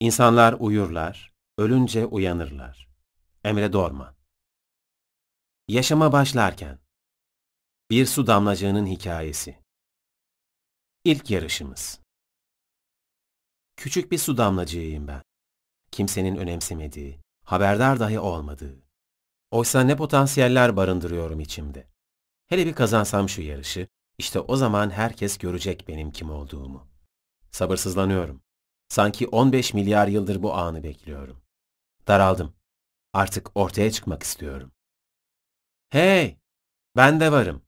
İnsanlar uyurlar, ölünce uyanırlar. Emre Dorman Yaşama başlarken Bir su damlacığının hikayesi İlk yarışımız Küçük bir su damlacığıyım ben. Kimsenin önemsemediği, haberdar dahi olmadığı. Oysa ne potansiyeller barındırıyorum içimde. Hele bir kazansam şu yarışı, işte o zaman herkes görecek benim kim olduğumu. Sabırsızlanıyorum. Sanki 15 milyar yıldır bu anı bekliyorum. Daraldım. Artık ortaya çıkmak istiyorum. Hey! Ben de varım.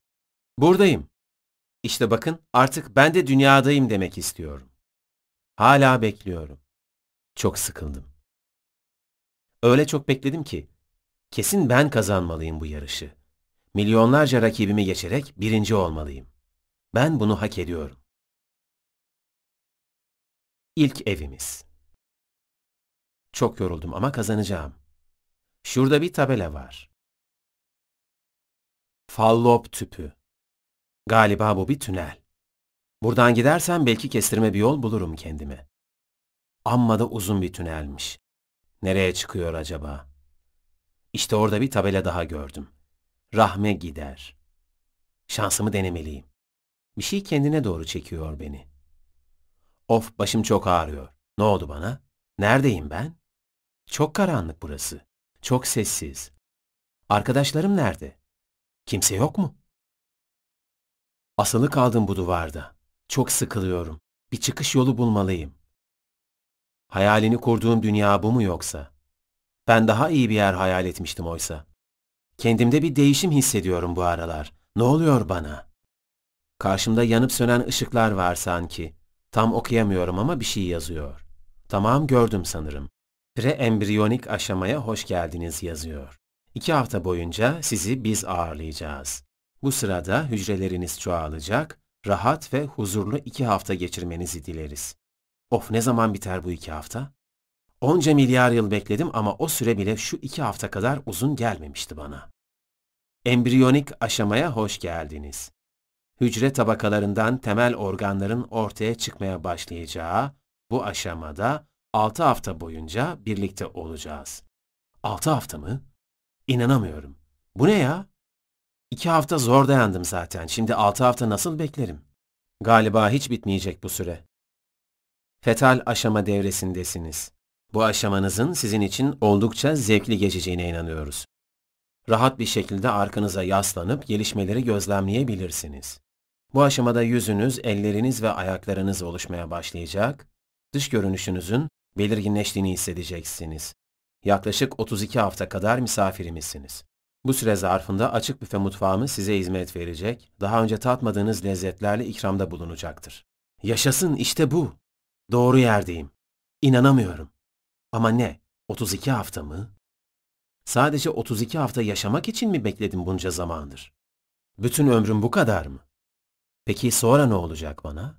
Buradayım. İşte bakın artık ben de dünyadayım demek istiyorum. Hala bekliyorum. Çok sıkıldım. Öyle çok bekledim ki kesin ben kazanmalıyım bu yarışı. Milyonlarca rakibimi geçerek birinci olmalıyım. Ben bunu hak ediyorum. İlk evimiz. Çok yoruldum ama kazanacağım. Şurada bir tabela var. Fallop tüpü. Galiba bu bir tünel. Buradan gidersem belki kestirme bir yol bulurum kendime. Amma da uzun bir tünelmiş. Nereye çıkıyor acaba? İşte orada bir tabela daha gördüm. Rahme gider. Şansımı denemeliyim. Bir şey kendine doğru çekiyor beni. Of başım çok ağrıyor. Ne oldu bana? Neredeyim ben? Çok karanlık burası. Çok sessiz. Arkadaşlarım nerede? Kimse yok mu? Asılı kaldım bu duvarda. Çok sıkılıyorum. Bir çıkış yolu bulmalıyım. Hayalini kurduğum dünya bu mu yoksa? Ben daha iyi bir yer hayal etmiştim oysa. Kendimde bir değişim hissediyorum bu aralar. Ne oluyor bana? Karşımda yanıp sönen ışıklar var sanki. Tam okuyamıyorum ama bir şey yazıyor. Tamam gördüm sanırım. Preembriyonik aşamaya hoş geldiniz yazıyor. İki hafta boyunca sizi biz ağırlayacağız. Bu sırada hücreleriniz çoğalacak, rahat ve huzurlu iki hafta geçirmenizi dileriz. Of ne zaman biter bu iki hafta? Onca milyar yıl bekledim ama o süre bile şu iki hafta kadar uzun gelmemişti bana. Embriyonik aşamaya hoş geldiniz. Hücre tabakalarından temel organların ortaya çıkmaya başlayacağı bu aşamada 6 hafta boyunca birlikte olacağız. 6 hafta mı? İnanamıyorum. Bu ne ya? 2 hafta zor dayandım zaten. Şimdi 6 hafta nasıl beklerim? Galiba hiç bitmeyecek bu süre. Fetal aşama devresindesiniz. Bu aşamanızın sizin için oldukça zevkli geçeceğine inanıyoruz. Rahat bir şekilde arkanıza yaslanıp gelişmeleri gözlemleyebilirsiniz. Bu aşamada yüzünüz, elleriniz ve ayaklarınız oluşmaya başlayacak, dış görünüşünüzün belirginleştiğini hissedeceksiniz. Yaklaşık 32 hafta kadar misafirimizsiniz. Bu süre zarfında açık büfe mutfağımız size hizmet verecek, daha önce tatmadığınız lezzetlerle ikramda bulunacaktır. Yaşasın işte bu. Doğru yerdeyim. İnanamıyorum. Ama ne? 32 hafta mı? Sadece 32 hafta yaşamak için mi bekledim bunca zamandır? Bütün ömrüm bu kadar mı? Peki sonra ne olacak bana?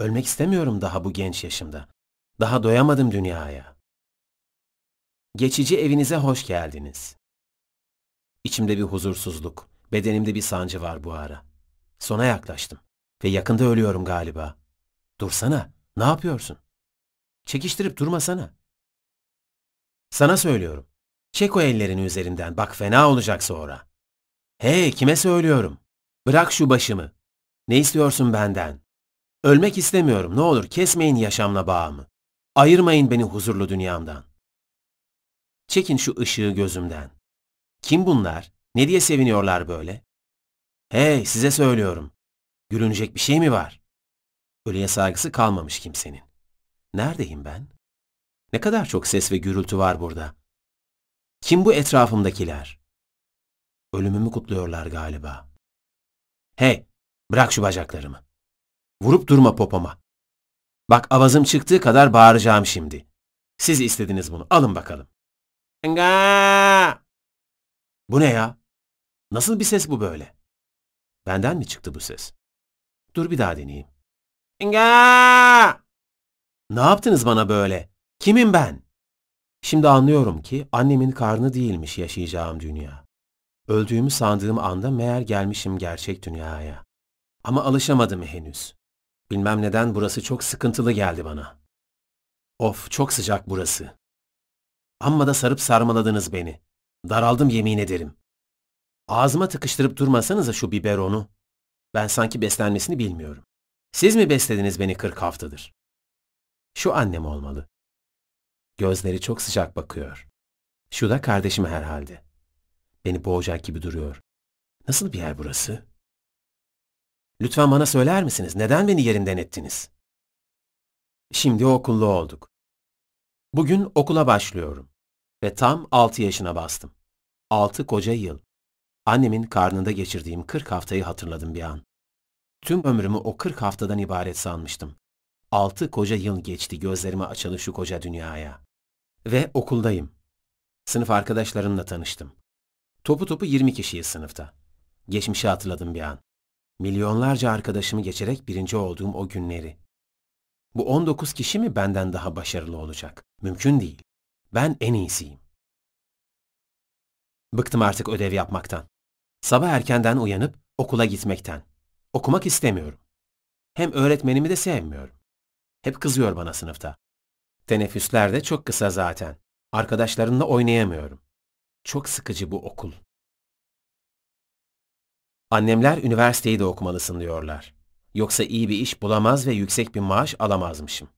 Ölmek istemiyorum daha bu genç yaşımda. Daha doyamadım dünyaya. Geçici evinize hoş geldiniz. İçimde bir huzursuzluk, bedenimde bir sancı var bu ara. Sona yaklaştım ve yakında ölüyorum galiba. Dursana, ne yapıyorsun? Çekiştirip durmasana. Sana söylüyorum. Çek o ellerini üzerinden, bak fena olacak sonra. Hey, kime söylüyorum? Bırak şu başımı. Ne istiyorsun benden? Ölmek istemiyorum. Ne olur kesmeyin yaşamla bağımı. Ayırmayın beni huzurlu dünyamdan. Çekin şu ışığı gözümden. Kim bunlar? Ne diye seviniyorlar böyle? Hey size söylüyorum. Gülünecek bir şey mi var? Ölüye saygısı kalmamış kimsenin. Neredeyim ben? Ne kadar çok ses ve gürültü var burada. Kim bu etrafımdakiler? Ölümümü kutluyorlar galiba. Hey, bırak şu bacaklarımı. Vurup durma popoma. Bak avazım çıktığı kadar bağıracağım şimdi. Siz istediniz bunu. Alın bakalım. Nga! Bu ne ya? Nasıl bir ses bu böyle? Benden mi çıktı bu ses? Dur bir daha deneyeyim. Nga! Ne yaptınız bana böyle? Kimim ben? Şimdi anlıyorum ki annemin karnı değilmiş yaşayacağım dünya. Öldüğümü sandığım anda meğer gelmişim gerçek dünyaya. Ama alışamadım henüz. Bilmem neden burası çok sıkıntılı geldi bana. Of çok sıcak burası. Amma da sarıp sarmaladınız beni. Daraldım yemin ederim. Ağzıma tıkıştırıp durmasanıza şu biberonu. Ben sanki beslenmesini bilmiyorum. Siz mi beslediniz beni 40 haftadır? Şu annem olmalı. Gözleri çok sıcak bakıyor. Şu da kardeşim herhalde. Beni boğacak gibi duruyor. Nasıl bir yer burası? Lütfen bana söyler misiniz? Neden beni yerinden ettiniz? Şimdi okullu olduk. Bugün okula başlıyorum. Ve tam 6 yaşına bastım. 6 koca yıl. Annemin karnında geçirdiğim 40 haftayı hatırladım bir an. Tüm ömrümü o 40 haftadan ibaret sanmıştım. 6 koca yıl geçti gözlerimi açalı şu koca dünyaya. Ve okuldayım. Sınıf arkadaşlarımla tanıştım. Topu topu 20 kişiyiz sınıfta. Geçmişi hatırladım bir an. Milyonlarca arkadaşımı geçerek birinci olduğum o günleri. Bu 19 kişi mi benden daha başarılı olacak? Mümkün değil. Ben en iyisiyim. Bıktım artık ödev yapmaktan. Sabah erkenden uyanıp okula gitmekten. Okumak istemiyorum. Hem öğretmenimi de sevmiyorum. Hep kızıyor bana sınıfta. Teneffüsler de çok kısa zaten. Arkadaşlarımla oynayamıyorum. Çok sıkıcı bu okul. Annemler üniversiteyi de okumalısın diyorlar. Yoksa iyi bir iş bulamaz ve yüksek bir maaş alamazmışım.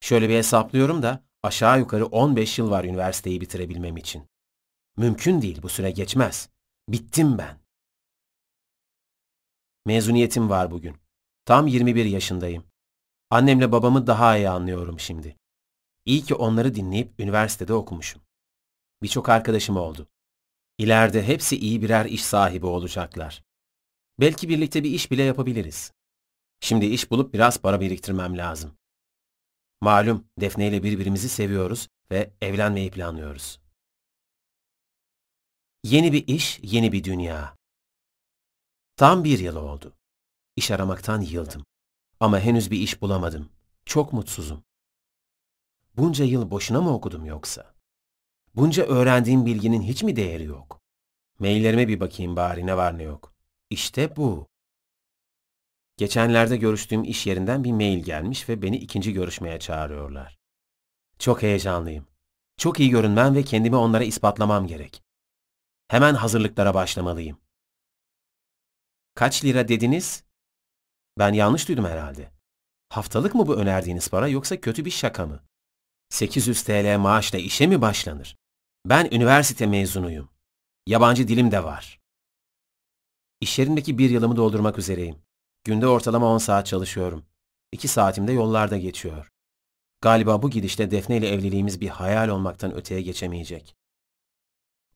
Şöyle bir hesaplıyorum da aşağı yukarı 15 yıl var üniversiteyi bitirebilmem için. Mümkün değil bu süre geçmez. Bittim ben. Mezuniyetim var bugün. Tam 21 yaşındayım. Annemle babamı daha iyi anlıyorum şimdi. İyi ki onları dinleyip üniversitede okumuşum. Birçok arkadaşım oldu. İleride hepsi iyi birer iş sahibi olacaklar. Belki birlikte bir iş bile yapabiliriz. Şimdi iş bulup biraz para biriktirmem lazım. Malum Defne ile birbirimizi seviyoruz ve evlenmeyi planlıyoruz. Yeni bir iş, yeni bir dünya. Tam bir yıl oldu. İş aramaktan yıldım. Ama henüz bir iş bulamadım. Çok mutsuzum. Bunca yıl boşuna mı okudum yoksa? Bunca öğrendiğim bilginin hiç mi değeri yok? Maillerime bir bakayım bari ne var ne yok. İşte bu. Geçenlerde görüştüğüm iş yerinden bir mail gelmiş ve beni ikinci görüşmeye çağırıyorlar. Çok heyecanlıyım. Çok iyi görünmem ve kendimi onlara ispatlamam gerek. Hemen hazırlıklara başlamalıyım. Kaç lira dediniz? Ben yanlış duydum herhalde. Haftalık mı bu önerdiğiniz para yoksa kötü bir şaka mı? 800 TL maaşla işe mi başlanır? Ben üniversite mezunuyum. Yabancı dilim de var. İş yerindeki bir yılımı doldurmak üzereyim. Günde ortalama 10 saat çalışıyorum. 2 saatim de yollarda geçiyor. Galiba bu gidişte Defne ile evliliğimiz bir hayal olmaktan öteye geçemeyecek.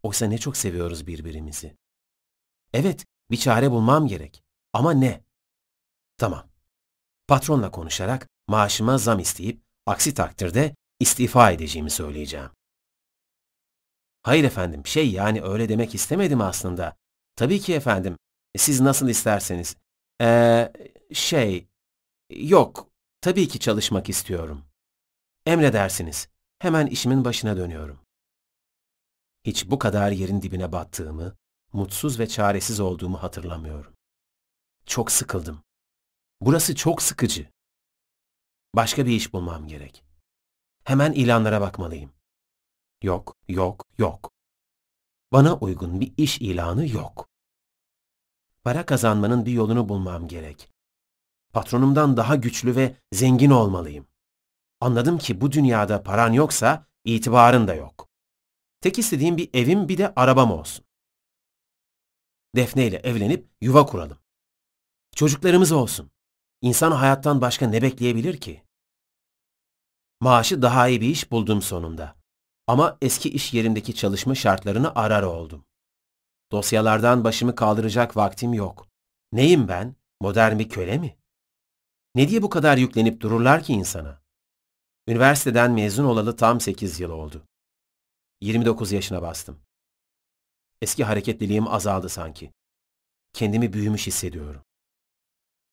Oysa ne çok seviyoruz birbirimizi. Evet, bir çare bulmam gerek. Ama ne? Tamam. Patronla konuşarak maaşıma zam isteyip aksi takdirde istifa edeceğimi söyleyeceğim. Hayır efendim, şey yani öyle demek istemedim aslında. Tabii ki efendim, siz nasıl isterseniz. Ee, şey, yok, tabii ki çalışmak istiyorum. Emredersiniz, hemen işimin başına dönüyorum. Hiç bu kadar yerin dibine battığımı, mutsuz ve çaresiz olduğumu hatırlamıyorum. Çok sıkıldım. Burası çok sıkıcı. Başka bir iş bulmam gerek. Hemen ilanlara bakmalıyım. Yok, yok, yok. Bana uygun bir iş ilanı yok. Para kazanmanın bir yolunu bulmam gerek. Patronumdan daha güçlü ve zengin olmalıyım. Anladım ki bu dünyada paran yoksa itibarın da yok. Tek istediğim bir evim bir de arabam olsun. Defne ile evlenip yuva kuralım. Çocuklarımız olsun. İnsan hayattan başka ne bekleyebilir ki? Maaşı daha iyi bir iş buldum sonunda. Ama eski iş yerindeki çalışma şartlarını arar oldum. Dosyalardan başımı kaldıracak vaktim yok. Neyim ben? Modern bir köle mi? Ne diye bu kadar yüklenip dururlar ki insana? Üniversiteden mezun olalı tam 8 yıl oldu. 29 yaşına bastım. Eski hareketliliğim azaldı sanki. Kendimi büyümüş hissediyorum.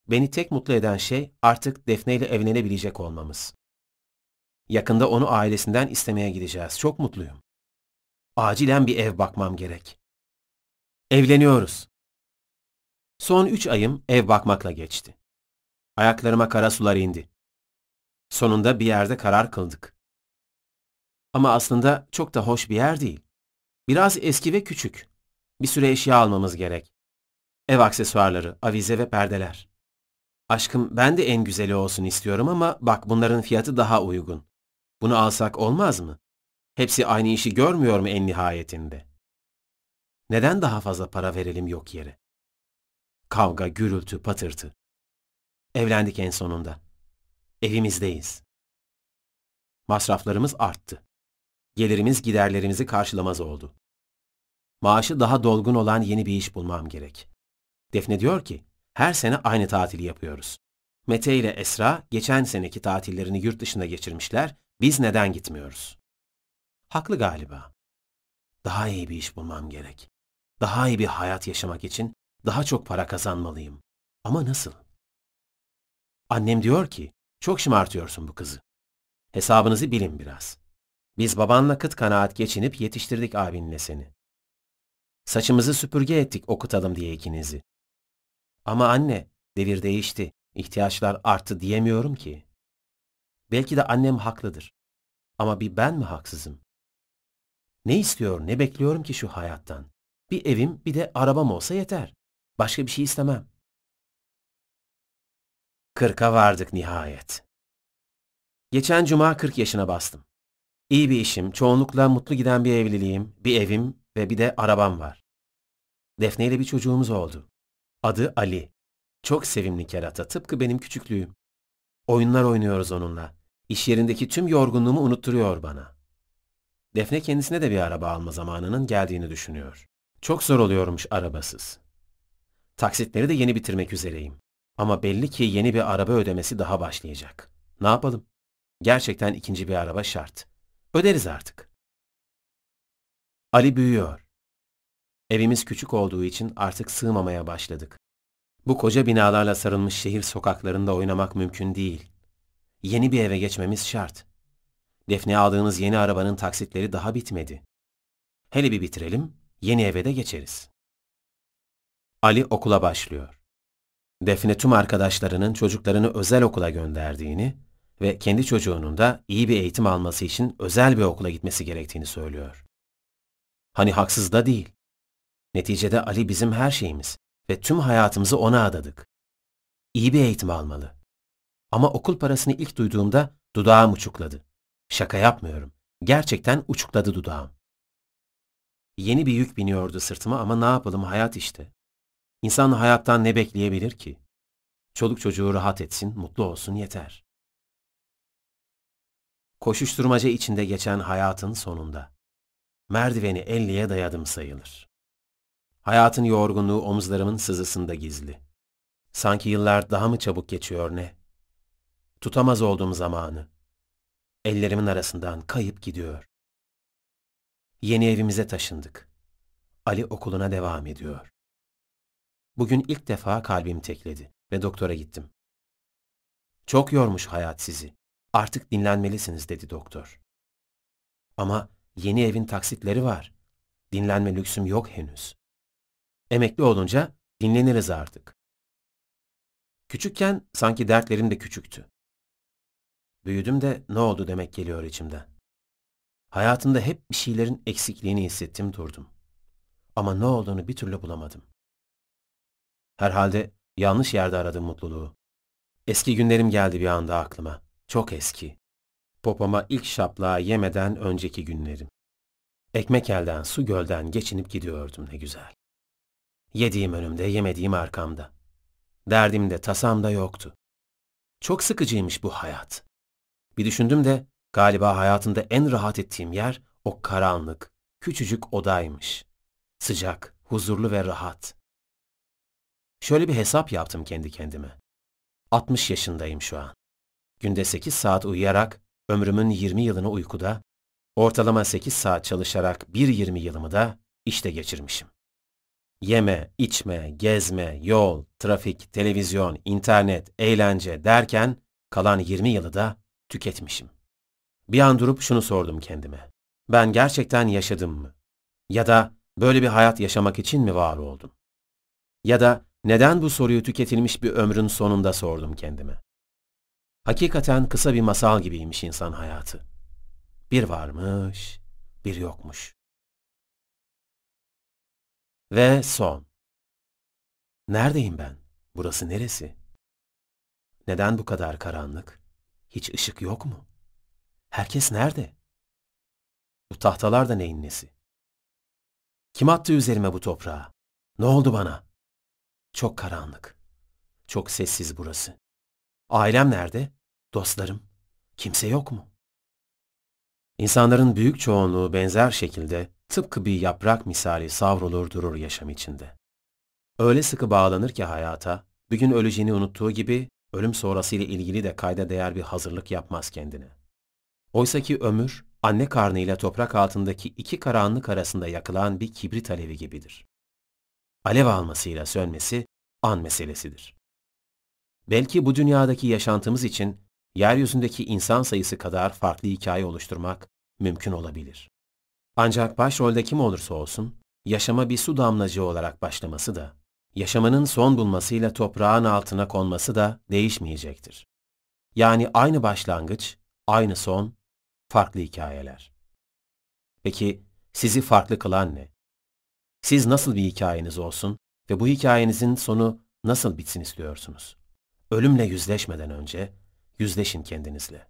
Beni tek mutlu eden şey artık Defne ile evlenebilecek olmamız. Yakında onu ailesinden istemeye gideceğiz. Çok mutluyum. Acilen bir ev bakmam gerek. Evleniyoruz. Son üç ayım ev bakmakla geçti. Ayaklarıma kara sular indi. Sonunda bir yerde karar kıldık. Ama aslında çok da hoş bir yer değil. Biraz eski ve küçük. Bir süre eşya almamız gerek. Ev aksesuarları, avize ve perdeler. Aşkım ben de en güzeli olsun istiyorum ama bak bunların fiyatı daha uygun. Bunu alsak olmaz mı? Hepsi aynı işi görmüyor mu en nihayetinde? Neden daha fazla para verelim yok yere? Kavga, gürültü, patırtı. Evlendik en sonunda. Evimizdeyiz. Masraflarımız arttı. Gelirimiz giderlerimizi karşılamaz oldu. Maaşı daha dolgun olan yeni bir iş bulmam gerek. Defne diyor ki, her sene aynı tatili yapıyoruz. Mete ile Esra geçen seneki tatillerini yurt dışında geçirmişler, biz neden gitmiyoruz? Haklı galiba. Daha iyi bir iş bulmam gerek. Daha iyi bir hayat yaşamak için daha çok para kazanmalıyım. Ama nasıl? Annem diyor ki, çok şımartıyorsun bu kızı. Hesabınızı bilin biraz. Biz babanla kıt kanaat geçinip yetiştirdik abinle seni. Saçımızı süpürge ettik okutalım diye ikinizi. Ama anne, devir değişti, ihtiyaçlar arttı diyemiyorum ki. Belki de annem haklıdır. Ama bir ben mi haksızım? Ne istiyor, ne bekliyorum ki şu hayattan? Bir evim, bir de arabam olsa yeter. Başka bir şey istemem. Kırka vardık nihayet. Geçen cuma 40 yaşına bastım. İyi bir işim, çoğunlukla mutlu giden bir evliliğim, bir evim ve bir de arabam var. Defne ile bir çocuğumuz oldu. Adı Ali. Çok sevimli kerata, tıpkı benim küçüklüğüm. Oyunlar oynuyoruz onunla. İş yerindeki tüm yorgunluğumu unutturuyor bana. Defne kendisine de bir araba alma zamanının geldiğini düşünüyor. Çok zor oluyormuş arabasız. Taksitleri de yeni bitirmek üzereyim. Ama belli ki yeni bir araba ödemesi daha başlayacak. Ne yapalım? Gerçekten ikinci bir araba şart. Öderiz artık. Ali büyüyor. Evimiz küçük olduğu için artık sığmamaya başladık. Bu koca binalarla sarılmış şehir sokaklarında oynamak mümkün değil. Yeni bir eve geçmemiz şart. Defne aldığımız yeni arabanın taksitleri daha bitmedi. Hele bir bitirelim, yeni eve de geçeriz. Ali okula başlıyor. Defne tüm arkadaşlarının çocuklarını özel okula gönderdiğini ve kendi çocuğunun da iyi bir eğitim alması için özel bir okula gitmesi gerektiğini söylüyor. Hani haksız da değil. Neticede Ali bizim her şeyimiz ve tüm hayatımızı ona adadık. İyi bir eğitim almalı. Ama okul parasını ilk duyduğumda dudağım uçukladı. Şaka yapmıyorum. Gerçekten uçukladı dudağım. Yeni bir yük biniyordu sırtıma ama ne yapalım hayat işte. İnsan hayattan ne bekleyebilir ki? Çoluk çocuğu rahat etsin, mutlu olsun yeter. Koşuşturmaca içinde geçen hayatın sonunda. Merdiveni elliye dayadım sayılır. Hayatın yorgunluğu omuzlarımın sızısında gizli. Sanki yıllar daha mı çabuk geçiyor ne? Tutamaz olduğum zamanı. Ellerimin arasından kayıp gidiyor. Yeni evimize taşındık. Ali okuluna devam ediyor. Bugün ilk defa kalbim tekledi ve doktora gittim. Çok yormuş hayat sizi. Artık dinlenmelisiniz dedi doktor. Ama yeni evin taksitleri var. Dinlenme lüksüm yok henüz. Emekli olunca dinleniriz artık. Küçükken sanki dertlerim de küçüktü. Büyüdüm de ne oldu demek geliyor içimden. Hayatımda hep bir şeylerin eksikliğini hissettim durdum. Ama ne olduğunu bir türlü bulamadım. Herhalde yanlış yerde aradım mutluluğu. Eski günlerim geldi bir anda aklıma. Çok eski. Popoma ilk şaplağı yemeden önceki günlerim. Ekmek elden, su gölden geçinip gidiyordum ne güzel. Yediğim önümde, yemediğim arkamda. Derdim de tasam da yoktu. Çok sıkıcıymış bu hayat. Bir düşündüm de galiba hayatımda en rahat ettiğim yer o karanlık, küçücük odaymış. Sıcak, huzurlu ve rahat. Şöyle bir hesap yaptım kendi kendime. 60 yaşındayım şu an. Günde 8 saat uyuyarak ömrümün 20 yılını uykuda, ortalama 8 saat çalışarak bir 20 yılımı da işte geçirmişim. Yeme, içme, gezme, yol, trafik, televizyon, internet, eğlence derken kalan 20 yılı da tüketmişim. Bir an durup şunu sordum kendime. Ben gerçekten yaşadım mı? Ya da böyle bir hayat yaşamak için mi var oldum? Ya da neden bu soruyu tüketilmiş bir ömrün sonunda sordum kendime? Hakikaten kısa bir masal gibiymiş insan hayatı. Bir varmış, bir yokmuş. Ve son. Neredeyim ben? Burası neresi? Neden bu kadar karanlık? Hiç ışık yok mu? Herkes nerede? Bu tahtalar da neyin nesi? Kim attı üzerime bu toprağı? Ne oldu bana? Çok karanlık. Çok sessiz burası. Ailem nerede? Dostlarım? Kimse yok mu? İnsanların büyük çoğunluğu benzer şekilde tıpkı bir yaprak misali savrulur durur yaşam içinde. Öyle sıkı bağlanır ki hayata, bir gün öleceğini unuttuğu gibi ölüm sonrasıyla ilgili de kayda değer bir hazırlık yapmaz kendine. Oysa ki ömür, anne karnıyla toprak altındaki iki karanlık arasında yakılan bir kibrit alevi gibidir. Alev almasıyla sönmesi an meselesidir. Belki bu dünyadaki yaşantımız için yeryüzündeki insan sayısı kadar farklı hikaye oluşturmak mümkün olabilir. Ancak başrolde kim olursa olsun, yaşama bir su damlacığı olarak başlaması da, yaşamının son bulmasıyla toprağın altına konması da değişmeyecektir. Yani aynı başlangıç, aynı son, farklı hikayeler. Peki sizi farklı kılan ne? Siz nasıl bir hikayeniz olsun ve bu hikayenizin sonu nasıl bitsin istiyorsunuz? Ölümle yüzleşmeden önce yüzleşin kendinizle.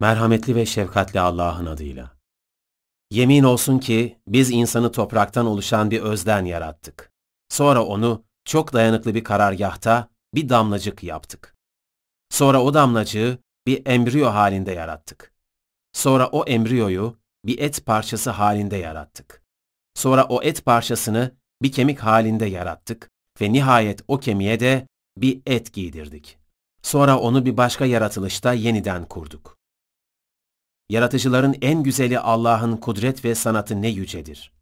Merhametli ve şefkatli Allah'ın adıyla. Yemin olsun ki biz insanı topraktan oluşan bir özden yarattık. Sonra onu çok dayanıklı bir karargahta bir damlacık yaptık. Sonra o damlacığı bir embriyo halinde yarattık. Sonra o embriyoyu bir et parçası halinde yarattık. Sonra o et parçasını bir kemik halinde yarattık ve nihayet o kemiğe de bir et giydirdik. Sonra onu bir başka yaratılışta yeniden kurduk. Yaratıcıların en güzeli Allah'ın kudret ve sanatı ne yücedir.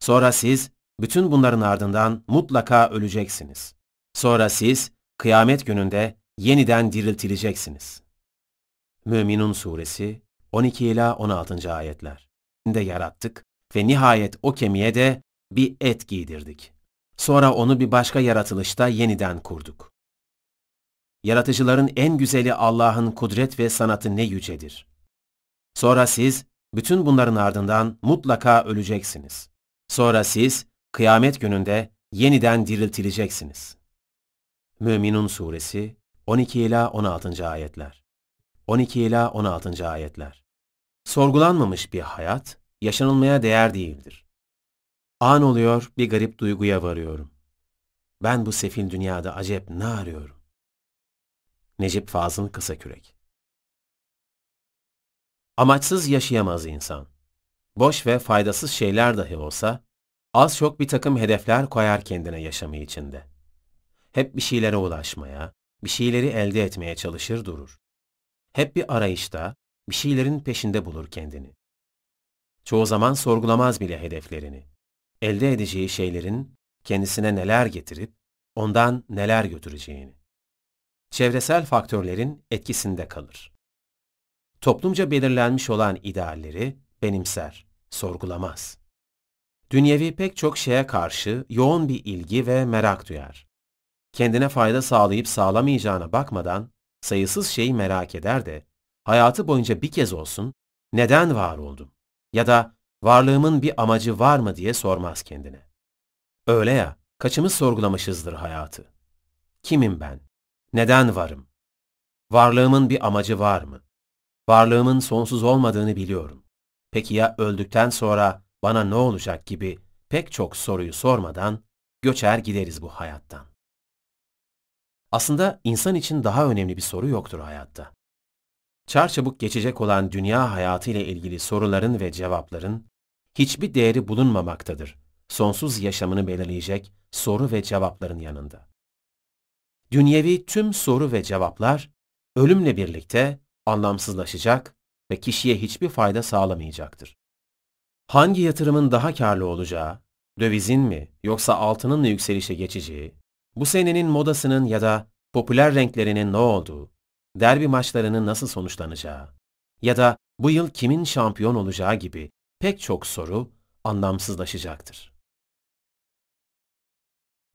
Sonra siz bütün bunların ardından mutlaka öleceksiniz. Sonra siz kıyamet gününde yeniden diriltileceksiniz. Müminun Suresi 12 ila 16. ayetler. De yarattık ve nihayet o kemiğe de bir et giydirdik. Sonra onu bir başka yaratılışta yeniden kurduk. Yaratıcıların en güzeli Allah'ın kudret ve sanatı ne yücedir. Sonra siz bütün bunların ardından mutlaka öleceksiniz. Sonra siz kıyamet gününde yeniden diriltileceksiniz. Müminun Suresi 12 ila 16. ayetler. 12 ila 16. ayetler. Sorgulanmamış bir hayat yaşanılmaya değer değildir. An oluyor bir garip duyguya varıyorum. Ben bu sefil dünyada acep ne arıyorum? Necip Fazıl Kısakürek Amaçsız yaşayamaz insan. Boş ve faydasız şeyler dahi olsa, az çok bir takım hedefler koyar kendine yaşamı içinde. Hep bir şeylere ulaşmaya, bir şeyleri elde etmeye çalışır durur. Hep bir arayışta, bir şeylerin peşinde bulur kendini. Çoğu zaman sorgulamaz bile hedeflerini. Elde edeceği şeylerin kendisine neler getirip ondan neler götüreceğini. Çevresel faktörlerin etkisinde kalır. Toplumca belirlenmiş olan idealleri benimser, sorgulamaz. Dünyevi pek çok şeye karşı yoğun bir ilgi ve merak duyar. Kendine fayda sağlayıp sağlamayacağına bakmadan sayısız şeyi merak eder de hayatı boyunca bir kez olsun neden var oldum ya da varlığımın bir amacı var mı diye sormaz kendine. Öyle ya, kaçımız sorgulamışızdır hayatı. Kimim ben? Neden varım? Varlığımın bir amacı var mı? Varlığımın sonsuz olmadığını biliyorum. Peki ya öldükten sonra bana ne olacak gibi pek çok soruyu sormadan göçer gideriz bu hayattan. Aslında insan için daha önemli bir soru yoktur hayatta. Çarçabuk geçecek olan dünya hayatı ile ilgili soruların ve cevapların hiçbir değeri bulunmamaktadır. Sonsuz yaşamını belirleyecek soru ve cevapların yanında. Dünyevi tüm soru ve cevaplar ölümle birlikte anlamsızlaşacak ve kişiye hiçbir fayda sağlamayacaktır. Hangi yatırımın daha karlı olacağı, dövizin mi yoksa altının mı yükselişe geçeceği, bu senenin modasının ya da popüler renklerinin ne olduğu, derbi maçlarının nasıl sonuçlanacağı ya da bu yıl kimin şampiyon olacağı gibi pek çok soru anlamsızlaşacaktır.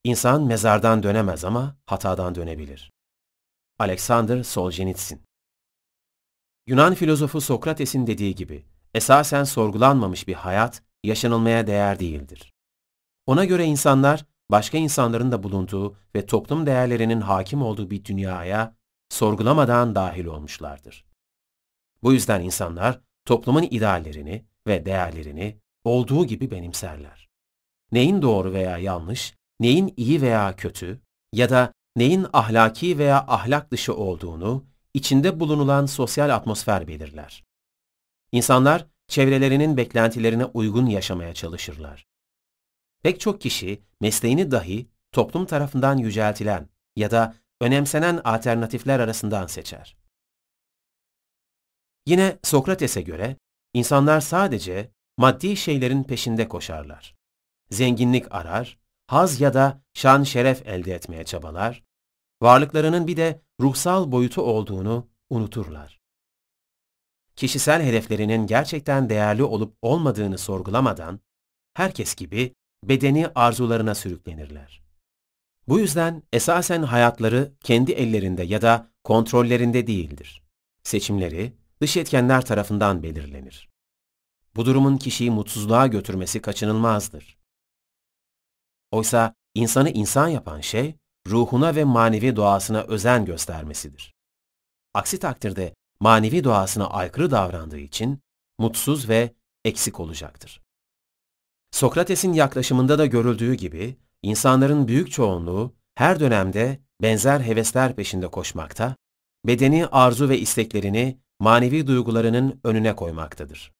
İnsan mezardan dönemez ama hatadan dönebilir. Alexander Solzhenitsyn Yunan filozofu Sokrates'in dediği gibi, esasen sorgulanmamış bir hayat yaşanılmaya değer değildir. Ona göre insanlar, başka insanların da bulunduğu ve toplum değerlerinin hakim olduğu bir dünyaya sorgulamadan dahil olmuşlardır. Bu yüzden insanlar toplumun ideallerini ve değerlerini olduğu gibi benimserler. Neyin doğru veya yanlış, neyin iyi veya kötü ya da neyin ahlaki veya ahlak dışı olduğunu içinde bulunulan sosyal atmosfer belirler. İnsanlar çevrelerinin beklentilerine uygun yaşamaya çalışırlar. Pek çok kişi mesleğini dahi toplum tarafından yüceltilen ya da önemsenen alternatifler arasından seçer. Yine Sokrates'e göre insanlar sadece maddi şeylerin peşinde koşarlar. Zenginlik arar, haz ya da şan şeref elde etmeye çabalar, varlıklarının bir de ruhsal boyutu olduğunu unuturlar. Kişisel hedeflerinin gerçekten değerli olup olmadığını sorgulamadan, herkes gibi bedeni arzularına sürüklenirler. Bu yüzden esasen hayatları kendi ellerinde ya da kontrollerinde değildir. Seçimleri dış etkenler tarafından belirlenir. Bu durumun kişiyi mutsuzluğa götürmesi kaçınılmazdır. Oysa insanı insan yapan şey, ruhuna ve manevi doğasına özen göstermesidir. Aksi takdirde manevi doğasına aykırı davrandığı için mutsuz ve eksik olacaktır. Sokrates'in yaklaşımında da görüldüğü gibi, insanların büyük çoğunluğu her dönemde benzer hevesler peşinde koşmakta, bedeni arzu ve isteklerini manevi duygularının önüne koymaktadır.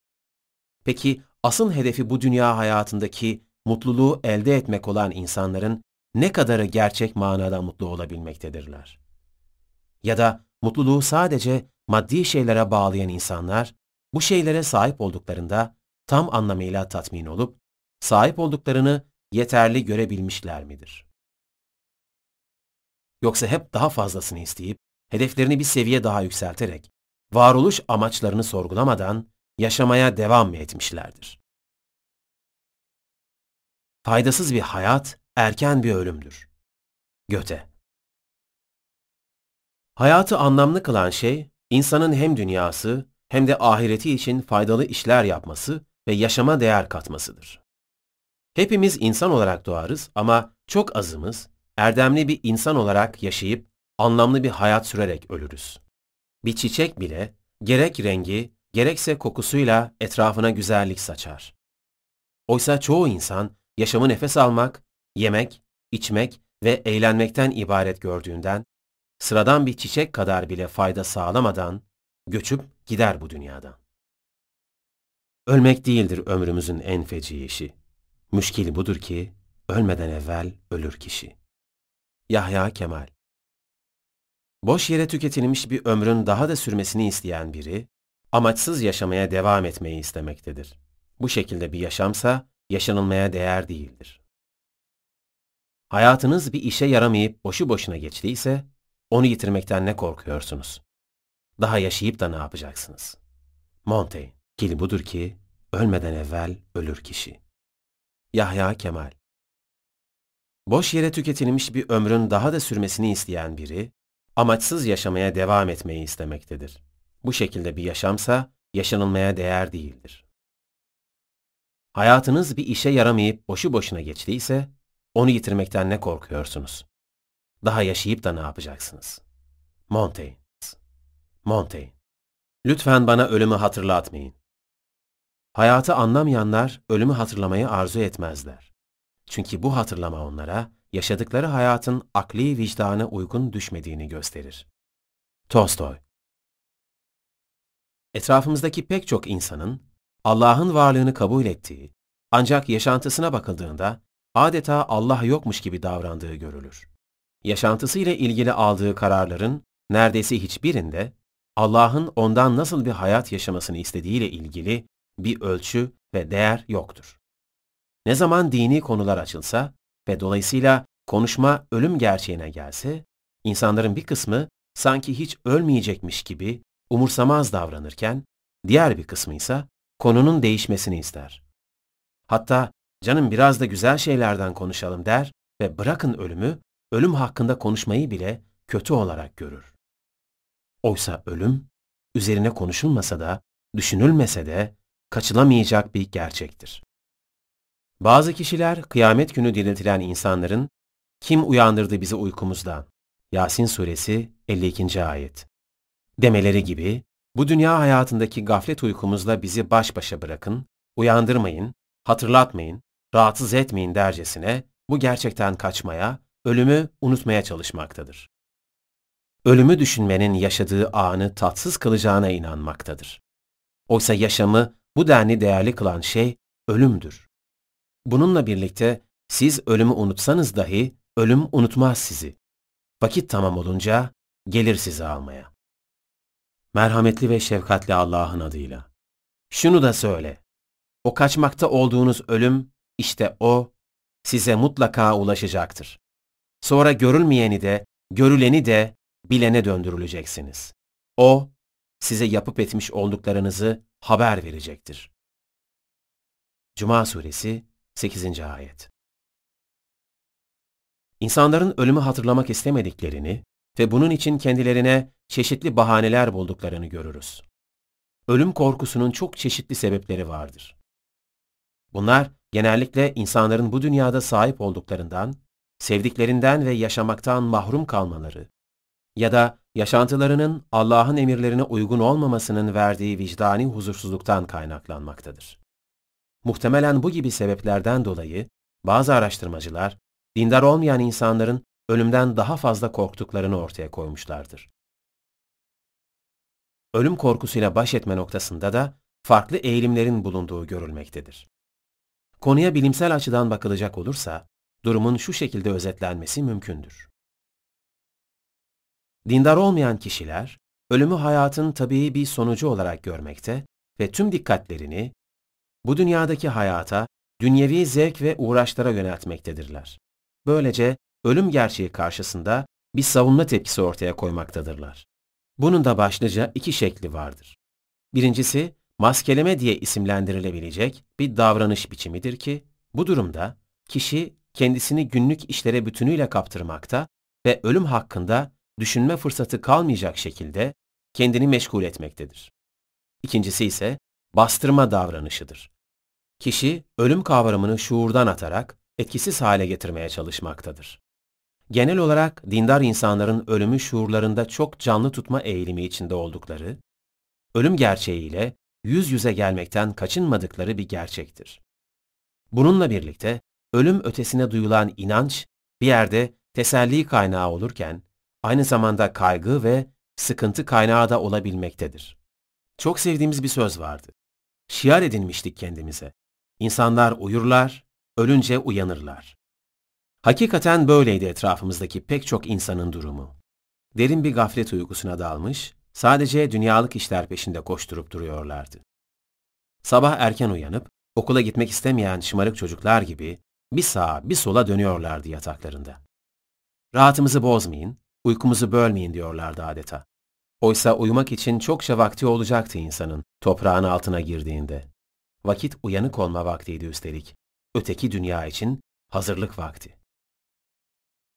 Peki asıl hedefi bu dünya hayatındaki mutluluğu elde etmek olan insanların ne kadarı gerçek manada mutlu olabilmektedirler? Ya da mutluluğu sadece maddi şeylere bağlayan insanlar, bu şeylere sahip olduklarında tam anlamıyla tatmin olup, sahip olduklarını yeterli görebilmişler midir? Yoksa hep daha fazlasını isteyip, hedeflerini bir seviye daha yükselterek, varoluş amaçlarını sorgulamadan yaşamaya devam mı etmişlerdir? Faydasız bir hayat, erken bir ölümdür. Göte Hayatı anlamlı kılan şey, insanın hem dünyası hem de ahireti için faydalı işler yapması ve yaşama değer katmasıdır. Hepimiz insan olarak doğarız ama çok azımız erdemli bir insan olarak yaşayıp anlamlı bir hayat sürerek ölürüz. Bir çiçek bile gerek rengi gerekse kokusuyla etrafına güzellik saçar. Oysa çoğu insan yaşamı nefes almak, yemek, içmek ve eğlenmekten ibaret gördüğünden sıradan bir çiçek kadar bile fayda sağlamadan göçüp gider bu dünyadan. Ölmek değildir ömrümüzün en feci işi. Müşkili budur ki ölmeden evvel ölür kişi. Yahya Kemal Boş yere tüketilmiş bir ömrün daha da sürmesini isteyen biri, amaçsız yaşamaya devam etmeyi istemektedir. Bu şekilde bir yaşamsa yaşanılmaya değer değildir. Hayatınız bir işe yaramayıp boşu boşuna geçtiyse, onu yitirmekten ne korkuyorsunuz? Daha yaşayıp da ne yapacaksınız? Montaigne, kili budur ki, ölmeden evvel ölür kişi. Yahya Kemal Boş yere tüketilmiş bir ömrün daha da sürmesini isteyen biri, amaçsız yaşamaya devam etmeyi istemektedir. Bu şekilde bir yaşamsa yaşanılmaya değer değildir. Hayatınız bir işe yaramayıp boşu boşuna geçtiyse, onu yitirmekten ne korkuyorsunuz? Daha yaşayıp da ne yapacaksınız? Montaigne Montaigne Lütfen bana ölümü hatırlatmayın. Hayatı anlamayanlar ölümü hatırlamayı arzu etmezler. Çünkü bu hatırlama onlara yaşadıkları hayatın akli vicdana uygun düşmediğini gösterir. Tolstoy Etrafımızdaki pek çok insanın Allah'ın varlığını kabul ettiği, ancak yaşantısına bakıldığında adeta Allah yokmuş gibi davrandığı görülür. Yaşantısıyla ilgili aldığı kararların neredeyse hiçbirinde Allah'ın ondan nasıl bir hayat yaşamasını istediğiyle ilgili bir ölçü ve değer yoktur. Ne zaman dini konular açılsa ve dolayısıyla konuşma ölüm gerçeğine gelse, insanların bir kısmı sanki hiç ölmeyecekmiş gibi umursamaz davranırken, diğer bir kısmı ise konunun değişmesini ister. Hatta canım biraz da güzel şeylerden konuşalım der ve bırakın ölümü, ölüm hakkında konuşmayı bile kötü olarak görür. Oysa ölüm, üzerine konuşulmasa da, düşünülmese de kaçılamayacak bir gerçektir. Bazı kişiler kıyamet günü diriltilen insanların kim uyandırdı bizi uykumuzdan? Yasin suresi 52. ayet. Demeleri gibi bu dünya hayatındaki gaflet uykumuzla bizi baş başa bırakın, uyandırmayın, hatırlatmayın, rahatsız etmeyin dercesine bu gerçekten kaçmaya, ölümü unutmaya çalışmaktadır. Ölümü düşünmenin yaşadığı anı tatsız kılacağına inanmaktadır. Oysa yaşamı bu denli değerli kılan şey ölümdür. Bununla birlikte siz ölümü unutsanız dahi ölüm unutmaz sizi. Vakit tamam olunca gelir sizi almaya. Merhametli ve şefkatli Allah'ın adıyla. Şunu da söyle. O kaçmakta olduğunuz ölüm, işte o, size mutlaka ulaşacaktır. Sonra görülmeyeni de, görüleni de bilene döndürüleceksiniz. O, size yapıp etmiş olduklarınızı haber verecektir. Cuma Suresi 8. Ayet İnsanların ölümü hatırlamak istemediklerini ve bunun için kendilerine çeşitli bahaneler bulduklarını görürüz. Ölüm korkusunun çok çeşitli sebepleri vardır. Bunlar genellikle insanların bu dünyada sahip olduklarından, sevdiklerinden ve yaşamaktan mahrum kalmaları ya da yaşantılarının Allah'ın emirlerine uygun olmamasının verdiği vicdani huzursuzluktan kaynaklanmaktadır. Muhtemelen bu gibi sebeplerden dolayı bazı araştırmacılar dindar olmayan insanların ölümden daha fazla korktuklarını ortaya koymuşlardır. Ölüm korkusuyla baş etme noktasında da farklı eğilimlerin bulunduğu görülmektedir. Konuya bilimsel açıdan bakılacak olursa, durumun şu şekilde özetlenmesi mümkündür. Dindar olmayan kişiler, ölümü hayatın tabii bir sonucu olarak görmekte ve tüm dikkatlerini bu dünyadaki hayata, dünyevi zevk ve uğraşlara yöneltmektedirler. Böylece ölüm gerçeği karşısında bir savunma tepkisi ortaya koymaktadırlar. Bunun da başlıca iki şekli vardır. Birincisi, maskeleme diye isimlendirilebilecek bir davranış biçimidir ki, bu durumda kişi kendisini günlük işlere bütünüyle kaptırmakta ve ölüm hakkında düşünme fırsatı kalmayacak şekilde kendini meşgul etmektedir. İkincisi ise bastırma davranışıdır. Kişi ölüm kavramını şuurdan atarak etkisiz hale getirmeye çalışmaktadır. Genel olarak dindar insanların ölümü şuurlarında çok canlı tutma eğilimi içinde oldukları, ölüm gerçeğiyle yüz yüze gelmekten kaçınmadıkları bir gerçektir. Bununla birlikte ölüm ötesine duyulan inanç bir yerde teselli kaynağı olurken aynı zamanda kaygı ve sıkıntı kaynağı da olabilmektedir. Çok sevdiğimiz bir söz vardı. Şiar edinmiştik kendimize. İnsanlar uyurlar, ölünce uyanırlar. Hakikaten böyleydi etrafımızdaki pek çok insanın durumu. Derin bir gaflet uykusuna dalmış, sadece dünyalık işler peşinde koşturup duruyorlardı. Sabah erken uyanıp, okula gitmek istemeyen şımarık çocuklar gibi bir sağa bir sola dönüyorlardı yataklarında. Rahatımızı bozmayın, uykumuzu bölmeyin diyorlardı adeta. Oysa uyumak için çokça vakti olacaktı insanın toprağın altına girdiğinde. Vakit uyanık olma vaktiydi üstelik. Öteki dünya için hazırlık vakti.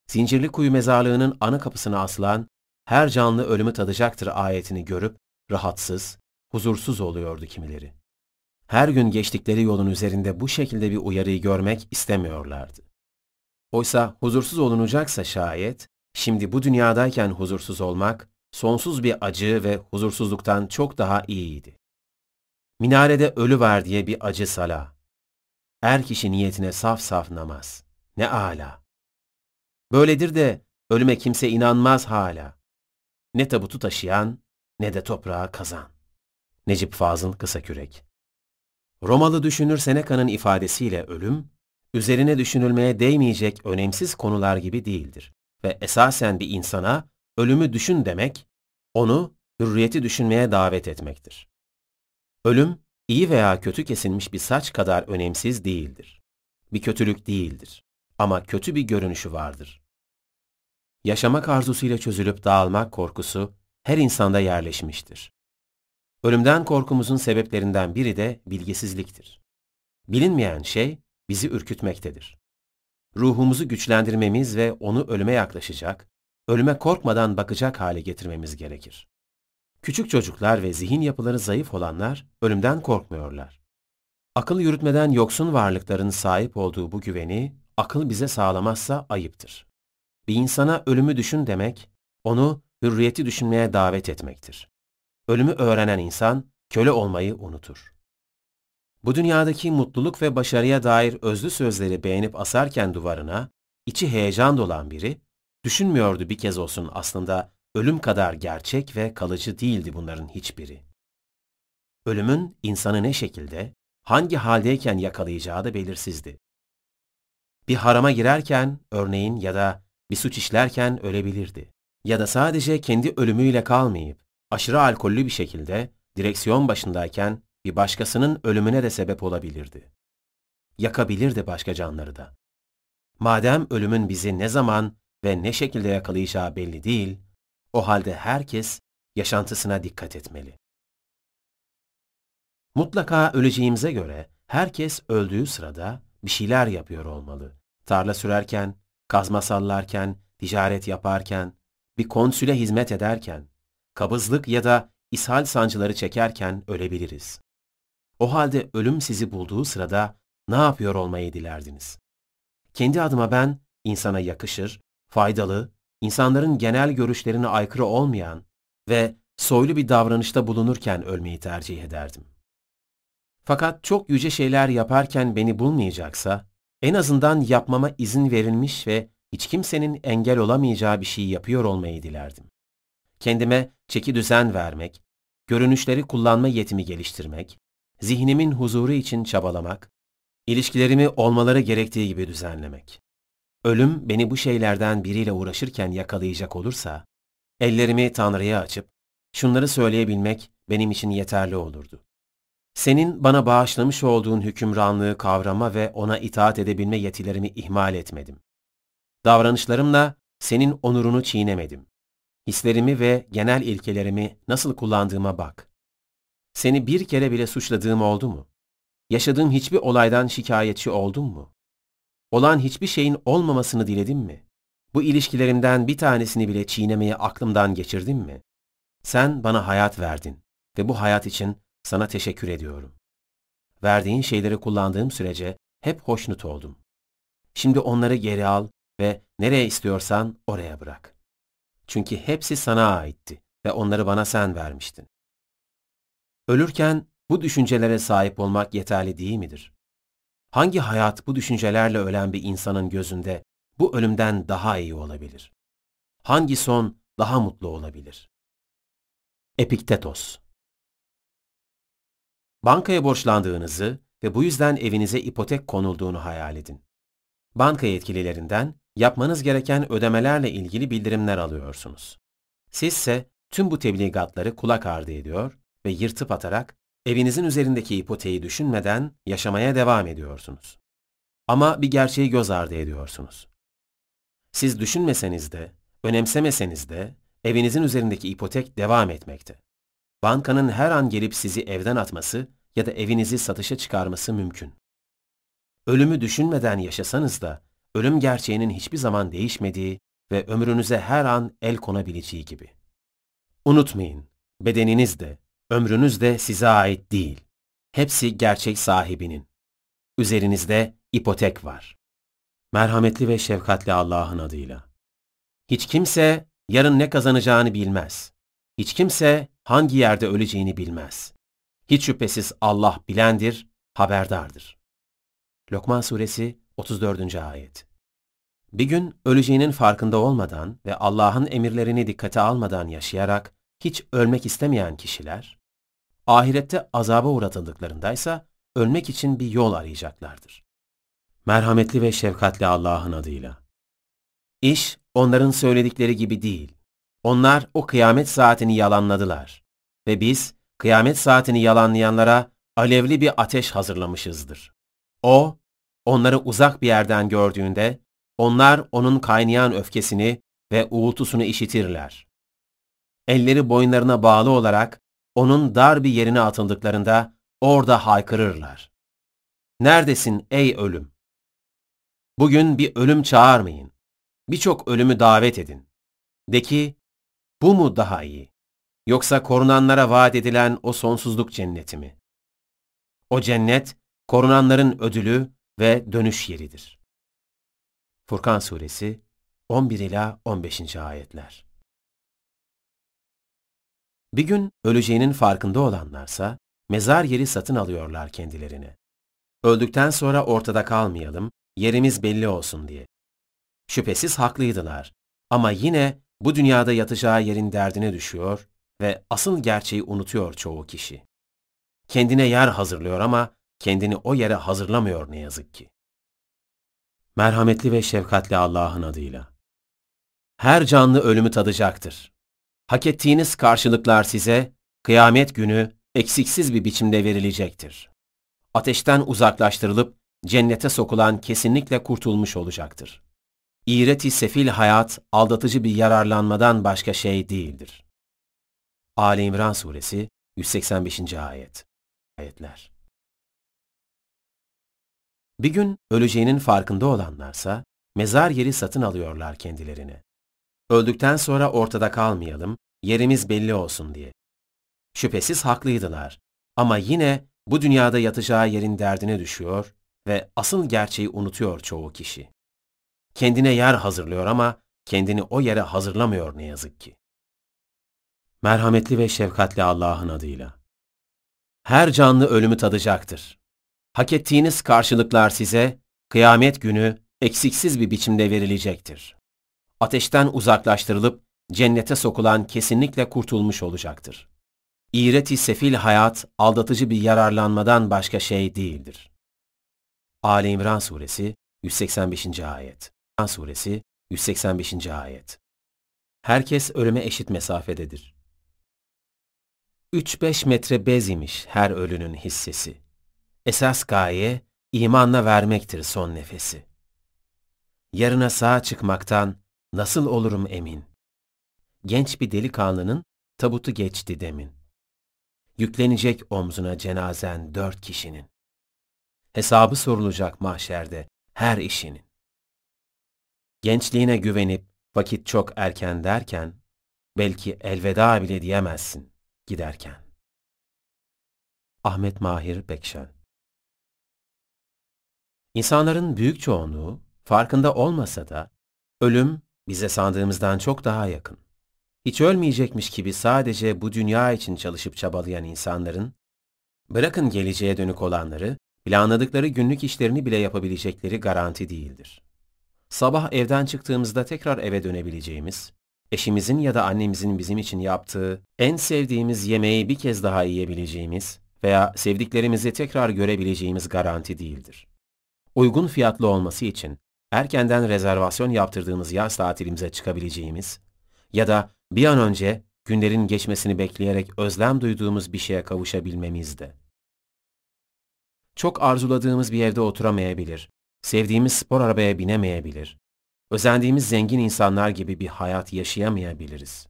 Zincirli kuyu mezarlığının ana kapısına asılan her canlı ölümü tadacaktır ayetini görüp rahatsız, huzursuz oluyordu kimileri. Her gün geçtikleri yolun üzerinde bu şekilde bir uyarıyı görmek istemiyorlardı. Oysa huzursuz olunacaksa şayet, şimdi bu dünyadayken huzursuz olmak, sonsuz bir acı ve huzursuzluktan çok daha iyiydi. Minarede ölü var diye bir acı sala. Er kişi niyetine saf saf namaz. Ne ala. Böyledir de ölüme kimse inanmaz hala. Ne tabutu taşıyan ne de toprağa kazan. Necip Fazıl Kısakürek Romalı düşünür Seneca'nın ifadesiyle ölüm, üzerine düşünülmeye değmeyecek önemsiz konular gibi değildir ve esasen bir insana ölümü düşün demek, onu hürriyeti düşünmeye davet etmektir. Ölüm, iyi veya kötü kesilmiş bir saç kadar önemsiz değildir. Bir kötülük değildir ama kötü bir görünüşü vardır. Yaşamak arzusuyla çözülüp dağılmak korkusu her insanda yerleşmiştir. Ölümden korkumuzun sebeplerinden biri de bilgisizliktir. Bilinmeyen şey bizi ürkütmektedir. Ruhumuzu güçlendirmemiz ve onu ölüme yaklaşacak, ölüme korkmadan bakacak hale getirmemiz gerekir. Küçük çocuklar ve zihin yapıları zayıf olanlar ölümden korkmuyorlar. Akıl yürütmeden yoksun varlıkların sahip olduğu bu güveni akıl bize sağlamazsa ayıptır. Bir insana ölümü düşün demek, onu hürriyeti düşünmeye davet etmektir. Ölümü öğrenen insan köle olmayı unutur. Bu dünyadaki mutluluk ve başarıya dair özlü sözleri beğenip asarken duvarına, içi heyecan dolan biri, düşünmüyordu bir kez olsun aslında ölüm kadar gerçek ve kalıcı değildi bunların hiçbiri. Ölümün insanı ne şekilde, hangi haldeyken yakalayacağı da belirsizdi. Bir harama girerken örneğin ya da bir suç işlerken ölebilirdi. Ya da sadece kendi ölümüyle kalmayıp aşırı alkollü bir şekilde direksiyon başındayken bir başkasının ölümüne de sebep olabilirdi. Yakabilirdi başka canları da. Madem ölümün bizi ne zaman ve ne şekilde yakalayacağı belli değil, o halde herkes yaşantısına dikkat etmeli. Mutlaka öleceğimize göre herkes öldüğü sırada bir şeyler yapıyor olmalı. Tarla sürerken, kazma sallarken, ticaret yaparken, bir konsüle hizmet ederken, kabızlık ya da ishal sancıları çekerken ölebiliriz. O halde ölüm sizi bulduğu sırada ne yapıyor olmayı dilerdiniz? Kendi adıma ben insana yakışır, faydalı, insanların genel görüşlerine aykırı olmayan ve soylu bir davranışta bulunurken ölmeyi tercih ederdim. Fakat çok yüce şeyler yaparken beni bulmayacaksa, en azından yapmama izin verilmiş ve hiç kimsenin engel olamayacağı bir şey yapıyor olmayı dilerdim. Kendime çeki düzen vermek, görünüşleri kullanma yetimi geliştirmek, zihnimin huzuru için çabalamak, ilişkilerimi olmaları gerektiği gibi düzenlemek. Ölüm beni bu şeylerden biriyle uğraşırken yakalayacak olursa, ellerimi Tanrı'ya açıp, şunları söyleyebilmek benim için yeterli olurdu. Senin bana bağışlamış olduğun hükümranlığı kavrama ve ona itaat edebilme yetilerimi ihmal etmedim. Davranışlarımla senin onurunu çiğnemedim. Hislerimi ve genel ilkelerimi nasıl kullandığıma bak. Seni bir kere bile suçladığım oldu mu? Yaşadığım hiçbir olaydan şikayetçi oldum mu? Olan hiçbir şeyin olmamasını diledim mi? Bu ilişkilerimden bir tanesini bile çiğnemeyi aklımdan geçirdim mi? Sen bana hayat verdin ve bu hayat için sana teşekkür ediyorum. Verdiğin şeyleri kullandığım sürece hep hoşnut oldum. Şimdi onları geri al ve nereye istiyorsan oraya bırak. Çünkü hepsi sana aitti ve onları bana sen vermiştin. Ölürken bu düşüncelere sahip olmak yeterli değil midir? Hangi hayat bu düşüncelerle ölen bir insanın gözünde bu ölümden daha iyi olabilir? Hangi son daha mutlu olabilir? Epiktetos Bankaya borçlandığınızı ve bu yüzden evinize ipotek konulduğunu hayal edin. Banka yetkililerinden yapmanız gereken ödemelerle ilgili bildirimler alıyorsunuz. Sizse tüm bu tebligatları kulak ardı ediyor ve yırtıp atarak evinizin üzerindeki ipoteği düşünmeden yaşamaya devam ediyorsunuz. Ama bir gerçeği göz ardı ediyorsunuz. Siz düşünmeseniz de, önemsemeseniz de evinizin üzerindeki ipotek devam etmekte. Bankanın her an gelip sizi evden atması ya da evinizi satışa çıkarması mümkün. Ölümü düşünmeden yaşasanız da ölüm gerçeğinin hiçbir zaman değişmediği ve ömrünüze her an el konabileceği gibi. Unutmayın, bedeniniz de, ömrünüz de size ait değil. Hepsi gerçek sahibinin. Üzerinizde ipotek var. Merhametli ve şefkatli Allah'ın adıyla. Hiç kimse yarın ne kazanacağını bilmez. Hiç kimse hangi yerde öleceğini bilmez. Hiç şüphesiz Allah bilendir, haberdardır. Lokman Suresi 34. Ayet Bir gün öleceğinin farkında olmadan ve Allah'ın emirlerini dikkate almadan yaşayarak hiç ölmek istemeyen kişiler, ahirette azaba uğratıldıklarındaysa ölmek için bir yol arayacaklardır. Merhametli ve şefkatli Allah'ın adıyla. İş onların söyledikleri gibi değil. Onlar o kıyamet saatini yalanladılar. Ve biz kıyamet saatini yalanlayanlara alevli bir ateş hazırlamışızdır. O, onları uzak bir yerden gördüğünde, onlar onun kaynayan öfkesini ve uğultusunu işitirler. Elleri boynlarına bağlı olarak onun dar bir yerine atıldıklarında orada haykırırlar. Neredesin ey ölüm? Bugün bir ölüm çağırmayın. Birçok ölümü davet edin. De ki, bu mu daha iyi? yoksa korunanlara vaat edilen o sonsuzluk cenneti mi? O cennet, korunanların ödülü ve dönüş yeridir. Furkan Suresi 11 ila 15. ayetler. Bir gün öleceğinin farkında olanlarsa mezar yeri satın alıyorlar kendilerine. Öldükten sonra ortada kalmayalım, yerimiz belli olsun diye. Şüphesiz haklıydılar ama yine bu dünyada yatacağı yerin derdine düşüyor ve asıl gerçeği unutuyor çoğu kişi. Kendine yer hazırlıyor ama kendini o yere hazırlamıyor ne yazık ki. Merhametli ve şefkatli Allah'ın adıyla. Her canlı ölümü tadacaktır. Hak ettiğiniz karşılıklar size kıyamet günü eksiksiz bir biçimde verilecektir. Ateşten uzaklaştırılıp cennete sokulan kesinlikle kurtulmuş olacaktır. İğreti sefil hayat aldatıcı bir yararlanmadan başka şey değildir. Ali İmran Suresi 185. ayet. Ayetler. Bir gün öleceğinin farkında olanlarsa mezar yeri satın alıyorlar kendilerine. Öldükten sonra ortada kalmayalım, yerimiz belli olsun diye. Şüphesiz haklıydılar ama yine bu dünyada yatacağı yerin derdine düşüyor ve asıl gerçeği unutuyor çoğu kişi. Kendine yer hazırlıyor ama kendini o yere hazırlamıyor ne yazık ki. Merhametli ve şefkatli Allah'ın adıyla. Her canlı ölümü tadacaktır. Hak ettiğiniz karşılıklar size kıyamet günü eksiksiz bir biçimde verilecektir. Ateşten uzaklaştırılıp cennete sokulan kesinlikle kurtulmuş olacaktır. İğreti sefil hayat aldatıcı bir yararlanmadan başka şey değildir. Ali İmran Suresi 185. ayet. İmran Suresi 185. ayet. Herkes ölüme eşit mesafededir. 3-5 metre bez imiş her ölünün hissesi. Esas gaye imanla vermektir son nefesi. Yarına sağ çıkmaktan nasıl olurum emin? Genç bir delikanlının tabutu geçti demin. Yüklenecek omzuna cenazen dört kişinin. Hesabı sorulacak mahşerde her işinin. Gençliğine güvenip vakit çok erken derken, belki elveda bile diyemezsin giderken. Ahmet Mahir Bekşen İnsanların büyük çoğunluğu farkında olmasa da ölüm bize sandığımızdan çok daha yakın. Hiç ölmeyecekmiş gibi sadece bu dünya için çalışıp çabalayan insanların, bırakın geleceğe dönük olanları, planladıkları günlük işlerini bile yapabilecekleri garanti değildir. Sabah evden çıktığımızda tekrar eve dönebileceğimiz, eşimizin ya da annemizin bizim için yaptığı en sevdiğimiz yemeği bir kez daha yiyebileceğimiz veya sevdiklerimizi tekrar görebileceğimiz garanti değildir. Uygun fiyatlı olması için erkenden rezervasyon yaptırdığımız yaz tatilimize çıkabileceğimiz ya da bir an önce günlerin geçmesini bekleyerek özlem duyduğumuz bir şeye kavuşabilmemiz de. Çok arzuladığımız bir evde oturamayabilir, sevdiğimiz spor arabaya binemeyebilir, özendiğimiz zengin insanlar gibi bir hayat yaşayamayabiliriz.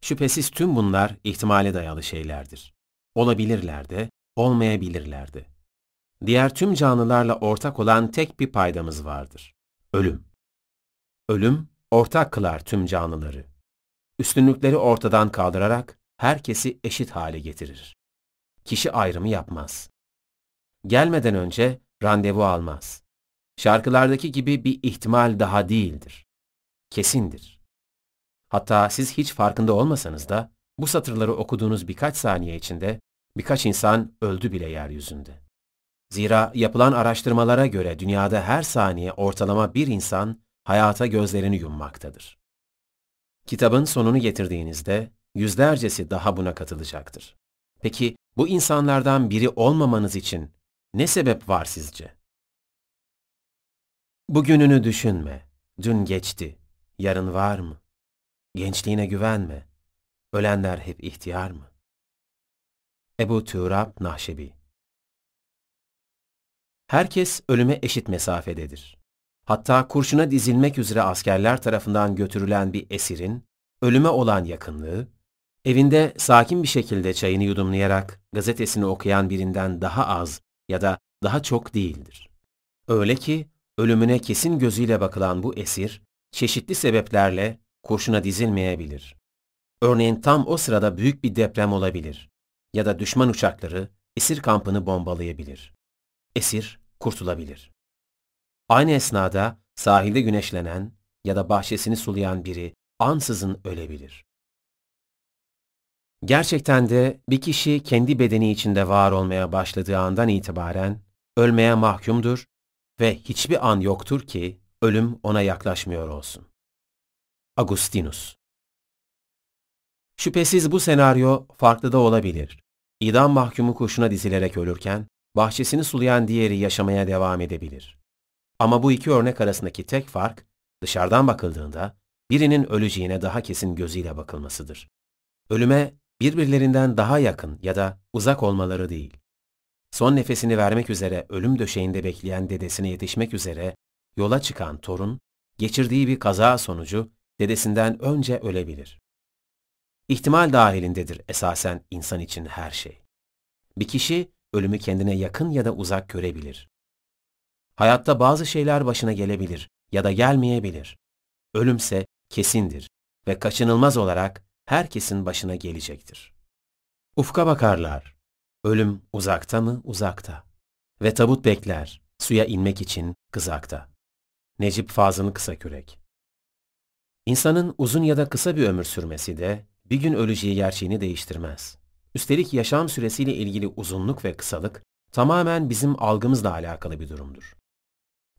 Şüphesiz tüm bunlar ihtimale dayalı şeylerdir. Olabilirler de, olmayabilirler de. Diğer tüm canlılarla ortak olan tek bir paydamız vardır. Ölüm. Ölüm, ortak kılar tüm canlıları. Üstünlükleri ortadan kaldırarak herkesi eşit hale getirir. Kişi ayrımı yapmaz. Gelmeden önce randevu almaz. Şarkılardaki gibi bir ihtimal daha değildir. Kesindir. Hatta siz hiç farkında olmasanız da bu satırları okuduğunuz birkaç saniye içinde birkaç insan öldü bile yeryüzünde. Zira yapılan araştırmalara göre dünyada her saniye ortalama bir insan hayata gözlerini yummaktadır. Kitabın sonunu getirdiğinizde yüzlercesi daha buna katılacaktır. Peki bu insanlardan biri olmamanız için ne sebep var sizce? Bugününü düşünme. Dün geçti. Yarın var mı? Gençliğine güvenme. Ölenler hep ihtiyar mı? Ebu Turab Nahşebi Herkes ölüme eşit mesafededir. Hatta kurşuna dizilmek üzere askerler tarafından götürülen bir esirin, ölüme olan yakınlığı, evinde sakin bir şekilde çayını yudumlayarak gazetesini okuyan birinden daha az ya da daha çok değildir. Öyle ki ölümüne kesin gözüyle bakılan bu esir, çeşitli sebeplerle kurşuna dizilmeyebilir. Örneğin tam o sırada büyük bir deprem olabilir ya da düşman uçakları esir kampını bombalayabilir. Esir kurtulabilir. Aynı esnada sahilde güneşlenen ya da bahçesini sulayan biri ansızın ölebilir. Gerçekten de bir kişi kendi bedeni içinde var olmaya başladığı andan itibaren ölmeye mahkumdur ve hiçbir an yoktur ki ölüm ona yaklaşmıyor olsun. Agustinus Şüphesiz bu senaryo farklı da olabilir. İdam mahkumu kuşuna dizilerek ölürken, bahçesini sulayan diğeri yaşamaya devam edebilir. Ama bu iki örnek arasındaki tek fark, dışarıdan bakıldığında birinin öleceğine daha kesin gözüyle bakılmasıdır. Ölüme birbirlerinden daha yakın ya da uzak olmaları değil. Son nefesini vermek üzere ölüm döşeğinde bekleyen dedesine yetişmek üzere yola çıkan torun, geçirdiği bir kaza sonucu dedesinden önce ölebilir. İhtimal dahilindedir esasen insan için her şey. Bir kişi ölümü kendine yakın ya da uzak görebilir. Hayatta bazı şeyler başına gelebilir ya da gelmeyebilir. Ölümse kesindir ve kaçınılmaz olarak herkesin başına gelecektir. Ufka bakarlar. Ölüm uzakta mı? Uzakta. Ve tabut bekler, suya inmek için kızakta. Necip Fazıl'ın Kısakürek İnsanın uzun ya da kısa bir ömür sürmesi de bir gün öleceği gerçeğini değiştirmez. Üstelik yaşam süresiyle ilgili uzunluk ve kısalık tamamen bizim algımızla alakalı bir durumdur.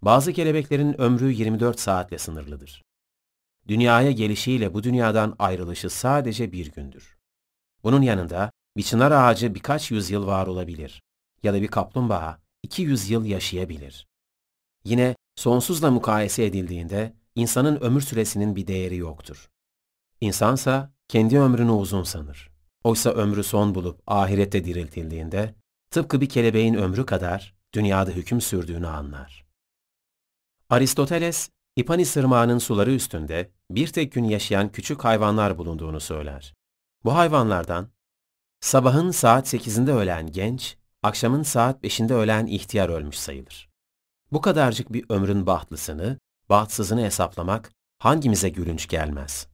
Bazı kelebeklerin ömrü 24 saatle sınırlıdır. Dünyaya gelişiyle bu dünyadan ayrılışı sadece bir gündür. Bunun yanında bir çınar ağacı birkaç yüzyıl var olabilir ya da bir kaplumbağa 200 yıl yaşayabilir. Yine sonsuzla mukayese edildiğinde insanın ömür süresinin bir değeri yoktur. İnsansa kendi ömrünü uzun sanır. Oysa ömrü son bulup ahirette diriltildiğinde tıpkı bir kelebeğin ömrü kadar dünyada hüküm sürdüğünü anlar. Aristoteles, Hipanis Irmağı'nın suları üstünde bir tek gün yaşayan küçük hayvanlar bulunduğunu söyler. Bu hayvanlardan sabahın saat 8'inde ölen genç, akşamın saat 5'inde ölen ihtiyar ölmüş sayılır. Bu kadarcık bir ömrün bahtlısını, bahtsızını hesaplamak hangimize gülünç gelmez.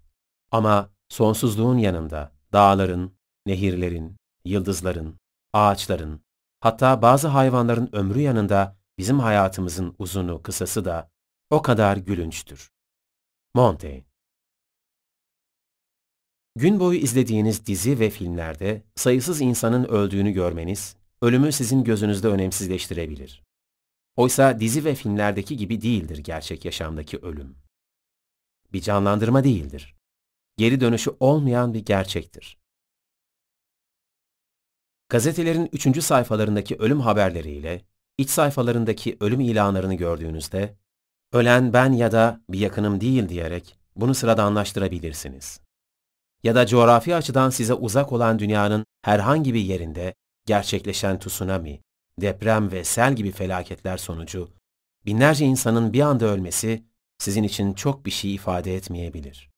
Ama sonsuzluğun yanında dağların, nehirlerin, yıldızların, ağaçların, hatta bazı hayvanların ömrü yanında bizim hayatımızın uzunu kısası da o kadar gülünçtür. Montaigne Gün boyu izlediğiniz dizi ve filmlerde sayısız insanın öldüğünü görmeniz, ölümü sizin gözünüzde önemsizleştirebilir. Oysa dizi ve filmlerdeki gibi değildir gerçek yaşamdaki ölüm. Bir canlandırma değildir. Geri dönüşü olmayan bir gerçektir. Gazetelerin üçüncü sayfalarındaki ölüm haberleriyle iç sayfalarındaki ölüm ilanlarını gördüğünüzde, ölen ben ya da bir yakınım değil diyerek bunu sıradanlaştırabilirsiniz. Ya da coğrafi açıdan size uzak olan dünyanın herhangi bir yerinde gerçekleşen tsunami, deprem ve sel gibi felaketler sonucu binlerce insanın bir anda ölmesi sizin için çok bir şey ifade etmeyebilir.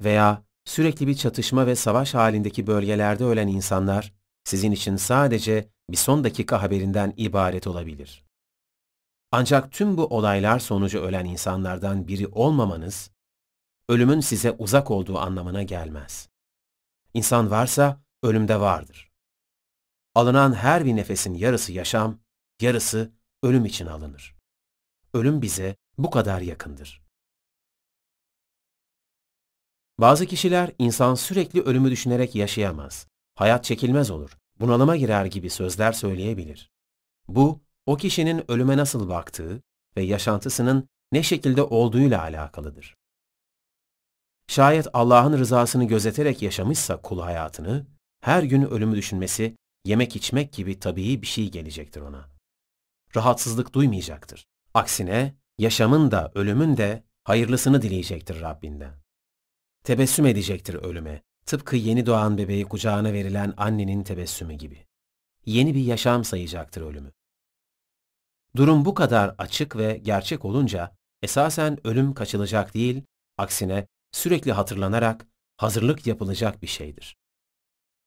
Veya sürekli bir çatışma ve savaş halindeki bölgelerde ölen insanlar sizin için sadece bir son dakika haberinden ibaret olabilir. Ancak tüm bu olaylar sonucu ölen insanlardan biri olmamanız, ölümün size uzak olduğu anlamına gelmez. İnsan varsa ölümde vardır. Alınan her bir nefesin yarısı yaşam, yarısı ölüm için alınır. Ölüm bize bu kadar yakındır. Bazı kişiler insan sürekli ölümü düşünerek yaşayamaz. Hayat çekilmez olur, bunalıma girer gibi sözler söyleyebilir. Bu, o kişinin ölüme nasıl baktığı ve yaşantısının ne şekilde olduğuyla alakalıdır. Şayet Allah'ın rızasını gözeterek yaşamışsa kul hayatını, her gün ölümü düşünmesi, yemek içmek gibi tabii bir şey gelecektir ona. Rahatsızlık duymayacaktır. Aksine yaşamın da ölümün de hayırlısını dileyecektir Rabbinden. Tebessüm edecektir ölüme, tıpkı yeni doğan bebeği kucağına verilen annenin tebessümü gibi. Yeni bir yaşam sayacaktır ölümü. Durum bu kadar açık ve gerçek olunca esasen ölüm kaçılacak değil, aksine sürekli hatırlanarak hazırlık yapılacak bir şeydir.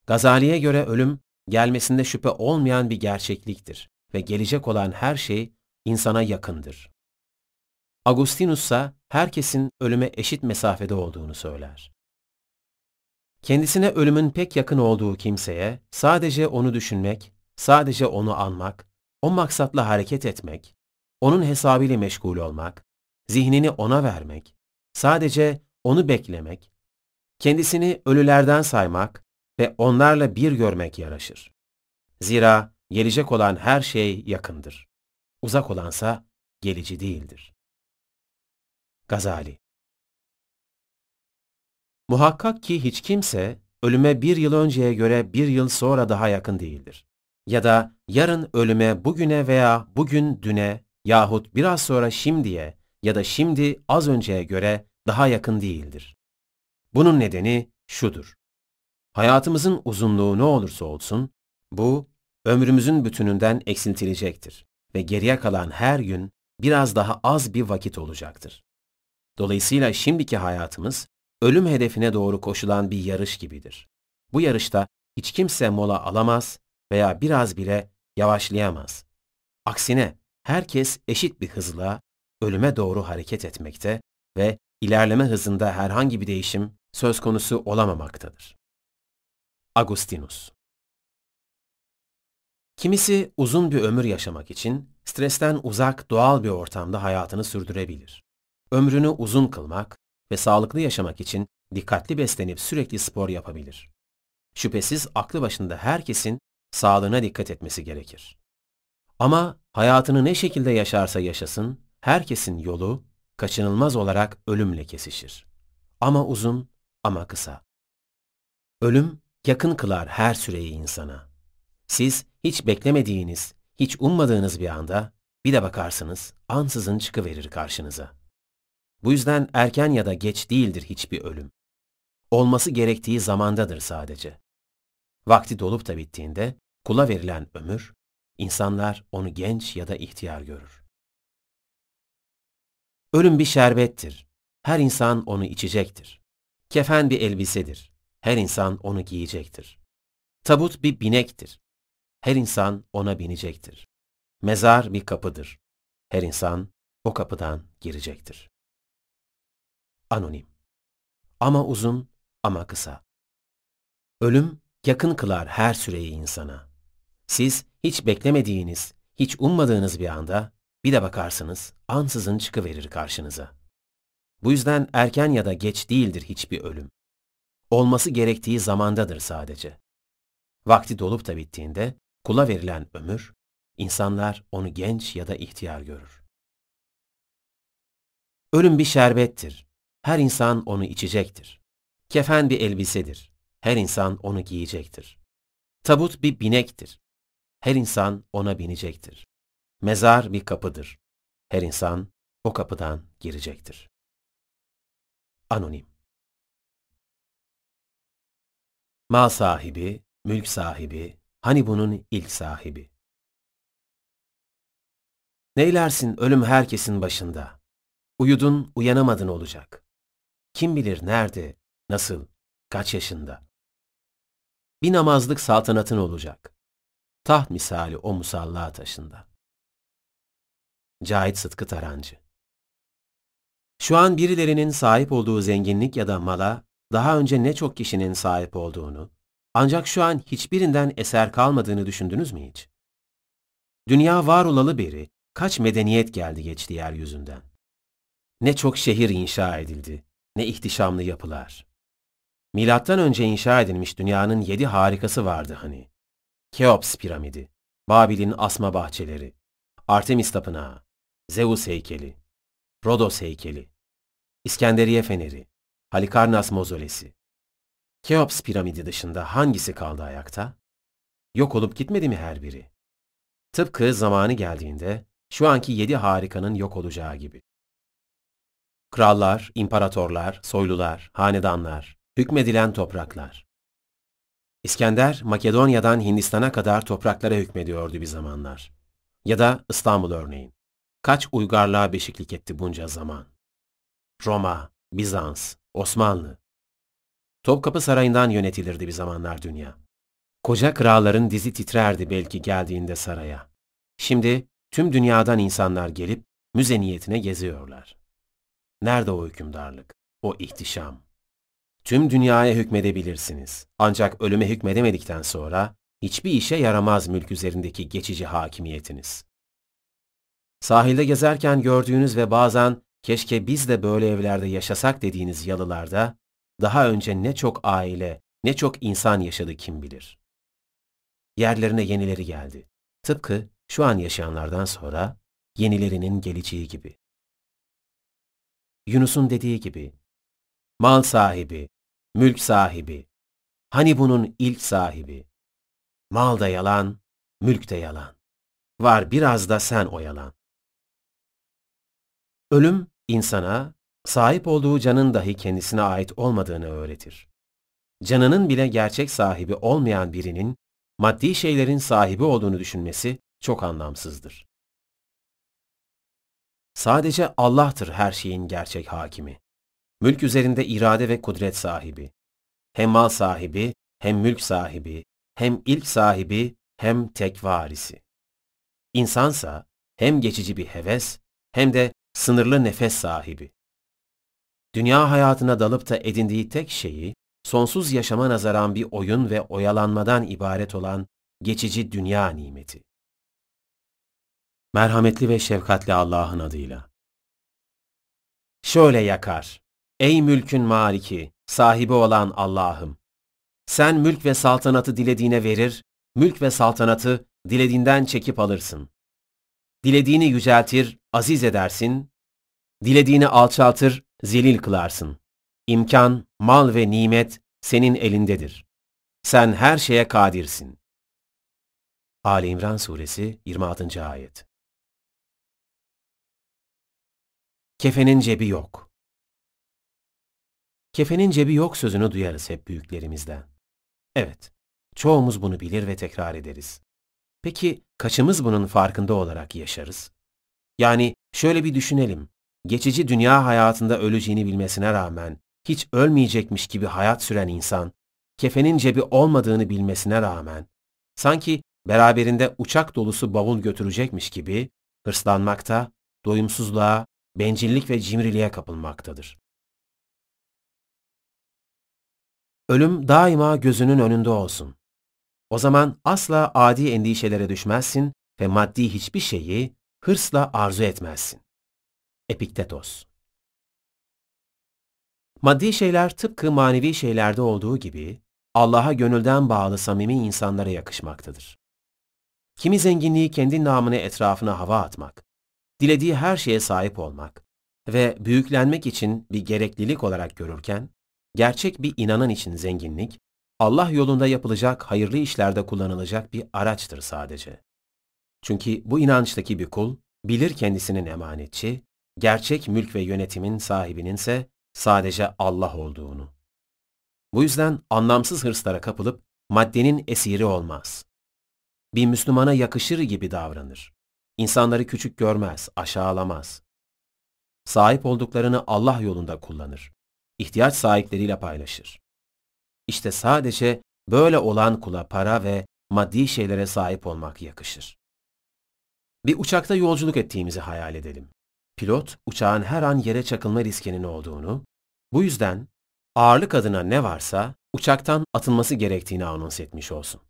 Gazali'ye göre ölüm gelmesinde şüphe olmayan bir gerçekliktir ve gelecek olan her şey insana yakındır. Agustinus ise herkesin ölüme eşit mesafede olduğunu söyler. Kendisine ölümün pek yakın olduğu kimseye sadece onu düşünmek, sadece onu anmak, o maksatla hareket etmek, onun hesabıyla meşgul olmak, zihnini ona vermek, sadece onu beklemek, kendisini ölülerden saymak ve onlarla bir görmek yaraşır. Zira gelecek olan her şey yakındır. Uzak olansa gelici değildir. Gazali Muhakkak ki hiç kimse ölüme bir yıl önceye göre bir yıl sonra daha yakın değildir. Ya da yarın ölüme bugüne veya bugün düne yahut biraz sonra şimdiye ya da şimdi az önceye göre daha yakın değildir. Bunun nedeni şudur. Hayatımızın uzunluğu ne olursa olsun, bu ömrümüzün bütününden eksiltilecektir ve geriye kalan her gün biraz daha az bir vakit olacaktır. Dolayısıyla şimdiki hayatımız ölüm hedefine doğru koşulan bir yarış gibidir. Bu yarışta hiç kimse mola alamaz veya biraz bile yavaşlayamaz. Aksine herkes eşit bir hızla ölüme doğru hareket etmekte ve ilerleme hızında herhangi bir değişim söz konusu olamamaktadır. Agustinus Kimisi uzun bir ömür yaşamak için stresten uzak doğal bir ortamda hayatını sürdürebilir. Ömrünü uzun kılmak ve sağlıklı yaşamak için dikkatli beslenip sürekli spor yapabilir. Şüphesiz aklı başında herkesin sağlığına dikkat etmesi gerekir. Ama hayatını ne şekilde yaşarsa yaşasın, herkesin yolu kaçınılmaz olarak ölümle kesişir. Ama uzun ama kısa. Ölüm yakın kılar her süreyi insana. Siz hiç beklemediğiniz, hiç ummadığınız bir anda bir de bakarsınız ansızın çıkıverir karşınıza. Bu yüzden erken ya da geç değildir hiçbir ölüm. Olması gerektiği zamandadır sadece. Vakti dolup da bittiğinde kula verilen ömür, insanlar onu genç ya da ihtiyar görür. Ölüm bir şerbettir. Her insan onu içecektir. Kefen bir elbisedir. Her insan onu giyecektir. Tabut bir binektir. Her insan ona binecektir. Mezar bir kapıdır. Her insan o kapıdan girecektir. Anonim. Ama uzun ama kısa. Ölüm yakın kılar her süreyi insana. Siz hiç beklemediğiniz, hiç ummadığınız bir anda bir de bakarsınız ansızın çıkıverir karşınıza. Bu yüzden erken ya da geç değildir hiçbir ölüm. Olması gerektiği zamandadır sadece. Vakti dolup da bittiğinde kula verilen ömür, insanlar onu genç ya da ihtiyar görür. Ölüm bir şerbettir. Her insan onu içecektir. Kefen bir elbisedir. Her insan onu giyecektir. Tabut bir binektir. Her insan ona binecektir. Mezar bir kapıdır. Her insan o kapıdan girecektir. Anonim Mal sahibi, mülk sahibi, hani bunun ilk sahibi. Neylersin ölüm herkesin başında. Uyudun, uyanamadın olacak. Kim bilir nerede, nasıl, kaç yaşında. Bir namazlık saltanatın olacak. Taht misali o musalla taşında. Cahit Sıtkı Tarancı Şu an birilerinin sahip olduğu zenginlik ya da mala daha önce ne çok kişinin sahip olduğunu, ancak şu an hiçbirinden eser kalmadığını düşündünüz mü hiç? Dünya var olalı beri kaç medeniyet geldi geçti yeryüzünden. Ne çok şehir inşa edildi, ne ihtişamlı yapılar. Milattan önce inşa edilmiş dünyanın yedi harikası vardı hani. Keops piramidi, Babil'in asma bahçeleri, Artemis tapınağı, Zeus heykeli, Rodos heykeli, İskenderiye feneri, Halikarnas mozolesi. Keops piramidi dışında hangisi kaldı ayakta? Yok olup gitmedi mi her biri? Tıpkı zamanı geldiğinde şu anki yedi harikanın yok olacağı gibi. Krallar, imparatorlar, soylular, hanedanlar, hükmedilen topraklar. İskender, Makedonya'dan Hindistan'a kadar topraklara hükmediyordu bir zamanlar. Ya da İstanbul örneğin. Kaç uygarlığa beşiklik etti bunca zaman. Roma, Bizans, Osmanlı. Topkapı Sarayı'ndan yönetilirdi bir zamanlar dünya. Koca kralların dizi titrerdi belki geldiğinde saraya. Şimdi tüm dünyadan insanlar gelip müze niyetine geziyorlar. Nerede o hükümdarlık, o ihtişam? tüm dünyaya hükmedebilirsiniz. Ancak ölüme hükmedemedikten sonra hiçbir işe yaramaz mülk üzerindeki geçici hakimiyetiniz. Sahilde gezerken gördüğünüz ve bazen keşke biz de böyle evlerde yaşasak dediğiniz yalılarda daha önce ne çok aile, ne çok insan yaşadı kim bilir. Yerlerine yenileri geldi. Tıpkı şu an yaşayanlardan sonra yenilerinin geleceği gibi. Yunus'un dediği gibi, mal sahibi, mülk sahibi, hani bunun ilk sahibi, mal da yalan, mülk de yalan, var biraz da sen oyalan. Ölüm, insana, sahip olduğu canın dahi kendisine ait olmadığını öğretir. Canının bile gerçek sahibi olmayan birinin, maddi şeylerin sahibi olduğunu düşünmesi çok anlamsızdır. Sadece Allah'tır her şeyin gerçek hakimi. Mülk üzerinde irade ve kudret sahibi. Hem mal sahibi, hem mülk sahibi, hem ilk sahibi, hem tek varisi. İnsansa hem geçici bir heves, hem de sınırlı nefes sahibi. Dünya hayatına dalıp da edindiği tek şeyi, sonsuz yaşama nazaran bir oyun ve oyalanmadan ibaret olan geçici dünya nimeti. Merhametli ve şefkatli Allah'ın adıyla. Şöyle yakar. Ey mülkün maliki, sahibi olan Allah'ım! Sen mülk ve saltanatı dilediğine verir, mülk ve saltanatı dilediğinden çekip alırsın. Dilediğini yüceltir, aziz edersin, dilediğini alçaltır, zelil kılarsın. İmkan, mal ve nimet senin elindedir. Sen her şeye kadirsin. Ali İmran Suresi 26. Ayet Kefenin cebi yok. Kefenin cebi yok sözünü duyarız hep büyüklerimizden. Evet, çoğumuz bunu bilir ve tekrar ederiz. Peki kaçımız bunun farkında olarak yaşarız? Yani şöyle bir düşünelim. Geçici dünya hayatında öleceğini bilmesine rağmen hiç ölmeyecekmiş gibi hayat süren insan, kefenin cebi olmadığını bilmesine rağmen sanki beraberinde uçak dolusu bavul götürecekmiş gibi hırslanmakta, doyumsuzluğa, bencillik ve cimriliğe kapılmaktadır. Ölüm daima gözünün önünde olsun. O zaman asla adi endişelere düşmezsin ve maddi hiçbir şeyi hırsla arzu etmezsin. Epiktetos Maddi şeyler tıpkı manevi şeylerde olduğu gibi Allah'a gönülden bağlı samimi insanlara yakışmaktadır. Kimi zenginliği kendi namını etrafına hava atmak, dilediği her şeye sahip olmak ve büyüklenmek için bir gereklilik olarak görürken, gerçek bir inanan için zenginlik, Allah yolunda yapılacak hayırlı işlerde kullanılacak bir araçtır sadece. Çünkü bu inançtaki bir kul, bilir kendisinin emanetçi, gerçek mülk ve yönetimin sahibinin ise sadece Allah olduğunu. Bu yüzden anlamsız hırslara kapılıp maddenin esiri olmaz. Bir Müslümana yakışır gibi davranır. İnsanları küçük görmez, aşağılamaz. Sahip olduklarını Allah yolunda kullanır. İhtiyaç sahipleriyle paylaşır. İşte sadece böyle olan kula para ve maddi şeylere sahip olmak yakışır. Bir uçakta yolculuk ettiğimizi hayal edelim. Pilot, uçağın her an yere çakılma riskinin olduğunu, bu yüzden ağırlık adına ne varsa uçaktan atılması gerektiğini anons etmiş olsun.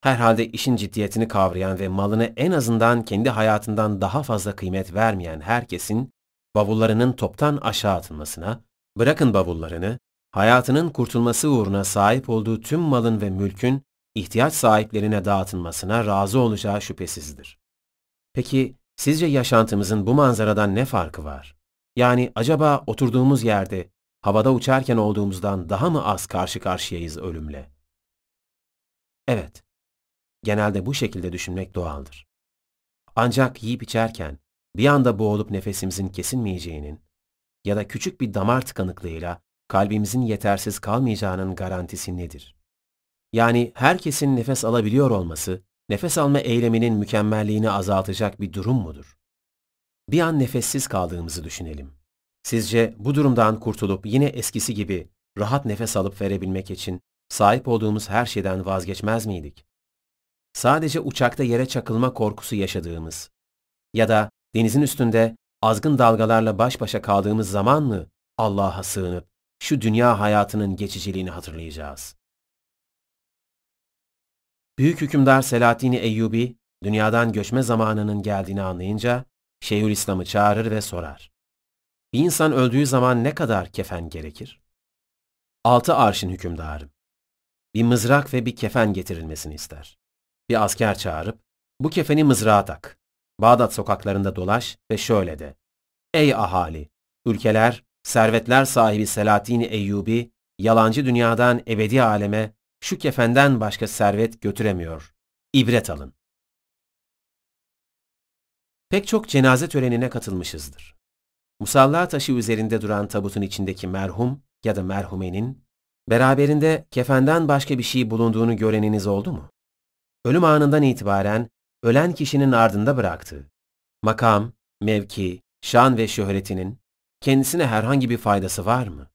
Herhalde işin ciddiyetini kavrayan ve malını en azından kendi hayatından daha fazla kıymet vermeyen herkesin bavullarının toptan aşağı atılmasına, bırakın bavullarını, hayatının kurtulması uğruna sahip olduğu tüm malın ve mülkün ihtiyaç sahiplerine dağıtılmasına razı olacağı şüphesizdir. Peki sizce yaşantımızın bu manzaradan ne farkı var? Yani acaba oturduğumuz yerde havada uçarken olduğumuzdan daha mı az karşı karşıyayız ölümle? Evet, genelde bu şekilde düşünmek doğaldır. Ancak yiyip içerken bir anda boğulup nefesimizin kesilmeyeceğinin ya da küçük bir damar tıkanıklığıyla kalbimizin yetersiz kalmayacağının garantisi nedir? Yani herkesin nefes alabiliyor olması, nefes alma eyleminin mükemmelliğini azaltacak bir durum mudur? Bir an nefessiz kaldığımızı düşünelim. Sizce bu durumdan kurtulup yine eskisi gibi rahat nefes alıp verebilmek için sahip olduğumuz her şeyden vazgeçmez miydik? Sadece uçakta yere çakılma korkusu yaşadığımız ya da denizin üstünde azgın dalgalarla baş başa kaldığımız zaman mı Allah'a sığınıp şu dünya hayatının geçiciliğini hatırlayacağız. Büyük hükümdar Selahaddin Eyyubi, dünyadan göçme zamanının geldiğini anlayınca Şeyhülislam'ı çağırır ve sorar. Bir insan öldüğü zaman ne kadar kefen gerekir? Altı arşın hükümdarım. Bir mızrak ve bir kefen getirilmesini ister. Bir asker çağırıp, bu kefeni mızrağa tak. Bağdat sokaklarında dolaş ve şöyle de. Ey ahali! Ülkeler, servetler sahibi Selahaddin Eyyubi, yalancı dünyadan ebedi aleme şu kefenden başka servet götüremiyor. İbret alın. Pek çok cenaze törenine katılmışızdır. Musalla taşı üzerinde duran tabutun içindeki merhum ya da merhumenin, beraberinde kefenden başka bir şey bulunduğunu göreniniz oldu mu? Ölüm anından itibaren ölen kişinin ardında bıraktığı, makam, mevki, şan ve şöhretinin kendisine herhangi bir faydası var mı?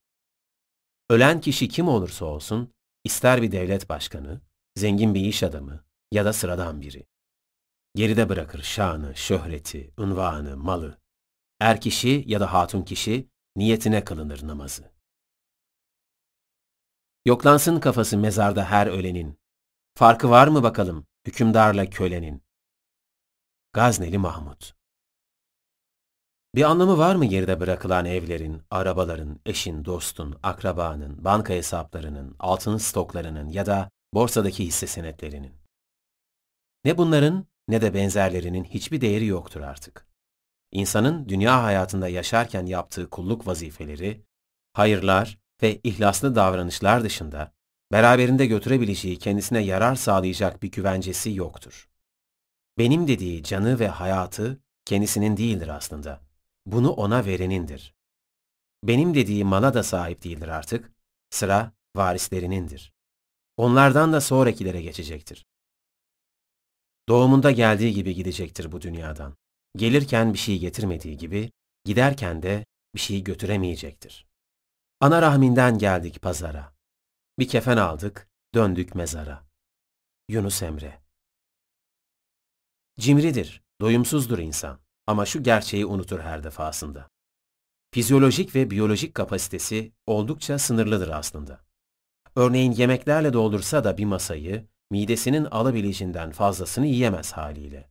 Ölen kişi kim olursa olsun, ister bir devlet başkanı, zengin bir iş adamı ya da sıradan biri. Geride bırakır şanı, şöhreti, unvanı, malı. Er kişi ya da hatun kişi niyetine kılınır namazı. Yoklansın kafası mezarda her ölenin. Farkı var mı bakalım hükümdarla kölenin? Gazneli Mahmud Bir anlamı var mı geride bırakılan evlerin, arabaların, eşin, dostun, akrabanın, banka hesaplarının, altın stoklarının ya da borsadaki hisse senetlerinin? Ne bunların ne de benzerlerinin hiçbir değeri yoktur artık. İnsanın dünya hayatında yaşarken yaptığı kulluk vazifeleri, hayırlar ve ihlaslı davranışlar dışında beraberinde götürebileceği kendisine yarar sağlayacak bir güvencesi yoktur. Benim dediği canı ve hayatı kendisinin değildir aslında. Bunu ona verenindir. Benim dediği mala da sahip değildir artık. Sıra varislerinindir. Onlardan da sonrakilere geçecektir. Doğumunda geldiği gibi gidecektir bu dünyadan. Gelirken bir şey getirmediği gibi, giderken de bir şey götüremeyecektir. Ana rahminden geldik pazara. Bir kefen aldık, döndük mezara. Yunus Emre Cimridir, doyumsuzdur insan ama şu gerçeği unutur her defasında. Fizyolojik ve biyolojik kapasitesi oldukça sınırlıdır aslında. Örneğin yemeklerle doldursa da bir masayı, midesinin alabileceğinden fazlasını yiyemez haliyle.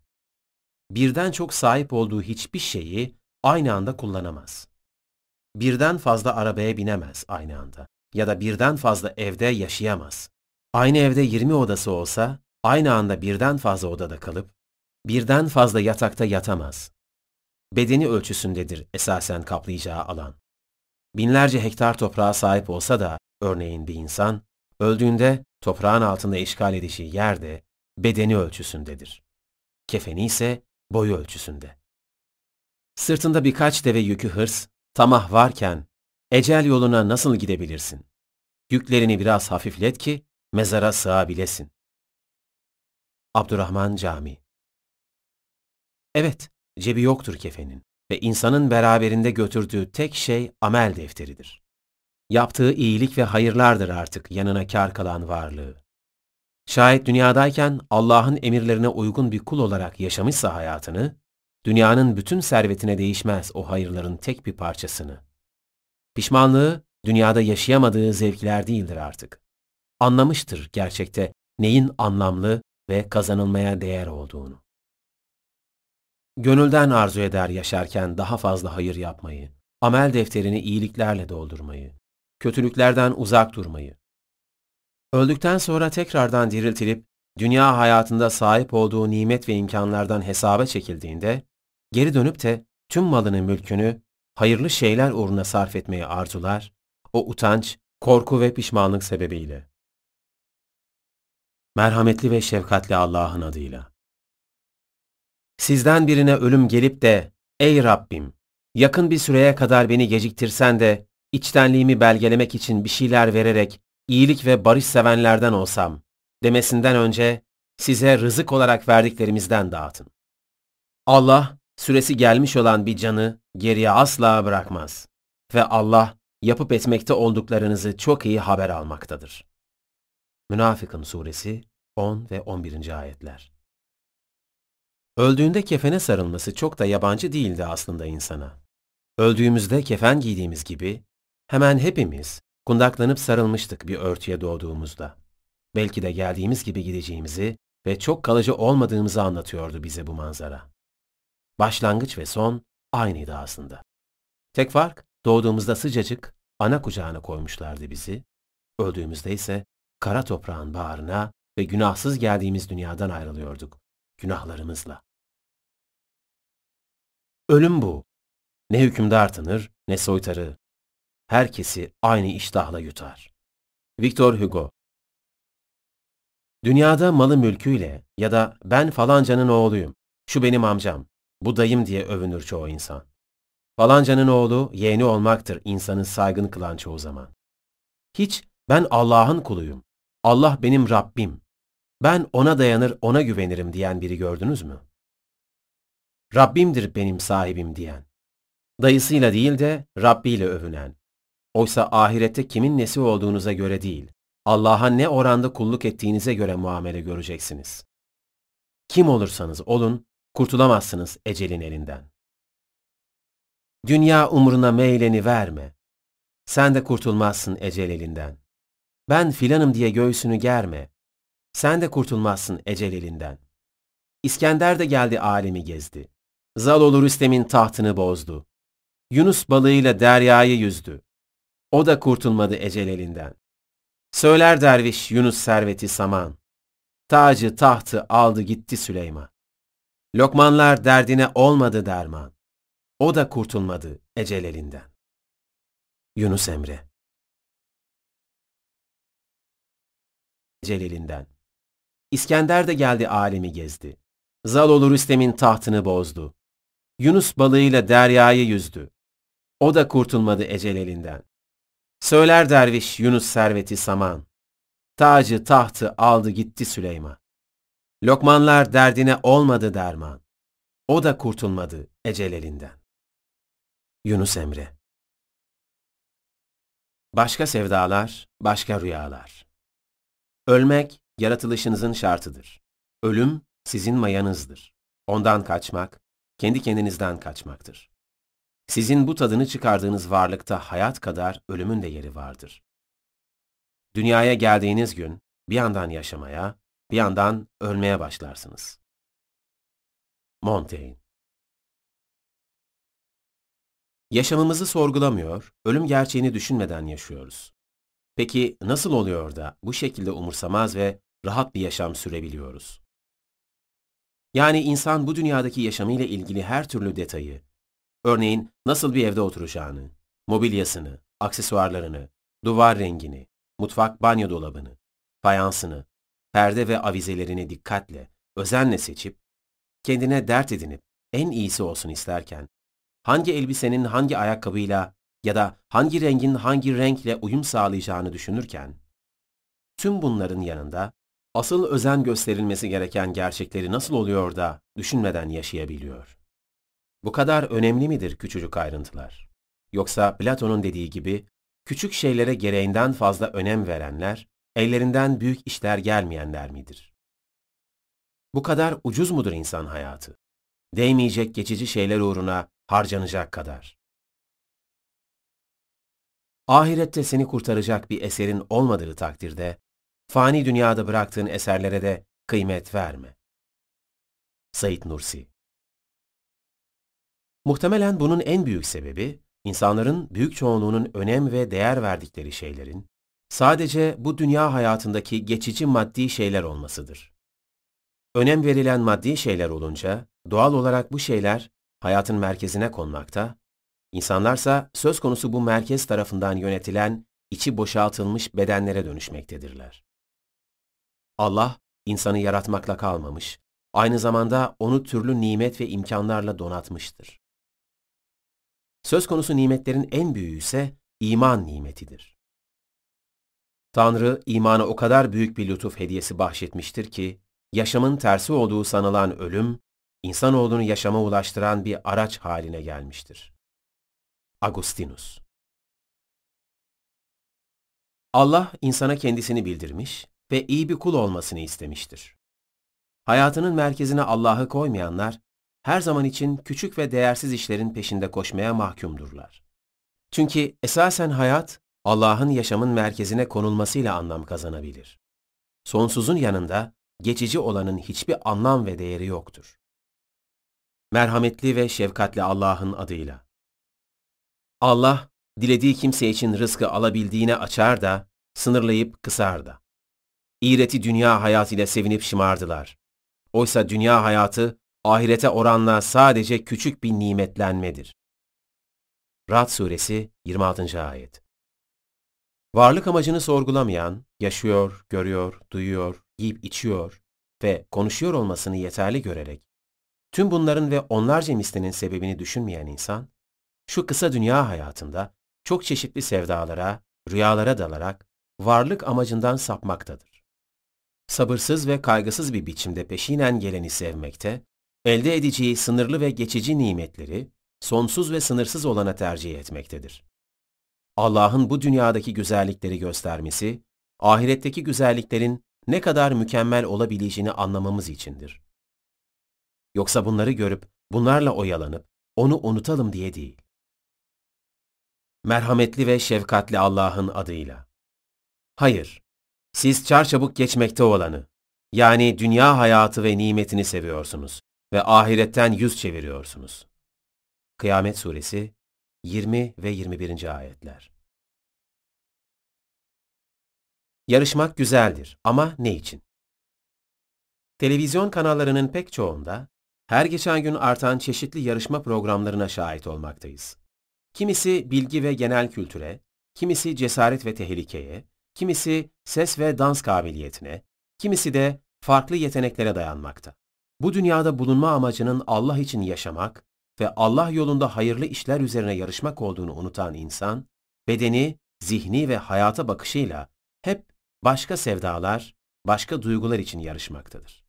Birden çok sahip olduğu hiçbir şeyi aynı anda kullanamaz. Birden fazla arabaya binemez aynı anda ya da birden fazla evde yaşayamaz. Aynı evde 20 odası olsa aynı anda birden fazla odada kalıp birden fazla yatakta yatamaz. Bedeni ölçüsündedir esasen kaplayacağı alan. Binlerce hektar toprağa sahip olsa da örneğin bir insan öldüğünde toprağın altında işgal edeceği yerde bedeni ölçüsündedir. Kefeni ise boyu ölçüsünde. Sırtında birkaç deve yükü hırs, tamah varken ecel yoluna nasıl gidebilirsin? Yüklerini biraz hafiflet ki mezara sığabilesin. Abdurrahman Cami Evet, cebi yoktur kefenin ve insanın beraberinde götürdüğü tek şey amel defteridir. Yaptığı iyilik ve hayırlardır artık yanına kar kalan varlığı. Şayet dünyadayken Allah'ın emirlerine uygun bir kul olarak yaşamışsa hayatını, dünyanın bütün servetine değişmez o hayırların tek bir parçasını. Pişmanlığı, dünyada yaşayamadığı zevkler değildir artık. Anlamıştır gerçekte neyin anlamlı ve kazanılmaya değer olduğunu. Gönülden arzu eder yaşarken daha fazla hayır yapmayı, amel defterini iyiliklerle doldurmayı, kötülüklerden uzak durmayı. Öldükten sonra tekrardan diriltilip dünya hayatında sahip olduğu nimet ve imkanlardan hesaba çekildiğinde geri dönüp de tüm malını, mülkünü hayırlı şeyler uğruna sarf etmeyi arzular, o utanç, korku ve pişmanlık sebebiyle. Merhametli ve şefkatli Allah'ın adıyla. Sizden birine ölüm gelip de, ey Rabbim, yakın bir süreye kadar beni geciktirsen de içtenliğimi belgelemek için bir şeyler vererek iyilik ve barış sevenlerden olsam demesinden önce size rızık olarak verdiklerimizden dağıtın. Allah süresi gelmiş olan bir canı geriye asla bırakmaz ve Allah yapıp etmekte olduklarınızı çok iyi haber almaktadır. Münafıkın suresi 10 ve 11. ayetler. Öldüğünde kefene sarılması çok da yabancı değildi aslında insana. Öldüğümüzde kefen giydiğimiz gibi Hemen hepimiz kundaklanıp sarılmıştık bir örtüye doğduğumuzda. Belki de geldiğimiz gibi gideceğimizi ve çok kalıcı olmadığımızı anlatıyordu bize bu manzara. Başlangıç ve son aynıydı aslında. Tek fark doğduğumuzda sıcacık ana kucağına koymuşlardı bizi, öldüğümüzde ise kara toprağın bağrına ve günahsız geldiğimiz dünyadan ayrılıyorduk, günahlarımızla. Ölüm bu. Ne hükümdar tanır, ne soytarı. Herkesi aynı iştahla yutar. Victor Hugo Dünyada malı mülküyle ya da ben falancanın oğluyum, şu benim amcam, bu dayım diye övünür çoğu insan. Falancanın oğlu yeğeni olmaktır insanı saygın kılan çoğu zaman. Hiç ben Allah'ın kuluyum, Allah benim Rabbim, ben ona dayanır ona güvenirim diyen biri gördünüz mü? Rabbimdir benim sahibim diyen. Dayısıyla değil de Rabbiyle övünen. Oysa ahirette kimin nesi olduğunuza göre değil, Allah'a ne oranda kulluk ettiğinize göre muamele göreceksiniz. Kim olursanız olun, kurtulamazsınız ecelin elinden. Dünya umruna meyleni verme. Sen de kurtulmazsın ecel elinden. Ben filanım diye göğsünü germe. Sen de kurtulmazsın ecel elinden. İskender de geldi alemi gezdi. Zalolu Rüstem'in tahtını bozdu. Yunus balığıyla deryayı yüzdü. O da kurtulmadı ecel elinden. Söyler derviş Yunus serveti saman. Tacı tahtı aldı gitti Süleyman. Lokmanlar derdine olmadı derman. O da kurtulmadı ecel elinden. Yunus Emre Ecel elinden. İskender de geldi alemi gezdi. Zalolu Rüstem'in tahtını bozdu. Yunus balığıyla deryayı yüzdü. O da kurtulmadı ecel elinden. Söyler derviş Yunus serveti saman. Tacı tahtı aldı gitti Süleyman. Lokmanlar derdine olmadı derman. O da kurtulmadı ecel elinden. Yunus Emre Başka sevdalar, başka rüyalar. Ölmek, yaratılışınızın şartıdır. Ölüm, sizin mayanızdır. Ondan kaçmak, kendi kendinizden kaçmaktır. Sizin bu tadını çıkardığınız varlıkta hayat kadar ölümün de yeri vardır. Dünyaya geldiğiniz gün bir yandan yaşamaya, bir yandan ölmeye başlarsınız. Montaigne Yaşamımızı sorgulamıyor, ölüm gerçeğini düşünmeden yaşıyoruz. Peki nasıl oluyor da bu şekilde umursamaz ve rahat bir yaşam sürebiliyoruz? Yani insan bu dünyadaki yaşamıyla ilgili her türlü detayı, örneğin nasıl bir evde oturacağını, mobilyasını, aksesuarlarını, duvar rengini, mutfak banyo dolabını, fayansını, perde ve avizelerini dikkatle, özenle seçip, kendine dert edinip en iyisi olsun isterken, hangi elbisenin hangi ayakkabıyla ya da hangi rengin hangi renkle uyum sağlayacağını düşünürken, tüm bunların yanında asıl özen gösterilmesi gereken gerçekleri nasıl oluyor da düşünmeden yaşayabiliyor? Bu kadar önemli midir küçücük ayrıntılar? Yoksa Platon'un dediği gibi küçük şeylere gereğinden fazla önem verenler, ellerinden büyük işler gelmeyenler midir? Bu kadar ucuz mudur insan hayatı? Değmeyecek geçici şeyler uğruna harcanacak kadar. Ahirette seni kurtaracak bir eserin olmadığı takdirde, fani dünyada bıraktığın eserlere de kıymet verme. Said Nursi Muhtemelen bunun en büyük sebebi, insanların büyük çoğunluğunun önem ve değer verdikleri şeylerin, sadece bu dünya hayatındaki geçici maddi şeyler olmasıdır. Önem verilen maddi şeyler olunca, doğal olarak bu şeyler hayatın merkezine konmakta, insanlarsa söz konusu bu merkez tarafından yönetilen, içi boşaltılmış bedenlere dönüşmektedirler. Allah, insanı yaratmakla kalmamış, aynı zamanda onu türlü nimet ve imkanlarla donatmıştır. Söz konusu nimetlerin en büyüğü ise iman nimetidir. Tanrı imana o kadar büyük bir lütuf hediyesi bahşetmiştir ki, yaşamın tersi olduğu sanılan ölüm, insanoğlunu yaşama ulaştıran bir araç haline gelmiştir. Agustinus Allah insana kendisini bildirmiş ve iyi bir kul olmasını istemiştir. Hayatının merkezine Allah'ı koymayanlar, her zaman için küçük ve değersiz işlerin peşinde koşmaya mahkumdurlar. Çünkü esasen hayat, Allah'ın yaşamın merkezine konulmasıyla anlam kazanabilir. Sonsuzun yanında geçici olanın hiçbir anlam ve değeri yoktur. Merhametli ve şefkatli Allah'ın adıyla. Allah, dilediği kimse için rızkı alabildiğine açar da, sınırlayıp kısar da. İğreti dünya hayatıyla sevinip şımardılar. Oysa dünya hayatı, ahirete oranla sadece küçük bir nimetlenmedir. Rad Suresi 26. Ayet Varlık amacını sorgulamayan, yaşıyor, görüyor, duyuyor, yiyip içiyor ve konuşuyor olmasını yeterli görerek, tüm bunların ve onlarca mislinin sebebini düşünmeyen insan, şu kısa dünya hayatında çok çeşitli sevdalara, rüyalara dalarak varlık amacından sapmaktadır. Sabırsız ve kaygısız bir biçimde peşinen geleni sevmekte, elde edeceği sınırlı ve geçici nimetleri, sonsuz ve sınırsız olana tercih etmektedir. Allah'ın bu dünyadaki güzellikleri göstermesi, ahiretteki güzelliklerin ne kadar mükemmel olabileceğini anlamamız içindir. Yoksa bunları görüp bunlarla oyalanıp onu unutalım diye değil. Merhametli ve şefkatli Allah'ın adıyla. Hayır, siz çarçabuk geçmekte olanı, yani dünya hayatı ve nimetini seviyorsunuz ve ahiretten yüz çeviriyorsunuz. Kıyamet Suresi 20 ve 21. ayetler. Yarışmak güzeldir ama ne için? Televizyon kanallarının pek çoğunda her geçen gün artan çeşitli yarışma programlarına şahit olmaktayız. Kimisi bilgi ve genel kültüre, kimisi cesaret ve tehlikeye, kimisi ses ve dans kabiliyetine, kimisi de farklı yeteneklere dayanmakta. Bu dünyada bulunma amacının Allah için yaşamak ve Allah yolunda hayırlı işler üzerine yarışmak olduğunu unutan insan, bedeni, zihni ve hayata bakışıyla hep başka sevdalar, başka duygular için yarışmaktadır.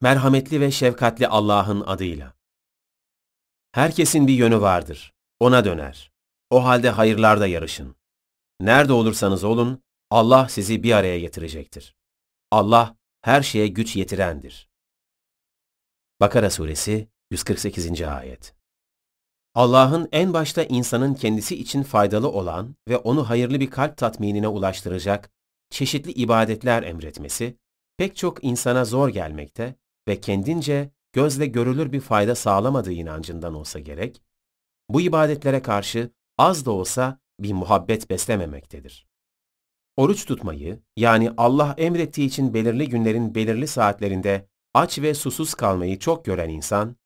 Merhametli ve şefkatli Allah'ın adıyla. Herkesin bir yönü vardır. Ona döner. O halde hayırlarda yarışın. Nerede olursanız olun, Allah sizi bir araya getirecektir. Allah her şeye güç yetirendir. Bakara Suresi 148. Ayet Allah'ın en başta insanın kendisi için faydalı olan ve onu hayırlı bir kalp tatminine ulaştıracak çeşitli ibadetler emretmesi, pek çok insana zor gelmekte ve kendince gözle görülür bir fayda sağlamadığı inancından olsa gerek, bu ibadetlere karşı az da olsa bir muhabbet beslememektedir. Oruç tutmayı, yani Allah emrettiği için belirli günlerin belirli saatlerinde aç ve susuz kalmayı çok gören insan,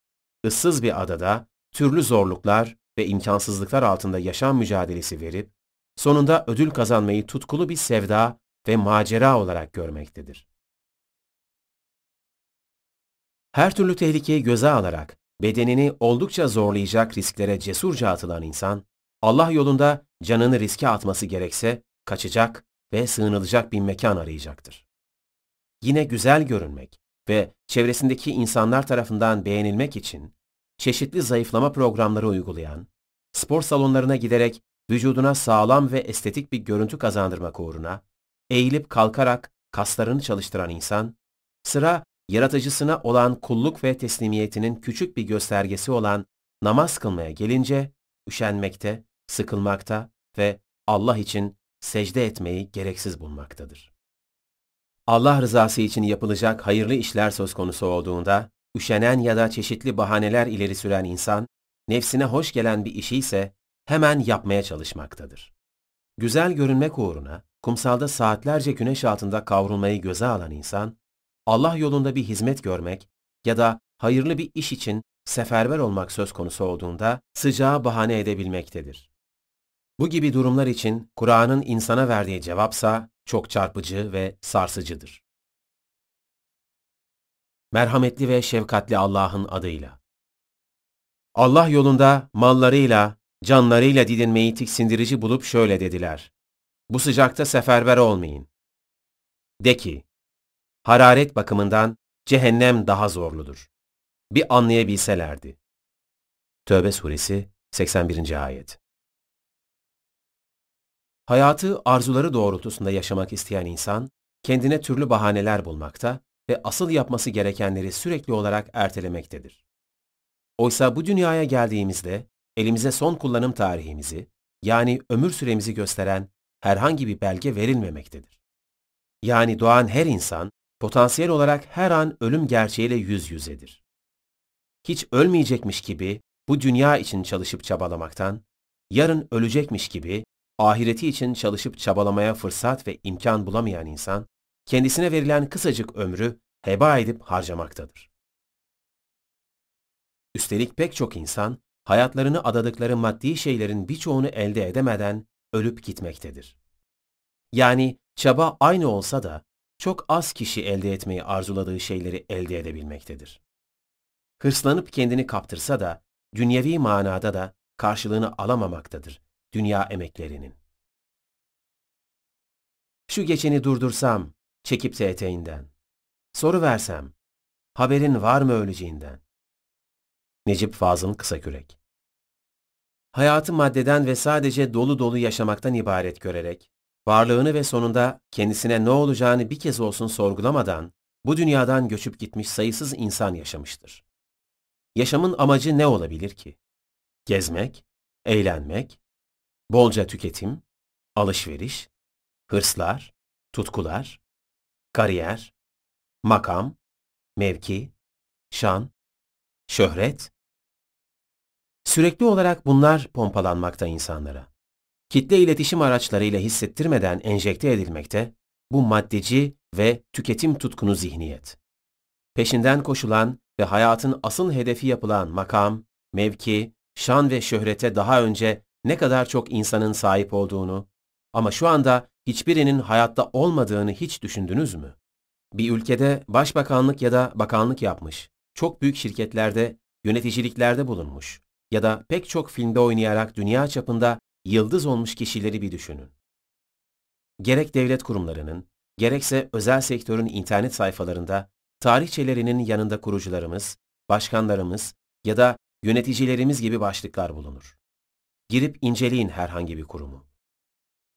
ıssız bir adada türlü zorluklar ve imkansızlıklar altında yaşam mücadelesi verip, sonunda ödül kazanmayı tutkulu bir sevda ve macera olarak görmektedir. Her türlü tehlikeyi göze alarak bedenini oldukça zorlayacak risklere cesurca atılan insan, Allah yolunda canını riske atması gerekse kaçacak ve sığınılacak bir mekan arayacaktır. Yine güzel görünmek ve çevresindeki insanlar tarafından beğenilmek için çeşitli zayıflama programları uygulayan, spor salonlarına giderek vücuduna sağlam ve estetik bir görüntü kazandırmak uğruna, eğilip kalkarak kaslarını çalıştıran insan, sıra yaratıcısına olan kulluk ve teslimiyetinin küçük bir göstergesi olan namaz kılmaya gelince, üşenmekte, sıkılmakta ve Allah için secde etmeyi gereksiz bulmaktadır. Allah rızası için yapılacak hayırlı işler söz konusu olduğunda, üşenen ya da çeşitli bahaneler ileri süren insan, nefsine hoş gelen bir işi ise hemen yapmaya çalışmaktadır. Güzel görünmek uğruna, kumsalda saatlerce güneş altında kavrulmayı göze alan insan, Allah yolunda bir hizmet görmek ya da hayırlı bir iş için seferber olmak söz konusu olduğunda sıcağı bahane edebilmektedir. Bu gibi durumlar için Kur'an'ın insana verdiği cevapsa çok çarpıcı ve sarsıcıdır. Merhametli ve şefkatli Allah'ın adıyla. Allah yolunda mallarıyla, canlarıyla didinmeyi tiksindirici bulup şöyle dediler. Bu sıcakta seferber olmayın. De ki, hararet bakımından cehennem daha zorludur. Bir anlayabilselerdi. Tövbe suresi 81. ayet. Hayatı arzuları doğrultusunda yaşamak isteyen insan, kendine türlü bahaneler bulmakta ve asıl yapması gerekenleri sürekli olarak ertelemektedir. Oysa bu dünyaya geldiğimizde elimize son kullanım tarihimizi, yani ömür süremizi gösteren herhangi bir belge verilmemektedir. Yani doğan her insan, potansiyel olarak her an ölüm gerçeğiyle yüz yüzedir. Hiç ölmeyecekmiş gibi bu dünya için çalışıp çabalamaktan, yarın ölecekmiş gibi ahireti için çalışıp çabalamaya fırsat ve imkan bulamayan insan, kendisine verilen kısacık ömrü heba edip harcamaktadır. Üstelik pek çok insan, hayatlarını adadıkları maddi şeylerin birçoğunu elde edemeden ölüp gitmektedir. Yani çaba aynı olsa da çok az kişi elde etmeyi arzuladığı şeyleri elde edebilmektedir. Hırslanıp kendini kaptırsa da dünyevi manada da karşılığını alamamaktadır dünya emeklerinin. Şu geçeni durdursam, çekip de. Soru versem, haberin var mı öleceğinden? Necip Fazıl Kısakürek Hayatı maddeden ve sadece dolu dolu yaşamaktan ibaret görerek, varlığını ve sonunda kendisine ne olacağını bir kez olsun sorgulamadan, bu dünyadan göçüp gitmiş sayısız insan yaşamıştır. Yaşamın amacı ne olabilir ki? Gezmek, eğlenmek, bolca tüketim, alışveriş, hırslar, tutkular, kariyer, makam, mevki, şan, şöhret. Sürekli olarak bunlar pompalanmakta insanlara. Kitle iletişim araçlarıyla hissettirmeden enjekte edilmekte bu maddeci ve tüketim tutkunu zihniyet. Peşinden koşulan ve hayatın asıl hedefi yapılan makam, mevki, şan ve şöhrete daha önce ne kadar çok insanın sahip olduğunu ama şu anda hiçbirinin hayatta olmadığını hiç düşündünüz mü? Bir ülkede başbakanlık ya da bakanlık yapmış, çok büyük şirketlerde yöneticiliklerde bulunmuş ya da pek çok filmde oynayarak dünya çapında yıldız olmuş kişileri bir düşünün. Gerek devlet kurumlarının, gerekse özel sektörün internet sayfalarında tarihçelerinin yanında kurucularımız, başkanlarımız ya da yöneticilerimiz gibi başlıklar bulunur. Girip inceleyin herhangi bir kurumu.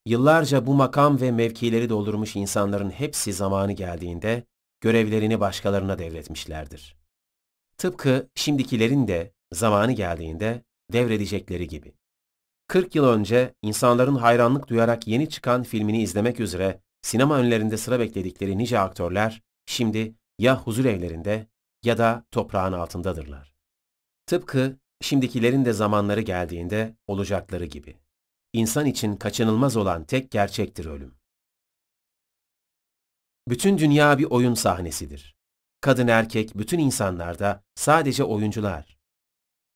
Yıllarca bu makam ve mevkileri doldurmuş insanların hepsi zamanı geldiğinde görevlerini başkalarına devretmişlerdir. Tıpkı şimdikilerin de zamanı geldiğinde devredecekleri gibi. 40 yıl önce insanların hayranlık duyarak yeni çıkan filmini izlemek üzere sinema önlerinde sıra bekledikleri nice aktörler şimdi ya huzur evlerinde ya da toprağın altındadırlar. Tıpkı şimdikilerin de zamanları geldiğinde olacakları gibi. İnsan için kaçınılmaz olan tek gerçektir ölüm. Bütün dünya bir oyun sahnesidir. Kadın erkek bütün insanlarda sadece oyuncular.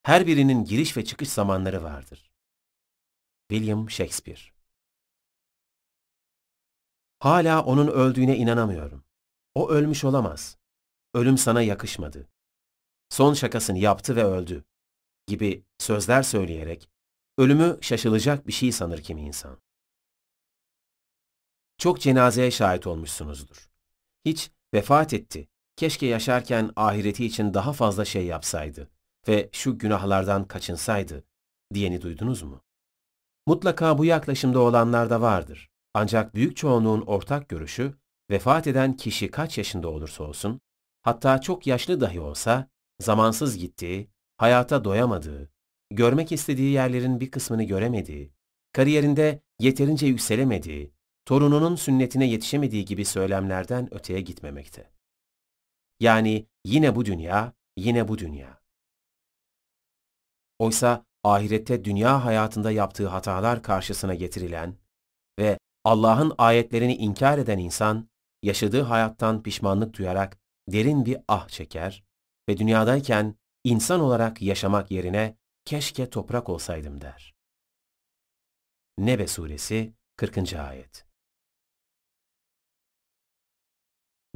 Her birinin giriş ve çıkış zamanları vardır. William Shakespeare Hala onun öldüğüne inanamıyorum. O ölmüş olamaz. Ölüm sana yakışmadı. Son şakasını yaptı ve öldü. Gibi sözler söyleyerek ölümü şaşılacak bir şey sanır kimi insan. Çok cenazeye şahit olmuşsunuzdur. Hiç vefat etti, keşke yaşarken ahireti için daha fazla şey yapsaydı ve şu günahlardan kaçınsaydı diyeni duydunuz mu? Mutlaka bu yaklaşımda olanlar da vardır. Ancak büyük çoğunluğun ortak görüşü, vefat eden kişi kaç yaşında olursa olsun, hatta çok yaşlı dahi olsa, zamansız gittiği, hayata doyamadığı, görmek istediği yerlerin bir kısmını göremediği, kariyerinde yeterince yükselemediği, torununun sünnetine yetişemediği gibi söylemlerden öteye gitmemekte. Yani yine bu dünya, yine bu dünya. Oysa ahirette dünya hayatında yaptığı hatalar karşısına getirilen ve Allah'ın ayetlerini inkar eden insan, yaşadığı hayattan pişmanlık duyarak derin bir ah çeker ve dünyadayken insan olarak yaşamak yerine keşke toprak olsaydım der. Nebe Suresi 40. Ayet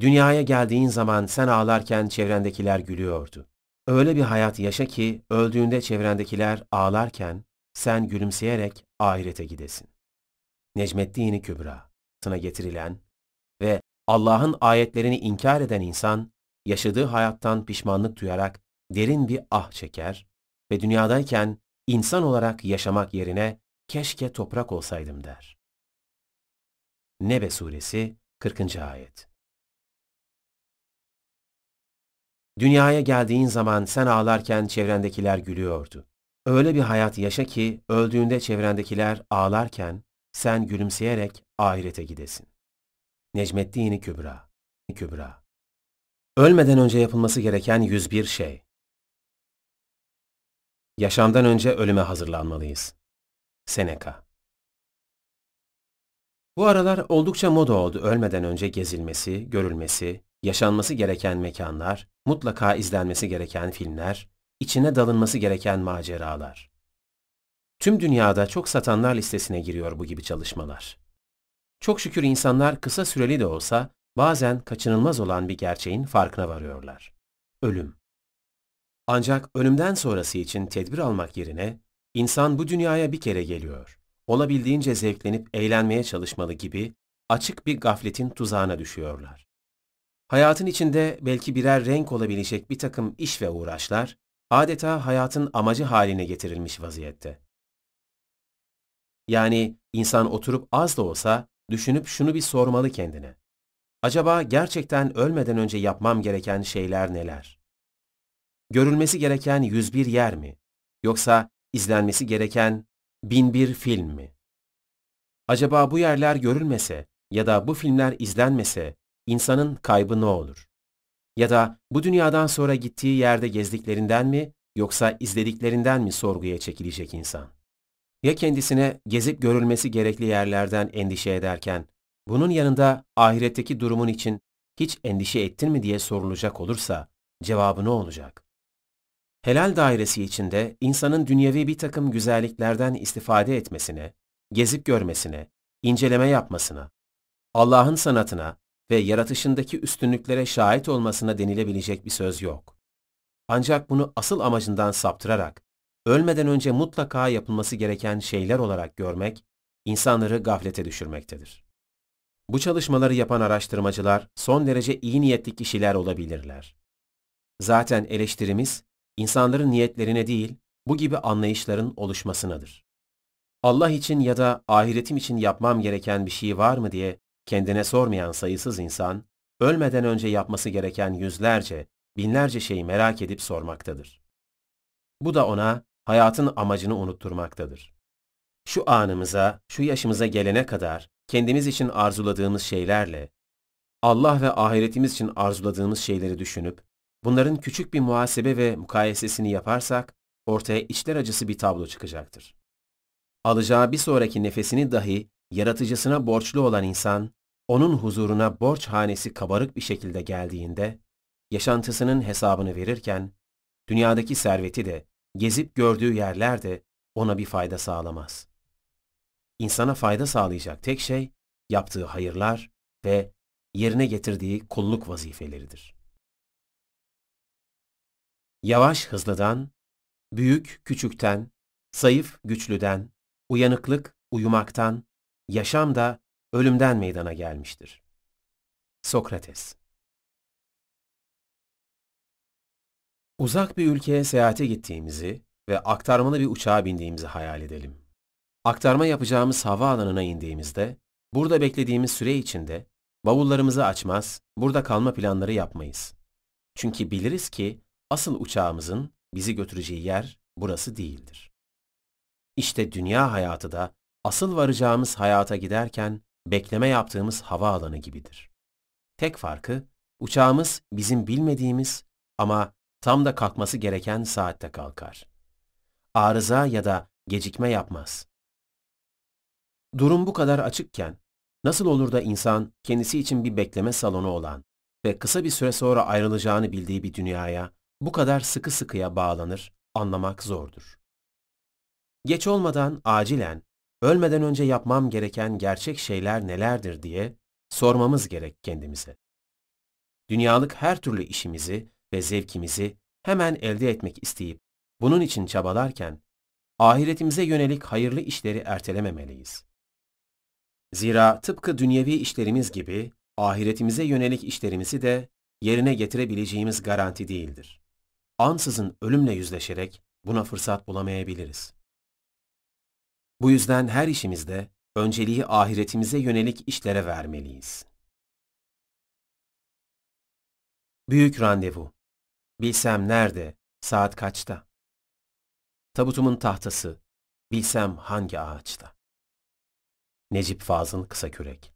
Dünyaya geldiğin zaman sen ağlarken çevrendekiler gülüyordu. Öyle bir hayat yaşa ki öldüğünde çevrendekiler ağlarken sen gülümseyerek ahirete gidesin. Necmettin-i Kübra sana getirilen ve Allah'ın ayetlerini inkar eden insan yaşadığı hayattan pişmanlık duyarak derin bir ah çeker ve dünyadayken insan olarak yaşamak yerine keşke toprak olsaydım der. Nebe Suresi 40. Ayet Dünyaya geldiğin zaman sen ağlarken çevrendekiler gülüyordu. Öyle bir hayat yaşa ki öldüğünde çevrendekiler ağlarken sen gülümseyerek ahirete gidesin. Necmettin Kübra Kübra Ölmeden önce yapılması gereken 101 şey. Yaşamdan önce ölüme hazırlanmalıyız. Seneca Bu aralar oldukça moda oldu ölmeden önce gezilmesi, görülmesi, yaşanması gereken mekanlar, mutlaka izlenmesi gereken filmler, içine dalınması gereken maceralar. Tüm dünyada çok satanlar listesine giriyor bu gibi çalışmalar. Çok şükür insanlar kısa süreli de olsa bazen kaçınılmaz olan bir gerçeğin farkına varıyorlar. Ölüm. Ancak ölümden sonrası için tedbir almak yerine insan bu dünyaya bir kere geliyor. Olabildiğince zevklenip eğlenmeye çalışmalı gibi açık bir gafletin tuzağına düşüyorlar. Hayatın içinde belki birer renk olabilecek bir takım iş ve uğraşlar adeta hayatın amacı haline getirilmiş vaziyette. Yani insan oturup az da olsa düşünüp şunu bir sormalı kendine. Acaba gerçekten ölmeden önce yapmam gereken şeyler neler? Görülmesi gereken 101 yer mi? Yoksa izlenmesi gereken bin bir film mi? Acaba bu yerler görülmese ya da bu filmler izlenmese insanın kaybı ne olur? Ya da bu dünyadan sonra gittiği yerde gezdiklerinden mi yoksa izlediklerinden mi sorguya çekilecek insan? Ya kendisine gezip görülmesi gerekli yerlerden endişe ederken, bunun yanında ahiretteki durumun için hiç endişe ettin mi diye sorulacak olursa, cevabı ne olacak? Helal dairesi içinde insanın dünyevi bir takım güzelliklerden istifade etmesine, gezip görmesine, inceleme yapmasına, Allah'ın sanatına ve yaratışındaki üstünlüklere şahit olmasına denilebilecek bir söz yok. Ancak bunu asıl amacından saptırarak, ölmeden önce mutlaka yapılması gereken şeyler olarak görmek, insanları gaflete düşürmektedir. Bu çalışmaları yapan araştırmacılar son derece iyi niyetli kişiler olabilirler. Zaten eleştirimiz, insanların niyetlerine değil, bu gibi anlayışların oluşmasınadır. Allah için ya da ahiretim için yapmam gereken bir şey var mı diye kendine sormayan sayısız insan, ölmeden önce yapması gereken yüzlerce, binlerce şeyi merak edip sormaktadır. Bu da ona hayatın amacını unutturmaktadır. Şu anımıza, şu yaşımıza gelene kadar kendimiz için arzuladığımız şeylerle, Allah ve ahiretimiz için arzuladığımız şeyleri düşünüp, bunların küçük bir muhasebe ve mukayesesini yaparsak, ortaya içler acısı bir tablo çıkacaktır. Alacağı bir sonraki nefesini dahi yaratıcısına borçlu olan insan, onun huzuruna borç hanesi kabarık bir şekilde geldiğinde, yaşantısının hesabını verirken, dünyadaki serveti de, gezip gördüğü yerler de ona bir fayda sağlamaz. İnsana fayda sağlayacak tek şey, yaptığı hayırlar ve yerine getirdiği kulluk vazifeleridir. Yavaş hızlıdan, büyük küçükten, zayıf güçlüden, uyanıklık uyumaktan, yaşam da ölümden meydana gelmiştir. Sokrates Uzak bir ülkeye seyahate gittiğimizi ve aktarmalı bir uçağa bindiğimizi hayal edelim. Aktarma yapacağımız havaalanına indiğimizde, burada beklediğimiz süre içinde bavullarımızı açmaz, burada kalma planları yapmayız. Çünkü biliriz ki asıl uçağımızın bizi götüreceği yer burası değildir. İşte dünya hayatı da asıl varacağımız hayata giderken bekleme yaptığımız havaalanı gibidir. Tek farkı uçağımız bizim bilmediğimiz ama tam da kalkması gereken saatte kalkar. Arıza ya da gecikme yapmaz. Durum bu kadar açıkken nasıl olur da insan kendisi için bir bekleme salonu olan ve kısa bir süre sonra ayrılacağını bildiği bir dünyaya bu kadar sıkı sıkıya bağlanır, anlamak zordur. Geç olmadan acilen ölmeden önce yapmam gereken gerçek şeyler nelerdir diye sormamız gerek kendimize. Dünyalık her türlü işimizi ve zevkimizi hemen elde etmek isteyip bunun için çabalarken ahiretimize yönelik hayırlı işleri ertelememeliyiz. Zira tıpkı dünyevi işlerimiz gibi ahiretimize yönelik işlerimizi de yerine getirebileceğimiz garanti değildir. Ansızın ölümle yüzleşerek buna fırsat bulamayabiliriz. Bu yüzden her işimizde önceliği ahiretimize yönelik işlere vermeliyiz. Büyük randevu. Bilsem nerede, saat kaçta? tabutumun tahtası, bilsem hangi ağaçta. Necip Fazıl Kısakürek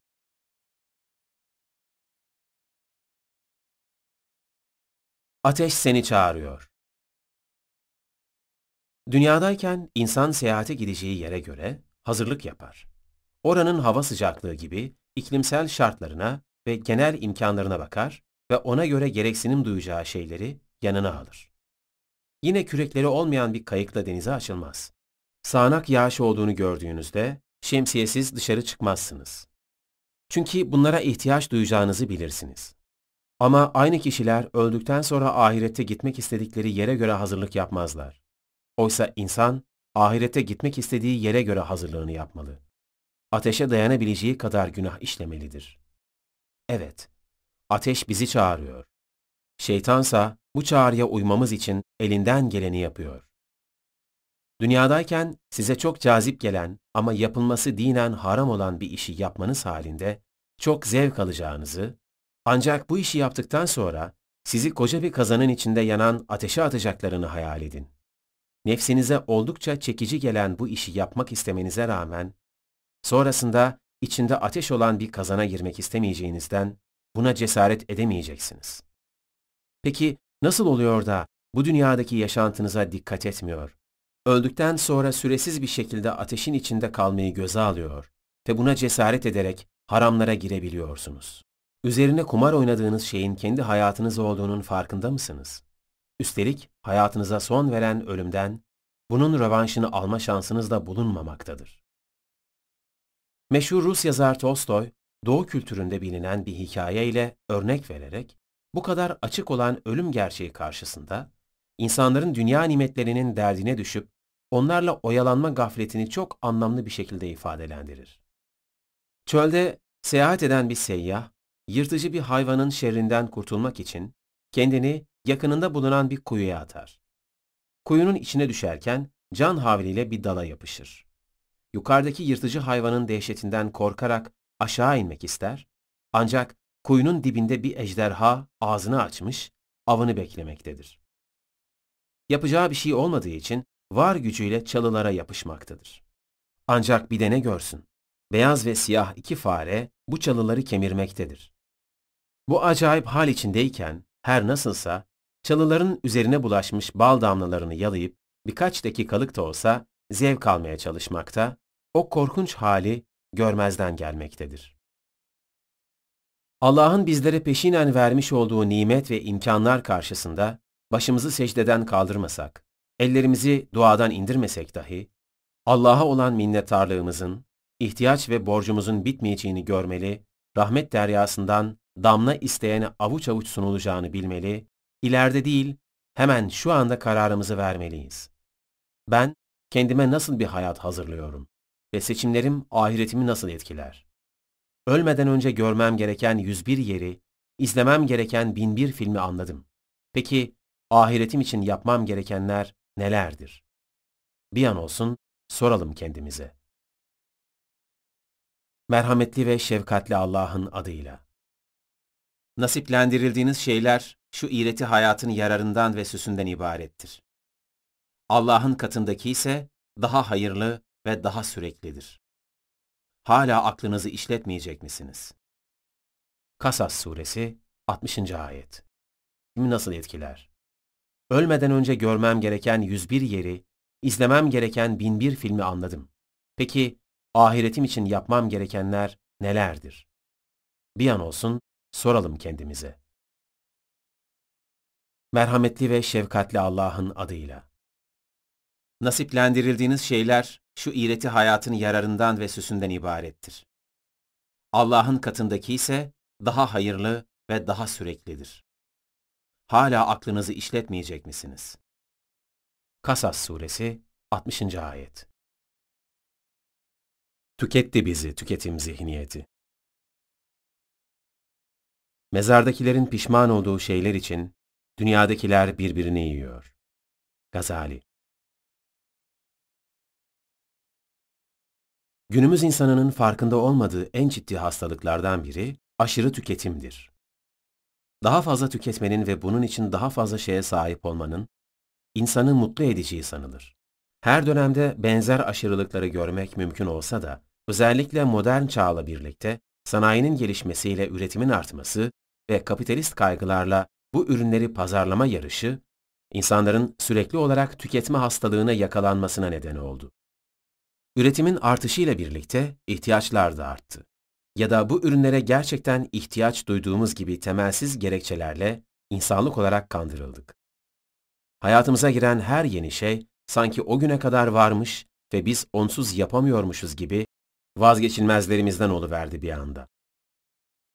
Ateş seni çağırıyor. Dünyadayken insan seyahate gideceği yere göre hazırlık yapar. Oranın hava sıcaklığı gibi iklimsel şartlarına ve genel imkanlarına bakar ve ona göre gereksinim duyacağı şeyleri yanına alır. Yine kürekleri olmayan bir kayıkla denize açılmaz. Sağanak yağış olduğunu gördüğünüzde şemsiyesiz dışarı çıkmazsınız. Çünkü bunlara ihtiyaç duyacağınızı bilirsiniz. Ama aynı kişiler öldükten sonra ahirette gitmek istedikleri yere göre hazırlık yapmazlar. Oysa insan ahirete gitmek istediği yere göre hazırlığını yapmalı. Ateşe dayanabileceği kadar günah işlemelidir. Evet, ateş bizi çağırıyor. Şeytansa bu çağrıya uymamız için elinden geleni yapıyor. Dünyadayken size çok cazip gelen ama yapılması dinen haram olan bir işi yapmanız halinde çok zevk alacağınızı, ancak bu işi yaptıktan sonra sizi koca bir kazanın içinde yanan ateşe atacaklarını hayal edin. Nefsinize oldukça çekici gelen bu işi yapmak istemenize rağmen, sonrasında içinde ateş olan bir kazana girmek istemeyeceğinizden buna cesaret edemeyeceksiniz. Peki nasıl oluyor da bu dünyadaki yaşantınıza dikkat etmiyor? Öldükten sonra süresiz bir şekilde ateşin içinde kalmayı göze alıyor ve buna cesaret ederek haramlara girebiliyorsunuz. Üzerine kumar oynadığınız şeyin kendi hayatınız olduğunun farkında mısınız? Üstelik hayatınıza son veren ölümden bunun rövanşını alma şansınız da bulunmamaktadır. Meşhur Rus yazar Tolstoy, Doğu kültüründe bilinen bir hikayeyle örnek vererek bu kadar açık olan ölüm gerçeği karşısında insanların dünya nimetlerinin derdine düşüp onlarla oyalanma gafletini çok anlamlı bir şekilde ifadelendirir. Çölde seyahat eden bir seyyah, yırtıcı bir hayvanın şerrinden kurtulmak için kendini yakınında bulunan bir kuyuya atar. Kuyunun içine düşerken can havliyle bir dala yapışır. Yukarıdaki yırtıcı hayvanın dehşetinden korkarak aşağı inmek ister, ancak kuyunun dibinde bir ejderha ağzını açmış, avını beklemektedir. Yapacağı bir şey olmadığı için var gücüyle çalılara yapışmaktadır. Ancak bir de ne görsün? Beyaz ve siyah iki fare bu çalıları kemirmektedir. Bu acayip hal içindeyken her nasılsa çalıların üzerine bulaşmış bal damlalarını yalayıp birkaç dakikalık da olsa zevk almaya çalışmakta, o korkunç hali görmezden gelmektedir. Allah'ın bizlere peşinen vermiş olduğu nimet ve imkanlar karşısında başımızı secdeden kaldırmasak, ellerimizi duadan indirmesek dahi, Allah'a olan minnettarlığımızın, ihtiyaç ve borcumuzun bitmeyeceğini görmeli, rahmet deryasından damla isteyene avuç avuç sunulacağını bilmeli, ileride değil, hemen şu anda kararımızı vermeliyiz. Ben, kendime nasıl bir hayat hazırlıyorum ve seçimlerim ahiretimi nasıl etkiler? Ölmeden önce görmem gereken 101 yeri, izlemem gereken bin bir filmi anladım. Peki, ahiretim için yapmam gerekenler nelerdir? Bir an olsun soralım kendimize. Merhametli ve şefkatli Allah'ın adıyla. Nasiplendirildiğiniz şeyler şu iğreti hayatın yararından ve süsünden ibarettir. Allah'ın katındaki ise daha hayırlı ve daha süreklidir. Hala aklınızı işletmeyecek misiniz? Kasas Suresi 60. Ayet Kimi nasıl etkiler? Ölmeden önce görmem gereken 101 yeri, izlemem gereken bin bir filmi anladım. Peki ahiretim için yapmam gerekenler nelerdir? Bir an olsun soralım kendimize. Merhametli ve şefkatli Allah'ın adıyla. Nasiplendirildiğiniz şeyler şu iğreti hayatın yararından ve süsünden ibarettir. Allah'ın katındaki ise daha hayırlı ve daha süreklidir. Hala aklınızı işletmeyecek misiniz? Kasas Suresi 60. Ayet Tüketti bizi tüketim zihniyeti. Mezardakilerin pişman olduğu şeyler için dünyadakiler birbirini yiyor. Gazali Günümüz insanının farkında olmadığı en ciddi hastalıklardan biri aşırı tüketimdir. Daha fazla tüketmenin ve bunun için daha fazla şeye sahip olmanın insanı mutlu edeceği sanılır. Her dönemde benzer aşırılıkları görmek mümkün olsa da, özellikle modern çağla birlikte sanayinin gelişmesiyle üretimin artması ve kapitalist kaygılarla bu ürünleri pazarlama yarışı, insanların sürekli olarak tüketme hastalığına yakalanmasına neden oldu. Üretimin artışıyla birlikte ihtiyaçlar da arttı. Ya da bu ürünlere gerçekten ihtiyaç duyduğumuz gibi temelsiz gerekçelerle insanlık olarak kandırıldık. Hayatımıza giren her yeni şey sanki o güne kadar varmış ve biz onsuz yapamıyormuşuz gibi vazgeçilmezlerimizden oluverdi bir anda.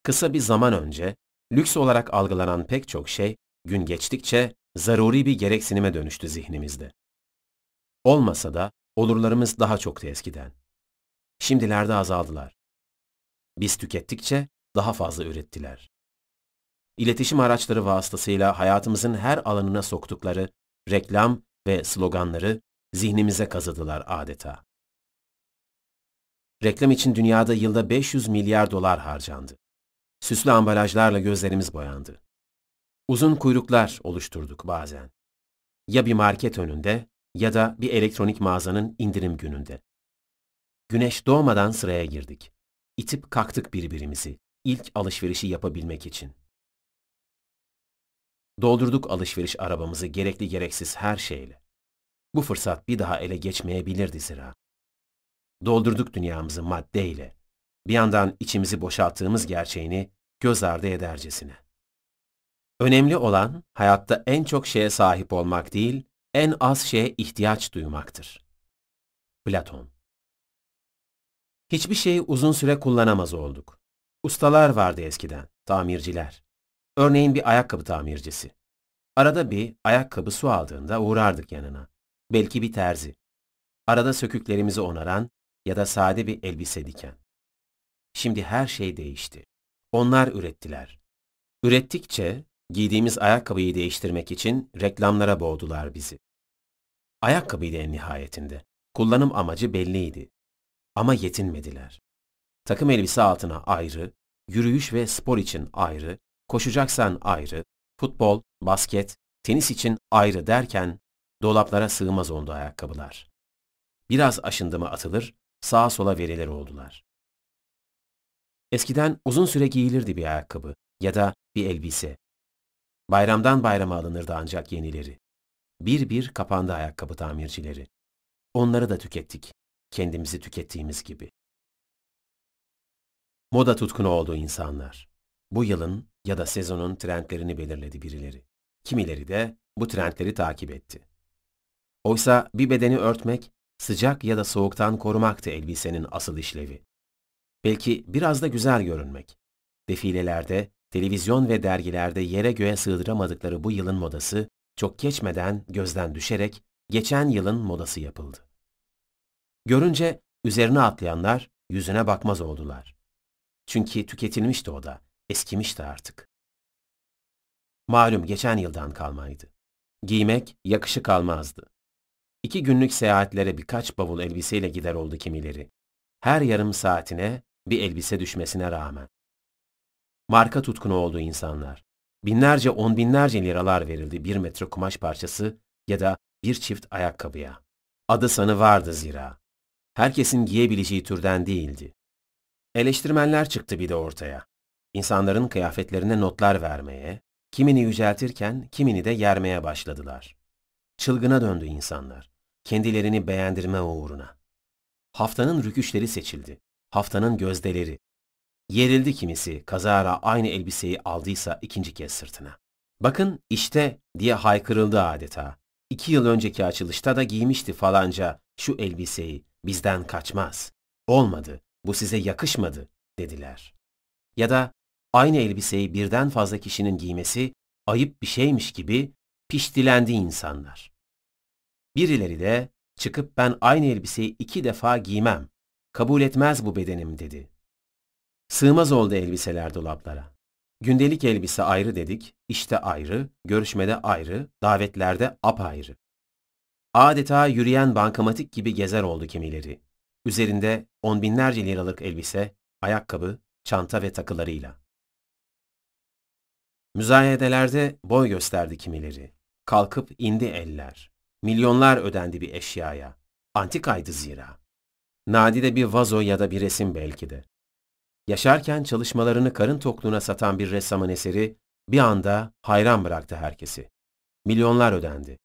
Kısa bir zaman önce lüks olarak algılanan pek çok şey gün geçtikçe zaruri bir gereksinime dönüştü zihnimizde. Olmasa da olurlarımız daha çoktu eskiden. Şimdilerde azaldılar. Biz tükettikçe daha fazla ürettiler. İletişim araçları vasıtasıyla hayatımızın her alanına soktukları reklam ve sloganları zihnimize kazıdılar adeta. Reklam için dünyada yılda 500 milyar dolar harcandı. Süslü ambalajlarla gözlerimiz boyandı. Uzun kuyruklar oluşturduk bazen. Ya bir market önünde ya da bir elektronik mağazanın indirim gününde. Güneş doğmadan sıraya girdik. İtip kalktık birbirimizi, ilk alışverişi yapabilmek için. Doldurduk alışveriş arabamızı gerekli gereksiz her şeyle. Bu fırsat bir daha ele geçmeyebilirdi zira. Doldurduk dünyamızı maddeyle. Bir yandan içimizi boşalttığımız gerçeğini göz ardı edercesine. Önemli olan hayatta en çok şeye sahip olmak değil, en az şeye ihtiyaç duymaktır. Platon Hiçbir şeyi uzun süre kullanamaz olduk. Ustalar vardı eskiden, tamirciler. Örneğin bir ayakkabı tamircisi. Arada bir ayakkabı su aldığında uğrardık yanına. Belki bir terzi. Arada söküklerimizi onaran ya da sade bir elbise diken. Şimdi her şey değişti. Onlar ürettiler. Ürettikçe giydiğimiz ayakkabıyı değiştirmek için reklamlara boğdular bizi. Ayakkabıydı en nihayetinde. Kullanım amacı belliydi. Ama yetinmediler. Takım elbise altına ayrı, yürüyüş ve spor için ayrı, koşacaksan ayrı, futbol, basket, tenis için ayrı derken dolaplara sığmaz oldu ayakkabılar. Biraz aşındı mı atılır, sağa sola verilir oldular. Eskiden uzun süre giyilirdi bir ayakkabı ya da bir elbise. Bayramdan bayrama alınırdı ancak yenileri. Bir bir kapandı ayakkabı tamircileri. Onları da tükettik, kendimizi tükettiğimiz gibi. Moda tutkunu oldu insanlar. Bu yılın ya da sezonun trendlerini belirledi birileri. Kimileri de bu trendleri takip etti. Oysa bir bedeni örtmek, sıcak ya da soğuktan korumaktı elbisenin asıl işlevi. Belki biraz da güzel görünmek. Defilelerde, televizyon ve dergilerde yere göğe sığdıramadıkları bu yılın modası, çok geçmeden gözden düşerek geçen yılın modası yapıldı. Görünce üzerine atlayanlar yüzüne bakmaz oldular. Çünkü tüketilmişti o da, eskimişti artık. Malum geçen yıldan kalmaydı. Giymek yakışık almazdı. İki günlük seyahatlere birkaç bavul elbiseyle gider oldu kimileri. Her yarım saatine bir elbise düşmesine rağmen. Marka tutkunu oldu insanlar. Binlerce on binlerce liralar verildi bir metre kumaş parçası ya da bir çift ayakkabıya. Adı sanı vardı zira. Herkesin giyebileceği türden değildi. Eleştirmenler çıktı bir de ortaya. İnsanların kıyafetlerine notlar vermeye, kimini yüceltirken kimini de yermeye başladılar. Çılgına döndü insanlar, kendilerini beğendirme uğruna. Haftanın rüküşleri seçildi, haftanın gözdeleri. Yerildi kimisi, kazara aynı elbiseyi aldıysa ikinci kez sırtına. Bakın işte diye haykırıldı adeta. İki yıl önceki açılışta da giymişti falanca şu elbiseyi, bizden kaçmaz. Olmadı, bu size yakışmadı dediler. Ya da aynı elbiseyi birden fazla kişinin giymesi ayıp bir şeymiş gibi piştilendi insanlar. Birileri de çıkıp ben aynı elbiseyi iki defa giymem, kabul etmez bu bedenim dedi. Sığmaz oldu elbiseler dolaplara. Gündelik elbise ayrı dedik, işte ayrı, görüşmede ayrı, davetlerde apayrı. Adeta yürüyen bankamatik gibi gezer oldu kimileri. Üzerinde on binlerce liralık elbise, ayakkabı, çanta ve takılarıyla. Müzayedelerde boy gösterdi kimileri. Kalkıp indi eller. Milyonlar ödendi bir eşyaya. Antikaydı zira. Nadide bir vazo ya da bir resim belki de. Yaşarken çalışmalarını karın tokluğuna satan bir ressamın eseri bir anda hayran bıraktı herkesi. Milyonlar ödendi.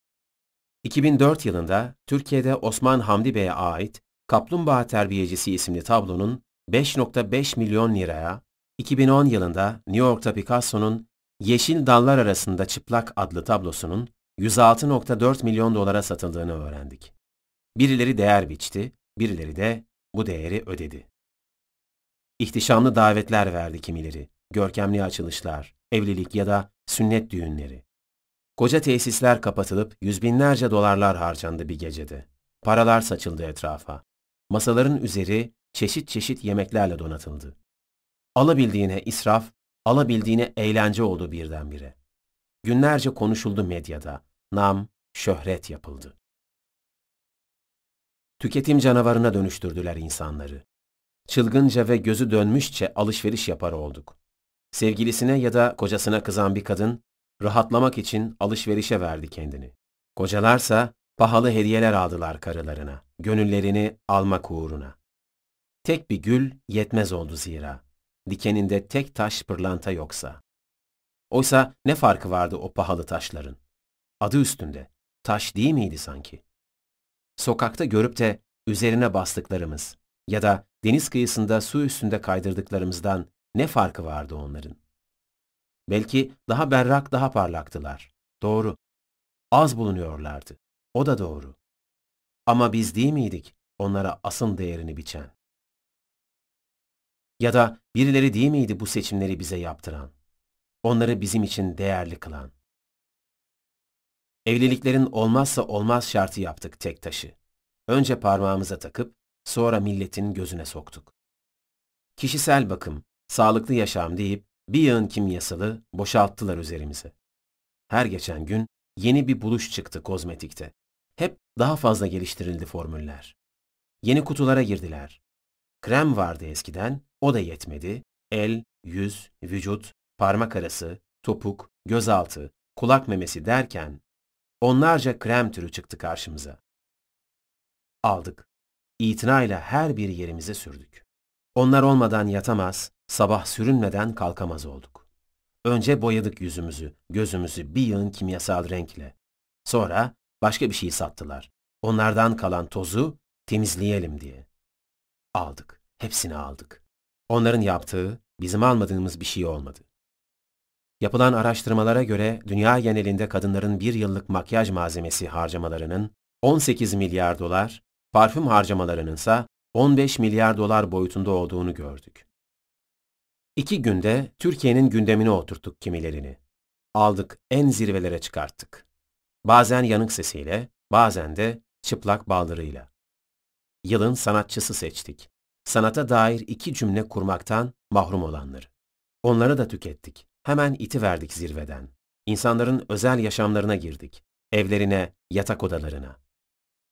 2004 yılında Türkiye'de Osman Hamdi Bey'e ait Kaplumbağa Terbiyecisi isimli tablonun 5.5 milyon liraya, 2010 yılında New York'ta Picasso'nun Yeşil Dallar Arasında Çıplak adlı tablosunun 106.4 milyon dolara satıldığını öğrendik. Birileri değer biçti, birileri de bu değeri ödedi. İhtişamlı davetler verdi kimileri, görkemli açılışlar, evlilik ya da sünnet düğünleri. Koca tesisler kapatılıp yüz binlerce dolarlar harcandı bir gecede. Paralar saçıldı etrafa. Masaların üzeri çeşit çeşit yemeklerle donatıldı. Alabildiğine israf, alabildiğine eğlence oldu birdenbire. Günlerce konuşuldu medyada, nam, şöhret yapıldı. Tüketim canavarına dönüştürdüler insanları. Çılgınca ve gözü dönmüşçe alışveriş yapar olduk. Sevgilisine ya da kocasına kızan bir kadın, rahatlamak için alışverişe verdi kendini. Kocalarsa pahalı hediyeler aldılar karılarına, gönüllerini almak uğruna. Tek bir gül yetmez oldu zira. Dikeninde tek taş pırlanta yoksa. Oysa ne farkı vardı o pahalı taşların? Adı üstünde. Taş değil miydi sanki? Sokakta görüp de üzerine bastıklarımız ya da deniz kıyısında su üstünde kaydırdıklarımızdan ne farkı vardı onların? Belki daha berrak, daha parlaktılar. Doğru. Az bulunuyorlardı. O da doğru. Ama biz değil miydik onlara asıl değerini biçen? Ya da birileri değil miydi bu seçimleri bize yaptıran? Onları bizim için değerli kılan? Evliliklerin olmazsa olmaz şartı yaptık tek taşı. Önce parmağımıza takıp sonra milletin gözüne soktuk. Kişisel bakım, sağlıklı yaşam deyip bir yığın kimyasalı boşalttılar üzerimize. Her geçen gün yeni bir buluş çıktı kozmetikte. Hep daha fazla geliştirildi formüller. Yeni kutulara girdiler. Krem vardı eskiden, o da yetmedi. El, yüz, vücut, parmak arası, topuk, gözaltı, kulak memesi derken onlarca krem türü çıktı karşımıza. Aldık. İtinayla her bir yerimize sürdük. Onlar olmadan yatamaz, sabah sürünmeden kalkamaz olduk. Önce boyadık yüzümüzü, gözümüzü bir yığın kimyasal renkle. Sonra başka bir şey sattılar. Onlardan kalan tozu temizleyelim diye. Aldık. Hepsini aldık. Onların yaptığı, bizim almadığımız bir şey olmadı. Yapılan araştırmalara göre dünya genelinde kadınların bir yıllık makyaj malzemesi harcamalarının 18 milyar dolar, parfüm harcamalarının ise 15 milyar dolar boyutunda olduğunu gördük. İki günde Türkiye'nin gündemine oturttuk kimilerini. Aldık, en zirvelere çıkarttık. Bazen yanık sesiyle, bazen de çıplak baldırıyla. Yılın sanatçısı seçtik. Sanata dair iki cümle kurmaktan mahrum olanları. Onları da tükettik. Hemen iti verdik zirveden. İnsanların özel yaşamlarına girdik. Evlerine, yatak odalarına.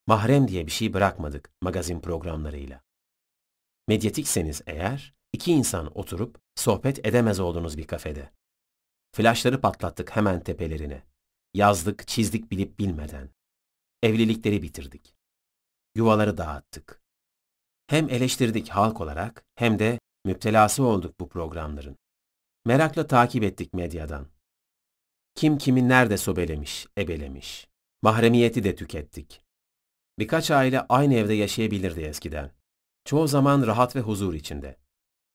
Mahrem diye bir şey bırakmadık magazin programlarıyla. Medyatikseniz eğer, iki insan oturup sohbet edemez olduğunuz bir kafede. Flaşları patlattık hemen tepelerine. Yazdık, çizdik bilip bilmeden. Evlilikleri bitirdik. Yuvaları dağıttık. Hem eleştirdik halk olarak hem de müptelası olduk bu programların. Merakla takip ettik medyadan. Kim kimi nerede sobelemiş, ebelemiş. Mahremiyeti de tükettik. Birkaç aile aynı evde yaşayabilirdi eskiden. Çoğu zaman rahat ve huzur içinde.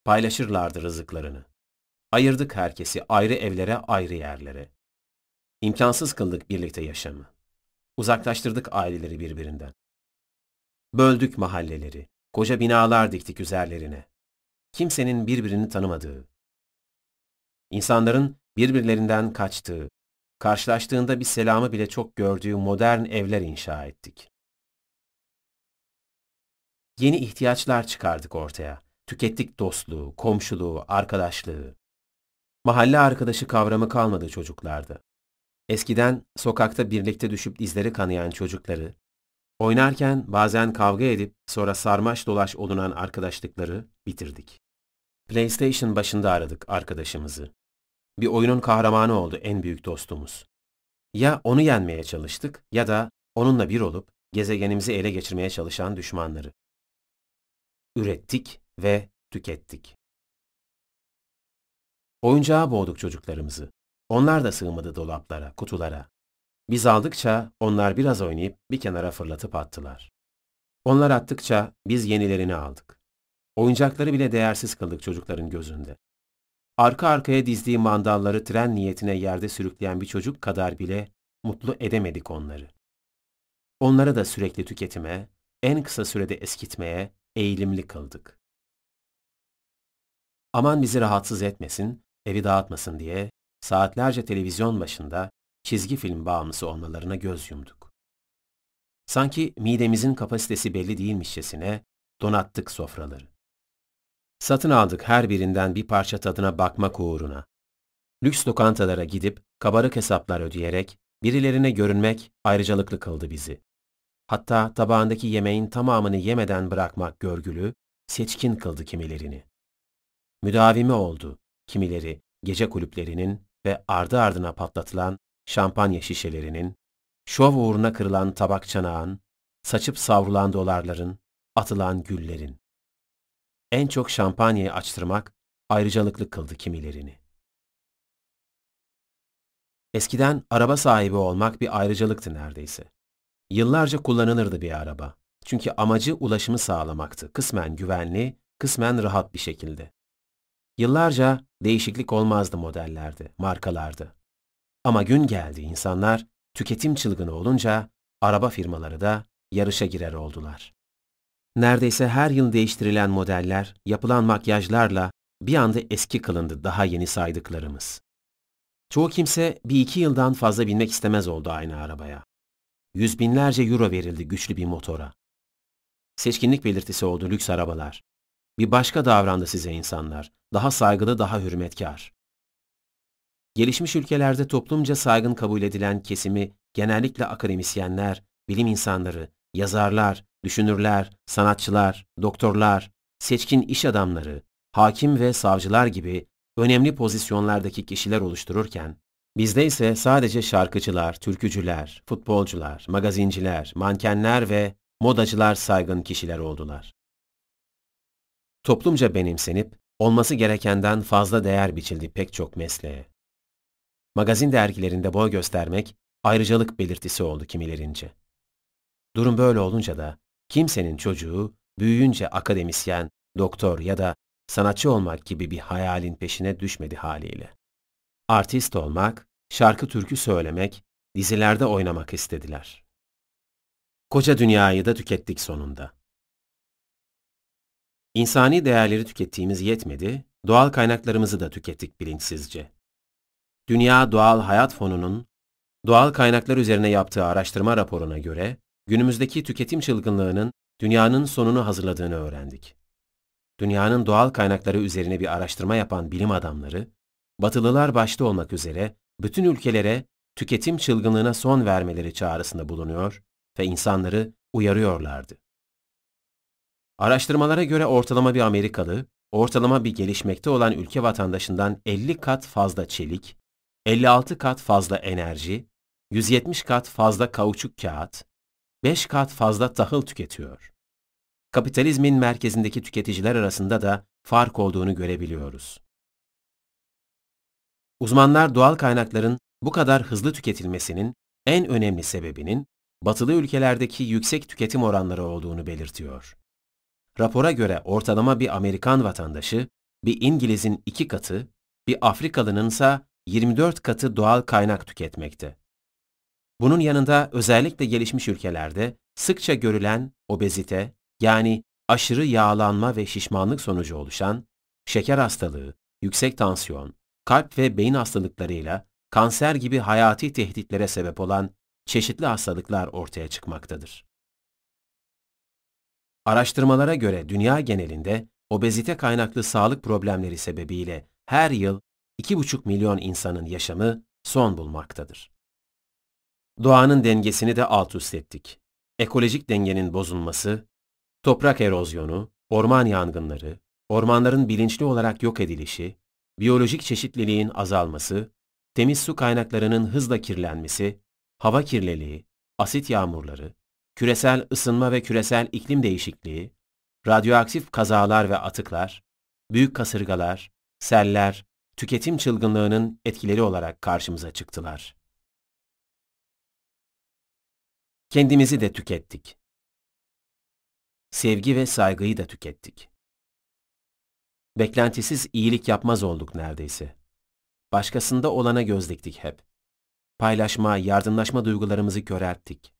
Paylaşırlardı rızıklarını. Ayırdık herkesi ayrı evlere, ayrı yerlere. İmkansız kıldık birlikte yaşamı. Uzaklaştırdık aileleri birbirinden. Böldük mahalleleri, koca binalar diktik üzerlerine. Kimsenin birbirini tanımadığı. İnsanların birbirlerinden kaçtığı, karşılaştığında bir selamı bile çok gördüğü modern evler inşa ettik. Yeni ihtiyaçlar çıkardık ortaya. Tükettik dostluğu, komşuluğu, arkadaşlığı. Mahalle arkadaşı kavramı kalmadı çocuklarda. Eskiden sokakta birlikte düşüp dizleri kanayan çocukları, oynarken bazen kavga edip sonra sarmaş dolaş olunan arkadaşlıkları bitirdik. PlayStation başında aradık arkadaşımızı. Bir oyunun kahramanı oldu en büyük dostumuz. Ya onu yenmeye çalıştık ya da onunla bir olup gezegenimizi ele geçirmeye çalışan düşmanları. Ürettik ve tükettik. Oyuncağa boğduk çocuklarımızı. Onlar da sığmadı dolaplara, kutulara. Biz aldıkça onlar biraz oynayıp bir kenara fırlatıp attılar. Onlar attıkça biz yenilerini aldık. Oyuncakları bile değersiz kıldık çocukların gözünde. Arka arkaya dizdiği mandalları tren niyetine yerde sürükleyen bir çocuk kadar bile mutlu edemedik onları. Onları da sürekli tüketime, en kısa sürede eskitmeye eğilimli kıldık. Aman bizi rahatsız etmesin, evi dağıtmasın diye saatlerce televizyon başında çizgi film bağımlısı olmalarına göz yumduk. Sanki midemizin kapasitesi belli değilmişçesine donattık sofraları. Satın aldık her birinden bir parça tadına bakmak uğruna. Lüks lokantalara gidip kabarık hesaplar ödeyerek birilerine görünmek ayrıcalıklı kıldı bizi. Hatta tabağındaki yemeğin tamamını yemeden bırakmak görgülü, seçkin kıldı kimilerini. Müdavimi oldu kimileri gece kulüplerinin ve ardı ardına patlatılan şampanya şişelerinin, şov uğruna kırılan tabak çanağın, saçıp savrulan dolarların, atılan güllerin. En çok şampanyayı açtırmak ayrıcalıklı kıldı kimilerini. Eskiden araba sahibi olmak bir ayrıcalıktı neredeyse. Yıllarca kullanılırdı bir araba. Çünkü amacı ulaşımı sağlamaktı. Kısmen güvenli, kısmen rahat bir şekilde. Yıllarca değişiklik olmazdı modellerde, markalarda. Ama gün geldi insanlar tüketim çılgını olunca araba firmaları da yarışa girer oldular. Neredeyse her yıl değiştirilen modeller, yapılan makyajlarla bir anda eski kılındı daha yeni saydıklarımız. Çoğu kimse bir iki yıldan fazla binmek istemez oldu aynı arabaya. Yüz binlerce euro verildi güçlü bir motora. Seçkinlik belirtisi oldu lüks arabalar. Bir başka davrandı size insanlar. Daha saygılı, daha hürmetkar. Gelişmiş ülkelerde toplumca saygın kabul edilen kesimi genellikle akademisyenler, bilim insanları, yazarlar, düşünürler, sanatçılar, doktorlar, seçkin iş adamları, hakim ve savcılar gibi önemli pozisyonlardaki kişiler oluştururken, bizde ise sadece şarkıcılar, türkücüler, futbolcular, magazinciler, mankenler ve modacılar saygın kişiler oldular. Toplumca benimsenip, olması gerekenden fazla değer biçildi pek çok mesleğe. Magazin dergilerinde boy göstermek, ayrıcalık belirtisi oldu kimilerince. Durum böyle olunca da, kimsenin çocuğu, büyüyünce akademisyen, doktor ya da sanatçı olmak gibi bir hayalin peşine düşmedi haliyle. Artist olmak, şarkı türkü söylemek, dizilerde oynamak istediler. Koca dünyayı da tükettik sonunda. İnsani değerleri tükettiğimiz yetmedi, doğal kaynaklarımızı da tükettik bilinçsizce. Dünya Doğal Hayat Fonu'nun doğal kaynaklar üzerine yaptığı araştırma raporuna göre günümüzdeki tüketim çılgınlığının dünyanın sonunu hazırladığını öğrendik. Dünyanın doğal kaynakları üzerine bir araştırma yapan bilim adamları, Batılılar başta olmak üzere bütün ülkelere tüketim çılgınlığına son vermeleri çağrısında bulunuyor ve insanları uyarıyorlardı. Araştırmalara göre ortalama bir Amerikalı, ortalama bir gelişmekte olan ülke vatandaşından 50 kat fazla çelik, 56 kat fazla enerji, 170 kat fazla kauçuk kağıt, 5 kat fazla tahıl tüketiyor. Kapitalizmin merkezindeki tüketiciler arasında da fark olduğunu görebiliyoruz. Uzmanlar doğal kaynakların bu kadar hızlı tüketilmesinin en önemli sebebinin batılı ülkelerdeki yüksek tüketim oranları olduğunu belirtiyor. Rapora göre ortalama bir Amerikan vatandaşı, bir İngiliz'in iki katı, bir Afrikalının ise 24 katı doğal kaynak tüketmekte. Bunun yanında özellikle gelişmiş ülkelerde sıkça görülen obezite yani aşırı yağlanma ve şişmanlık sonucu oluşan şeker hastalığı, yüksek tansiyon, kalp ve beyin hastalıklarıyla kanser gibi hayati tehditlere sebep olan çeşitli hastalıklar ortaya çıkmaktadır. Araştırmalara göre dünya genelinde obezite kaynaklı sağlık problemleri sebebiyle her yıl 2,5 milyon insanın yaşamı son bulmaktadır. Doğanın dengesini de alt üst ettik. Ekolojik dengenin bozulması, toprak erozyonu, orman yangınları, ormanların bilinçli olarak yok edilişi, biyolojik çeşitliliğin azalması, temiz su kaynaklarının hızla kirlenmesi, hava kirliliği, asit yağmurları, küresel ısınma ve küresel iklim değişikliği, radyoaktif kazalar ve atıklar, büyük kasırgalar, seller, tüketim çılgınlığının etkileri olarak karşımıza çıktılar. Kendimizi de tükettik. Sevgi ve saygıyı da tükettik. Beklentisiz iyilik yapmaz olduk neredeyse. Başkasında olana göz diktik hep. Paylaşma, yardımlaşma duygularımızı körelttik.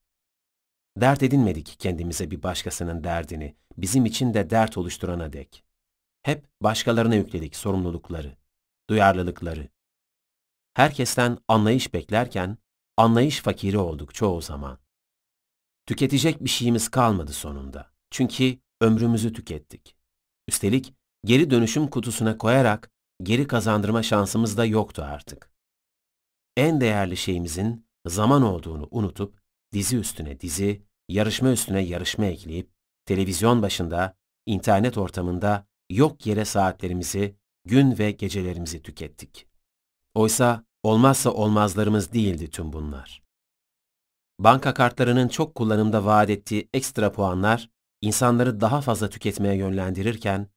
Dert edinmedik kendimize bir başkasının derdini, bizim için de dert oluşturana dek. Hep başkalarına yükledik sorumlulukları, duyarlılıkları. Herkesten anlayış beklerken, anlayış fakiri olduk çoğu zaman. Tüketecek bir şeyimiz kalmadı sonunda. Çünkü ömrümüzü tükettik. Üstelik geri dönüşüm kutusuna koyarak geri kazandırma şansımız da yoktu artık. En değerli şeyimizin zaman olduğunu unutup dizi üstüne dizi, yarışma üstüne yarışma ekleyip televizyon başında, internet ortamında yok yere saatlerimizi, gün ve gecelerimizi tükettik. Oysa olmazsa olmazlarımız değildi tüm bunlar. Banka kartlarının çok kullanımda vaat ettiği ekstra puanlar insanları daha fazla tüketmeye yönlendirirken,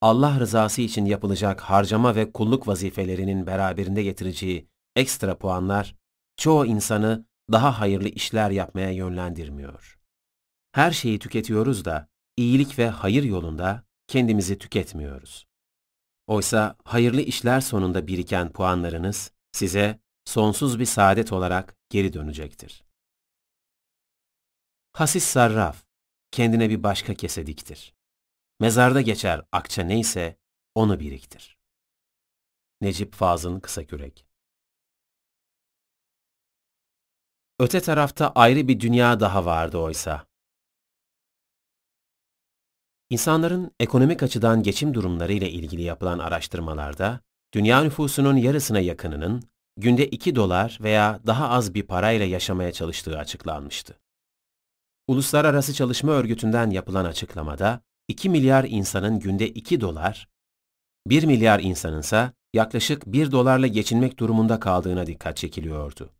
Allah rızası için yapılacak harcama ve kulluk vazifelerinin beraberinde getireceği ekstra puanlar, çoğu insanı daha hayırlı işler yapmaya yönlendirmiyor. Her şeyi tüketiyoruz da, iyilik ve hayır yolunda kendimizi tüketmiyoruz. Oysa hayırlı işler sonunda biriken puanlarınız size sonsuz bir saadet olarak geri dönecektir. Hasis sarraf, kendine bir başka kese diktir. Mezarda geçer akça neyse onu biriktir. Necip Fazıl Kısakürek Öte tarafta ayrı bir dünya daha vardı oysa. İnsanların ekonomik açıdan geçim durumları ile ilgili yapılan araştırmalarda, dünya nüfusunun yarısına yakınının günde 2 dolar veya daha az bir parayla yaşamaya çalıştığı açıklanmıştı. Uluslararası Çalışma Örgütü'nden yapılan açıklamada 2 milyar insanın günde 2 dolar, 1 milyar insanınsa yaklaşık 1 dolarla geçinmek durumunda kaldığına dikkat çekiliyordu.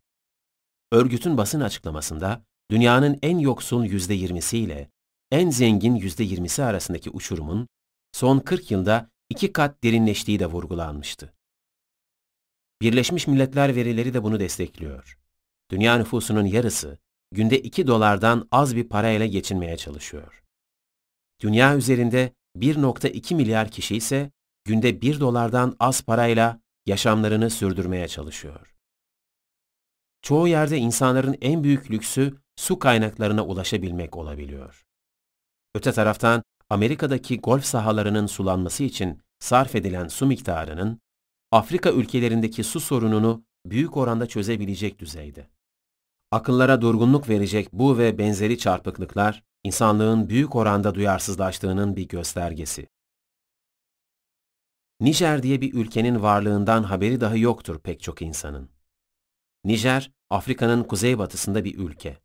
Örgütün basın açıklamasında dünyanın en yoksul %20'si ile en zengin %20'si arasındaki uçurumun son 40 yılda iki kat derinleştiği de vurgulanmıştı. Birleşmiş Milletler verileri de bunu destekliyor. Dünya nüfusunun yarısı günde 2 dolardan az bir parayla geçinmeye çalışıyor. Dünya üzerinde 1.2 milyar kişi ise günde 1 dolardan az parayla yaşamlarını sürdürmeye çalışıyor. Çoğu yerde insanların en büyük lüksü su kaynaklarına ulaşabilmek olabiliyor. Öte taraftan Amerika'daki golf sahalarının sulanması için sarf edilen su miktarının Afrika ülkelerindeki su sorununu büyük oranda çözebilecek düzeyde. Akıllara durgunluk verecek bu ve benzeri çarpıklıklar, insanlığın büyük oranda duyarsızlaştığının bir göstergesi. Nijer diye bir ülkenin varlığından haberi dahi yoktur pek çok insanın. Nijer, Afrika'nın kuzeybatısında bir ülke.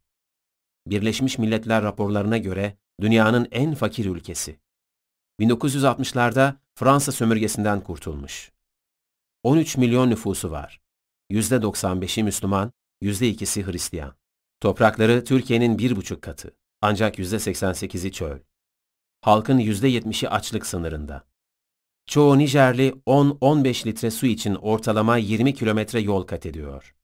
Birleşmiş Milletler raporlarına göre dünyanın en fakir ülkesi. 1960'larda Fransa sömürgesinden kurtulmuş. 13 milyon nüfusu var. %95'i Müslüman, %2'si Hristiyan. Toprakları Türkiye'nin bir buçuk katı. Ancak %88'i çöl. Halkın %70'i açlık sınırında. Çoğu Nijerli 10-15 litre su için ortalama 20 kilometre yol kat ediyor.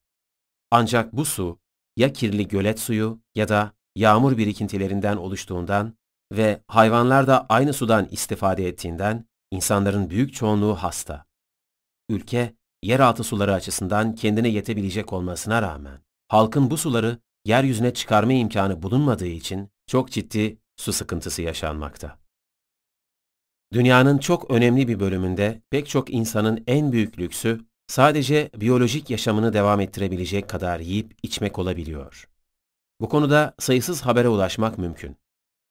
Ancak bu su ya kirli gölet suyu ya da yağmur birikintilerinden oluştuğundan ve hayvanlar da aynı sudan istifade ettiğinden insanların büyük çoğunluğu hasta. Ülke, yeraltı suları açısından kendine yetebilecek olmasına rağmen, halkın bu suları yeryüzüne çıkarma imkanı bulunmadığı için çok ciddi su sıkıntısı yaşanmakta. Dünyanın çok önemli bir bölümünde pek çok insanın en büyük lüksü sadece biyolojik yaşamını devam ettirebilecek kadar yiyip içmek olabiliyor. Bu konuda sayısız habere ulaşmak mümkün.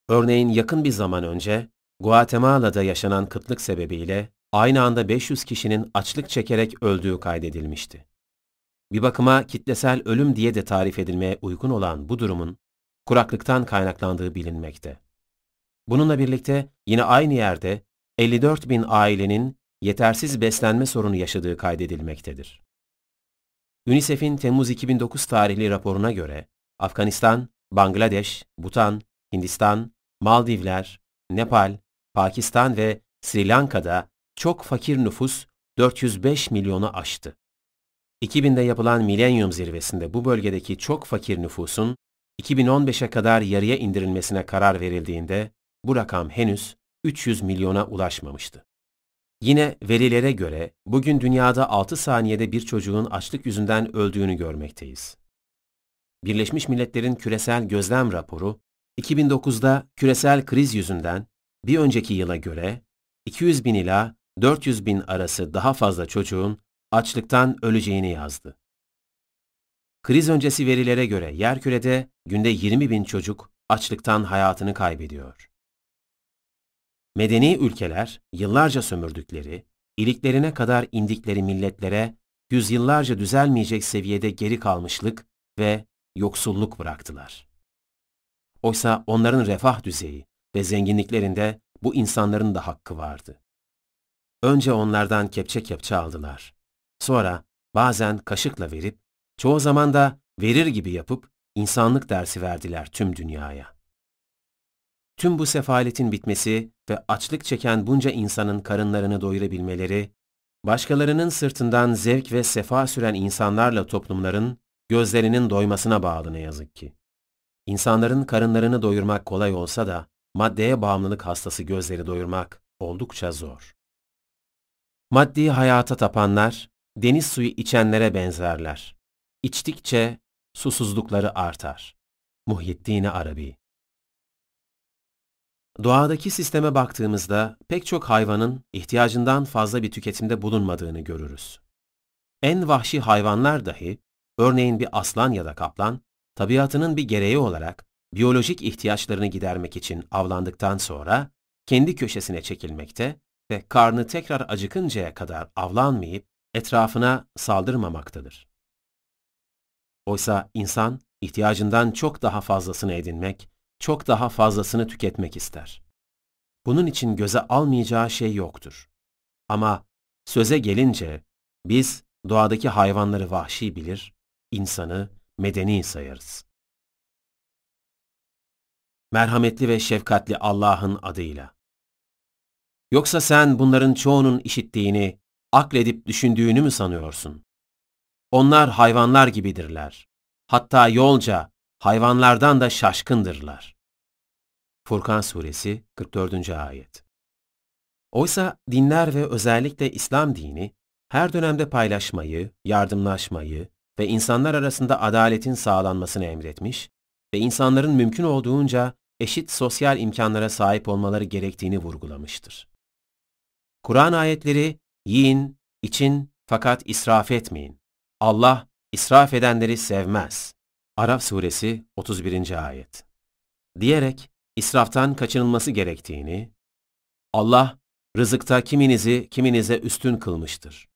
Örneğin yakın bir zaman önce Guatemala'da yaşanan kıtlık sebebiyle aynı anda 500 kişinin açlık çekerek öldüğü kaydedilmişti. Bir bakıma kitlesel ölüm diye de tarif edilmeye uygun olan bu durumun kuraklıktan kaynaklandığı bilinmekte. Bununla birlikte yine aynı yerde 54 bin ailenin yetersiz beslenme sorunu yaşadığı kaydedilmektedir. UNICEF'in Temmuz 2009 tarihli raporuna göre Afganistan, Bangladeş, Bhutan, Hindistan, Maldivler, Nepal, Pakistan ve Sri Lanka'da çok fakir nüfus 405 milyonu aştı. 2000'de yapılan Milenyum Zirvesi'nde bu bölgedeki çok fakir nüfusun 2015'e kadar yarıya indirilmesine karar verildiğinde bu rakam henüz 300 milyona ulaşmamıştı. Yine verilere göre bugün dünyada 6 saniyede bir çocuğun açlık yüzünden öldüğünü görmekteyiz. Birleşmiş Milletler'in küresel gözlem raporu, 2009'da küresel kriz yüzünden bir önceki yıla göre 200 bin ila 400 bin arası daha fazla çocuğun açlıktan öleceğini yazdı. Kriz öncesi verilere göre yerkürede günde 20 bin çocuk açlıktan hayatını kaybediyor. Medeni ülkeler yıllarca sömürdükleri, iliklerine kadar indikleri milletlere yüzyıllarca düzelmeyecek seviyede geri kalmışlık ve yoksulluk bıraktılar. Oysa onların refah düzeyi ve zenginliklerinde bu insanların da hakkı vardı. Önce onlardan kepçe kepçe aldılar. Sonra bazen kaşıkla verip, çoğu zaman da verir gibi yapıp insanlık dersi verdiler tüm dünyaya. Tüm bu sefaletin bitmesi ve açlık çeken bunca insanın karınlarını doyurabilmeleri, başkalarının sırtından zevk ve sefa süren insanlarla toplumların gözlerinin doymasına bağlı ne yazık ki. İnsanların karınlarını doyurmak kolay olsa da, maddeye bağımlılık hastası gözleri doyurmak oldukça zor. Maddi hayata tapanlar, deniz suyu içenlere benzerler. İçtikçe susuzlukları artar. Muhyiddin Arabi Doğadaki sisteme baktığımızda pek çok hayvanın ihtiyacından fazla bir tüketimde bulunmadığını görürüz. En vahşi hayvanlar dahi, örneğin bir aslan ya da kaplan, tabiatının bir gereği olarak biyolojik ihtiyaçlarını gidermek için avlandıktan sonra kendi köşesine çekilmekte ve karnı tekrar acıkıncaya kadar avlanmayıp etrafına saldırmamaktadır. Oysa insan ihtiyacından çok daha fazlasını edinmek, çok daha fazlasını tüketmek ister. Bunun için göze almayacağı şey yoktur. Ama söze gelince biz doğadaki hayvanları vahşi bilir, insanı medeni sayarız. Merhametli ve şefkatli Allah'ın adıyla. Yoksa sen bunların çoğunun işittiğini, akledip düşündüğünü mü sanıyorsun? Onlar hayvanlar gibidirler. Hatta yolca hayvanlardan da şaşkındırlar. Furkan Suresi 44. Ayet Oysa dinler ve özellikle İslam dini, her dönemde paylaşmayı, yardımlaşmayı ve insanlar arasında adaletin sağlanmasını emretmiş ve insanların mümkün olduğunca eşit sosyal imkanlara sahip olmaları gerektiğini vurgulamıştır. Kur'an ayetleri, yiyin, için fakat israf etmeyin. Allah israf edenleri sevmez. Araf suresi 31. ayet. Diyerek israftan kaçınılması gerektiğini, Allah rızıkta kiminizi kiminize üstün kılmıştır.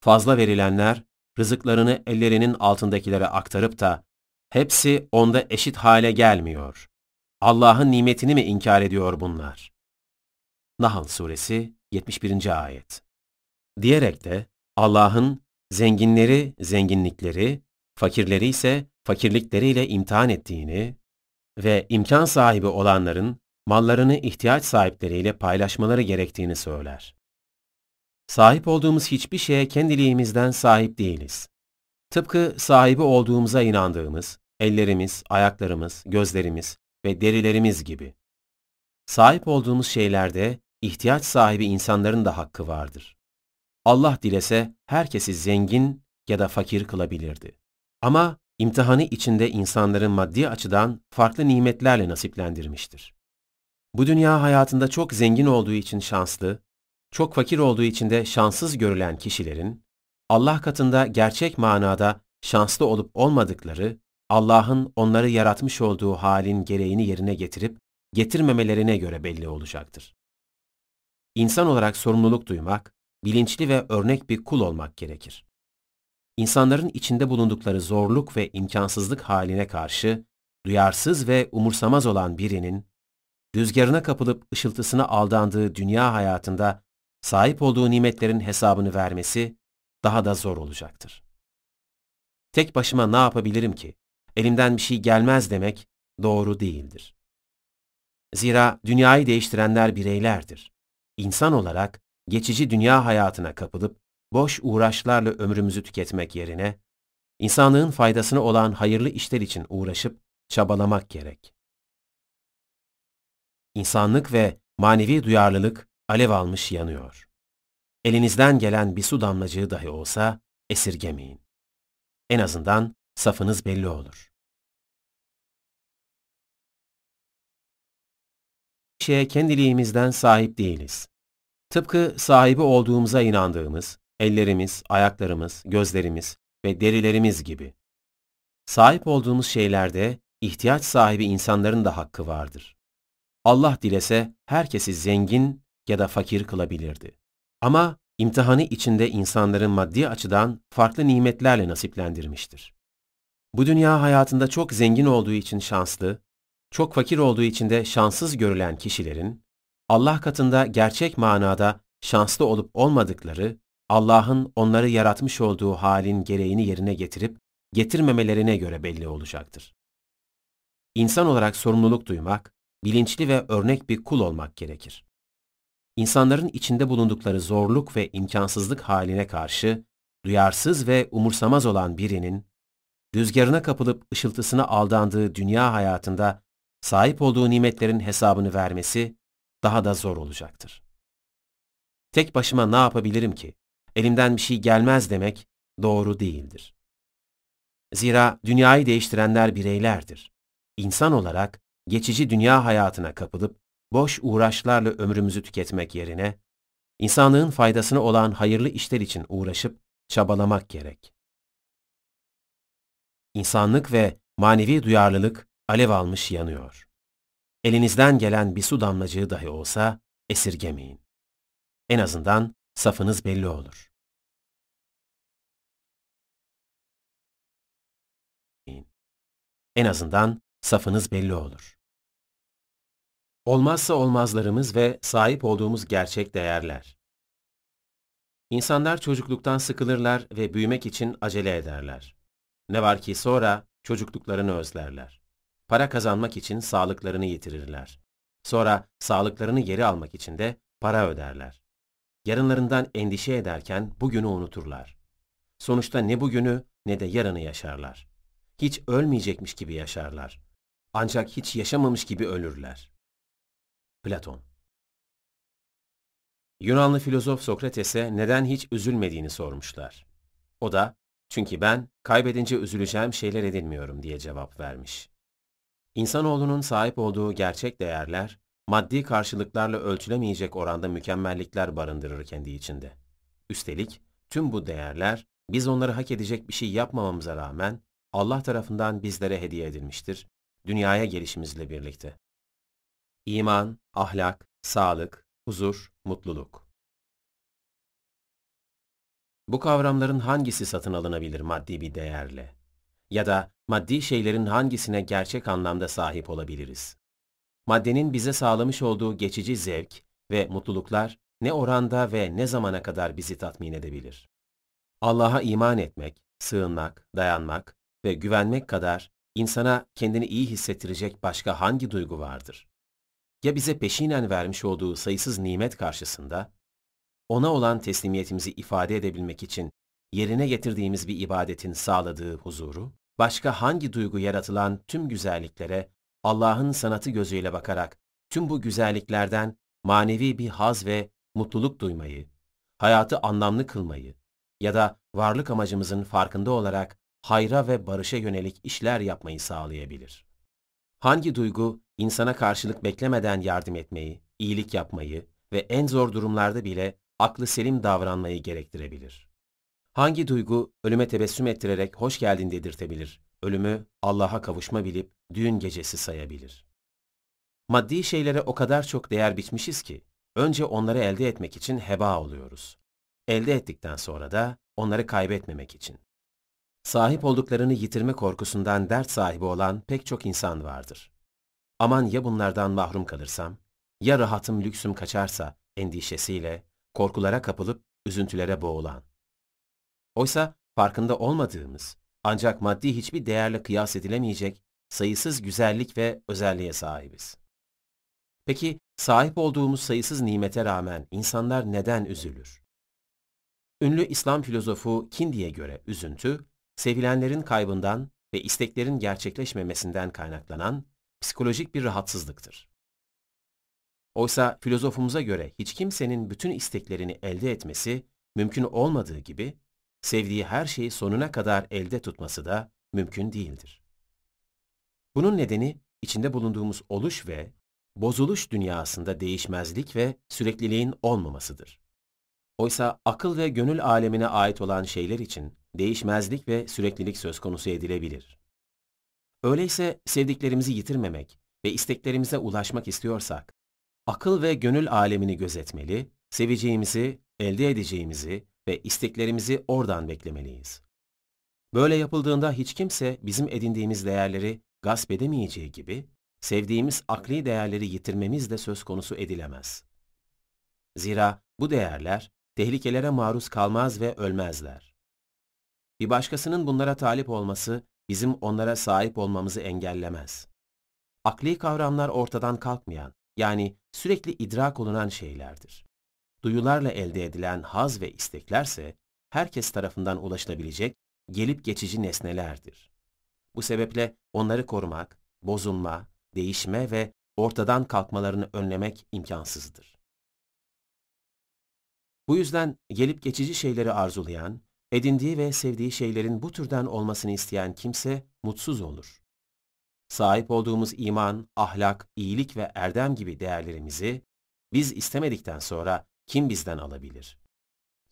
Fazla verilenler rızıklarını ellerinin altındakilere aktarıp da hepsi onda eşit hale gelmiyor. Allah'ın nimetini mi inkar ediyor bunlar? Nahl suresi 71. ayet. Diyerek de Allah'ın zenginleri zenginlikleri, fakirleri ise fakirlikleriyle imtihan ettiğini ve imkan sahibi olanların mallarını ihtiyaç sahipleriyle paylaşmaları gerektiğini söyler. Sahip olduğumuz hiçbir şeye kendiliğimizden sahip değiliz. Tıpkı sahibi olduğumuza inandığımız ellerimiz, ayaklarımız, gözlerimiz ve derilerimiz gibi. Sahip olduğumuz şeylerde ihtiyaç sahibi insanların da hakkı vardır. Allah dilese herkesi zengin ya da fakir kılabilirdi. Ama imtihanı içinde insanların maddi açıdan farklı nimetlerle nasiplendirmiştir. Bu dünya hayatında çok zengin olduğu için şanslı, çok fakir olduğu için de şanssız görülen kişilerin, Allah katında gerçek manada şanslı olup olmadıkları, Allah'ın onları yaratmış olduğu halin gereğini yerine getirip getirmemelerine göre belli olacaktır. İnsan olarak sorumluluk duymak, bilinçli ve örnek bir kul olmak gerekir. İnsanların içinde bulundukları zorluk ve imkansızlık haline karşı duyarsız ve umursamaz olan birinin, rüzgarına kapılıp ışıltısına aldandığı dünya hayatında sahip olduğu nimetlerin hesabını vermesi daha da zor olacaktır. Tek başıma ne yapabilirim ki? Elimden bir şey gelmez demek, doğru değildir. Zira dünyayı değiştirenler bireylerdir. İnsan olarak geçici dünya hayatına kapılıp boş uğraşlarla ömrümüzü tüketmek yerine insanlığın faydasına olan hayırlı işler için uğraşıp çabalamak gerek. İnsanlık ve manevi duyarlılık alev almış yanıyor. Elinizden gelen bir su damlacığı dahi olsa esirgemeyin. En azından safınız belli olur. Şeye kendiliğimizden sahip değiliz. Tıpkı sahibi olduğumuza inandığımız ellerimiz, ayaklarımız, gözlerimiz ve derilerimiz gibi. Sahip olduğumuz şeylerde ihtiyaç sahibi insanların da hakkı vardır. Allah dilese herkesi zengin ya da fakir kılabilirdi. Ama imtihanı içinde insanların maddi açıdan farklı nimetlerle nasiplendirmiştir. Bu dünya hayatında çok zengin olduğu için şanslı, çok fakir olduğu için de şanssız görülen kişilerin, Allah katında gerçek manada şanslı olup olmadıkları, Allah'ın onları yaratmış olduğu halin gereğini yerine getirip getirmemelerine göre belli olacaktır. İnsan olarak sorumluluk duymak, bilinçli ve örnek bir kul olmak gerekir. İnsanların içinde bulundukları zorluk ve imkansızlık haline karşı duyarsız ve umursamaz olan birinin, rüzgarına kapılıp ışıltısına aldandığı dünya hayatında sahip olduğu nimetlerin hesabını vermesi daha da zor olacaktır. Tek başıma ne yapabilirim ki? Elimden bir şey gelmez demek doğru değildir. Zira dünyayı değiştirenler bireylerdir. İnsan olarak geçici dünya hayatına kapılıp boş uğraşlarla ömrümüzü tüketmek yerine insanlığın faydasına olan hayırlı işler için uğraşıp çabalamak gerek. İnsanlık ve manevi duyarlılık alev almış yanıyor. Elinizden gelen bir su damlacığı dahi olsa esirgemeyin. En azından safınız belli olur. En azından safınız belli olur. Olmazsa olmazlarımız ve sahip olduğumuz gerçek değerler. İnsanlar çocukluktan sıkılırlar ve büyümek için acele ederler. Ne var ki sonra çocukluklarını özlerler. Para kazanmak için sağlıklarını yitirirler. Sonra sağlıklarını geri almak için de para öderler. Yarınlarından endişe ederken bugünü unuturlar. Sonuçta ne bugünü ne de yarını yaşarlar. Hiç ölmeyecekmiş gibi yaşarlar. Ancak hiç yaşamamış gibi ölürler. Platon Yunanlı filozof Sokrates'e neden hiç üzülmediğini sormuşlar. O da, çünkü ben kaybedince üzüleceğim şeyler edinmiyorum diye cevap vermiş. İnsanoğlunun sahip olduğu gerçek değerler, maddi karşılıklarla ölçülemeyecek oranda mükemmellikler barındırır kendi içinde. Üstelik tüm bu değerler biz onları hak edecek bir şey yapmamamıza rağmen Allah tarafından bizlere hediye edilmiştir, dünyaya gelişimizle birlikte. İman, ahlak, sağlık, huzur, mutluluk. Bu kavramların hangisi satın alınabilir maddi bir değerle? Ya da maddi şeylerin hangisine gerçek anlamda sahip olabiliriz? Maddenin bize sağlamış olduğu geçici zevk ve mutluluklar ne oranda ve ne zamana kadar bizi tatmin edebilir? Allah'a iman etmek, sığınmak, dayanmak ve güvenmek kadar insana kendini iyi hissettirecek başka hangi duygu vardır? Ya bize peşinen vermiş olduğu sayısız nimet karşısında, ona olan teslimiyetimizi ifade edebilmek için yerine getirdiğimiz bir ibadetin sağladığı huzuru, başka hangi duygu yaratılan tüm güzelliklere Allah'ın sanatı gözüyle bakarak tüm bu güzelliklerden manevi bir haz ve mutluluk duymayı, hayatı anlamlı kılmayı ya da varlık amacımızın farkında olarak hayra ve barışa yönelik işler yapmayı sağlayabilir. Hangi duygu insana karşılık beklemeden yardım etmeyi, iyilik yapmayı ve en zor durumlarda bile aklı selim davranmayı gerektirebilir? Hangi duygu ölüme tebessüm ettirerek hoş geldin dedirtebilir, ölümü Allah'a kavuşma bilip düğün gecesi sayabilir? Maddi şeylere o kadar çok değer biçmişiz ki, önce onları elde etmek için heba oluyoruz. Elde ettikten sonra da onları kaybetmemek için. Sahip olduklarını yitirme korkusundan dert sahibi olan pek çok insan vardır. Aman ya bunlardan mahrum kalırsam, ya rahatım lüksüm kaçarsa endişesiyle, korkulara kapılıp üzüntülere boğulan. Oysa farkında olmadığımız, ancak maddi hiçbir değerle kıyas edilemeyecek sayısız güzellik ve özelliğe sahibiz. Peki sahip olduğumuz sayısız nimete rağmen insanlar neden üzülür? Ünlü İslam filozofu Kindi'ye göre üzüntü, sevilenlerin kaybından ve isteklerin gerçekleşmemesinden kaynaklanan psikolojik bir rahatsızlıktır. Oysa filozofumuza göre hiç kimsenin bütün isteklerini elde etmesi mümkün olmadığı gibi, sevdiği her şeyi sonuna kadar elde tutması da mümkün değildir. Bunun nedeni içinde bulunduğumuz oluş ve bozuluş dünyasında değişmezlik ve sürekliliğin olmamasıdır. Oysa akıl ve gönül alemine ait olan şeyler için değişmezlik ve süreklilik söz konusu edilebilir. Öyleyse sevdiklerimizi yitirmemek ve isteklerimize ulaşmak istiyorsak, akıl ve gönül alemini gözetmeli, seveceğimizi, elde edeceğimizi ve isteklerimizi oradan beklemeliyiz. Böyle yapıldığında hiç kimse bizim edindiğimiz değerleri gasp edemeyeceği gibi, sevdiğimiz akli değerleri yitirmemiz de söz konusu edilemez. Zira bu değerler tehlikelere maruz kalmaz ve ölmezler. Bir başkasının bunlara talip olması bizim onlara sahip olmamızı engellemez. Akli kavramlar ortadan kalkmayan, yani sürekli idrak olunan şeylerdir. Duyularla elde edilen haz ve isteklerse herkes tarafından ulaşılabilecek gelip geçici nesnelerdir. Bu sebeple onları korumak, bozulma, değişme ve ortadan kalkmalarını önlemek imkansızdır. Bu yüzden gelip geçici şeyleri arzulayan, edindiği ve sevdiği şeylerin bu türden olmasını isteyen kimse mutsuz olur. Sahip olduğumuz iman, ahlak, iyilik ve erdem gibi değerlerimizi biz istemedikten sonra kim bizden alabilir?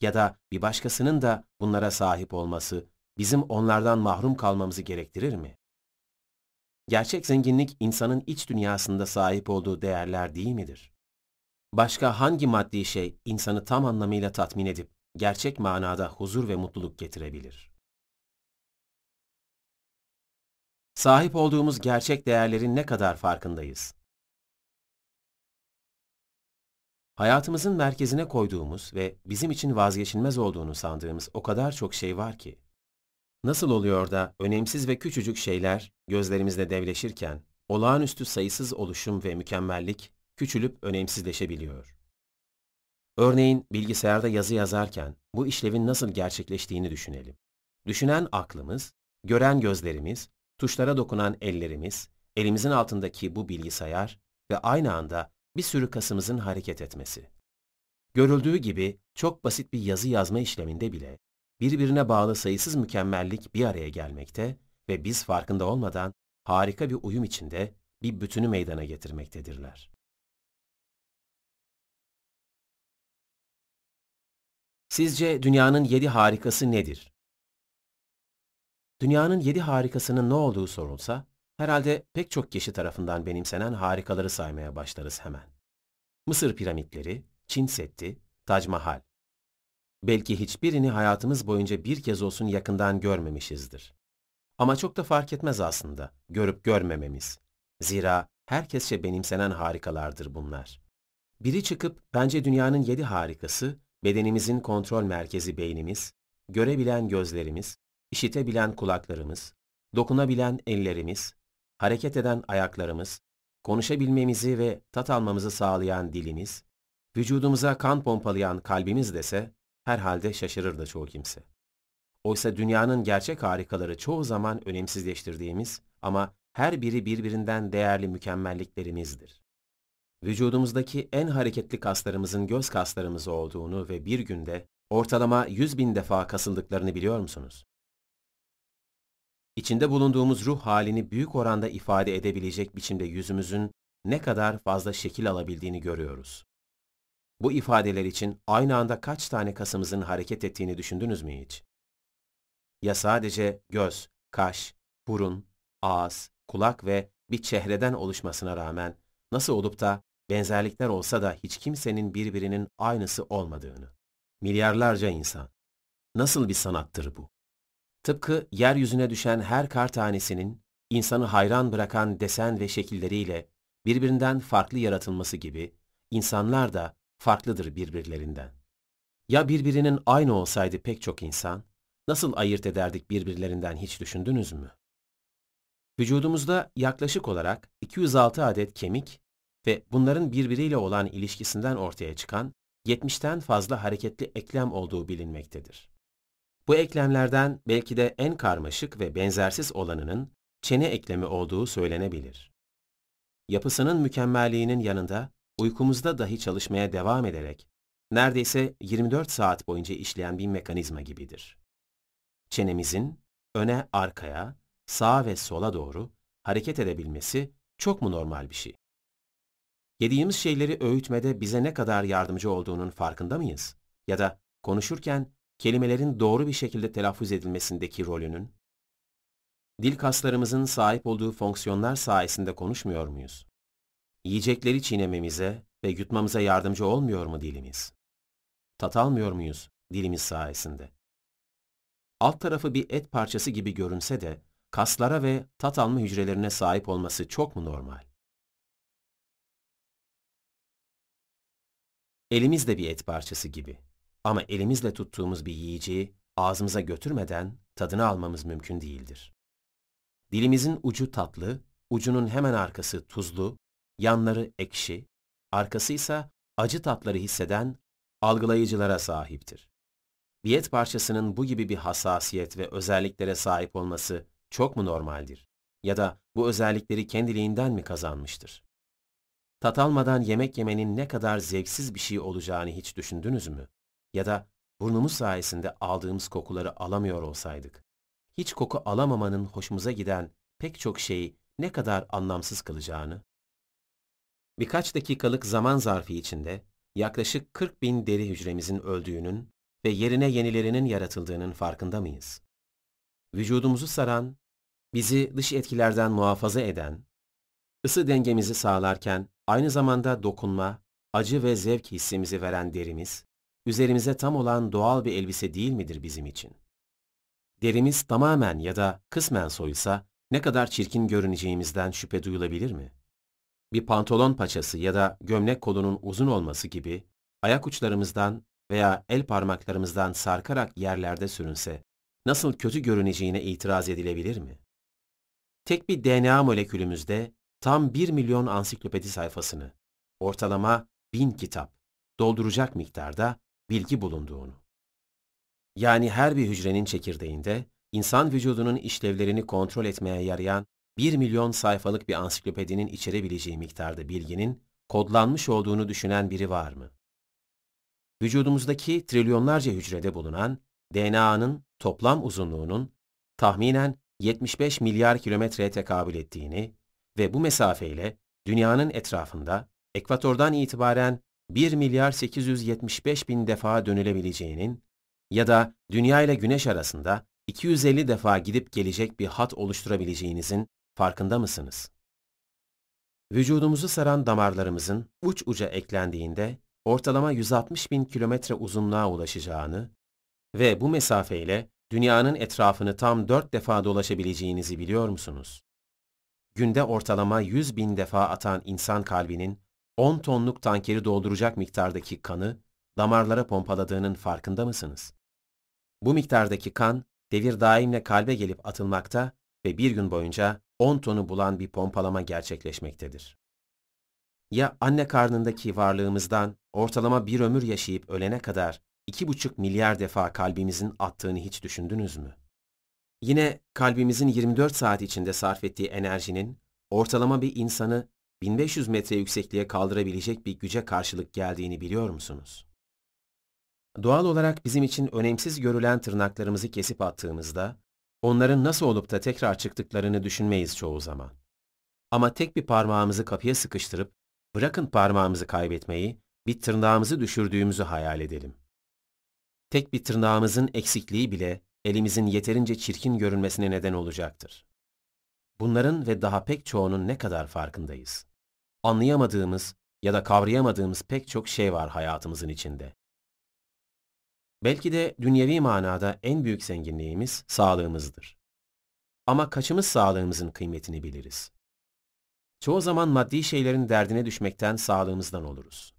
Ya da bir başkasının da bunlara sahip olması bizim onlardan mahrum kalmamızı gerektirir mi? Gerçek zenginlik insanın iç dünyasında sahip olduğu değerler değil midir? Başka hangi maddi şey insanı tam anlamıyla tatmin edip gerçek manada huzur ve mutluluk getirebilir? Sahip olduğumuz gerçek değerlerin ne kadar farkındayız? Hayatımızın merkezine koyduğumuz ve bizim için vazgeçilmez olduğunu sandığımız o kadar çok şey var ki. Nasıl oluyor da önemsiz ve küçücük şeyler gözlerimizde devleşirken olağanüstü sayısız oluşum ve mükemmellik küçülüp önemsizleşebiliyor. Örneğin bilgisayarda yazı yazarken bu işlevin nasıl gerçekleştiğini düşünelim. Düşünen aklımız, gören gözlerimiz, tuşlara dokunan ellerimiz, elimizin altındaki bu bilgisayar ve aynı anda bir sürü kasımızın hareket etmesi. Görüldüğü gibi çok basit bir yazı yazma işleminde bile birbirine bağlı sayısız mükemmellik bir araya gelmekte ve biz farkında olmadan harika bir uyum içinde bir bütünü meydana getirmektedirler. Sizce dünyanın yedi harikası nedir? Dünyanın yedi harikasının ne olduğu sorulsa, herhalde pek çok kişi tarafından benimsenen harikaları saymaya başlarız hemen. Mısır piramitleri, Çin Seddi, Tac Mahal. Belki hiçbirini hayatımız boyunca bir kez olsun yakından görmemişizdir. Ama çok da fark etmez aslında, görüp görmememiz. Zira herkesçe benimsenen harikalardır bunlar. Biri çıkıp bence dünyanın yedi harikası, bedenimizin kontrol merkezi beynimiz, görebilen gözlerimiz, işitebilen kulaklarımız, dokunabilen ellerimiz, hareket eden ayaklarımız, konuşabilmemizi ve tat almamızı sağlayan dilimiz, vücudumuza kan pompalayan kalbimiz dese, herhalde şaşırır da çoğu kimse. Oysa dünyanın gerçek harikaları çoğu zaman önemsizleştirdiğimiz ama her biri birbirinden değerli mükemmelliklerimizdir. Vücudumuzdaki en hareketli kaslarımızın göz kaslarımız olduğunu ve bir günde ortalama 100 bin defa kasıldıklarını biliyor musunuz? İçinde bulunduğumuz ruh halini büyük oranda ifade edebilecek biçimde yüzümüzün ne kadar fazla şekil alabildiğini görüyoruz. Bu ifadeler için aynı anda kaç tane kasımızın hareket ettiğini düşündünüz mü hiç? Ya sadece göz, kaş, burun, ağız, kulak ve bir çehreden oluşmasına rağmen nasıl olup da benzerlikler olsa da hiç kimsenin birbirinin aynısı olmadığını. Milyarlarca insan. Nasıl bir sanattır bu? Tıpkı yeryüzüne düşen her kar tanesinin insanı hayran bırakan desen ve şekilleriyle birbirinden farklı yaratılması gibi insanlar da farklıdır birbirlerinden. Ya birbirinin aynı olsaydı pek çok insan, nasıl ayırt ederdik birbirlerinden hiç düşündünüz mü? Vücudumuzda yaklaşık olarak 206 adet kemik ve bunların birbiriyle olan ilişkisinden ortaya çıkan 70'ten fazla hareketli eklem olduğu bilinmektedir. Bu eklemlerden belki de en karmaşık ve benzersiz olanının çene eklemi olduğu söylenebilir. Yapısının mükemmelliğinin yanında uykumuzda dahi çalışmaya devam ederek neredeyse 24 saat boyunca işleyen bir mekanizma gibidir. Çenemizin öne arkaya, sağa ve sola doğru hareket edebilmesi çok mu normal bir şey? Yediğimiz şeyleri öğütmede bize ne kadar yardımcı olduğunun farkında mıyız? Ya da konuşurken kelimelerin doğru bir şekilde telaffuz edilmesindeki rolünün? Dil kaslarımızın sahip olduğu fonksiyonlar sayesinde konuşmuyor muyuz? Yiyecekleri çiğnememize ve yutmamıza yardımcı olmuyor mu dilimiz? Tat almıyor muyuz dilimiz sayesinde? Alt tarafı bir et parçası gibi görünse de kaslara ve tat alma hücrelerine sahip olması çok mu normal? Elimiz de bir et parçası gibi. Ama elimizle tuttuğumuz bir yiyeceği ağzımıza götürmeden tadını almamız mümkün değildir. Dilimizin ucu tatlı, ucunun hemen arkası tuzlu, yanları ekşi, arkası ise acı tatları hisseden algılayıcılara sahiptir. Bir et parçasının bu gibi bir hassasiyet ve özelliklere sahip olması çok mu normaldir? Ya da bu özellikleri kendiliğinden mi kazanmıştır? Tat almadan yemek yemenin ne kadar zevksiz bir şey olacağını hiç düşündünüz mü? Ya da burnumuz sayesinde aldığımız kokuları alamıyor olsaydık, hiç koku alamamanın hoşumuza giden pek çok şeyi ne kadar anlamsız kılacağını? Birkaç dakikalık zaman zarfı içinde yaklaşık 40 bin deri hücremizin öldüğünün ve yerine yenilerinin yaratıldığının farkında mıyız? Vücudumuzu saran, bizi dış etkilerden muhafaza eden, ısı dengemizi sağlarken aynı zamanda dokunma, acı ve zevk hissimizi veren derimiz, üzerimize tam olan doğal bir elbise değil midir bizim için? Derimiz tamamen ya da kısmen soyulsa ne kadar çirkin görüneceğimizden şüphe duyulabilir mi? Bir pantolon paçası ya da gömlek kolunun uzun olması gibi ayak uçlarımızdan veya el parmaklarımızdan sarkarak yerlerde sürünse nasıl kötü görüneceğine itiraz edilebilir mi? Tek bir DNA molekülümüzde tam 1 milyon ansiklopedi sayfasını, ortalama 1000 kitap, dolduracak miktarda bilgi bulunduğunu. Yani her bir hücrenin çekirdeğinde insan vücudunun işlevlerini kontrol etmeye yarayan 1 milyon sayfalık bir ansiklopedinin içerebileceği miktarda bilginin kodlanmış olduğunu düşünen biri var mı? Vücudumuzdaki trilyonlarca hücrede bulunan DNA'nın toplam uzunluğunun tahminen 75 milyar kilometreye tekabül ettiğini ve bu mesafeyle dünyanın etrafında ekvatordan itibaren 1 milyar 875 bin defa dönülebileceğinin ya da dünya ile güneş arasında 250 defa gidip gelecek bir hat oluşturabileceğinizin farkında mısınız? Vücudumuzu saran damarlarımızın uç uca eklendiğinde ortalama 160 bin kilometre uzunluğa ulaşacağını ve bu mesafeyle dünyanın etrafını tam dört defa dolaşabileceğinizi biliyor musunuz? Günde ortalama 100 bin defa atan insan kalbinin 10 tonluk tankeri dolduracak miktardaki kanı damarlara pompaladığının farkında mısınız? Bu miktardaki kan devir daimle kalbe gelip atılmakta ve bir gün boyunca 10 tonu bulan bir pompalama gerçekleşmektedir. Ya anne karnındaki varlığımızdan ortalama bir ömür yaşayıp ölene kadar 2,5 milyar defa kalbimizin attığını hiç düşündünüz mü? Yine kalbimizin 24 saat içinde sarf ettiği enerjinin ortalama bir insanı 1500 metre yüksekliğe kaldırabilecek bir güce karşılık geldiğini biliyor musunuz? Doğal olarak bizim için önemsiz görülen tırnaklarımızı kesip attığımızda, onların nasıl olup da tekrar çıktıklarını düşünmeyiz çoğu zaman. Ama tek bir parmağımızı kapıya sıkıştırıp, bırakın parmağımızı kaybetmeyi, bir tırnağımızı düşürdüğümüzü hayal edelim. Tek bir tırnağımızın eksikliği bile elimizin yeterince çirkin görünmesine neden olacaktır. Bunların ve daha pek çoğunun ne kadar farkındayız. Anlayamadığımız ya da kavrayamadığımız pek çok şey var hayatımızın içinde. Belki de dünyevi manada en büyük zenginliğimiz sağlığımızdır. Ama kaçımız sağlığımızın kıymetini biliriz? Çoğu zaman maddi şeylerin derdine düşmekten sağlığımızdan oluruz.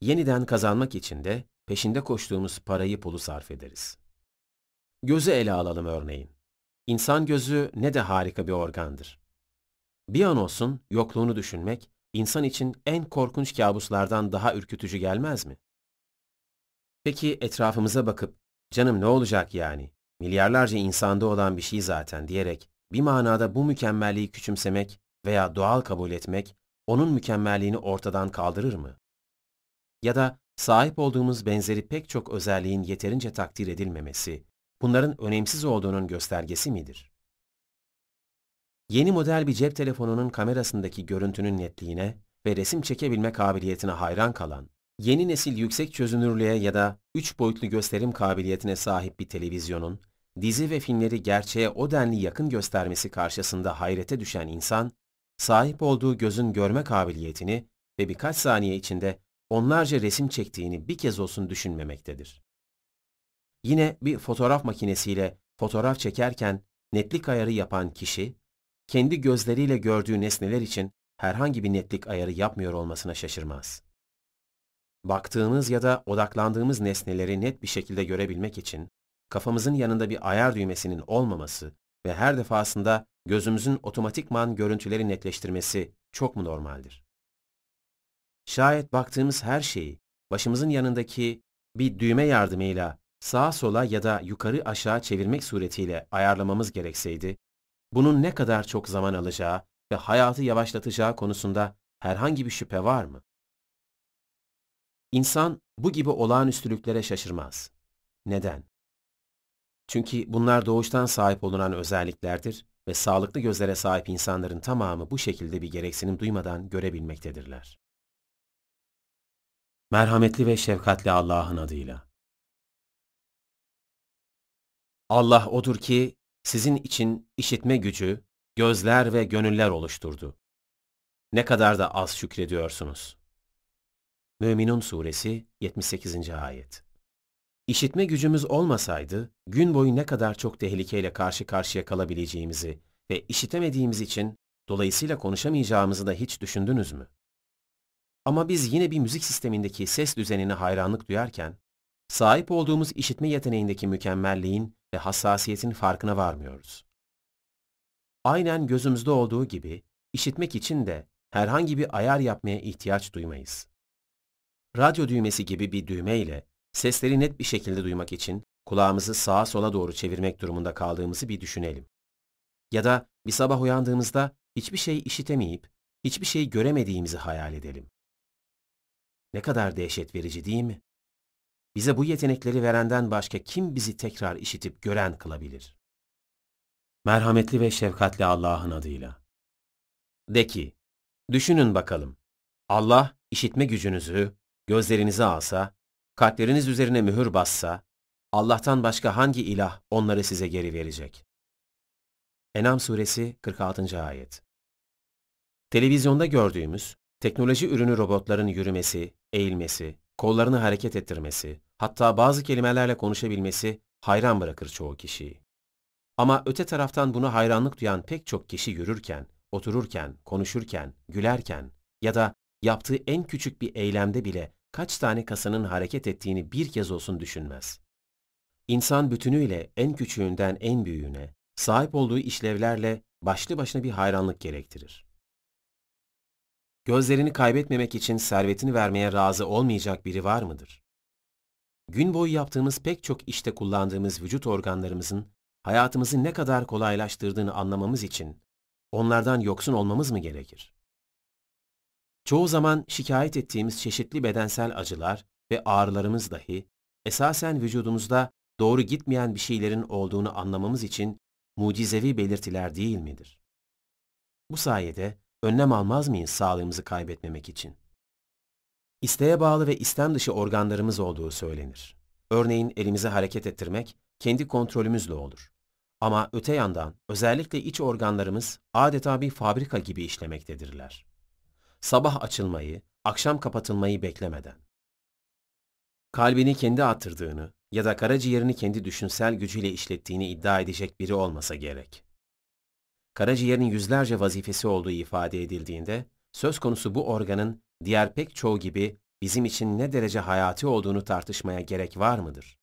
Yeniden kazanmak için de peşinde koştuğumuz parayı pulu sarf ederiz. Gözü ele alalım örneğin. İnsan gözü ne de harika bir organdır. Bir an olsun yokluğunu düşünmek, insan için en korkunç kabuslardan daha ürkütücü gelmez mi? Peki etrafımıza bakıp, canım ne olacak yani, milyarlarca insanda olan bir şey zaten diyerek, bir manada bu mükemmelliği küçümsemek veya doğal kabul etmek, onun mükemmelliğini ortadan kaldırır mı? Ya da sahip olduğumuz benzeri pek çok özelliğin yeterince takdir edilmemesi, bunların önemsiz olduğunun göstergesi midir? Yeni model bir cep telefonunun kamerasındaki görüntünün netliğine ve resim çekebilme kabiliyetine hayran kalan, yeni nesil yüksek çözünürlüğe ya da üç boyutlu gösterim kabiliyetine sahip bir televizyonun, dizi ve filmleri gerçeğe o denli yakın göstermesi karşısında hayrete düşen insan, sahip olduğu gözün görme kabiliyetini ve birkaç saniye içinde onlarca resim çektiğini bir kez olsun düşünmemektedir. Yine bir fotoğraf makinesiyle fotoğraf çekerken netlik ayarı yapan kişi, kendi gözleriyle gördüğü nesneler için herhangi bir netlik ayarı yapmıyor olmasına şaşırmaz. Baktığımız ya da odaklandığımız nesneleri net bir şekilde görebilmek için kafamızın yanında bir ayar düğmesinin olmaması ve her defasında gözümüzün otomatikman görüntüleri netleştirmesi çok mu normaldir? Şayet baktığımız her şeyi başımızın yanındaki bir düğme yardımıyla sağa sola ya da yukarı aşağı çevirmek suretiyle ayarlamamız gerekseydi, bunun ne kadar çok zaman alacağı ve hayatı yavaşlatacağı konusunda herhangi bir şüphe var mı? İnsan bu gibi olağanüstülüklere şaşırmaz. Neden? Çünkü bunlar doğuştan sahip olunan özelliklerdir ve sağlıklı gözlere sahip insanların tamamı bu şekilde bir gereksinim duymadan görebilmektedirler. Merhametli ve şefkatli Allah'ın adıyla. Allah odur ki sizin için işitme gücü, gözler ve gönüller oluşturdu. Ne kadar da az şükrediyorsunuz. Müminun Suresi 78. Ayet İşitme gücümüz olmasaydı, gün boyu ne kadar çok tehlikeyle karşı karşıya kalabileceğimizi ve işitemediğimiz için dolayısıyla konuşamayacağımızı da hiç düşündünüz mü? Ama biz yine bir müzik sistemindeki ses düzenine hayranlık duyarken, sahip olduğumuz işitme yeteneğindeki mükemmelliğin ve hassasiyetin farkına varmıyoruz. Aynen gözümüzde olduğu gibi, işitmek için de herhangi bir ayar yapmaya ihtiyaç duymayız. Radyo düğmesi gibi bir düğme ile sesleri net bir şekilde duymak için kulağımızı sağa sola doğru çevirmek durumunda kaldığımızı bir düşünelim. Ya da bir sabah uyandığımızda hiçbir şey işitemeyip, hiçbir şey göremediğimizi hayal edelim. Ne kadar dehşet verici değil mi? Bize bu yetenekleri verenden başka kim bizi tekrar işitip gören kılabilir? Merhametli ve şefkatli Allah'ın adıyla. De ki, düşünün bakalım. Allah işitme gücünüzü, gözlerinizi alsa, kalpleriniz üzerine mühür bassa, Allah'tan başka hangi ilah onları size geri verecek? Enam suresi 46. ayet. Televizyonda gördüğümüz, teknoloji ürünü robotların yürümesi, eğilmesi, kollarını hareket ettirmesi, hatta bazı kelimelerle konuşabilmesi hayran bırakır çoğu kişiyi. Ama öte taraftan buna hayranlık duyan pek çok kişi yürürken, otururken, konuşurken, gülerken ya da yaptığı en küçük bir eylemde bile kaç tane kasanın hareket ettiğini bir kez olsun düşünmez. İnsan bütünüyle en küçüğünden en büyüğüne, sahip olduğu işlevlerle başlı başına bir hayranlık gerektirir. Gözlerini kaybetmemek için servetini vermeye razı olmayacak biri var mıdır? Gün boyu yaptığımız pek çok işte kullandığımız vücut organlarımızın hayatımızı ne kadar kolaylaştırdığını anlamamız için onlardan yoksun olmamız mı gerekir? Çoğu zaman şikayet ettiğimiz çeşitli bedensel acılar ve ağrılarımız dahi esasen vücudumuzda doğru gitmeyen bir şeylerin olduğunu anlamamız için mucizevi belirtiler değil midir? Bu sayede önlem almaz mıyız sağlığımızı kaybetmemek için? İsteğe bağlı ve istem dışı organlarımız olduğu söylenir. Örneğin elimizi hareket ettirmek kendi kontrolümüzle olur. Ama öte yandan özellikle iç organlarımız adeta bir fabrika gibi işlemektedirler. Sabah açılmayı, akşam kapatılmayı beklemeden. Kalbini kendi attırdığını ya da karaciğerini kendi düşünsel gücüyle işlettiğini iddia edecek biri olmasa gerek. Karaciğerin yüzlerce vazifesi olduğu ifade edildiğinde, söz konusu bu organın diğer pek çoğu gibi bizim için ne derece hayati olduğunu tartışmaya gerek var mıdır?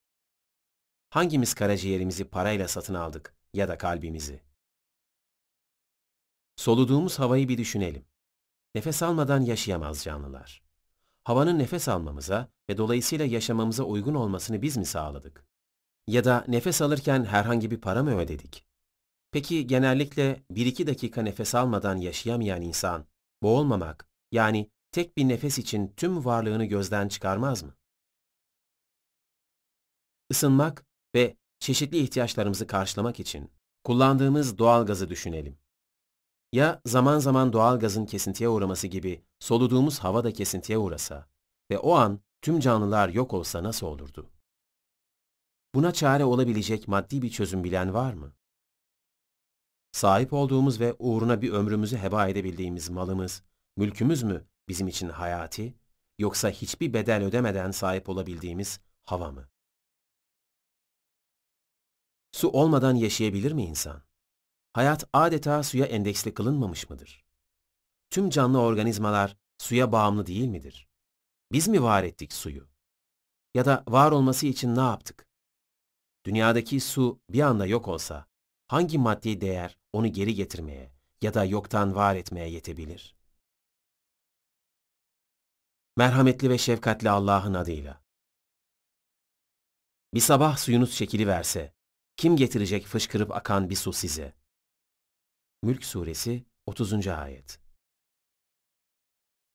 Hangimiz karaciğerimizi parayla satın aldık ya da kalbimizi? Soluduğumuz havayı bir düşünelim. Nefes almadan yaşayamaz canlılar. Havanın nefes almamıza ve dolayısıyla yaşamamıza uygun olmasını biz mi sağladık? Ya da nefes alırken herhangi bir para mı ödedik? Peki genellikle 1-2 dakika nefes almadan yaşayamayan insan, boğulmamak, yani tek bir nefes için tüm varlığını gözden çıkarmaz mı? Isınmak ve çeşitli ihtiyaçlarımızı karşılamak için kullandığımız doğal gazı düşünelim. Ya zaman zaman doğal gazın kesintiye uğraması gibi soluduğumuz hava da kesintiye uğrasa ve o an tüm canlılar yok olsa nasıl olurdu? Buna çare olabilecek maddi bir çözüm bilen var mı? Sahip olduğumuz ve uğruna bir ömrümüzü heba edebildiğimiz malımız, mülkümüz mü bizim için hayati, yoksa hiçbir bedel ödemeden sahip olabildiğimiz hava mı? Su olmadan yaşayabilir mi insan? Hayat adeta suya endeksli kılınmamış mıdır? Tüm canlı organizmalar suya bağımlı değil midir? Biz mi var ettik suyu? Ya da var olması için ne yaptık? Dünyadaki su bir anda yok olsa, hangi maddi değer onu geri getirmeye ya da yoktan var etmeye yetebilir? Merhametli ve şefkatli Allah'ın adıyla. Bir sabah suyunuz çekiliverse, kim getirecek fışkırıp akan bir su size? Mülk Suresi 30. Ayet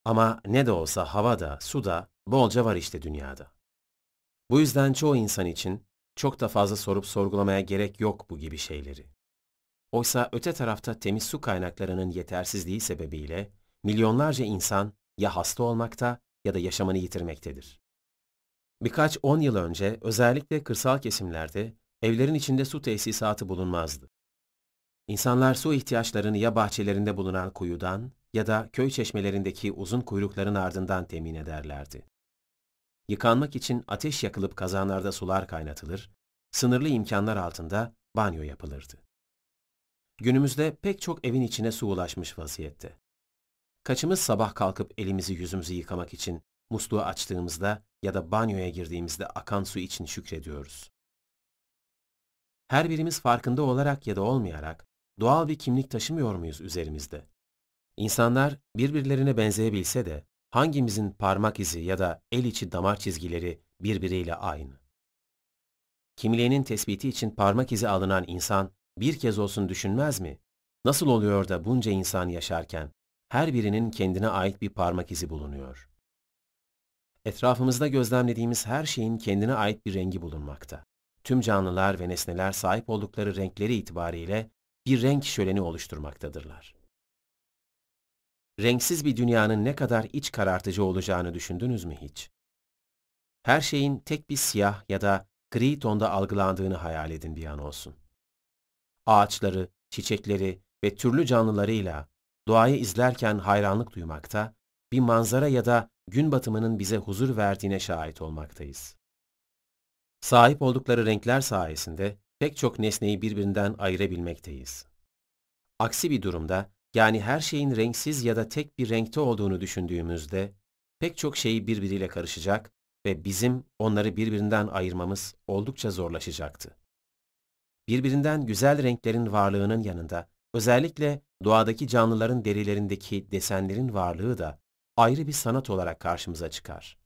Ama ne de olsa havada, suda bolca var işte dünyada. Bu yüzden çoğu insan için çok da fazla sorup sorgulamaya gerek yok bu gibi şeyleri. Oysa öte tarafta temiz su kaynaklarının yetersizliği sebebiyle milyonlarca insan ya hasta olmakta ya da yaşamını yitirmektedir. Birkaç on yıl önce özellikle kırsal kesimlerde evlerin içinde su tesisatı bulunmazdı. İnsanlar su ihtiyaçlarını ya bahçelerinde bulunan kuyudan ya da köy çeşmelerindeki uzun kuyrukların ardından temin ederlerdi. Yıkanmak için ateş yakılıp kazanlarda sular kaynatılır, sınırlı imkanlar altında banyo yapılırdı. Günümüzde pek çok evin içine su ulaşmış vaziyette. Kaçımız sabah kalkıp elimizi yüzümüzü yıkamak için musluğu açtığımızda ya da banyoya girdiğimizde akan su için şükrediyoruz. Her birimiz farkında olarak ya da olmayarak doğal bir kimlik taşımıyor muyuz üzerimizde? İnsanlar birbirlerine benzeyebilse de hangimizin parmak izi ya da el içi damar çizgileri birbiriyle aynı? Kimliğinin tespiti için parmak izi alınan insan bir kez olsun düşünmez mi? Nasıl oluyor da bunca insan yaşarken her birinin kendine ait bir parmak izi bulunuyor? Etrafımızda gözlemlediğimiz her şeyin kendine ait bir rengi bulunmakta. Tüm canlılar ve nesneler sahip oldukları renkleri itibariyle bir renk şöleni oluşturmaktadırlar. Renksiz bir dünyanın ne kadar iç karartıcı olacağını düşündünüz mü hiç? Her şeyin tek bir siyah ya da gri tonda algılandığını hayal edin bir an olsun. Ağaçları, çiçekleri ve türlü canlılarıyla doğayı izlerken hayranlık duymakta, bir manzara ya da gün batımının bize huzur verdiğine şahit olmaktayız. Sahip oldukları renkler sayesinde pek çok nesneyi birbirinden ayırabilmekteyiz. Aksi bir durumda, yani her şeyin renksiz ya da tek bir renkte olduğunu düşündüğümüzde, pek çok şey birbiriyle karışacak ve bizim onları birbirinden ayırmamız oldukça zorlaşacaktı. Birbirinden güzel renklerin varlığının yanında, özellikle doğadaki canlıların derilerindeki desenlerin varlığı da ayrı bir sanat olarak karşımıza çıkar.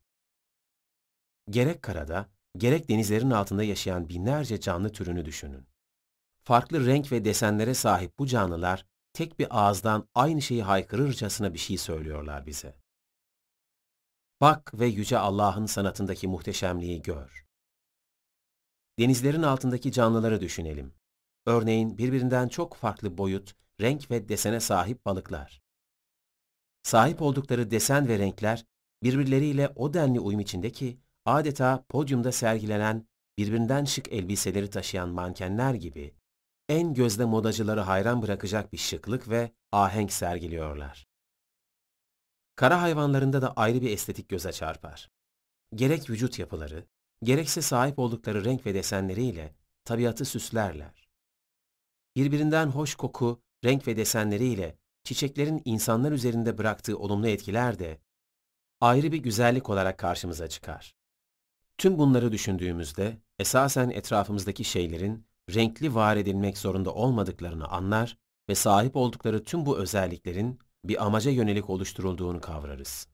Gerek karada, gerek denizlerin altında yaşayan binlerce canlı türünü düşünün. Farklı renk ve desenlere sahip bu canlılar tek bir ağızdan aynı şeyi haykırırcasına bir şey söylüyorlar bize. Bak ve yüce Allah'ın sanatındaki muhteşemliği gör. Denizlerin altındaki canlıları düşünelim. Örneğin birbirinden çok farklı boyut, renk ve desene sahip balıklar. Sahip oldukları desen ve renkler birbirleriyle o denli uyum içinde ki adeta podyumda sergilenen birbirinden şık elbiseleri taşıyan mankenler gibi en gözde modacıları hayran bırakacak bir şıklık ve ahenk sergiliyorlar. Kara hayvanlarında da ayrı bir estetik göze çarpar. Gerek vücut yapıları, gerekse sahip oldukları renk ve desenleriyle tabiatı süslerler. Birbirinden hoş koku, renk ve desenleriyle çiçeklerin insanlar üzerinde bıraktığı olumlu etkiler de ayrı bir güzellik olarak karşımıza çıkar. Tüm bunları düşündüğümüzde esasen etrafımızdaki şeylerin renkli var edilmek zorunda olmadıklarını anlar ve sahip oldukları tüm bu özelliklerin bir amaca yönelik oluşturulduğunu kavrarız.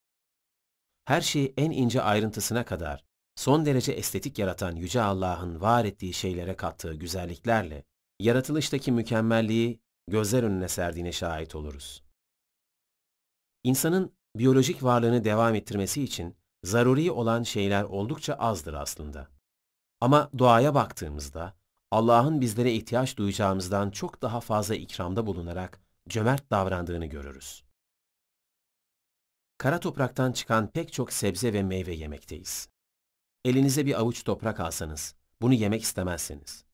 Her şeyi en ince ayrıntısına kadar son derece estetik yaratan Yüce Allah'ın var ettiği şeylere kattığı güzelliklerle yaratılıştaki mükemmelliği gözler önüne serdiğine şahit oluruz. İnsanın biyolojik varlığını devam ettirmesi için zaruri olan şeyler oldukça azdır aslında. Ama doğaya baktığımızda Allah'ın bizlere ihtiyaç duyacağımızdan çok daha fazla ikramda bulunarak cömert davrandığını görürüz. Kara topraktan çıkan pek çok sebze ve meyve yemekteyiz. Elinize bir avuç toprak alsanız, bunu yemek istemezsiniz.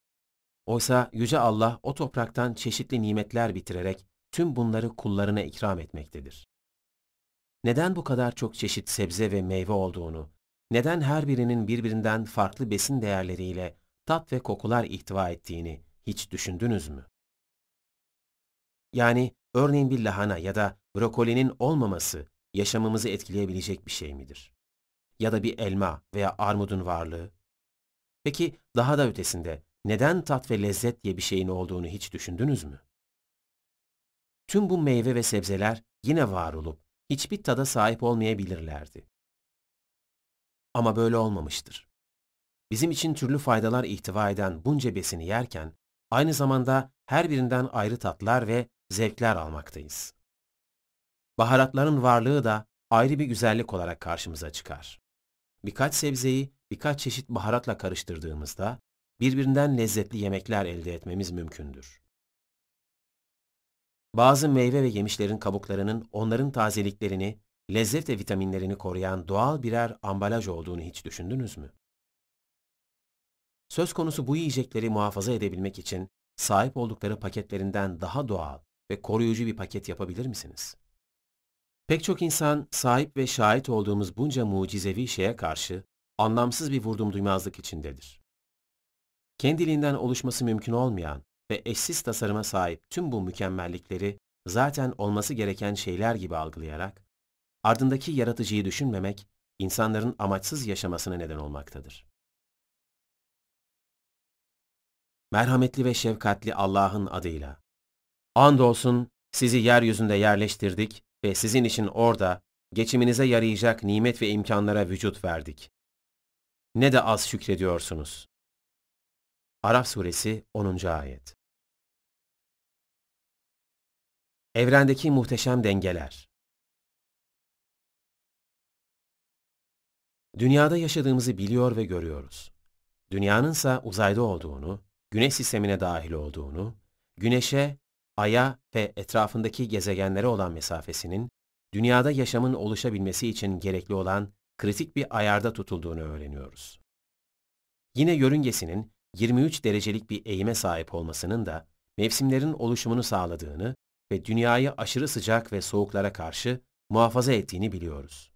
Oysa Yüce Allah o topraktan çeşitli nimetler bitirerek tüm bunları kullarına ikram etmektedir. Neden bu kadar çok çeşit sebze ve meyve olduğunu, neden her birinin birbirinden farklı besin değerleriyle tat ve kokular ihtiva ettiğini hiç düşündünüz mü? Yani örneğin bir lahana ya da brokolinin olmaması yaşamımızı etkileyebilecek bir şey midir? Ya da bir elma veya armudun varlığı? Peki daha da ötesinde neden tat ve lezzet diye bir şeyin olduğunu hiç düşündünüz mü? Tüm bu meyve ve sebzeler yine var olup hiçbir tada sahip olmayabilirlerdi. Ama böyle olmamıştır. Bizim için türlü faydalar ihtiva eden bunca besini yerken, aynı zamanda her birinden ayrı tatlar ve zevkler almaktayız. Baharatların varlığı da ayrı bir güzellik olarak karşımıza çıkar. Birkaç sebzeyi birkaç çeşit baharatla karıştırdığımızda birbirinden lezzetli yemekler elde etmemiz mümkündür. Bazı meyve ve yemişlerin kabuklarının onların tazeliklerini, lezzet ve vitaminlerini koruyan doğal birer ambalaj olduğunu hiç düşündünüz mü? Söz konusu bu yiyecekleri muhafaza edebilmek için sahip oldukları paketlerinden daha doğal ve koruyucu bir paket yapabilir misiniz? Pek çok insan sahip ve şahit olduğumuz bunca mucizevi şeye karşı anlamsız bir vurdum duymazlık içindedir. Kendiliğinden oluşması mümkün olmayan ve eşsiz tasarıma sahip tüm bu mükemmellikleri zaten olması gereken şeyler gibi algılayarak, ardındaki yaratıcıyı düşünmemek, insanların amaçsız yaşamasına neden olmaktadır. Merhametli ve şefkatli Allah'ın adıyla. Andolsun sizi yeryüzünde yerleştirdik ve sizin için orada geçiminize yarayacak nimet ve imkanlara vücut verdik. Ne de az şükrediyorsunuz. Araf suresi 10. ayet. Evrendeki muhteşem dengeler. Dünyada yaşadığımızı biliyor ve görüyoruz. Dünyanınsa uzayda olduğunu, güneş sistemine dahil olduğunu, güneşe, aya ve etrafındaki gezegenlere olan mesafesinin, dünyada yaşamın oluşabilmesi için gerekli olan kritik bir ayarda tutulduğunu öğreniyoruz. Yine yörüngesinin 23 derecelik bir eğime sahip olmasının da mevsimlerin oluşumunu sağladığını ve dünyayı aşırı sıcak ve soğuklara karşı muhafaza ettiğini biliyoruz.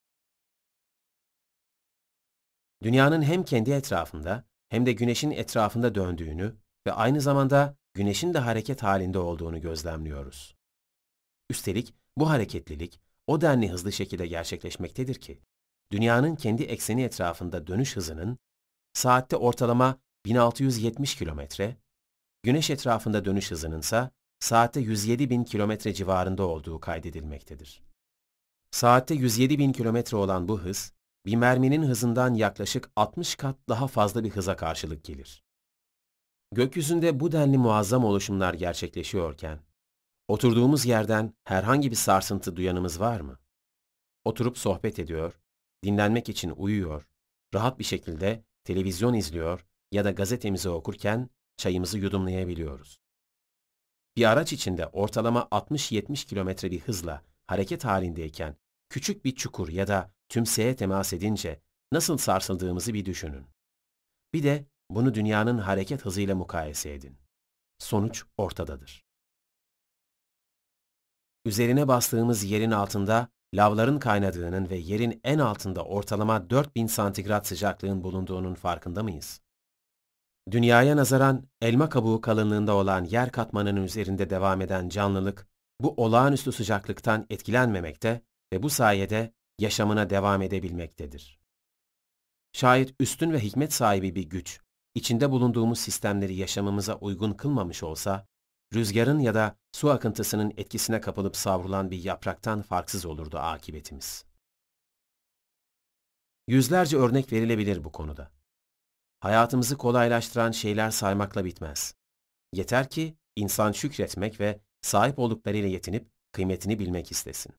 Dünyanın hem kendi etrafında hem de güneşin etrafında döndüğünü ve aynı zamanda güneşin de hareket halinde olduğunu gözlemliyoruz. Üstelik bu hareketlilik o denli hızlı şekilde gerçekleşmektedir ki, dünyanın kendi ekseni etrafında dönüş hızının saatte ortalama 1670 kilometre, güneş etrafında dönüş hızının ise saatte 107 bin kilometre civarında olduğu kaydedilmektedir. Saatte 107 bin kilometre olan bu hız, bir merminin hızından yaklaşık 60 kat daha fazla bir hıza karşılık gelir. Gökyüzünde bu denli muazzam oluşumlar gerçekleşiyorken, oturduğumuz yerden herhangi bir sarsıntı duyanımız var mı? Oturup sohbet ediyor, dinlenmek için uyuyor, rahat bir şekilde televizyon izliyor ya da gazetemizi okurken çayımızı yudumlayabiliyoruz. Bir araç içinde ortalama 60-70 kilometre bir hızla hareket halindeyken küçük bir çukur ya da tümseye temas edince nasıl sarsıldığımızı bir düşünün. Bir de bunu dünyanın hareket hızıyla mukayese edin. Sonuç ortadadır. Üzerine bastığımız yerin altında lavların kaynadığının ve yerin en altında ortalama 4000 santigrat sıcaklığın bulunduğunun farkında mıyız? Dünyaya nazaran elma kabuğu kalınlığında olan yer katmanının üzerinde devam eden canlılık, bu olağanüstü sıcaklıktan etkilenmemekte ve bu sayede yaşamına devam edebilmektedir. Şayet üstün ve hikmet sahibi bir güç, içinde bulunduğumuz sistemleri yaşamımıza uygun kılmamış olsa, rüzgarın ya da su akıntısının etkisine kapılıp savrulan bir yapraktan farksız olurdu akibetimiz. Yüzlerce örnek verilebilir bu konuda. Hayatımızı kolaylaştıran şeyler saymakla bitmez. Yeter ki insan şükretmek ve sahip olduklarıyla yetinip kıymetini bilmek istesin.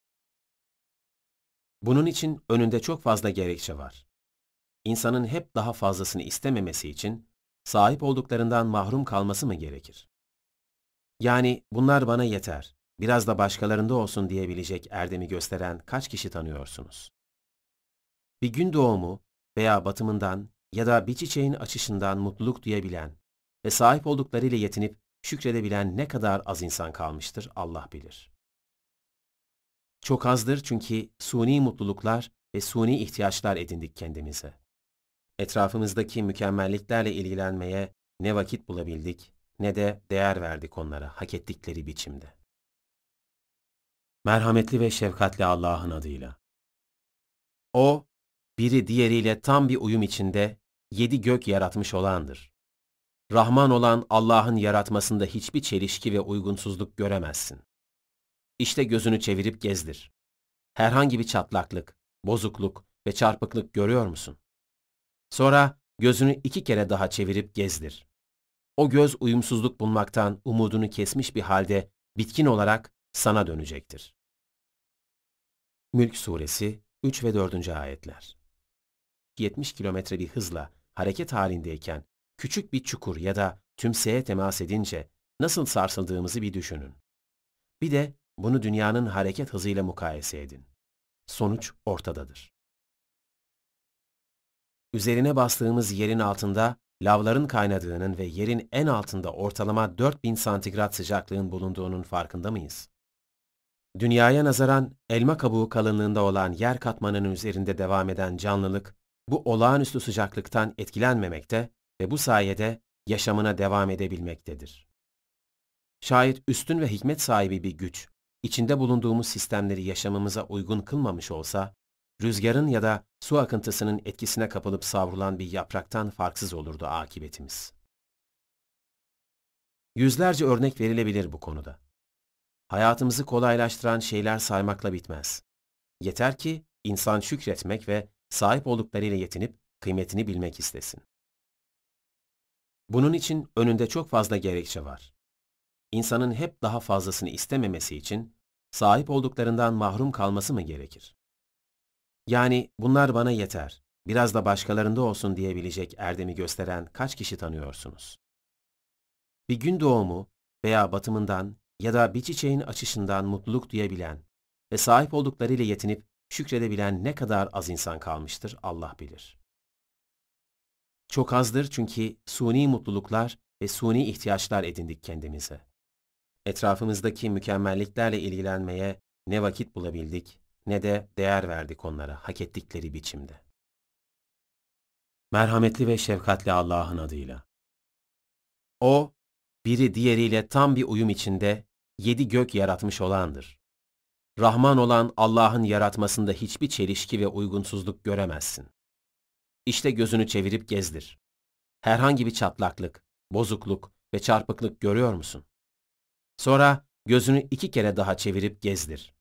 Bunun için önünde çok fazla gerekçe var. İnsanın hep daha fazlasını istememesi için sahip olduklarından mahrum kalması mı gerekir? Yani bunlar bana yeter, biraz da başkalarında olsun diyebilecek erdemi gösteren kaç kişi tanıyorsunuz? Bir gün doğumu veya batımından ya da bir çiçeğin açışından mutluluk duyabilen ve sahip olduklarıyla yetinip şükredebilen ne kadar az insan kalmıştır Allah bilir. Çok azdır çünkü suni mutluluklar ve suni ihtiyaçlar edindik kendimize. Etrafımızdaki mükemmelliklerle ilgilenmeye ne vakit bulabildik ne de değer verdik onlara hak ettikleri biçimde. Merhametli ve şefkatli Allah'ın adıyla. O, biri diğeriyle tam bir uyum içinde yedi gök yaratmış olandır. Rahman olan Allah'ın yaratmasında hiçbir çelişki ve uygunsuzluk göremezsin. İşte gözünü çevirip gezdir. Herhangi bir çatlaklık, bozukluk ve çarpıklık görüyor musun? Sonra gözünü iki kere daha çevirip gezdir. O göz uyumsuzluk bulmaktan umudunu kesmiş bir halde bitkin olarak sana dönecektir. Mülk Suresi 3 ve 4. ayetler 70 kilometre bir hızla hareket halindeyken küçük bir çukur ya da tümseye temas edince nasıl sarsıldığımızı bir düşünün. Bir de bunu dünyanın hareket hızıyla mukayese edin. Sonuç ortadadır. Üzerine bastığımız yerin altında lavların kaynadığının ve yerin en altında ortalama 4000 santigrat sıcaklığın bulunduğunun farkında mıyız? Dünyaya nazaran elma kabuğu kalınlığında olan yer katmanının üzerinde devam eden canlılık, bu olağanüstü sıcaklıktan etkilenmemekte ve bu sayede yaşamına devam edebilmektedir. Şayet üstün ve hikmet sahibi bir güç, içinde bulunduğumuz sistemleri yaşamımıza uygun kılmamış olsa, rüzgarın ya da su akıntısının etkisine kapılıp savrulan bir yapraktan farksız olurdu akibetimiz. Yüzlerce örnek verilebilir bu konuda. Hayatımızı kolaylaştıran şeyler saymakla bitmez. Yeter ki insan şükretmek ve sahip olduklarıyla yetinip kıymetini bilmek istesin. Bunun için önünde çok fazla gerekçe var. İnsanın hep daha fazlasını istememesi için sahip olduklarından mahrum kalması mı gerekir? Yani bunlar bana yeter, biraz da başkalarında olsun diyebilecek erdemi gösteren kaç kişi tanıyorsunuz? Bir gün doğumu veya batımından ya da bir çiçeğin açışından mutluluk duyabilen ve sahip olduklarıyla yetinip şükredebilen ne kadar az insan kalmıştır Allah bilir. Çok azdır çünkü suni mutluluklar ve suni ihtiyaçlar edindik kendimize. Etrafımızdaki mükemmelliklerle ilgilenmeye ne vakit bulabildik ne de değer verdik onlara hak ettikleri biçimde. Merhametli ve şefkatli Allah'ın adıyla. O, biri diğeriyle tam bir uyum içinde yedi gök yaratmış olandır. Rahman olan Allah'ın yaratmasında hiçbir çelişki ve uygunsuzluk göremezsin. İşte gözünü çevirip gezdir. Herhangi bir çatlaklık, bozukluk ve çarpıklık görüyor musun? Sonra gözünü iki kere daha çevirip gezdir.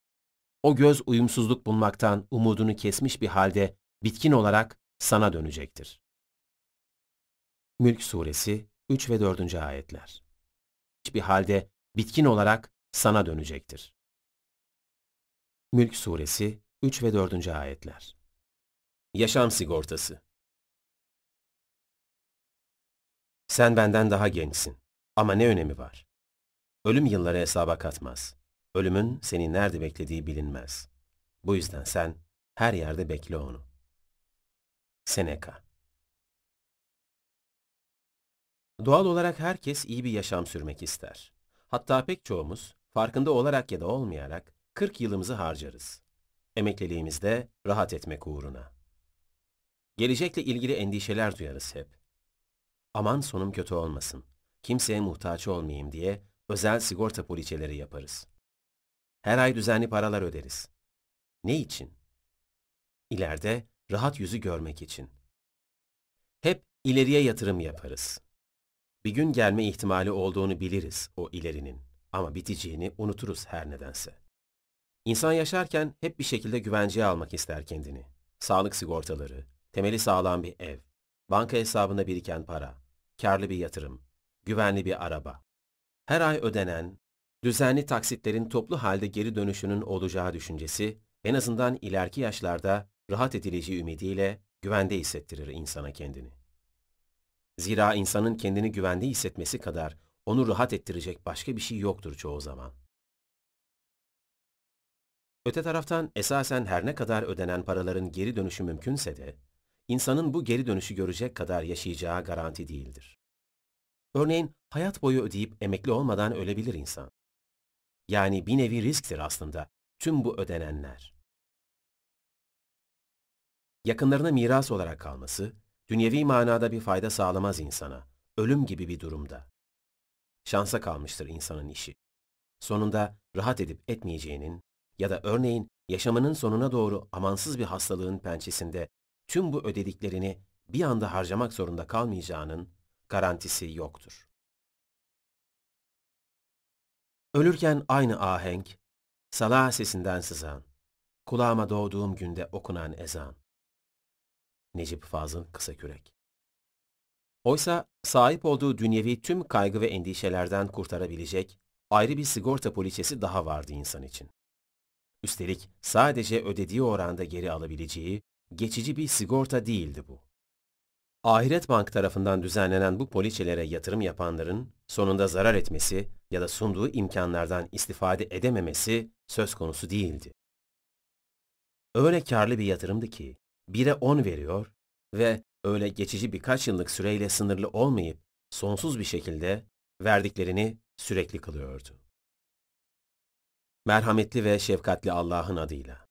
O göz uyumsuzluk bulmaktan umudunu kesmiş bir halde bitkin olarak sana dönecektir. Mülk Suresi 3 ve 4. ayetler Bir halde bitkin olarak sana dönecektir. Mülk Suresi 3 ve 4. ayetler Yaşam sigortası Sen benden daha gençsin ama ne önemi var? Ölüm yılları hesaba katmaz. Ölümün seni nerede beklediği bilinmez. Bu yüzden sen her yerde bekle onu. Seneca Doğal olarak herkes iyi bir yaşam sürmek ister. Hatta pek çoğumuz, farkında olarak ya da olmayarak, 40 yılımızı harcarız. Emekliliğimizde rahat etmek uğruna. Gelecekle ilgili endişeler duyarız hep. Aman sonum kötü olmasın, kimseye muhtaç olmayayım diye özel sigorta poliçeleri yaparız. Her ay düzenli paralar öderiz. Ne için? İleride rahat yüzü görmek için. Hep ileriye yatırım yaparız. Bir gün gelme ihtimali olduğunu biliriz o ilerinin ama biteceğini unuturuz her nedense. İnsan yaşarken hep bir şekilde güvenceye almak ister kendini. Sağlık sigortaları, temeli sağlam bir ev, banka hesabında biriken para, karlı bir yatırım, güvenli bir araba. Her ay ödenen, düzenli taksitlerin toplu halde geri dönüşünün olacağı düşüncesi, en azından ileriki yaşlarda rahat edileceği ümidiyle güvende hissettirir insana kendini. Zira insanın kendini güvende hissetmesi kadar onu rahat ettirecek başka bir şey yoktur çoğu zaman. Öte taraftan esasen her ne kadar ödenen paraların geri dönüşü mümkünse de, insanın bu geri dönüşü görecek kadar yaşayacağı garanti değildir. Örneğin hayat boyu ödeyip emekli olmadan ölebilir insan. Yani bir nevi risktir aslında tüm bu ödenenler. Yakınlarına miras olarak kalması, dünyevi manada bir fayda sağlamaz insana, ölüm gibi bir durumda. Şansa kalmıştır insanın işi. Sonunda rahat edip etmeyeceğinin ya da örneğin yaşamının sonuna doğru amansız bir hastalığın pençesinde tüm bu ödediklerini bir anda harcamak zorunda kalmayacağının garantisi yoktur. Ölürken aynı ahenk, salah sesinden sızan, kulağıma doğduğum günde okunan ezan. Necip Fazıl Kısakürek Oysa sahip olduğu dünyevi tüm kaygı ve endişelerden kurtarabilecek ayrı bir sigorta poliçesi daha vardı insan için. Üstelik sadece ödediği oranda geri alabileceği geçici bir sigorta değildi bu. Ahiret Bank tarafından düzenlenen bu poliçelere yatırım yapanların sonunda zarar etmesi ya da sunduğu imkanlardan istifade edememesi söz konusu değildi. Öyle karlı bir yatırımdı ki 1'e 10 veriyor ve öyle geçici birkaç yıllık süreyle sınırlı olmayıp sonsuz bir şekilde verdiklerini sürekli kılıyordu. Merhametli ve şefkatli Allah'ın adıyla.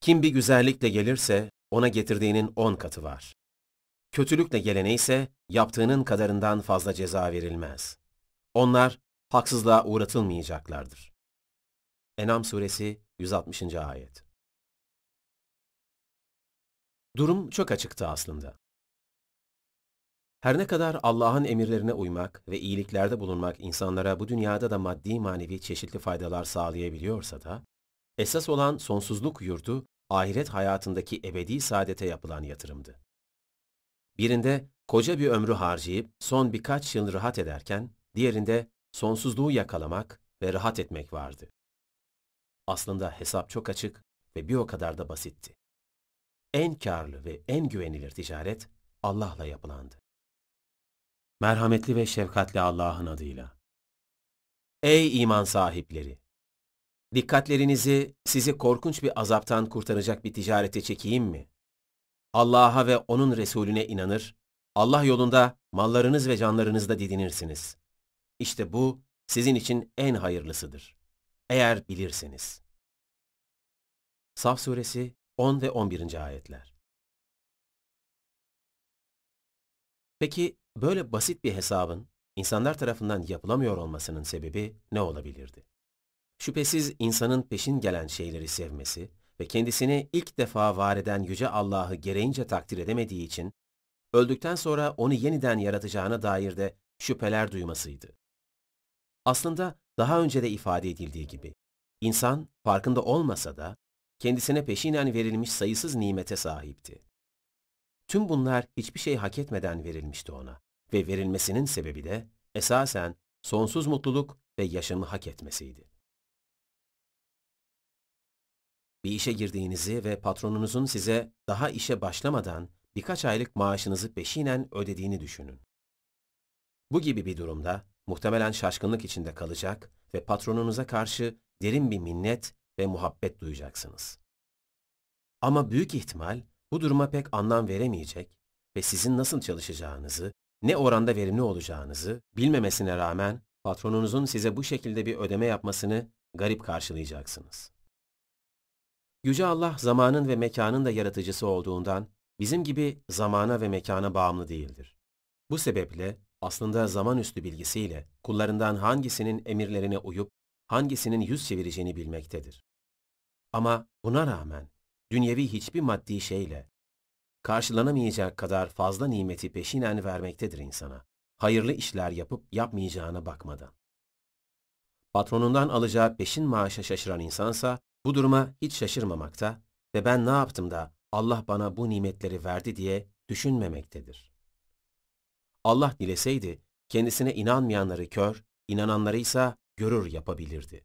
Kim bir güzellikle gelirse ona getirdiğinin on katı var. Kötülükle gelene ise yaptığının kadarından fazla ceza verilmez. Onlar haksızlığa uğratılmayacaklardır. Enam suresi 160. ayet. Durum çok açıktı aslında. Her ne kadar Allah'ın emirlerine uymak ve iyiliklerde bulunmak insanlara bu dünyada da maddi manevi çeşitli faydalar sağlayabiliyorsa da, esas olan sonsuzluk yurdu, ahiret hayatındaki ebedi saadete yapılan yatırımdı. Birinde koca bir ömrü harcayıp son birkaç yıl rahat ederken, diğerinde sonsuzluğu yakalamak ve rahat etmek vardı. Aslında hesap çok açık ve bir o kadar da basitti. En karlı ve en güvenilir ticaret Allah'la yapılandı. Merhametli ve şefkatli Allah'ın adıyla. Ey iman sahipleri! Dikkatlerinizi sizi korkunç bir azaptan kurtaracak bir ticarete çekeyim mi? Allah'a ve O'nun Resulüne inanır, Allah yolunda mallarınız ve canlarınızda didinirsiniz. İşte bu sizin için en hayırlısıdır. Eğer bilirseniz. Saf Suresi 10 ve 11. ayetler. Peki böyle basit bir hesabın insanlar tarafından yapılamıyor olmasının sebebi ne olabilirdi? Şüphesiz insanın peşin gelen şeyleri sevmesi ve kendisini ilk defa var eden Yüce Allah'ı gereğince takdir edemediği için öldükten sonra onu yeniden yaratacağına dair de şüpheler duymasıydı. Aslında daha önce de ifade edildiği gibi, insan farkında olmasa da kendisine peşinen verilmiş sayısız nimete sahipti. Tüm bunlar hiçbir şey hak etmeden verilmişti ona ve verilmesinin sebebi de esasen sonsuz mutluluk ve yaşamı hak etmesiydi. Bir işe girdiğinizi ve patronunuzun size daha işe başlamadan birkaç aylık maaşınızı peşinen ödediğini düşünün. Bu gibi bir durumda muhtemelen şaşkınlık içinde kalacak ve patronunuza karşı derin bir minnet ve muhabbet duyacaksınız. Ama büyük ihtimal bu duruma pek anlam veremeyecek ve sizin nasıl çalışacağınızı, ne oranda verimli olacağınızı bilmemesine rağmen patronunuzun size bu şekilde bir ödeme yapmasını garip karşılayacaksınız. Yüce Allah zamanın ve mekanın da yaratıcısı olduğundan bizim gibi zamana ve mekana bağımlı değildir. Bu sebeple aslında zaman üstü bilgisiyle kullarından hangisinin emirlerine uyup hangisinin yüz çevireceğini bilmektedir. Ama buna rağmen dünyevi hiçbir maddi şeyle karşılanamayacak kadar fazla nimeti peşinen vermektedir insana hayırlı işler yapıp yapmayacağına bakmadan. Patronundan alacağı peşin maaşa şaşıran insansa bu duruma hiç şaşırmamakta ve ben ne yaptım da Allah bana bu nimetleri verdi diye düşünmemektedir. Allah dileseydi kendisine inanmayanları kör, inananları ise görür yapabilirdi.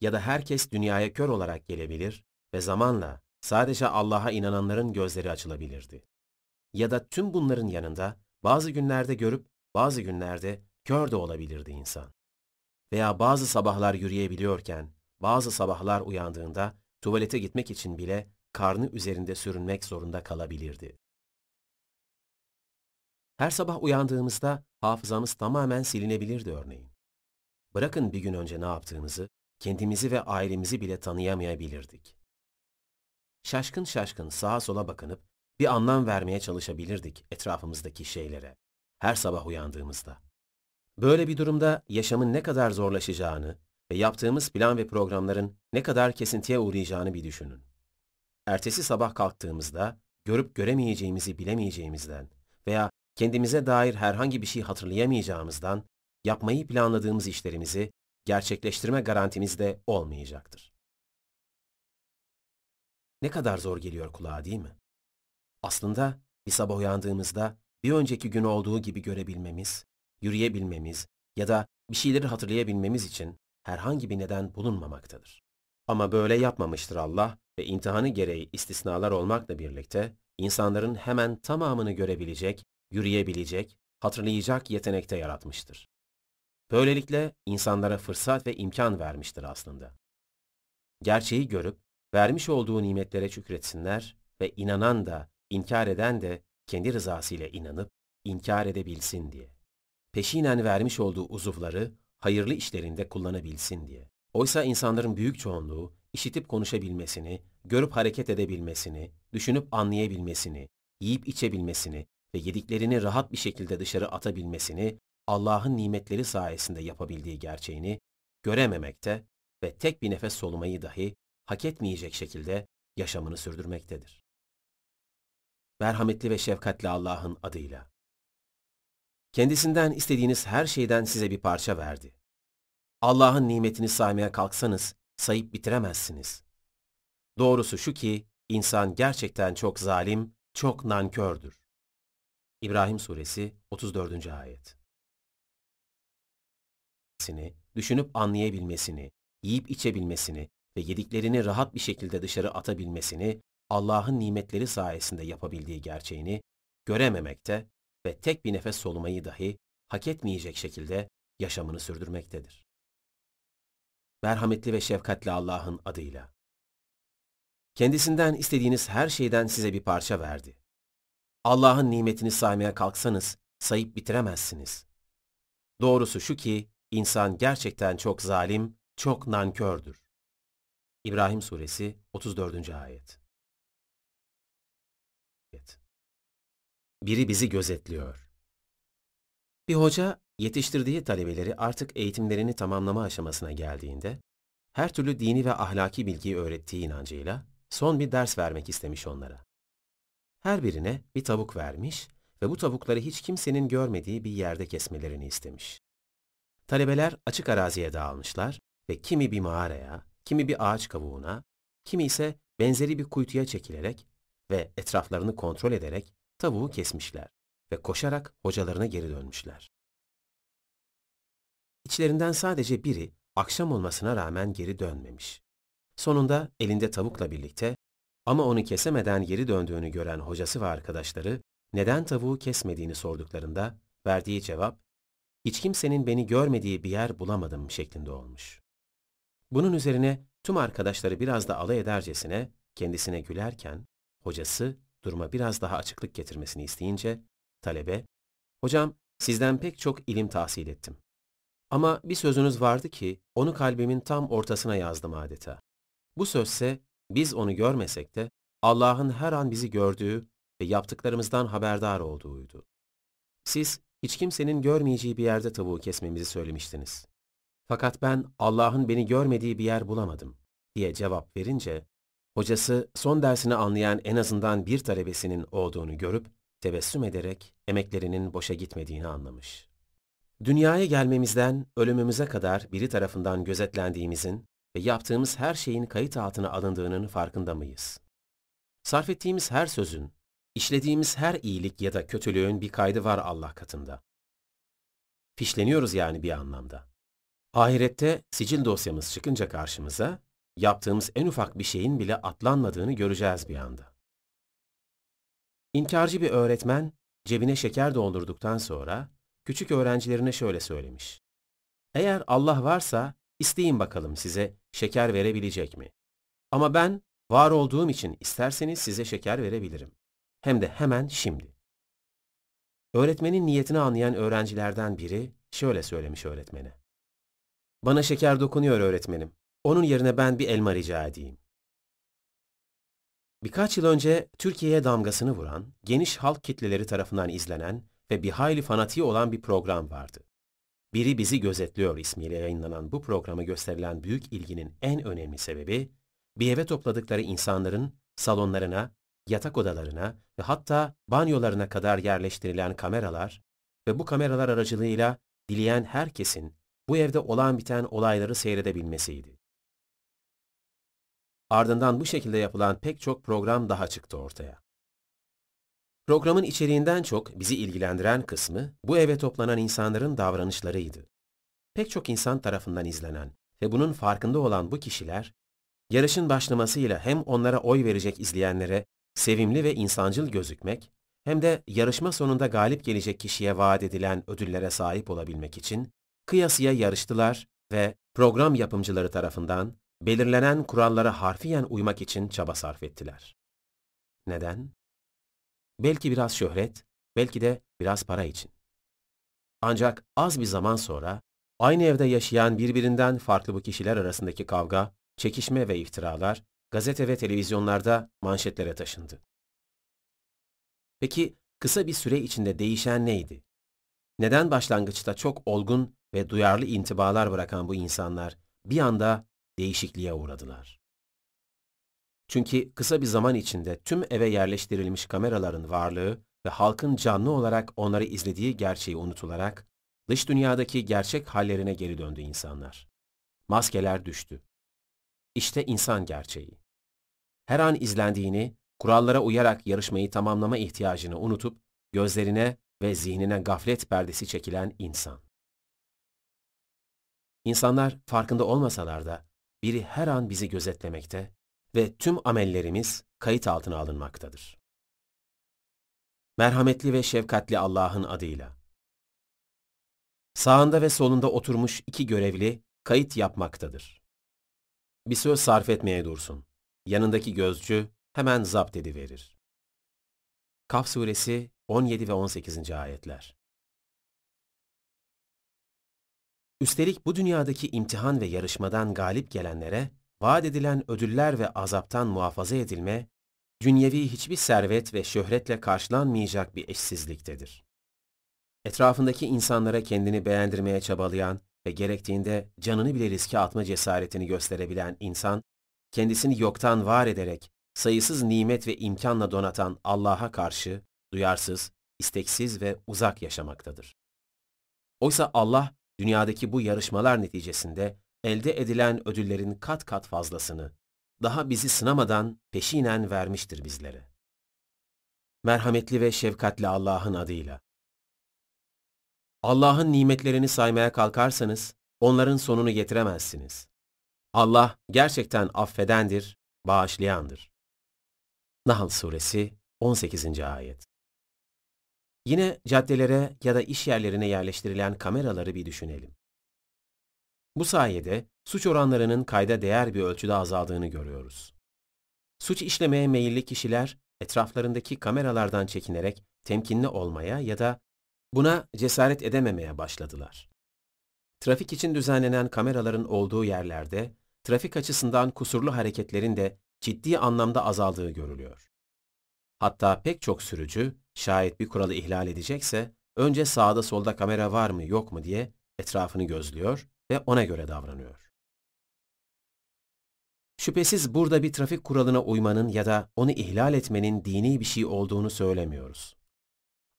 Ya da herkes dünyaya kör olarak gelebilir ve zamanla sadece Allah'a inananların gözleri açılabilirdi. Ya da tüm bunların yanında bazı günlerde görüp bazı günlerde kör de olabilirdi insan. Veya bazı sabahlar yürüyebiliyorken, bazı sabahlar uyandığında tuvalete gitmek için bile karnı üzerinde sürünmek zorunda kalabilirdi. Her sabah uyandığımızda hafızamız tamamen silinebilirdi örneğin. Bırakın bir gün önce ne yaptığımızı, kendimizi ve ailemizi bile tanıyamayabilirdik. Şaşkın şaşkın sağa sola bakınıp bir anlam vermeye çalışabilirdik etrafımızdaki şeylere, her sabah uyandığımızda. Böyle bir durumda yaşamın ne kadar zorlaşacağını ve yaptığımız plan ve programların ne kadar kesintiye uğrayacağını bir düşünün. Ertesi sabah kalktığımızda görüp göremeyeceğimizi bilemeyeceğimizden veya kendimize dair herhangi bir şey hatırlayamayacağımızdan yapmayı planladığımız işlerimizi gerçekleştirme garantimiz de olmayacaktır. Ne kadar zor geliyor kulağa değil mi? Aslında bir sabah uyandığımızda bir önceki gün olduğu gibi görebilmemiz, yürüyebilmemiz ya da bir şeyleri hatırlayabilmemiz için herhangi bir neden bulunmamaktadır. Ama böyle yapmamıştır Allah ve imtihanı gereği istisnalar olmakla birlikte insanların hemen tamamını görebilecek, yürüyebilecek, hatırlayacak yetenekte yaratmıştır. Böylelikle insanlara fırsat ve imkan vermiştir aslında. Gerçeği görüp, vermiş olduğu nimetlere şükretsinler ve inanan da, inkar eden de kendi rızasıyla inanıp, inkar edebilsin diye. Peşinen vermiş olduğu uzuvları hayırlı işlerinde kullanabilsin diye. Oysa insanların büyük çoğunluğu işitip konuşabilmesini, görüp hareket edebilmesini, düşünüp anlayabilmesini, yiyip içebilmesini ve yediklerini rahat bir şekilde dışarı atabilmesini Allah'ın nimetleri sayesinde yapabildiği gerçeğini görememekte ve tek bir nefes solumayı dahi hak etmeyecek şekilde yaşamını sürdürmektedir. Merhametli ve şefkatli Allah'ın adıyla. Kendisinden istediğiniz her şeyden size bir parça verdi. Allah'ın nimetini saymaya kalksanız sayıp bitiremezsiniz. Doğrusu şu ki insan gerçekten çok zalim, çok nankördür. İbrahim Suresi 34. Ayet Düşünüp anlayabilmesini, yiyip içebilmesini ve yediklerini rahat bir şekilde dışarı atabilmesini Allah'ın nimetleri sayesinde yapabildiği gerçeğini görememekte ve tek bir nefes solumayı dahi hak etmeyecek şekilde yaşamını sürdürmektedir. Merhametli ve şefkatli Allah'ın adıyla. Kendisinden istediğiniz her şeyden size bir parça verdi. Allah'ın nimetini saymaya kalksanız sayıp bitiremezsiniz. Doğrusu şu ki insan gerçekten çok zalim, çok nankördür. İbrahim Suresi 34. Ayet Biri bizi gözetliyor. Bir hoca yetiştirdiği talebeleri artık eğitimlerini tamamlama aşamasına geldiğinde, her türlü dini ve ahlaki bilgiyi öğrettiği inancıyla son bir ders vermek istemiş onlara. Her birine bir tavuk vermiş ve bu tavukları hiç kimsenin görmediği bir yerde kesmelerini istemiş. Talebeler açık araziye dağılmışlar ve kimi bir mağaraya, kimi bir ağaç kavuğuna, kimi ise benzeri bir kuytuya çekilerek ve etraflarını kontrol ederek tavuğu kesmişler ve koşarak hocalarına geri dönmüşler. İçlerinden sadece biri akşam olmasına rağmen geri dönmemiş. Sonunda elinde tavukla birlikte ama onu kesemeden geri döndüğünü gören hocası ve arkadaşları neden tavuğu kesmediğini sorduklarında verdiği cevap, hiç kimsenin beni görmediği bir yer bulamadım şeklinde olmuş. Bunun üzerine tüm arkadaşları biraz da alay edercesine kendisine gülerken, hocası duruma biraz daha açıklık getirmesini isteyince, talebe, ''Hocam, sizden pek çok ilim tahsil ettim. Ama bir sözünüz vardı ki, onu kalbimin tam ortasına yazdım adeta. Bu sözse, biz onu görmesek de, Allah'ın her an bizi gördüğü ve yaptıklarımızdan haberdar olduğuydu. Siz, hiç kimsenin görmeyeceği bir yerde tavuğu kesmemizi söylemiştiniz. Fakat ben Allah'ın beni görmediği bir yer bulamadım, diye cevap verince, Hocası son dersini anlayan en azından bir talebesinin olduğunu görüp tebessüm ederek emeklerinin boşa gitmediğini anlamış. Dünyaya gelmemizden ölümümüze kadar biri tarafından gözetlendiğimizin ve yaptığımız her şeyin kayıt altına alındığının farkında mıyız? Sarf ettiğimiz her sözün, işlediğimiz her iyilik ya da kötülüğün bir kaydı var Allah katında. Fişleniyoruz yani bir anlamda. Ahirette sicil dosyamız çıkınca karşımıza, yaptığımız en ufak bir şeyin bile atlanmadığını göreceğiz bir anda. İnkarcı bir öğretmen cebine şeker doldurduktan sonra küçük öğrencilerine şöyle söylemiş. Eğer Allah varsa isteyin bakalım size şeker verebilecek mi? Ama ben var olduğum için isterseniz size şeker verebilirim. Hem de hemen şimdi. Öğretmenin niyetini anlayan öğrencilerden biri şöyle söylemiş öğretmene. Bana şeker dokunuyor öğretmenim. Onun yerine ben bir elma rica edeyim. Birkaç yıl önce Türkiye'ye damgasını vuran, geniş halk kitleleri tarafından izlenen ve bir hayli fanatiği olan bir program vardı. Biri Bizi Gözetliyor ismiyle yayınlanan bu programa gösterilen büyük ilginin en önemli sebebi, bir eve topladıkları insanların salonlarına, yatak odalarına ve hatta banyolarına kadar yerleştirilen kameralar ve bu kameralar aracılığıyla dileyen herkesin bu evde olan biten olayları seyredebilmesiydi. Ardından bu şekilde yapılan pek çok program daha çıktı ortaya. Programın içeriğinden çok bizi ilgilendiren kısmı bu eve toplanan insanların davranışlarıydı. Pek çok insan tarafından izlenen ve bunun farkında olan bu kişiler, yarışın başlamasıyla hem onlara oy verecek izleyenlere sevimli ve insancıl gözükmek, hem de yarışma sonunda galip gelecek kişiye vaat edilen ödüllere sahip olabilmek için kıyasıya yarıştılar ve program yapımcıları tarafından belirlenen kurallara harfiyen uymak için çaba sarf ettiler. Neden? Belki biraz şöhret, belki de biraz para için. Ancak az bir zaman sonra aynı evde yaşayan birbirinden farklı bu kişiler arasındaki kavga, çekişme ve iftiralar gazete ve televizyonlarda manşetlere taşındı. Peki kısa bir süre içinde değişen neydi? Neden başlangıçta çok olgun ve duyarlı intibalar bırakan bu insanlar bir anda değişikliğe uğradılar? Çünkü kısa bir zaman içinde tüm eve yerleştirilmiş kameraların varlığı ve halkın canlı olarak onları izlediği gerçeği unutularak dış dünyadaki gerçek hallerine geri döndü insanlar. Maskeler düştü. İşte insan gerçeği. Her an izlendiğini, kurallara uyarak yarışmayı tamamlama ihtiyacını unutup gözlerine ve zihnine gaflet perdesi çekilen insan. İnsanlar farkında olmasalar da biri her an bizi gözetlemekte ve tüm amellerimiz kayıt altına alınmaktadır. Merhametli ve şefkatli Allah'ın adıyla. Sağında ve solunda oturmuş iki görevli kayıt yapmaktadır. Bir söz sarf etmeye dursun. Yanındaki gözcü hemen zapt ediverir. Kaf suresi 17 ve 18. ayetler. Üstelik bu dünyadaki imtihan ve yarışmadan galip gelenlere vaat edilen ödüller ve azaptan muhafaza edilme, dünyevi hiçbir servet ve şöhretle karşılanmayacak bir eşsizliktedir. Etrafındaki insanlara kendini beğendirmeye çabalayan ve gerektiğinde canını bile riske atma cesaretini gösterebilen insan, kendisini yoktan var ederek sayısız nimet ve imkanla donatan Allah'a karşı duyarsız, isteksiz ve uzak yaşamaktadır. Oysa Allah, dünyadaki bu yarışmalar neticesinde elde edilen ödüllerin kat kat fazlasını, daha bizi sınamadan peşinen vermiştir bizlere. Merhametli ve şefkatli Allah'ın adıyla. Allah'ın nimetlerini saymaya kalkarsanız, onların sonunu getiremezsiniz. Allah gerçekten affedendir, bağışlayandır. Nahl Suresi 18. Ayet Yine caddelere ya da iş yerlerine yerleştirilen kameraları bir düşünelim. Bu sayede suç oranlarının kayda değer bir ölçüde azaldığını görüyoruz. Suç işlemeye meyilli kişiler etraflarındaki kameralardan çekinerek temkinli olmaya ya da buna cesaret edememeye başladılar. Trafik için düzenlenen kameraların olduğu yerlerde trafik açısından kusurlu hareketlerin de ciddi anlamda azaldığı görülüyor. Hatta pek çok sürücü şayet bir kuralı ihlal edecekse önce sağda solda kamera var mı yok mu diye etrafını gözlüyor ve ona göre davranıyor. Şüphesiz burada bir trafik kuralına uymanın ya da onu ihlal etmenin dini bir şey olduğunu söylemiyoruz.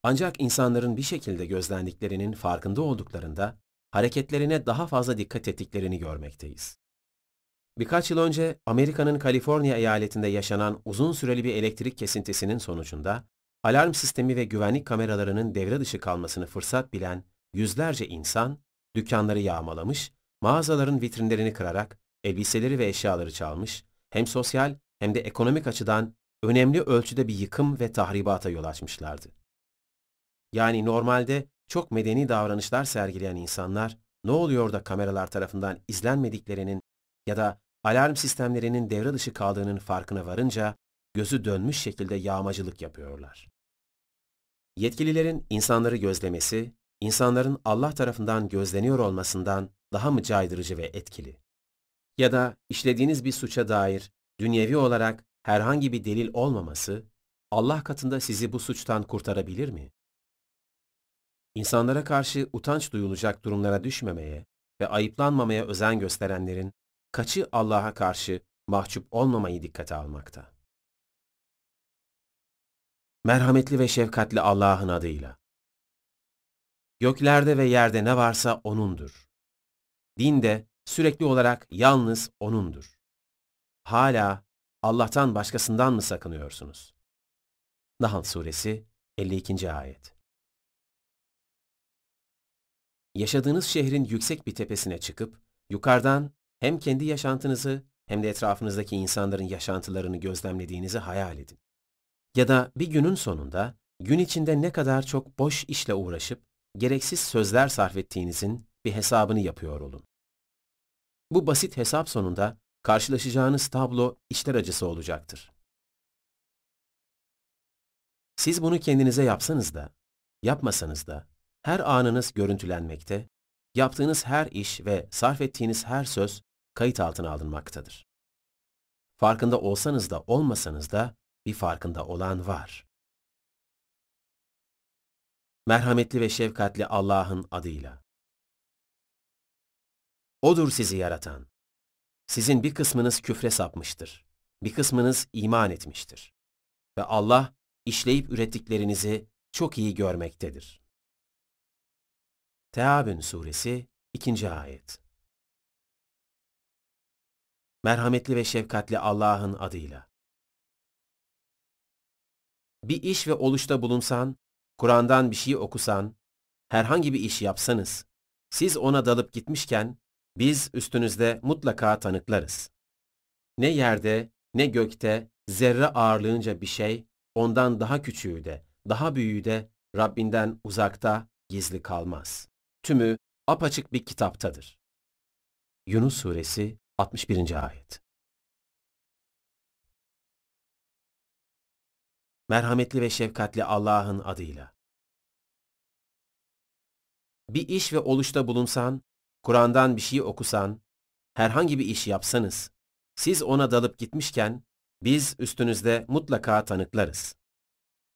Ancak insanların bir şekilde gözlendiklerinin farkında olduklarında hareketlerine daha fazla dikkat ettiklerini görmekteyiz. Birkaç yıl önce Amerika'nın Kaliforniya eyaletinde yaşanan uzun süreli bir elektrik kesintisinin sonucunda alarm sistemi ve güvenlik kameralarının devre dışı kalmasını fırsat bilen yüzlerce insan dükkanları yağmalamış, mağazaların vitrinlerini kırarak elbiseleri ve eşyaları çalmış, hem sosyal hem de ekonomik açıdan önemli ölçüde bir yıkım ve tahribata yol açmışlardı. Yani normalde çok medeni davranışlar sergileyen insanlar ne oluyor da kameralar tarafından izlenmediklerinin ya da alarm sistemlerinin devre dışı kaldığının farkına varınca gözü dönmüş şekilde yağmacılık yapıyorlar. Yetkililerin insanları gözlemesi, insanların Allah tarafından gözleniyor olmasından daha mı caydırıcı ve etkili? Ya da işlediğiniz bir suça dair dünyevi olarak herhangi bir delil olmaması, Allah katında sizi bu suçtan kurtarabilir mi? İnsanlara karşı utanç duyulacak durumlara düşmemeye ve ayıplanmamaya özen gösterenlerin kaçı Allah'a karşı mahcup olmamayı dikkate almakta. Merhametli ve şefkatli Allah'ın adıyla. Göklerde ve yerde ne varsa O'nundur. Din de sürekli olarak yalnız O'nundur. Hala Allah'tan başkasından mı sakınıyorsunuz? Nahl Suresi 52. Ayet Yaşadığınız şehrin yüksek bir tepesine çıkıp, yukarıdan hem kendi yaşantınızı hem de etrafınızdaki insanların yaşantılarını gözlemlediğinizi hayal edin. Ya da bir günün sonunda, gün içinde ne kadar çok boş işle uğraşıp, gereksiz sözler sarf ettiğinizin bir hesabını yapıyor olun. Bu basit hesap sonunda karşılaşacağınız tablo işler acısı olacaktır. Siz bunu kendinize yapsanız da, yapmasanız da, her anınız görüntülenmekte, yaptığınız her iş ve sarf ettiğiniz her söz kayıt altına alınmaktadır. Farkında olsanız da olmasanız da bir farkında olan var. Merhametli ve şefkatli Allah'ın adıyla. O'dur sizi yaratan. Sizin bir kısmınız küfre sapmıştır. Bir kısmınız iman etmiştir. Ve Allah işleyip ürettiklerinizi çok iyi görmektedir. Teabün Suresi 2. Ayet Merhametli ve şefkatli Allah'ın adıyla. Bir iş ve oluşta bulunsan, Kur'an'dan bir şey okusan, herhangi bir iş yapsanız, siz ona dalıp gitmişken, biz üstünüzde mutlaka tanıklarız. Ne yerde, ne gökte, zerre ağırlığınca bir şey, ondan daha küçüğü de, daha büyüğü de, Rabbinden uzakta, gizli kalmaz. Tümü apaçık bir kitaptadır. Yunus Suresi 61. Ayet Merhametli ve şefkatli Allah'ın adıyla. Bir iş ve oluşta bulunsan, Kur'an'dan bir şey okusan, herhangi bir iş yapsanız, siz ona dalıp gitmişken, biz üstünüzde mutlaka tanıklarız.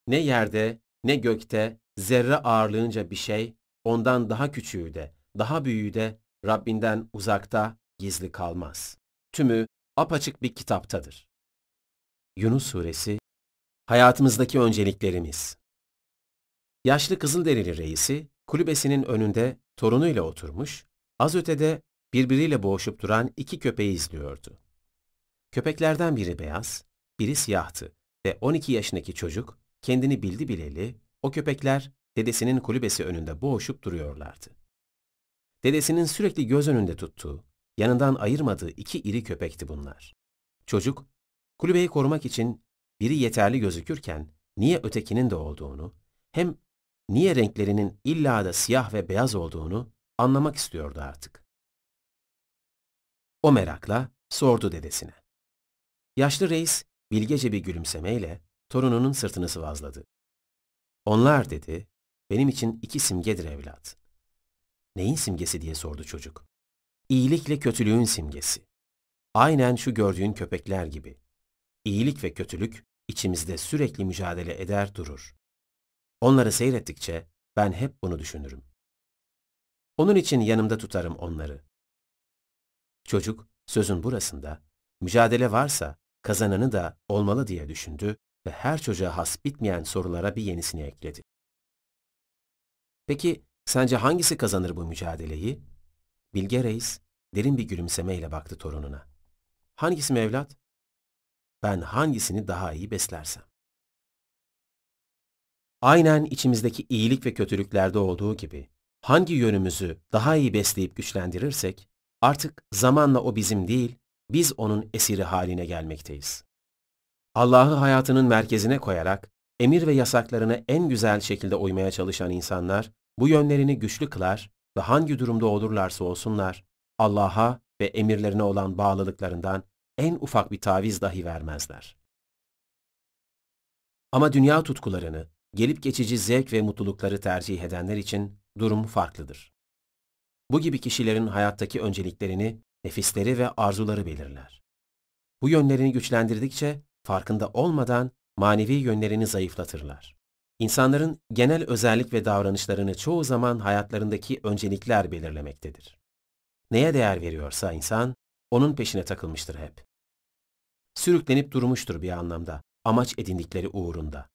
Ne yerde, ne gökte, zerre ağırlığınca bir şey, ondan daha küçüğü de, daha büyüğü de, Rabbinden uzakta, gizli kalmaz. Tümü apaçık bir kitaptadır. Yunus Suresi Hayatımızdaki önceliklerimiz Yaşlı Kızılderili reisi, kulübesinin önünde torunuyla oturmuş, az ötede birbiriyle boğuşup duran iki köpeği izliyordu. Köpeklerden biri beyaz, biri siyahtı ve 12 yaşındaki çocuk kendini bildi bileli o köpekler dedesinin kulübesi önünde boğuşup duruyorlardı. Dedesinin sürekli göz önünde tuttuğu, yanından ayırmadığı iki iri köpekti bunlar. Çocuk, kulübeyi korumak için biri yeterli gözükürken niye ötekinin de olduğunu, hem niye renklerinin illa da siyah ve beyaz olduğunu anlamak istiyordu artık. O merakla sordu dedesine. Yaşlı reis bilgece bir gülümsemeyle torununun sırtını sıvazladı. Onlar dedi, benim için iki simgedir evlat. Neyin simgesi diye sordu çocuk. İyilikle kötülüğün simgesi. Aynen şu gördüğün köpekler gibi. İyilik ve kötülük içimizde sürekli mücadele eder durur. Onları seyrettikçe ben hep bunu düşünürüm. Onun için yanımda tutarım onları. Çocuk sözün burasında mücadele varsa kazananı da olmalı diye düşündü ve her çocuğa has bitmeyen sorulara bir yenisini ekledi. Peki sence hangisi kazanır bu mücadeleyi? Bilge Reis derin bir gülümsemeyle baktı torununa. Hangisi mi evlat? Ben hangisini daha iyi beslersem. Aynen içimizdeki iyilik ve kötülüklerde olduğu gibi hangi yönümüzü daha iyi besleyip güçlendirirsek artık zamanla o bizim değil, biz onun esiri haline gelmekteyiz. Allah'ı hayatının merkezine koyarak emir ve yasaklarına en güzel şekilde uymaya çalışan insanlar bu yönlerini güçlü kılar ve hangi durumda olurlarsa olsunlar Allah'a ve emirlerine olan bağlılıklarından en ufak bir taviz dahi vermezler. Ama dünya tutkularını, gelip geçici zevk ve mutlulukları tercih edenler için durum farklıdır. Bu gibi kişilerin hayattaki önceliklerini, nefisleri ve arzuları belirler. Bu yönlerini güçlendirdikçe farkında olmadan manevi yönlerini zayıflatırlar. İnsanların genel özellik ve davranışlarını çoğu zaman hayatlarındaki öncelikler belirlemektedir. Neye değer veriyorsa insan, onun peşine takılmıştır hep. Sürüklenip durmuştur bir anlamda, amaç edindikleri uğrunda.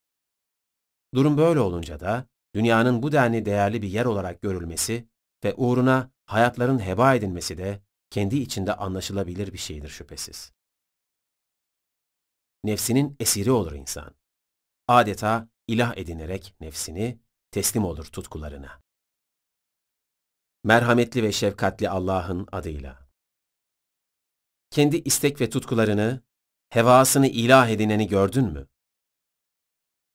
Durum böyle olunca da, dünyanın bu denli değerli bir yer olarak görülmesi ve uğruna hayatların heba edilmesi de kendi içinde anlaşılabilir bir şeydir şüphesiz. Nefsinin esiri olur insan. Adeta ilah edinerek nefsini teslim olur tutkularına. Merhametli ve şefkatli Allah'ın adıyla. Kendi istek ve tutkularını, hevasını ilah edineni gördün mü?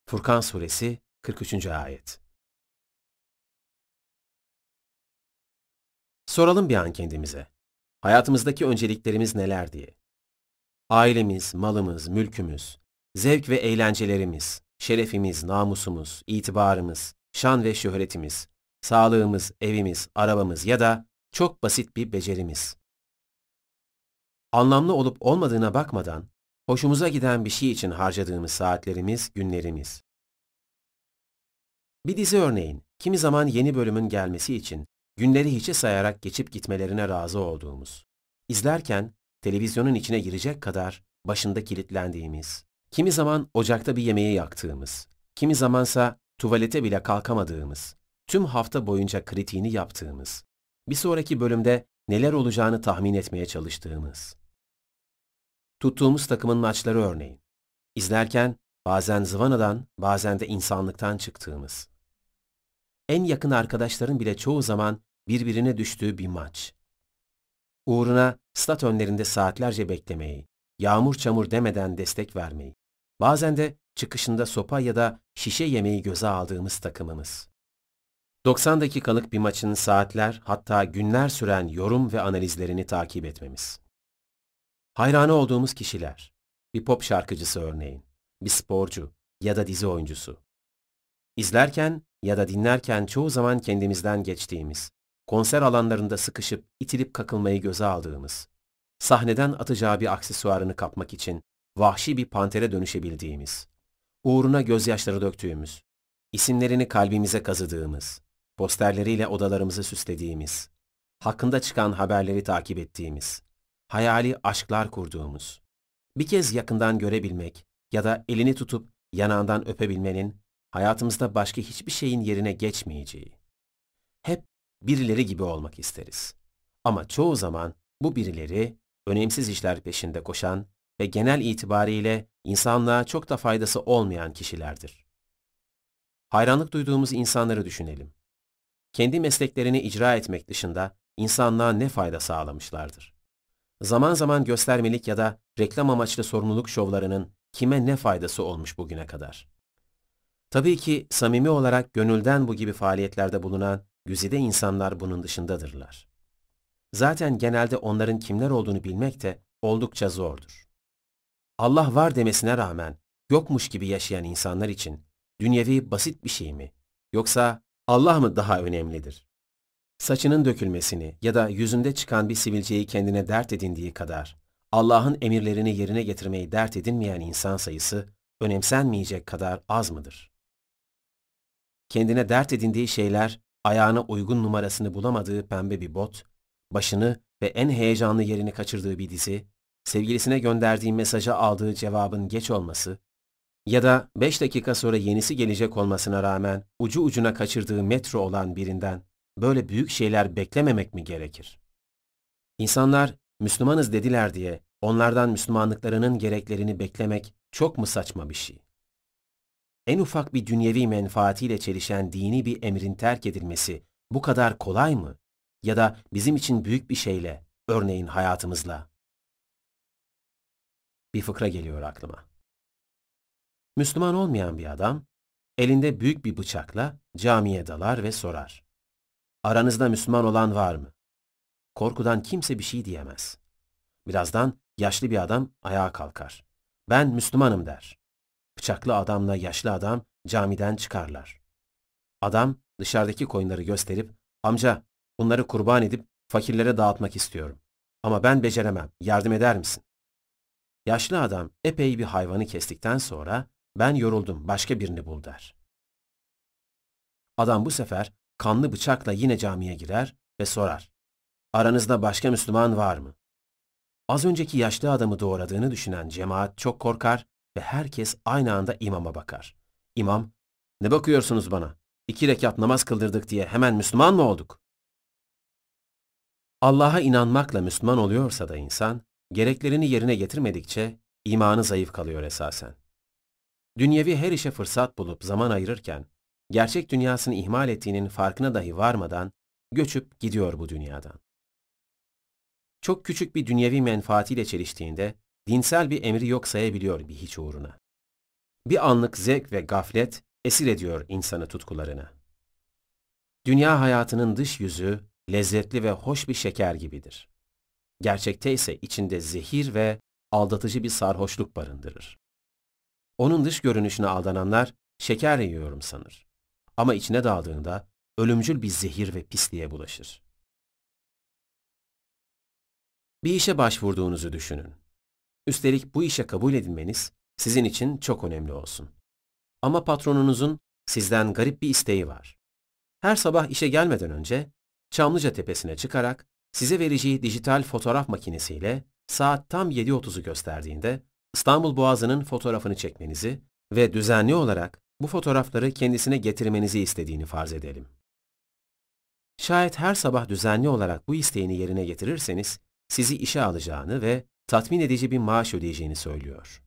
Furkan Suresi 43. Ayet Soralım bir an kendimize. Hayatımızdaki önceliklerimiz neler diye. Ailemiz, malımız, mülkümüz, zevk ve eğlencelerimiz, şerefimiz, namusumuz, itibarımız, şan ve şöhretimiz, sağlığımız, evimiz, arabamız ya da çok basit bir becerimiz. Anlamlı olup olmadığına bakmadan, hoşumuza giden bir şey için harcadığımız saatlerimiz, günlerimiz. Bir dizi örneğin, kimi zaman yeni bölümün gelmesi için günleri hiçe sayarak geçip gitmelerine razı olduğumuz. İzlerken televizyonun içine girecek kadar başında kilitlendiğimiz, kimi zaman ocakta bir yemeği yaktığımız, kimi zamansa tuvalete bile kalkamadığımız, tüm hafta boyunca kritiğini yaptığımız, bir sonraki bölümde neler olacağını tahmin etmeye çalıştığımız. Tuttuğumuz takımın maçları örneğin. İzlerken bazen zıvanadan, bazen de insanlıktan çıktığımız. En yakın arkadaşların bile çoğu zaman birbirine düştüğü bir maç. Uğruna stat önlerinde saatlerce beklemeyi, yağmur çamur demeden destek vermeyi, bazen de çıkışında sopa ya da şişe yemeği göze aldığımız takımımız. 90 dakikalık bir maçın saatler hatta günler süren yorum ve analizlerini takip etmemiz. Hayranı olduğumuz kişiler, bir pop şarkıcısı örneğin, bir sporcu ya da dizi oyuncusu. İzlerken ya da dinlerken çoğu zaman kendimizden geçtiğimiz, konser alanlarında sıkışıp itilip kakılmayı göze aldığımız, sahneden atacağı bir aksesuarını kapmak için vahşi bir pantere dönüşebildiğimiz, uğruna gözyaşları döktüğümüz, isimlerini kalbimize kazıdığımız, posterleriyle odalarımızı süslediğimiz, hakkında çıkan haberleri takip ettiğimiz, hayali aşklar kurduğumuz, bir kez yakından görebilmek ya da elini tutup yanağından öpebilmenin hayatımızda başka hiçbir şeyin yerine geçmeyeceği. Hep birileri gibi olmak isteriz. Ama çoğu zaman bu birileri önemsiz işler peşinde koşan ve genel itibariyle insanlığa çok da faydası olmayan kişilerdir. Hayranlık duyduğumuz insanları düşünelim. Kendi mesleklerini icra etmek dışında insanlığa ne fayda sağlamışlardır? Zaman zaman göstermelik ya da reklam amaçlı sorumluluk şovlarının kime ne faydası olmuş bugüne kadar? Tabii ki samimi olarak gönülden bu gibi faaliyetlerde bulunan güzide insanlar bunun dışındadırlar. Zaten genelde onların kimler olduğunu bilmek de oldukça zordur. Allah var demesine rağmen yokmuş gibi yaşayan insanlar için dünyevi basit bir şey mi? Yoksa Allah mı daha önemlidir? Saçının dökülmesini ya da yüzünde çıkan bir sivilceyi kendine dert edindiği kadar Allah'ın emirlerini yerine getirmeyi dert edinmeyen insan sayısı önemsenmeyecek kadar az mıdır? Kendine dert edindiği şeyler ayağına uygun numarasını bulamadığı pembe bir bot, başını ve en heyecanlı yerini kaçırdığı bir dizi, sevgilisine gönderdiği mesaja aldığı cevabın geç olması, Ya da 5 dakika sonra yenisi gelecek olmasına rağmen ucu ucuna kaçırdığı metro olan birinden böyle büyük şeyler beklememek mi gerekir? İnsanlar Müslümanız dediler diye onlardan Müslümanlıklarının gereklerini beklemek çok mu saçma bir şey? En ufak bir dünyevi menfaatiyle çelişen dini bir emrin terk edilmesi bu kadar kolay mı? Ya da bizim için büyük bir şeyle, örneğin hayatımızla. Bir fıkra geliyor aklıma. Müslüman olmayan bir adam, elinde büyük bir bıçakla camiye dalar ve sorar. Aranızda Müslüman olan var mı? Korkudan kimse bir şey diyemez. Birazdan yaşlı bir adam ayağa kalkar. Ben Müslümanım der. Bıçaklı adamla yaşlı adam camiden çıkarlar. Adam dışarıdaki koyunları gösterip, amca bunları kurban edip fakirlere dağıtmak istiyorum. Ama ben beceremem, yardım eder misin? Yaşlı adam epey bir hayvanı kestikten sonra, ben yoruldum, başka birini bul der. Adam bu sefer kanlı bıçakla yine camiye girer ve sorar. Aranızda başka Müslüman var mı? Az önceki yaşlı adamı doğradığını düşünen cemaat çok korkar ve herkes aynı anda imama bakar. İmam, ne bakıyorsunuz bana? İki rekat namaz kıldırdık diye hemen Müslüman mı olduk? Allah'a inanmakla Müslüman oluyorsa da insan, gereklerini yerine getirmedikçe imanı zayıf kalıyor esasen. Dünyevi her işe fırsat bulup zaman ayırırken, gerçek dünyasını ihmal ettiğinin farkına dahi varmadan göçüp gidiyor bu dünyadan. Çok küçük bir dünyevi menfaatiyle çeliştiğinde dinsel bir emri yok sayabiliyor bir hiç uğruna. Bir anlık zevk ve gaflet esir ediyor insanı tutkularına. Dünya hayatının dış yüzü lezzetli ve hoş bir şeker gibidir. Gerçekte ise içinde zehir ve aldatıcı bir sarhoşluk barındırır. Onun dış görünüşüne aldananlar şeker yiyorum sanır. Ama içine daldığında ölümcül bir zehir ve pisliğe bulaşır. Bir işe başvurduğunuzu düşünün. Üstelik bu işe kabul edilmeniz sizin için çok önemli olsun. Ama patronunuzun sizden garip bir isteği var. Her sabah işe gelmeden önce Çamlıca Tepesi'ne çıkarak size vereceği dijital fotoğraf makinesiyle saat tam 7.30'u gösterdiğinde İstanbul Boğazı'nın fotoğrafını çekmenizi ve düzenli olarak bu fotoğrafları kendisine getirmenizi istediğini farz edelim. Şayet her sabah düzenli olarak bu isteğini yerine getirirseniz, sizi işe alacağını ve tatmin edici bir maaş ödeyeceğini söylüyor.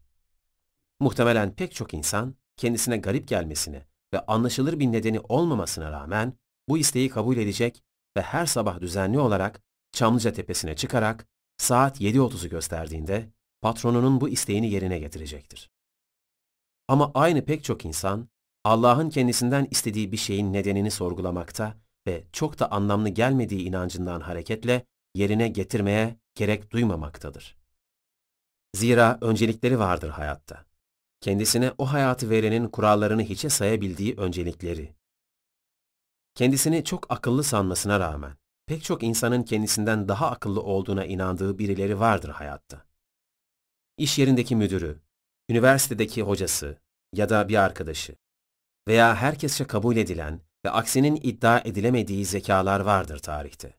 Muhtemelen pek çok insan kendisine garip gelmesine ve anlaşılır bir nedeni olmamasına rağmen bu isteği kabul edecek ve her sabah düzenli olarak Çamlıca Tepesi'ne çıkarak saat 7.30'u gösterdiğinde patronunun bu isteğini yerine getirecektir. Ama aynı pek çok insan Allah'ın kendisinden istediği bir şeyin nedenini sorgulamakta ve çok da anlamlı gelmediği inancından hareketle yerine getirmeye gerek duymamaktadır. Zira öncelikleri vardır hayatta. Kendisine o hayatı verenin kurallarını hiçe sayabildiği öncelikleri. Kendisini çok akıllı sanmasına rağmen, pek çok insanın kendisinden daha akıllı olduğuna inandığı birileri vardır hayatta. İş yerindeki müdürü, üniversitedeki hocası ya da bir arkadaşı veya herkesçe kabul edilen ve aksinin iddia edilemediği zekalar vardır tarihte.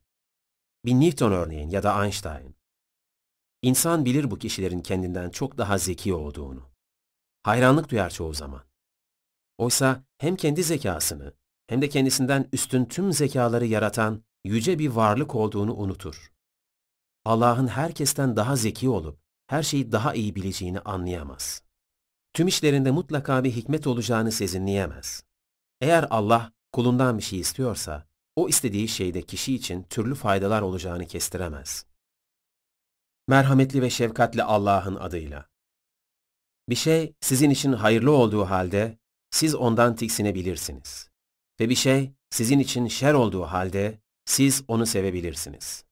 Bir Newton örneğin ya da Einstein. İnsan bilir bu kişilerin kendinden çok daha zeki olduğunu. Hayranlık duyar çoğu zaman. Oysa hem kendi zekasını hem de kendisinden üstün tüm zekaları yaratan yüce bir varlık olduğunu unutur. Allah'ın herkesten daha zeki olup her şeyi daha iyi bileceğini anlayamaz. Tüm işlerinde mutlaka bir hikmet olacağını sezinleyemez. Eğer Allah kulundan bir şey istiyorsa, o istediği şeyde kişi için türlü faydalar olacağını kestiremez. Merhametli ve şefkatli Allah'ın adıyla. Bir şey sizin için hayırlı olduğu halde siz ondan tiksinebilirsiniz. Ve bir şey sizin için şer olduğu halde siz onu sevebilirsiniz.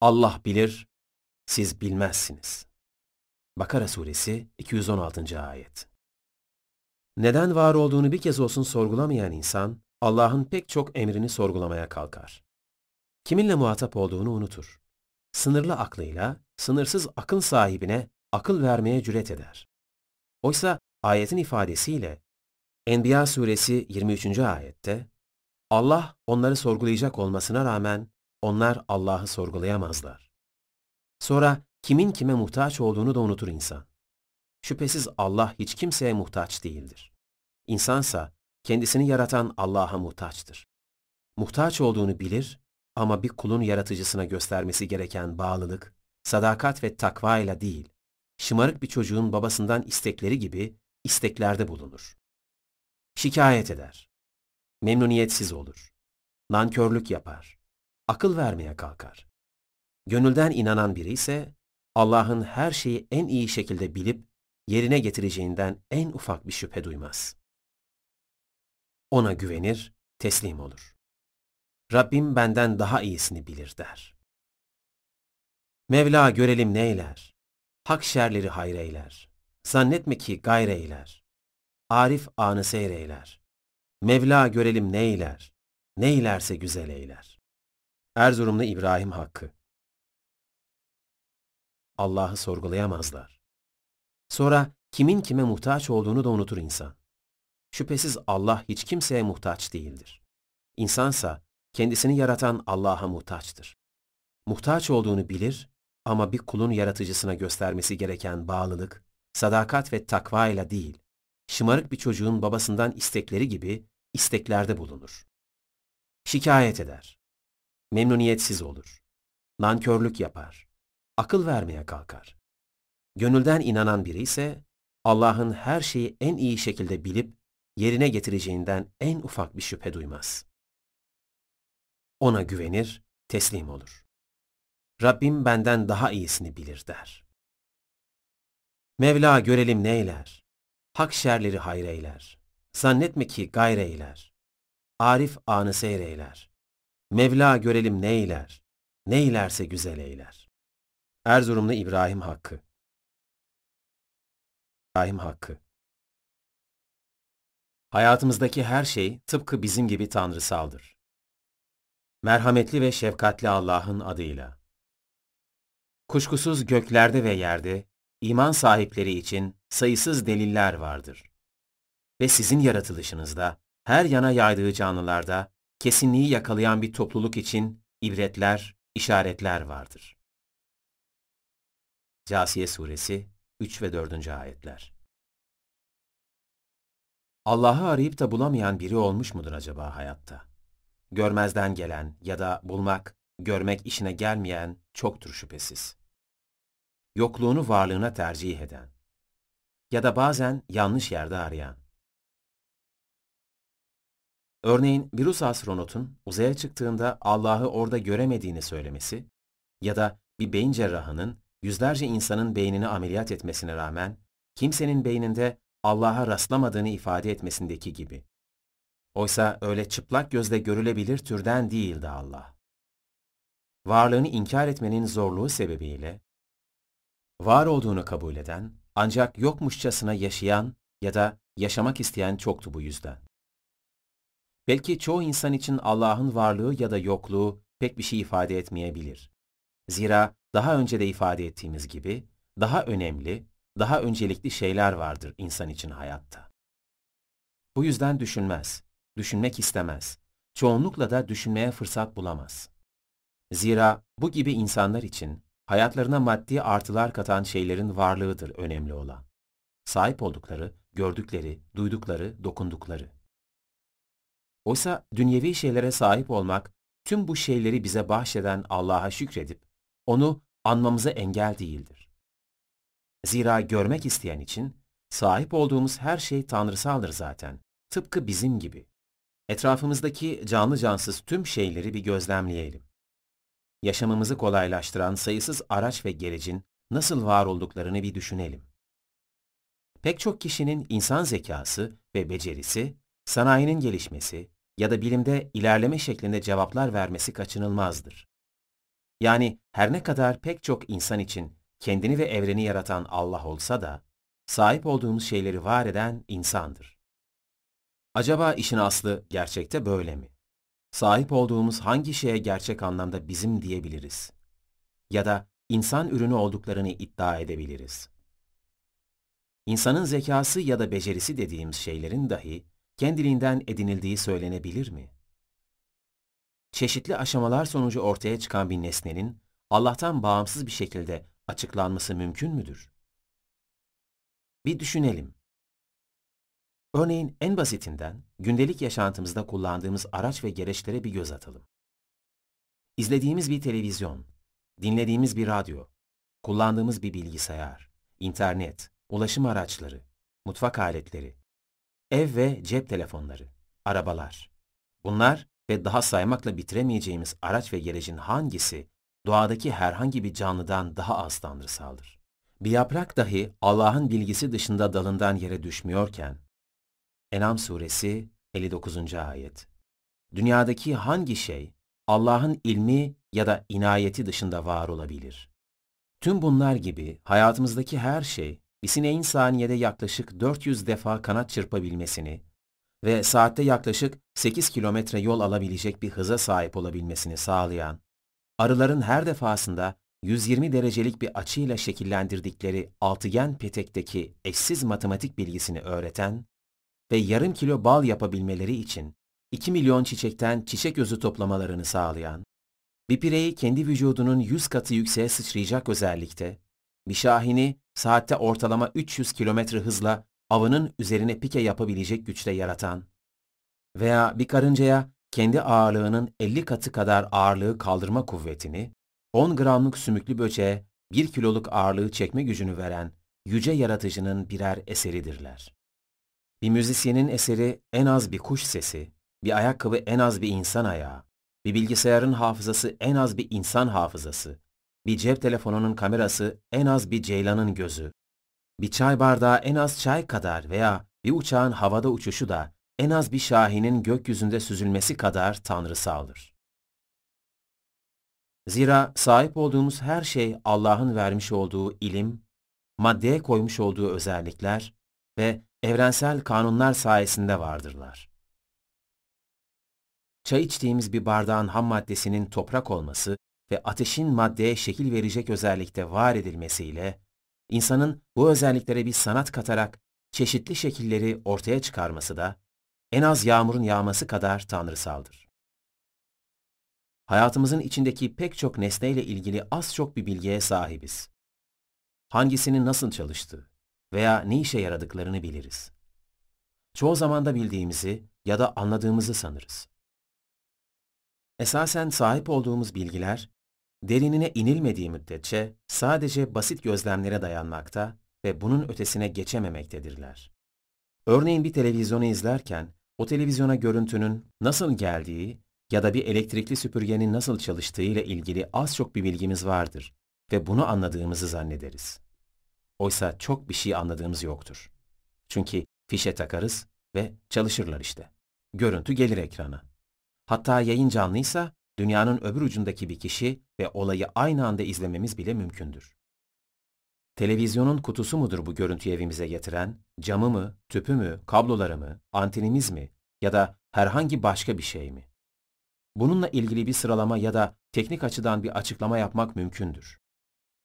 Allah bilir, siz bilmezsiniz. Bakara suresi 216. ayet. Neden var olduğunu bir kez olsun sorgulamayan insan, Allah'ın pek çok emrini sorgulamaya kalkar. Kiminle muhatap olduğunu unutur. Sınırlı aklıyla, sınırsız akıl sahibine akıl vermeye cüret eder. Oysa ayetin ifadesiyle Enbiya suresi 23. ayette Allah onları sorgulayacak olmasına rağmen onlar Allah'ı sorgulayamazlar. Sonra kimin kime muhtaç olduğunu da unutur insan. Şüphesiz Allah hiç kimseye muhtaç değildir. İnsansa kendisini yaratan Allah'a muhtaçtır. Muhtaç olduğunu bilir ama bir kulun yaratıcısına göstermesi gereken bağlılık, sadakat ve takva ile değil, şımarık bir çocuğun babasından istekleri gibi isteklerde bulunur. Şikayet eder. Memnuniyetsiz olur. Nankörlük yapar. Akıl vermeye kalkar. Gönülden inanan biri ise Allah'ın her şeyi en iyi şekilde bilip yerine getireceğinden en ufak bir şüphe duymaz. Ona güvenir, teslim olur. Rabbim benden daha iyisini bilir der. Mevla görelim neyler, hak şerleri hayreyler, zannetme ki gayreyler, Arif anı seyreyler, Mevla görelim neyler, neylerse güzel eyler. Erzurumlu İbrahim Hakkı Allah'ı sorgulayamazlar. Sonra kimin kime muhtaç olduğunu da unutur insan. Şüphesiz Allah hiç kimseye muhtaç değildir. İnsansa kendisini yaratan Allah'a muhtaçtır. Muhtaç olduğunu bilir ama bir kulun yaratıcısına göstermesi gereken bağlılık, sadakat ve takva ile değil, şımarık bir çocuğun babasından istekleri gibi isteklerde bulunur. Şikayet eder. Memnuniyetsiz olur. Nankörlük yapar. Akıl vermeye kalkar. Gönülden inanan biri ise Allah'ın her şeyi en iyi şekilde bilip yerine getireceğinden en ufak bir şüphe duymaz. Ona güvenir, teslim olur. Rabbim benden daha iyisini bilir der. Mevla görelim neyler, hak şerleri hayreyler, zannetme ki gayreyler, Arif anı seyreyler, Mevla görelim neyler, neylerse güzel eyler. Erzurumlu İbrahim Hakkı İbrahim Hakkı Hayatımızdaki her şey tıpkı bizim gibi tanrısaldır. Merhametli ve şefkatli Allah'ın adıyla. Kuşkusuz göklerde ve yerde iman sahipleri için sayısız deliller vardır. Ve sizin yaratılışınızda, her yana yaydığı canlılarda kesinliği yakalayan bir topluluk için ibretler, işaretler vardır. Casiye Suresi 3 ve 4. ayetler. Allah'ı arayıp da bulamayan biri olmuş mudur acaba hayatta? Görmezden gelen ya da bulmak, görmek işine gelmeyen çoktur şüphesiz. Yokluğunu varlığına tercih eden ya da bazen yanlış yerde arayan. Örneğin bir Rus astronotun uzaya çıktığında Allah'ı orada göremediğini söylemesi ya da bir beyin cerrahının yüzlerce insanın beynini ameliyat etmesine rağmen kimsenin beyninde Allah'a rastlamadığını ifade etmesindeki gibi. Oysa öyle çıplak gözle görülebilir türden değildi Allah. Varlığını inkar etmenin zorluğu sebebiyle, var olduğunu kabul eden, ancak yokmuşçasına yaşayan ya da yaşamak isteyen çoktu bu yüzden. Belki çoğu insan için Allah'ın varlığı ya da yokluğu pek bir şey ifade etmeyebilir. Zira daha önce de ifade ettiğimiz gibi, daha önemli, daha öncelikli şeyler vardır insan için hayatta. Bu yüzden düşünmez, düşünmek istemez, çoğunlukla da düşünmeye fırsat bulamaz. Zira bu gibi insanlar için hayatlarına maddi artılar katan şeylerin varlığıdır önemli olan. Sahip oldukları, gördükleri, duydukları, dokundukları. Oysa dünyevi şeylere sahip olmak, tüm bu şeyleri bize bahşeden Allah'a şükredip, onu anmamıza engel değildir. Zira görmek isteyen için sahip olduğumuz her şey tanrısaldır zaten. Tıpkı bizim gibi. Etrafımızdaki canlı cansız tüm şeyleri bir gözlemleyelim. Yaşamımızı kolaylaştıran sayısız araç ve gerecin nasıl var olduklarını bir düşünelim. Pek çok kişinin insan zekası ve becerisi, sanayinin gelişmesi ya da bilimde ilerleme şeklinde cevaplar vermesi kaçınılmazdır. Yani her ne kadar pek çok insan için kendini ve evreni yaratan Allah olsa da, sahip olduğumuz şeyleri var eden insandır. Acaba işin aslı gerçekte böyle mi? Sahip olduğumuz hangi şeye gerçek anlamda bizim diyebiliriz? Ya da insan ürünü olduklarını iddia edebiliriz. İnsanın zekası ya da becerisi dediğimiz şeylerin dahi kendiliğinden edinildiği söylenebilir mi? Çeşitli aşamalar sonucu ortaya çıkan bir nesnenin Allah'tan bağımsız bir şekilde açıklanması mümkün müdür? Bir düşünelim. Örneğin en basitinden gündelik yaşantımızda kullandığımız araç ve gereçlere bir göz atalım. İzlediğimiz bir televizyon, dinlediğimiz bir radyo, kullandığımız bir bilgisayar, internet, ulaşım araçları, mutfak aletleri, ev ve cep telefonları, arabalar. Bunlar ve daha saymakla bitiremeyeceğimiz araç ve gerecin hangisi doğadaki herhangi bir canlıdan daha az tanrısaldır? Bir yaprak dahi Allah'ın bilgisi dışında dalından yere düşmüyorken, Enam suresi 59. ayet. Dünyadaki hangi şey Allah'ın ilmi ya da inayeti dışında var olabilir? Tüm bunlar gibi hayatımızdaki her şey bir sineğin saniyede yaklaşık 400 defa kanat çırpabilmesini ve saatte yaklaşık 8 kilometre yol alabilecek bir hıza sahip olabilmesini sağlayan, arıların her defasında 120 derecelik bir açıyla şekillendirdikleri altıgen petekteki eşsiz matematik bilgisini öğreten ve yarım kilo bal yapabilmeleri için 2 milyon çiçekten çiçek özü toplamalarını sağlayan, bir pireyi kendi vücudunun 100 katı yükseğe sıçrayacak özellikte, bir şahini saatte ortalama 300 kilometre hızla avının üzerine pike yapabilecek güçte yaratan veya bir karıncaya kendi ağırlığının 50 katı kadar ağırlığı kaldırma kuvvetini, 10 gramlık sümüklü böceğe 1 kiloluk ağırlığı çekme gücünü veren yüce yaratıcının birer eseridirler. Bir müzisyenin eseri en az bir kuş sesi, bir ayakkabı en az bir insan ayağı, bir bilgisayarın hafızası en az bir insan hafızası, bir cep telefonunun kamerası en az bir ceylanın gözü, bir çay bardağı en az çay kadar veya bir uçağın havada uçuşu da en az bir şahinin gökyüzünde süzülmesi kadar tanrısaldır. Zira sahip olduğumuz her şey Allah'ın vermiş olduğu ilim, maddeye koymuş olduğu özellikler ve evrensel kanunlar sayesinde vardırlar. Çay içtiğimiz bir bardağın ham maddesinin toprak olması ve ateşin maddeye şekil verecek özellikte var edilmesiyle, insanın bu özelliklere bir sanat katarak çeşitli şekilleri ortaya çıkarması da en az yağmurun yağması kadar tanrısaldır. Hayatımızın içindeki pek çok nesneyle ilgili az çok bir bilgiye sahibiz. Hangisinin nasıl çalıştığı veya ne işe yaradıklarını biliriz. Çoğu zaman da bildiğimizi ya da anladığımızı sanırız. Esasen sahip olduğumuz bilgiler, derinine inilmediği müddetçe sadece basit gözlemlere dayanmakta ve bunun ötesine geçememektedirler. Örneğin bir televizyonu izlerken, o televizyona görüntünün nasıl geldiği ya da bir elektrikli süpürgenin nasıl çalıştığı ile ilgili az çok bir bilgimiz vardır ve bunu anladığımızı zannederiz. Oysa çok bir şey anladığımız yoktur. Çünkü fişe takarız ve çalışırlar işte. Görüntü gelir ekrana. Hatta yayın canlıysa dünyanın öbür ucundaki bir kişi ve olayı aynı anda izlememiz bile mümkündür. Televizyonun kutusu mudur bu görüntüyü evimize getiren, camı mı, tüpü mü, kabloları mı, antenimiz mi ya da herhangi başka bir şey mi? Bununla ilgili bir sıralama ya da teknik açıdan bir açıklama yapmak mümkündür.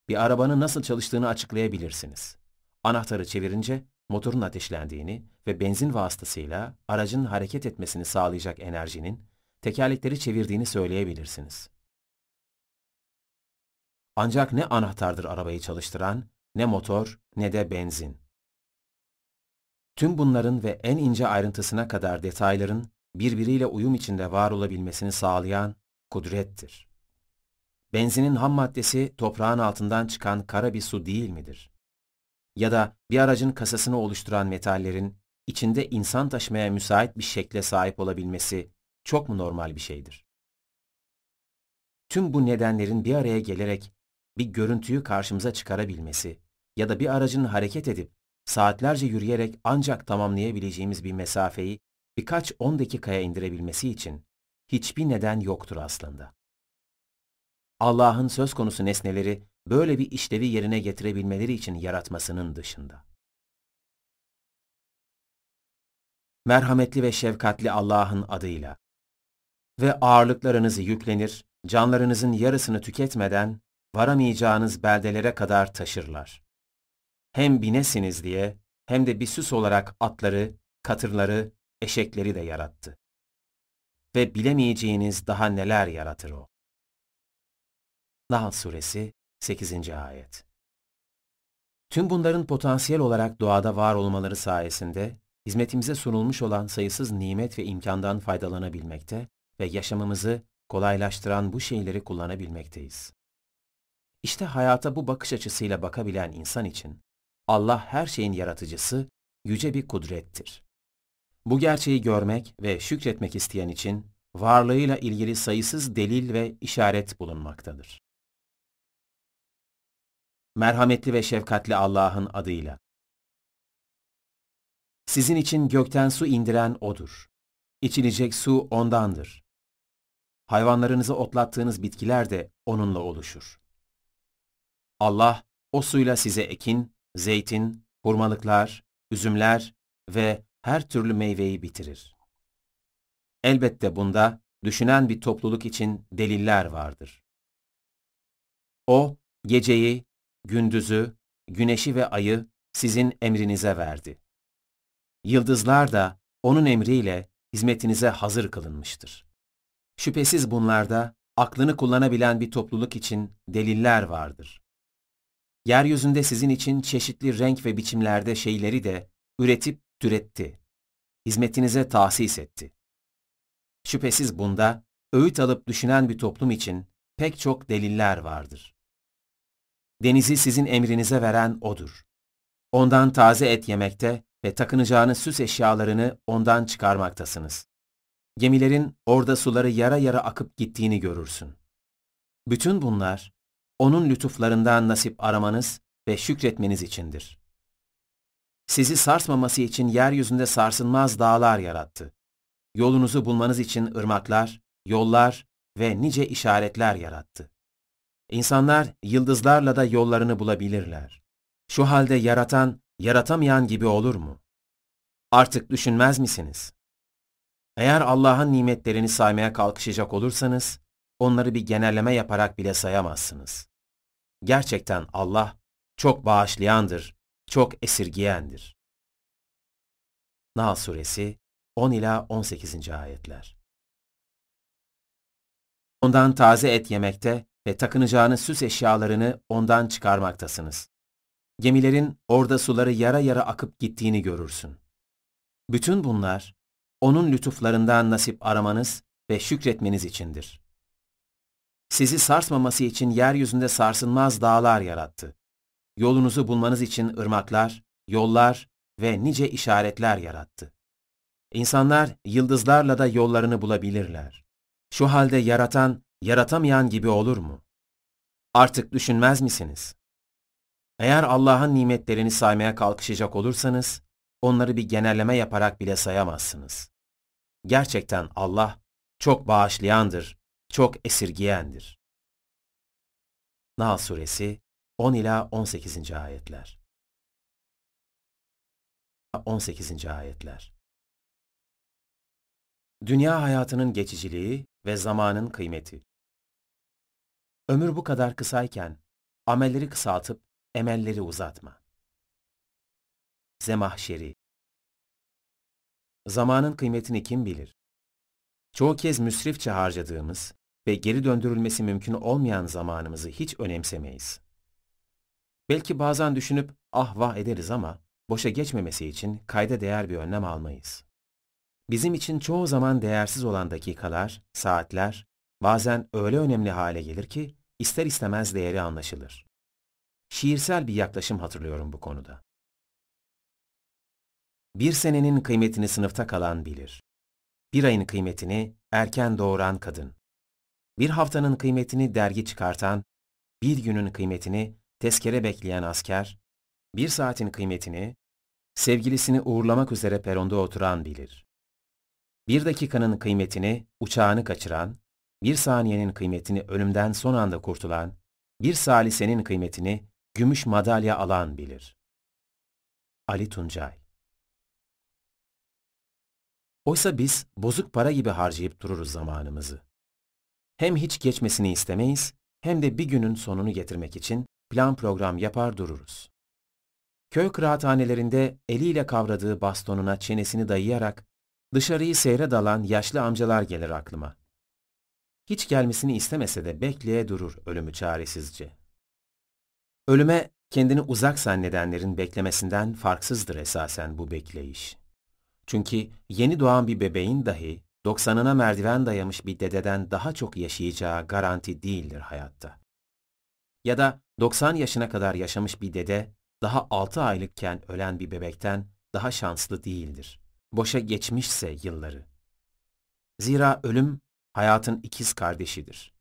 Bir arabanın nasıl çalıştığını açıklayabilirsiniz. Anahtarı çevirince motorun ateşlendiğini ve benzin vasıtasıyla aracın hareket etmesini sağlayacak enerjinin tekerlekleri çevirdiğini söyleyebilirsiniz. Ancak ne anahtardır arabayı çalıştıran, ne motor, ne de benzin. Tüm bunların ve en ince ayrıntısına kadar detayların birbiriyle uyum içinde var olabilmesini sağlayan kudrettir. Benzinin ham maddesi toprağın altından çıkan kara bir su değil midir? Ya da bir aracın kasasını oluşturan metallerin içinde insan taşımaya müsait bir şekle sahip olabilmesi çok mu normal bir şeydir? Tüm bu nedenlerin bir araya gelerek bir görüntüyü karşımıza çıkarabilmesi ya da bir aracın hareket edip saatlerce yürüyerek ancak tamamlayabileceğimiz bir mesafeyi birkaç on dakikaya indirebilmesi için hiçbir neden yoktur aslında. Allah'ın söz konusu nesneleri böyle bir işlevi yerine getirebilmeleri için yaratmasının dışında. Merhametli ve şefkatli Allah'ın adıyla ve ağırlıklarınızı yüklenir, canlarınızın yarısını tüketmeden varamayacağınız beldelere kadar taşırlar. Hem binesiniz diye hem de bir süs olarak atları, katırları, eşekleri de yarattı. Ve bilemeyeceğiniz daha neler yaratır o. Nahl Suresi 8. Ayet Tüm bunların potansiyel olarak doğada var olmaları sayesinde hizmetimize sunulmuş olan sayısız nimet ve imkandan faydalanabilmekte ve yaşamımızı kolaylaştıran bu şeyleri kullanabilmekteyiz. İşte hayata bu bakış açısıyla bakabilen insan için Allah her şeyin yaratıcısı, yüce bir kudrettir. Bu gerçeği görmek ve şükretmek isteyen için varlığıyla ilgili sayısız delil ve işaret bulunmaktadır. Merhametli ve şefkatli Allah'ın adıyla. Sizin için gökten su indiren O'dur. İçilecek su O'ndandır. Hayvanlarınızı otlattığınız bitkiler de O'nunla oluşur. Allah, o suyla size ekin, zeytin, hurmalıklar, üzümler ve her türlü meyveyi bitirir. Elbette bunda düşünen bir topluluk için deliller vardır. O, geceyi, gündüzü, güneşi ve ayı sizin emrinize verdi. Yıldızlar da onun emriyle hizmetinize hazır kılınmıştır. Şüphesiz bunlarda aklını kullanabilen bir topluluk için deliller vardır. Yeryüzünde sizin için çeşitli renk ve biçimlerde şeyleri de üretip türetti. Hizmetinize tahsis etti. Şüphesiz bunda öğüt alıp düşünen bir toplum için pek çok deliller vardır. Denizi sizin emrinize veren O'dur. Ondan taze et yemekte ve takınacağınız süs eşyalarını ondan çıkarmaktasınız. Gemilerin orada suları yara yara akıp gittiğini görürsün. Bütün bunlar, onun lütuflarından nasip aramanız ve şükretmeniz içindir. Sizi sarsmaması için yeryüzünde sarsılmaz dağlar yarattı. Yolunuzu bulmanız için ırmaklar, yollar ve nice işaretler yarattı. İnsanlar yıldızlarla da yollarını bulabilirler. Şu halde yaratan, yaratamayan gibi olur mu? Artık düşünmez misiniz? Eğer Allah'ın nimetlerini saymaya kalkışacak olursanız, onları bir genelleme yaparak bile sayamazsınız. Gerçekten Allah çok bağışlayandır, çok esirgiyendir. Nahl Suresi 10 ila 18. ayetler. Ondan taze et yemekte ve takınacağınız süs eşyalarını ondan çıkarmaktasınız. Gemilerin orada suları yara yara akıp gittiğini görürsün. Bütün bunlar, onun lütuflarından nasip aramanız ve şükretmeniz içindir. Sizi sarsmaması için yeryüzünde sarsılmaz dağlar yarattı. Yolunuzu bulmanız için ırmaklar, yollar ve nice işaretler yarattı. İnsanlar yıldızlarla da yollarını bulabilirler. Şu halde yaratan, yaratamayan gibi olur mu? Artık düşünmez misiniz? Eğer Allah'ın nimetlerini saymaya kalkışacak olursanız, onları bir genelleme yaparak bile sayamazsınız. Gerçekten Allah çok bağışlayandır, çok esirgiyendir. Nahl Suresi 10 ila 18. ayetler. 18. ayetler. Dünya hayatının geçiciliği ve zamanın kıymeti. Ömür bu kadar kısayken amelleri kısaltıp emelleri uzatma. Zemahşeri Zamanın kıymetini kim bilir? Çoğu kez müsrifçe harcadığımız ve geri döndürülmesi mümkün olmayan zamanımızı hiç önemsemeyiz. Belki bazen düşünüp ah vah ederiz ama boşa geçmemesi için kayda değer bir önlem almayız. Bizim için çoğu zaman değersiz olan dakikalar, saatler bazen öyle önemli hale gelir ki ister istemez değeri anlaşılır. Şiirsel bir yaklaşım hatırlıyorum bu konuda. Bir senenin kıymetini sınıfta kalan bilir. Bir ayın kıymetini erken doğuran kadın. Bir haftanın kıymetini dergi çıkartan, bir günün kıymetini tezkere bekleyen asker, bir saatin kıymetini sevgilisini uğurlamak üzere peronda oturan bilir. Bir dakikanın kıymetini uçağını kaçıran, bir saniyenin kıymetini ölümden son anda kurtulan, bir salisenin kıymetini gümüş madalya alan bilir. Ali Tuncay Oysa biz bozuk para gibi harcayıp dururuz zamanımızı. Hem hiç geçmesini istemeyiz, hem de bir günün sonunu getirmek için plan program yapar dururuz. Köy kıraathanelerinde eliyle kavradığı bastonuna çenesini dayayarak dışarıyı seyre dalan yaşlı amcalar gelir aklıma. Hiç gelmesini istemese de bekleye durur ölümü çaresizce. Ölüme Kendini uzak zannedenlerin beklemesinden farksızdır esasen bu bekleyiş. Çünkü yeni doğan bir bebeğin dahi 90'ına merdiven dayamış bir dededen daha çok yaşayacağı garanti değildir hayatta. Ya da 90 yaşına kadar yaşamış bir dede daha 6 aylıkken ölen bir bebekten daha şanslı değildir. Boşa geçmişse yılları. Zira ölüm hayatın ikiz kardeşidir.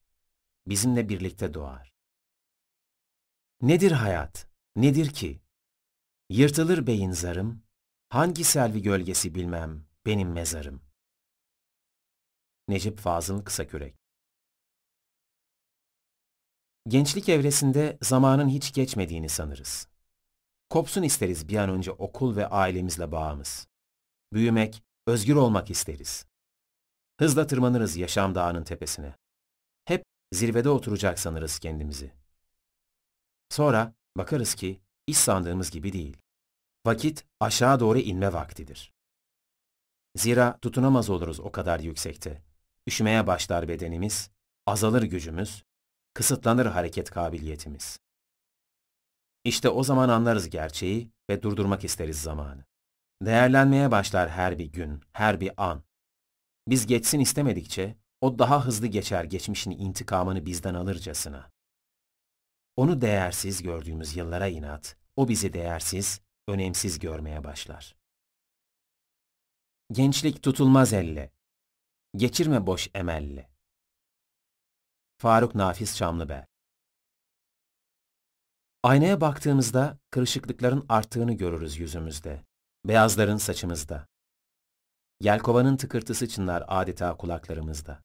Bizimle birlikte doğar. Nedir hayat? Nedir ki? Yırtılır beyin zarım, hangi selvi gölgesi bilmem benim mezarım. Necip Fazıl Kısakürek Gençlik evresinde zamanın hiç geçmediğini sanırız. Kopsun isteriz bir an önce okul ve ailemizle bağımız. Büyümek, özgür olmak isteriz. Hızla tırmanırız yaşam dağının tepesine. Hep zirvede oturacak sanırız kendimizi. Sonra bakarız ki iş sandığımız gibi değil. Vakit aşağı doğru inme vaktidir. Zira tutunamaz oluruz o kadar yüksekte. Üşümeye başlar bedenimiz, azalır gücümüz, kısıtlanır hareket kabiliyetimiz. İşte o zaman anlarız gerçeği ve durdurmak isteriz zamanı. Değerlenmeye başlar her bir gün, her bir an. Biz geçsin istemedikçe, o daha hızlı geçer geçmişin intikamını bizden alırcasına. Onu değersiz gördüğümüz yıllara inat, o bizi değersiz, önemsiz görmeye başlar. Gençlik tutulmaz elle, geçirme boş emelle. Faruk Nafiz Çamlıbel Aynaya baktığımızda kırışıklıkların arttığını görürüz yüzümüzde, beyazların saçımızda. Yelkovanın tıkırtısı çınlar adeta kulaklarımızda.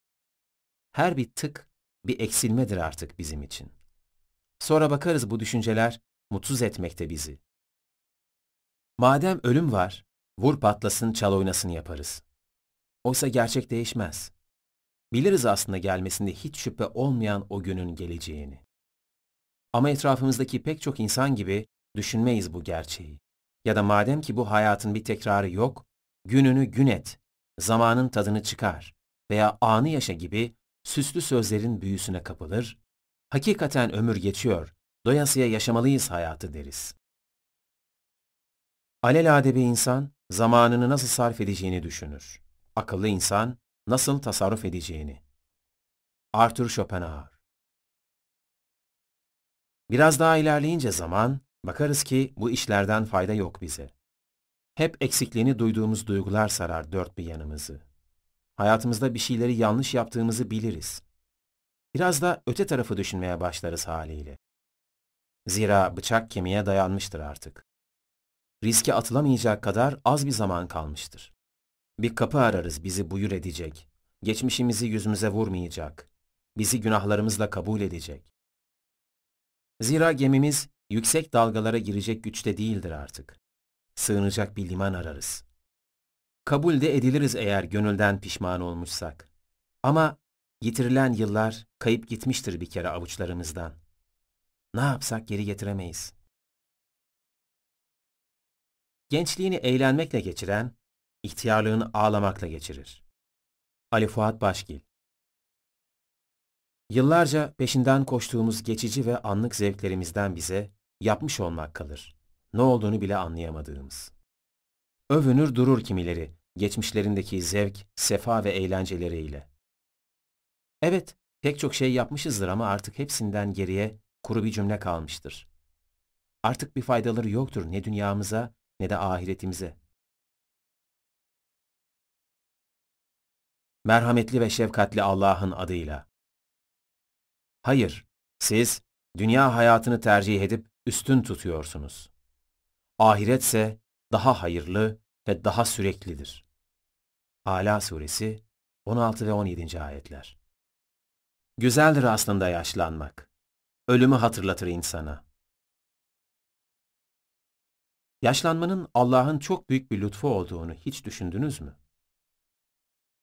Her bir tık bir eksilmedir artık bizim için. Sonra bakarız bu düşünceler mutsuz etmekte bizi. Madem ölüm var, vur patlasın çal oynasın yaparız. Oysa gerçek değişmez. Biliriz aslında gelmesinde hiç şüphe olmayan o günün geleceğini. Ama etrafımızdaki pek çok insan gibi düşünmeyiz bu gerçeği. Ya da madem ki bu hayatın bir tekrarı yok, gününü gün et, zamanın tadını çıkar veya anı yaşa gibi süslü sözlerin büyüsüne kapılır, hakikaten ömür geçiyor, doyasıya yaşamalıyız hayatı deriz. Alelade bir insan zamanını nasıl sarf edeceğini düşünür. Akıllı insan nasıl tasarruf edeceğini. Arthur Schopenhauer Biraz daha ilerleyince zaman, bakarız ki bu işlerden fayda yok bize. Hep eksikliğini duyduğumuz duygular sarar dört bir yanımızı. Hayatımızda bir şeyleri yanlış yaptığımızı biliriz. Biraz da öte tarafı düşünmeye başlarız haliyle. Zira bıçak kemiğe dayanmıştır artık. Riske atılamayacak kadar az bir zaman kalmıştır. Bir kapı ararız bizi buyur edecek, geçmişimizi yüzümüze vurmayacak, bizi günahlarımızla kabul edecek. Zira gemimiz yüksek dalgalara girecek güçte değildir artık. Sığınacak bir liman ararız. Kabul de ediliriz eğer gönülden pişman olmuşsak. Ama yitirilen yıllar kayıp gitmiştir bir kere avuçlarımızdan. Ne yapsak geri getiremeyiz. Gençliğini eğlenmekle geçiren, ihtiyarlığını ağlamakla geçirir. Ali Fuat Başgil Yıllarca peşinden koştuğumuz geçici ve anlık zevklerimizden bize yapmış olmak kalır. Ne olduğunu bile anlayamadığımız. Övünür durur kimileri, geçmişlerindeki zevk, sefa ve eğlenceleriyle. Evet, pek çok şey yapmışızdır ama artık hepsinden geriye kuru bir cümle kalmıştır. Artık bir faydaları yoktur ne dünyamıza ne de ahiretimize. Merhametli ve şefkatli Allah'ın adıyla. Hayır, siz dünya hayatını tercih edip üstün tutuyorsunuz. Ahiretse daha hayırlı ve daha süreklidir. Ala suresi 16 ve 17. ayetler. Güzeldir aslında yaşlanmak. Ölümü hatırlatır insana. Yaşlanmanın Allah'ın çok büyük bir lütfu olduğunu hiç düşündünüz mü?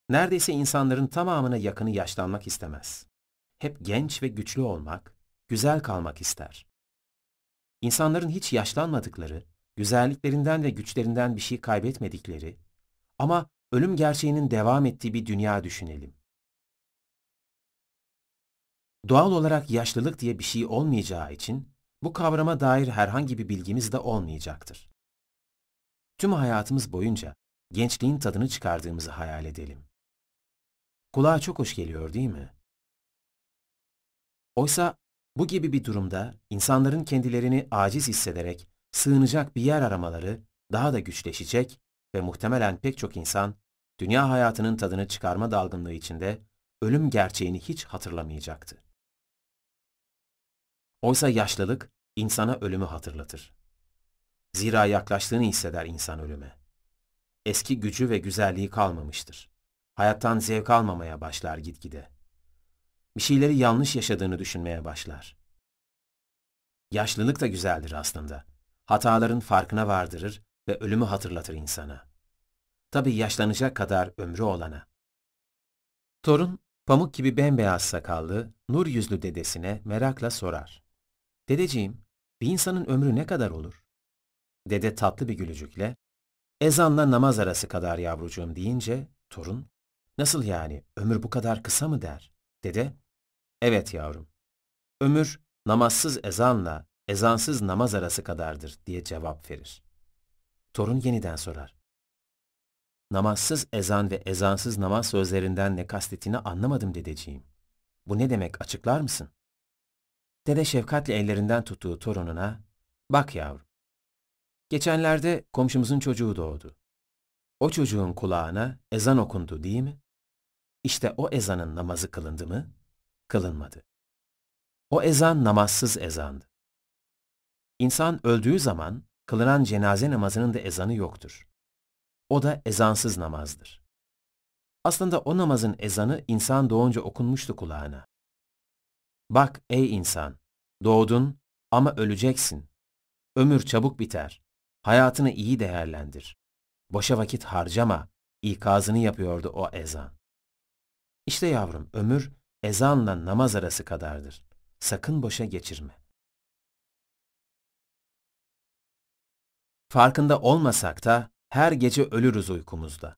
Neredeyse insanların tamamına yakını yaşlanmak istemez. Hep genç ve güçlü olmak, güzel kalmak ister. İnsanların hiç yaşlanmadıkları, güzelliklerinden ve güçlerinden bir şey kaybetmedikleri ama ölüm gerçeğinin devam ettiği bir dünya düşünelim. Doğal olarak yaşlılık diye bir şey olmayacağı için bu kavrama dair herhangi bir bilgimiz de olmayacaktır. Tüm hayatımız boyunca gençliğin tadını çıkardığımızı hayal edelim. Kulağa çok hoş geliyor değil mi? Oysa bu gibi bir durumda insanların kendilerini aciz hissederek sığınacak bir yer aramaları daha da güçleşecek ve muhtemelen pek çok insan dünya hayatının tadını çıkarma dalgınlığı içinde ölüm gerçeğini hiç hatırlamayacaktı. Oysa yaşlılık insana ölümü hatırlatır. Zira yaklaştığını hisseder insan ölüme. Eski gücü ve güzelliği kalmamıştır. Hayattan zevk almamaya başlar gitgide. Bir şeyleri yanlış yaşadığını düşünmeye başlar. Yaşlılık da güzeldir aslında. Hataların farkına vardırır ve ölümü hatırlatır insana. Tabii yaşlanacak kadar ömrü olana. Torun, pamuk gibi bembeyaz sakallı, nur yüzlü dedesine merakla sorar. Dedeciğim, bir insanın ömrü ne kadar olur? Dede tatlı bir gülücükle, ezanla namaz arası kadar yavrucuğum deyince, torun, nasıl yani, ömür bu kadar kısa mı der? Dede, evet yavrum, ömür namazsız ezanla, ezansız namaz arası kadardır diye cevap verir. Torun yeniden sorar. Namazsız ezan ve ezansız namaz sözlerinden ne kastettiğini anlamadım dedeciğim. Bu ne demek açıklar mısın? Dede şefkatle ellerinden tuttuğu torununa, bak yavrum, geçenlerde komşumuzun çocuğu doğdu. O çocuğun kulağına ezan okundu değil mi? İşte o ezanın namazı kılındı mı? Kılınmadı. O ezan namazsız ezandı. İnsan öldüğü zaman kılınan cenaze namazının da ezanı yoktur. O da ezansız namazdır. Aslında o namazın ezanı insan doğunca okunmuştu kulağına. Bak ey insan, doğdun ama öleceksin. Ömür çabuk biter. Hayatını iyi değerlendir. Boşa vakit harcama. İkazını yapıyordu o ezan. İşte yavrum, ömür ezanla namaz arası kadardır. Sakın boşa geçirme. Farkında olmasak da her gece ölürüz uykumuzda.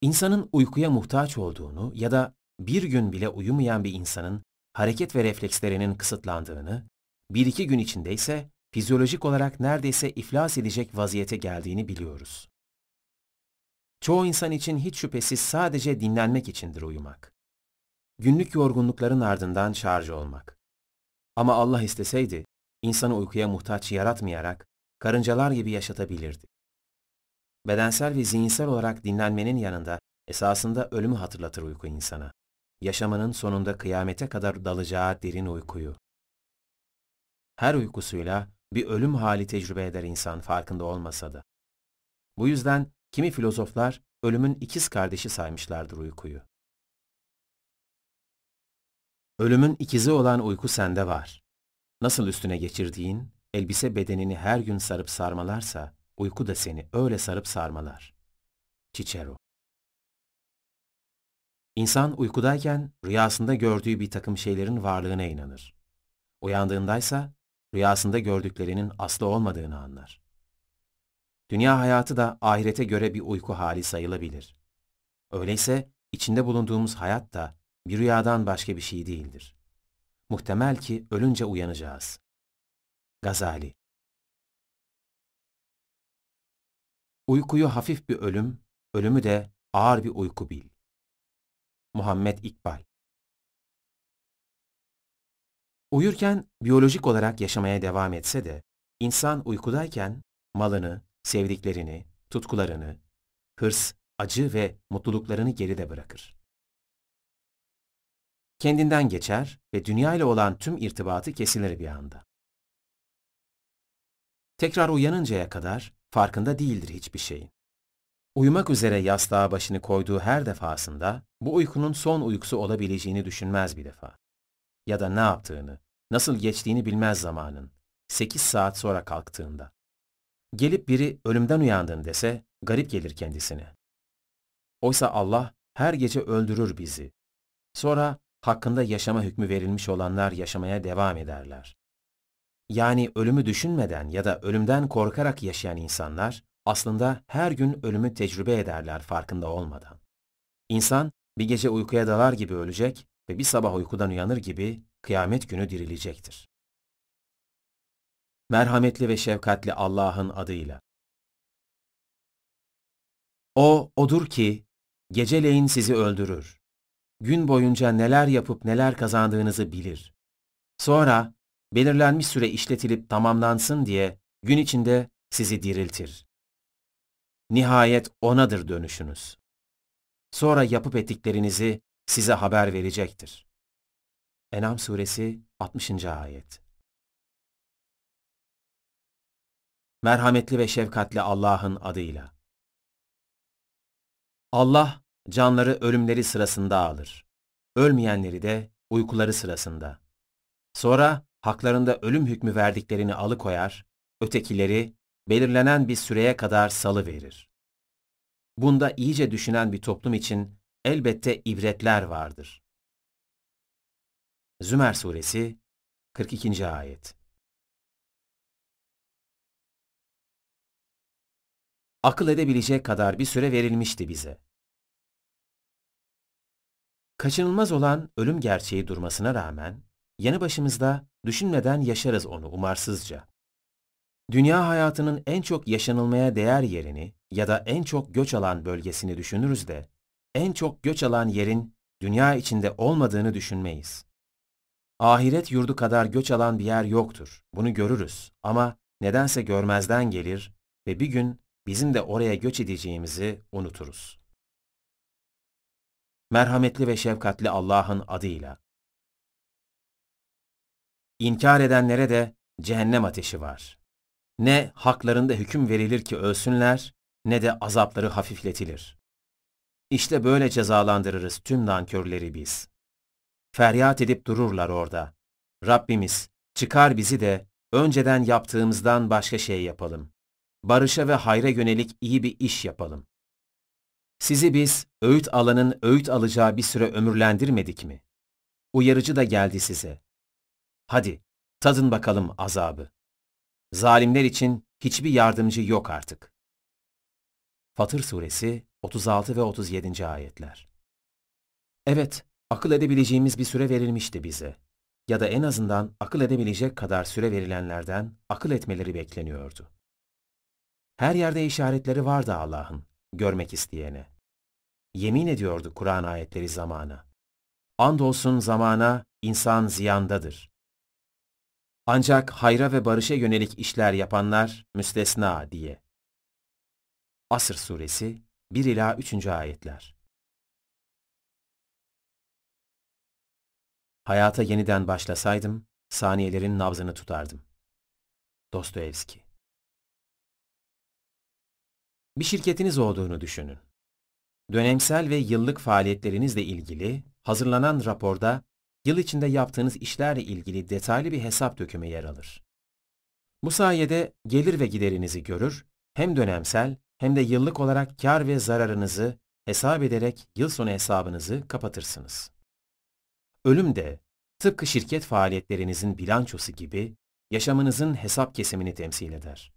İnsanın uykuya muhtaç olduğunu ya da bir gün bile uyumayan bir insanın hareket ve reflekslerinin kısıtlandığını, bir iki gün içinde ise fizyolojik olarak neredeyse iflas edecek vaziyete geldiğini biliyoruz. Çoğu insan için hiç şüphesiz sadece dinlenmek içindir uyumak. Günlük yorgunlukların ardından şarj olmak. Ama Allah isteseydi, insanı uykuya muhtaç yaratmayarak karıncalar gibi yaşatabilirdi. Bedensel ve zihinsel olarak dinlenmenin yanında esasında ölümü hatırlatır uyku insana. Yaşamının sonunda kıyamete kadar dalacağı derin uykuyu. Her uykusuyla bir ölüm hali tecrübe eder insan farkında olmasa da. Bu yüzden kimi filozoflar ölümün ikiz kardeşi saymışlardır uykuyu. Ölümün ikizi olan uyku sende var. Nasıl üstüne geçirdiğin, elbise bedenini her gün sarıp sarmalarsa, uyku da seni öyle sarıp sarmalar. Cicero İnsan uykudayken rüyasında gördüğü bir takım şeylerin varlığına inanır. Uyandığındaysa rüyasında gördüklerinin aslı olmadığını anlar. Dünya hayatı da ahirete göre bir uyku hali sayılabilir. Öyleyse içinde bulunduğumuz hayat da bir rüyadan başka bir şey değildir. Muhtemel ki ölünce uyanacağız. Gazali Uykuyu hafif bir ölüm, ölümü de ağır bir uyku bil. Muhammed İkbal Uyurken biyolojik olarak yaşamaya devam etse de, insan uykudayken malını, sevdiklerini, tutkularını, hırs, acı ve mutluluklarını geride bırakır. Kendinden geçer ve dünya ile olan tüm irtibatı kesilir bir anda. Tekrar uyanıncaya kadar farkında değildir hiçbir şeyin. Uyumak üzere yastığa başını koyduğu her defasında bu uykunun son uykusu olabileceğini düşünmez bir defa. Ya da ne yaptığını, nasıl geçtiğini bilmez zamanın, 8 saat sonra kalktığında. Gelip biri ölümden uyandın dese garip gelir kendisine. Oysa Allah her gece öldürür bizi. Sonra hakkında yaşama hükmü verilmiş olanlar yaşamaya devam ederler. Yani ölümü düşünmeden ya da ölümden korkarak yaşayan insanlar aslında her gün ölümü tecrübe ederler farkında olmadan. İnsan bir gece uykuya dalar gibi ölecek ve bir sabah uykudan uyanır gibi kıyamet günü dirilecektir. Merhametli ve şefkatli Allah'ın adıyla. O, odur ki, geceleyin sizi öldürür. Gün boyunca neler yapıp neler kazandığınızı bilir. Sonra, belirlenmiş süre işletilip tamamlansın diye gün içinde sizi diriltir. Nihayet O'nadır dönüşünüz. Sonra yapıp ettiklerinizi size haber verecektir. Enam suresi 60. ayet. Merhametli ve şefkatli Allah'ın adıyla. Allah canları ölümleri sırasında alır. Ölmeyenleri de uykuları sırasında. Sonra haklarında ölüm hükmü verdiklerini alıkoyar, ötekileri belirlenen bir süreye kadar salı verir. Bunda iyice düşünen bir toplum için elbette ibretler vardır. Zümer Suresi 42. Ayet Akıl edebilecek kadar bir süre verilmişti bize. Kaçınılmaz olan ölüm gerçeği durmasına rağmen, yanı başımızda düşünmeden yaşarız onu umarsızca. Dünya hayatının en çok yaşanılmaya değer yerini ya da en çok göç alan bölgesini düşünürüz de, en çok göç alan yerin dünya içinde olmadığını düşünmeyiz. Ahiret yurdu kadar göç alan bir yer yoktur. Bunu görürüz ama nedense görmezden gelir ve bir gün bizim de oraya göç edeceğimizi unuturuz. Merhametli ve şefkatli Allah'ın adıyla. İnkar edenlere de cehennem ateşi var. Ne haklarında hüküm verilir ki ölsünler, ne de azapları hafifletilir. İşte böyle cezalandırırız tüm nankörleri biz. Feryat edip dururlar orada. Rabbimiz, çıkar bizi de önceden yaptığımızdan başka şey yapalım. Barışa ve hayra yönelik iyi bir iş yapalım. Sizi biz öğüt alanın öğüt alacağı bir süre ömürlendirmedik mi? Uyarıcı da geldi size. Hadi, tadın bakalım azabı. Zalimler için hiçbir yardımcı yok artık. Fatır Suresi 36 ve 37. ayetler. Evet, akıl edebileceğimiz bir süre verilmişti bize. Ya da en azından akıl edebilecek kadar süre verilenlerden akıl etmeleri bekleniyordu. Her yerde işaretleri vardı Allah'ın, görmek isteyene. Yemin ediyordu Kur'an ayetleri zamana. Andolsun zamana insan ziyandadır. Ancak hayra ve barışa yönelik işler yapanlar müstesna diye. Asr Suresi 1 ila 3. ayetler. Hayata yeniden başlasaydım, saniyelerin nabzını tutardım. Dostoyevski Bir şirketiniz olduğunu düşünün. Dönemsel ve yıllık faaliyetlerinizle ilgili hazırlanan raporda yıl içinde yaptığınız işlerle ilgili detaylı bir hesap dökümü yer alır. Bu sayede gelir ve giderinizi görür, hem dönemsel hem de yıllık olarak kar ve zararınızı hesap ederek yıl sonu hesabınızı kapatırsınız. Ölüm de tıpkı şirket faaliyetlerinizin bilançosu gibi yaşamınızın hesap kesimini temsil eder.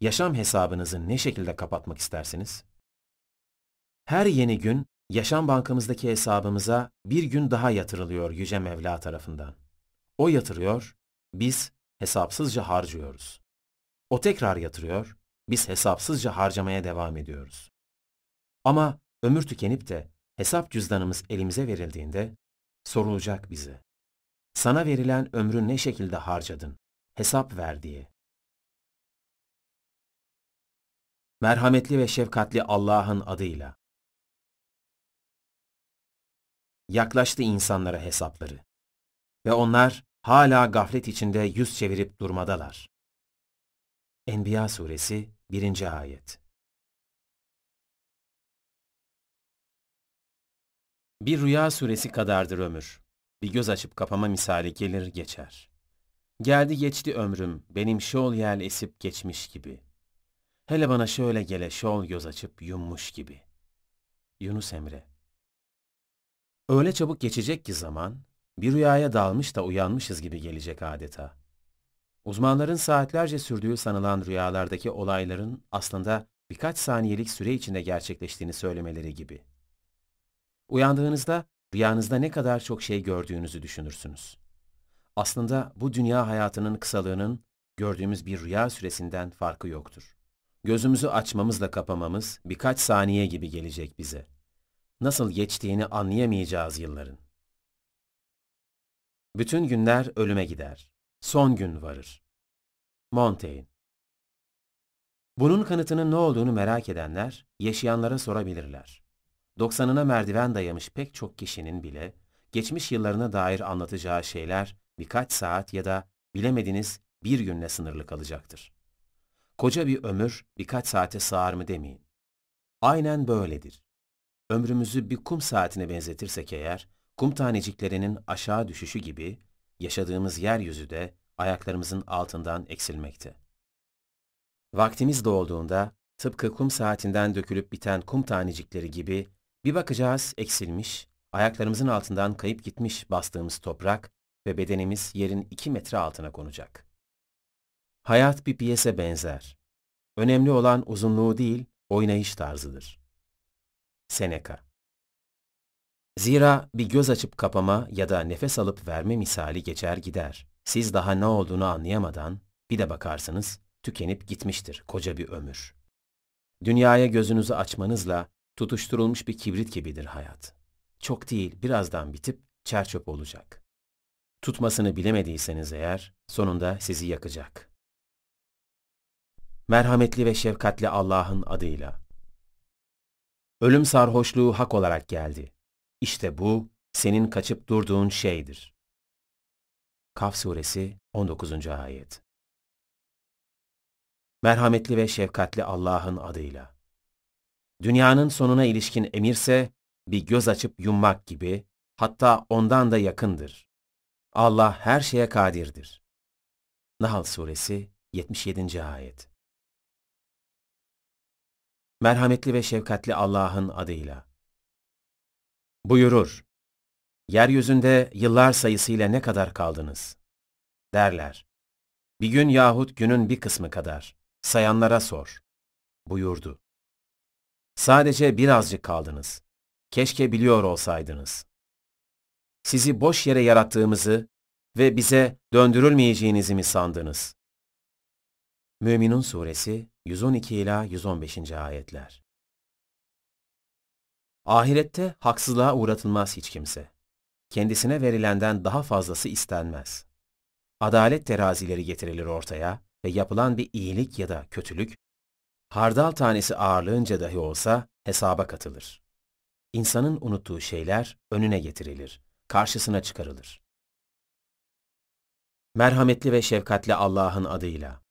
Yaşam hesabınızı ne şekilde kapatmak istersiniz? Her yeni gün yaşam bankamızdaki hesabımıza bir gün daha yatırılıyor Yüce Mevla tarafından. O yatırıyor, biz hesapsızca harcıyoruz. O tekrar yatırıyor, biz hesapsızca harcamaya devam ediyoruz. Ama ömür tükenip de hesap cüzdanımız elimize verildiğinde sorulacak bize. Sana verilen ömrü ne şekilde harcadın? Hesap ver diye. Merhametli ve şefkatli Allah'ın adıyla. Yaklaştı insanlara hesapları. Ve onlar hala gaflet içinde yüz çevirip durmadalar. Enbiya suresi 1. ayet Bir rüya suresi kadardır ömür. Bir göz açıp kapama misali gelir geçer. Geldi geçti ömrüm, benim şol yel esip geçmiş gibi. Hele bana şöyle gele şol göz açıp yummuş gibi. Yunus Emre Öyle çabuk geçecek ki zaman, bir rüyaya dalmış da uyanmışız gibi gelecek adeta. Uzmanların saatlerce sürdüğü sanılan rüyalardaki olayların aslında birkaç saniyelik süre içinde gerçekleştiğini söylemeleri gibi. Uyandığınızda rüyanızda ne kadar çok şey gördüğünüzü düşünürsünüz. Aslında bu dünya hayatının kısalığının gördüğümüz bir rüya süresinden farkı yoktur. Gözümüzü açmamızla kapamamız birkaç saniye gibi gelecek bize. Nasıl geçtiğini anlayamayacağız yılların. Bütün günler ölüme gider. Son gün varır. Montaigne Bunun kanıtının ne olduğunu merak edenler, yaşayanlara sorabilirler. 90'ına merdiven dayamış pek çok kişinin bile, geçmiş yıllarına dair anlatacağı şeyler birkaç saat ya da bilemediniz bir günle sınırlı kalacaktır. Koca bir ömür birkaç saate sığar mı demeyin. Aynen böyledir. Ömrümüzü bir kum saatine benzetirsek eğer, kum taneciklerinin aşağı düşüşü gibi, yaşadığımız yeryüzü de ayaklarımızın altından eksilmekte. Vaktimiz dolduğunda, tıpkı kum saatinden dökülüp biten kum tanecikleri gibi, bir bakacağız eksilmiş, ayaklarımızın altından kayıp gitmiş bastığımız toprak ve bedenimiz yerin iki metre altına konacak. Hayat bir piyese benzer. Önemli olan uzunluğu değil, oynayış tarzıdır. Seneca Zira bir göz açıp kapama ya da nefes alıp verme misali geçer gider. Siz daha ne olduğunu anlayamadan bir de bakarsınız tükenip gitmiştir koca bir ömür. Dünyaya gözünüzü açmanızla tutuşturulmuş bir kibrit gibidir hayat. Çok değil birazdan bitip çerçöp olacak. Tutmasını bilemediyseniz eğer sonunda sizi yakacak. Merhametli ve şefkatli Allah'ın adıyla. Ölüm sarhoşluğu hak olarak geldi. İşte bu, senin kaçıp durduğun şeydir. Kaf Suresi 19. Ayet Merhametli ve şefkatli Allah'ın adıyla. Dünyanın sonuna ilişkin emirse, bir göz açıp yummak gibi, hatta ondan da yakındır. Allah her şeye kadirdir. Nahl Suresi 77. Ayet Merhametli ve şefkatli Allah'ın adıyla. Buyurur, Yeryüzünde yıllar sayısıyla ne kadar kaldınız? Derler. Bir gün yahut günün bir kısmı kadar. Sayanlara sor. Buyurdu. Sadece birazcık kaldınız. Keşke biliyor olsaydınız. Sizi boş yere yarattığımızı ve bize döndürülmeyeceğinizi mi sandınız? Müminun Suresi 112 ila 115. ayetler. Ahirette haksızlığa uğratılmaz hiç kimse. Kendisine verilenden daha fazlası istenmez. Adalet terazileri getirilir ortaya ve yapılan bir iyilik ya da kötülük, hardal tanesi ağırlığınca dahi olsa hesaba katılır. İnsanın unuttuğu şeyler önüne getirilir, karşısına çıkarılır. Merhametli ve şefkatli Allah'ın adıyla.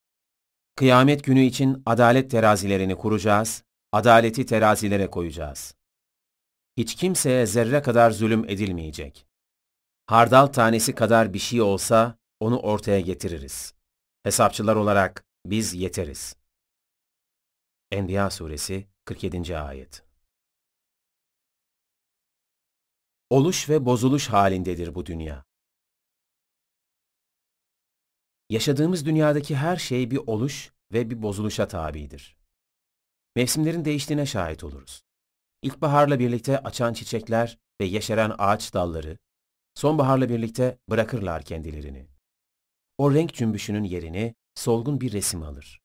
Kıyamet günü için adalet terazilerini kuracağız, adaleti terazilere koyacağız. Hiç kimseye zerre kadar zulüm edilmeyecek. Hardal tanesi kadar bir şey olsa onu ortaya getiririz. Hesapçılar olarak biz yeteriz. Enbiya suresi 47. ayet. Oluş ve bozuluş halindedir bu dünya. Yaşadığımız dünyadaki her şey bir oluş ve bir bozuluşa tabidir. Mevsimlerin değiştiğine şahit oluruz. İlkbaharla birlikte açan çiçekler ve yeşeren ağaç dalları, sonbaharla birlikte bırakırlar kendilerini. O renk cümbüşünün yerini solgun bir resim alır.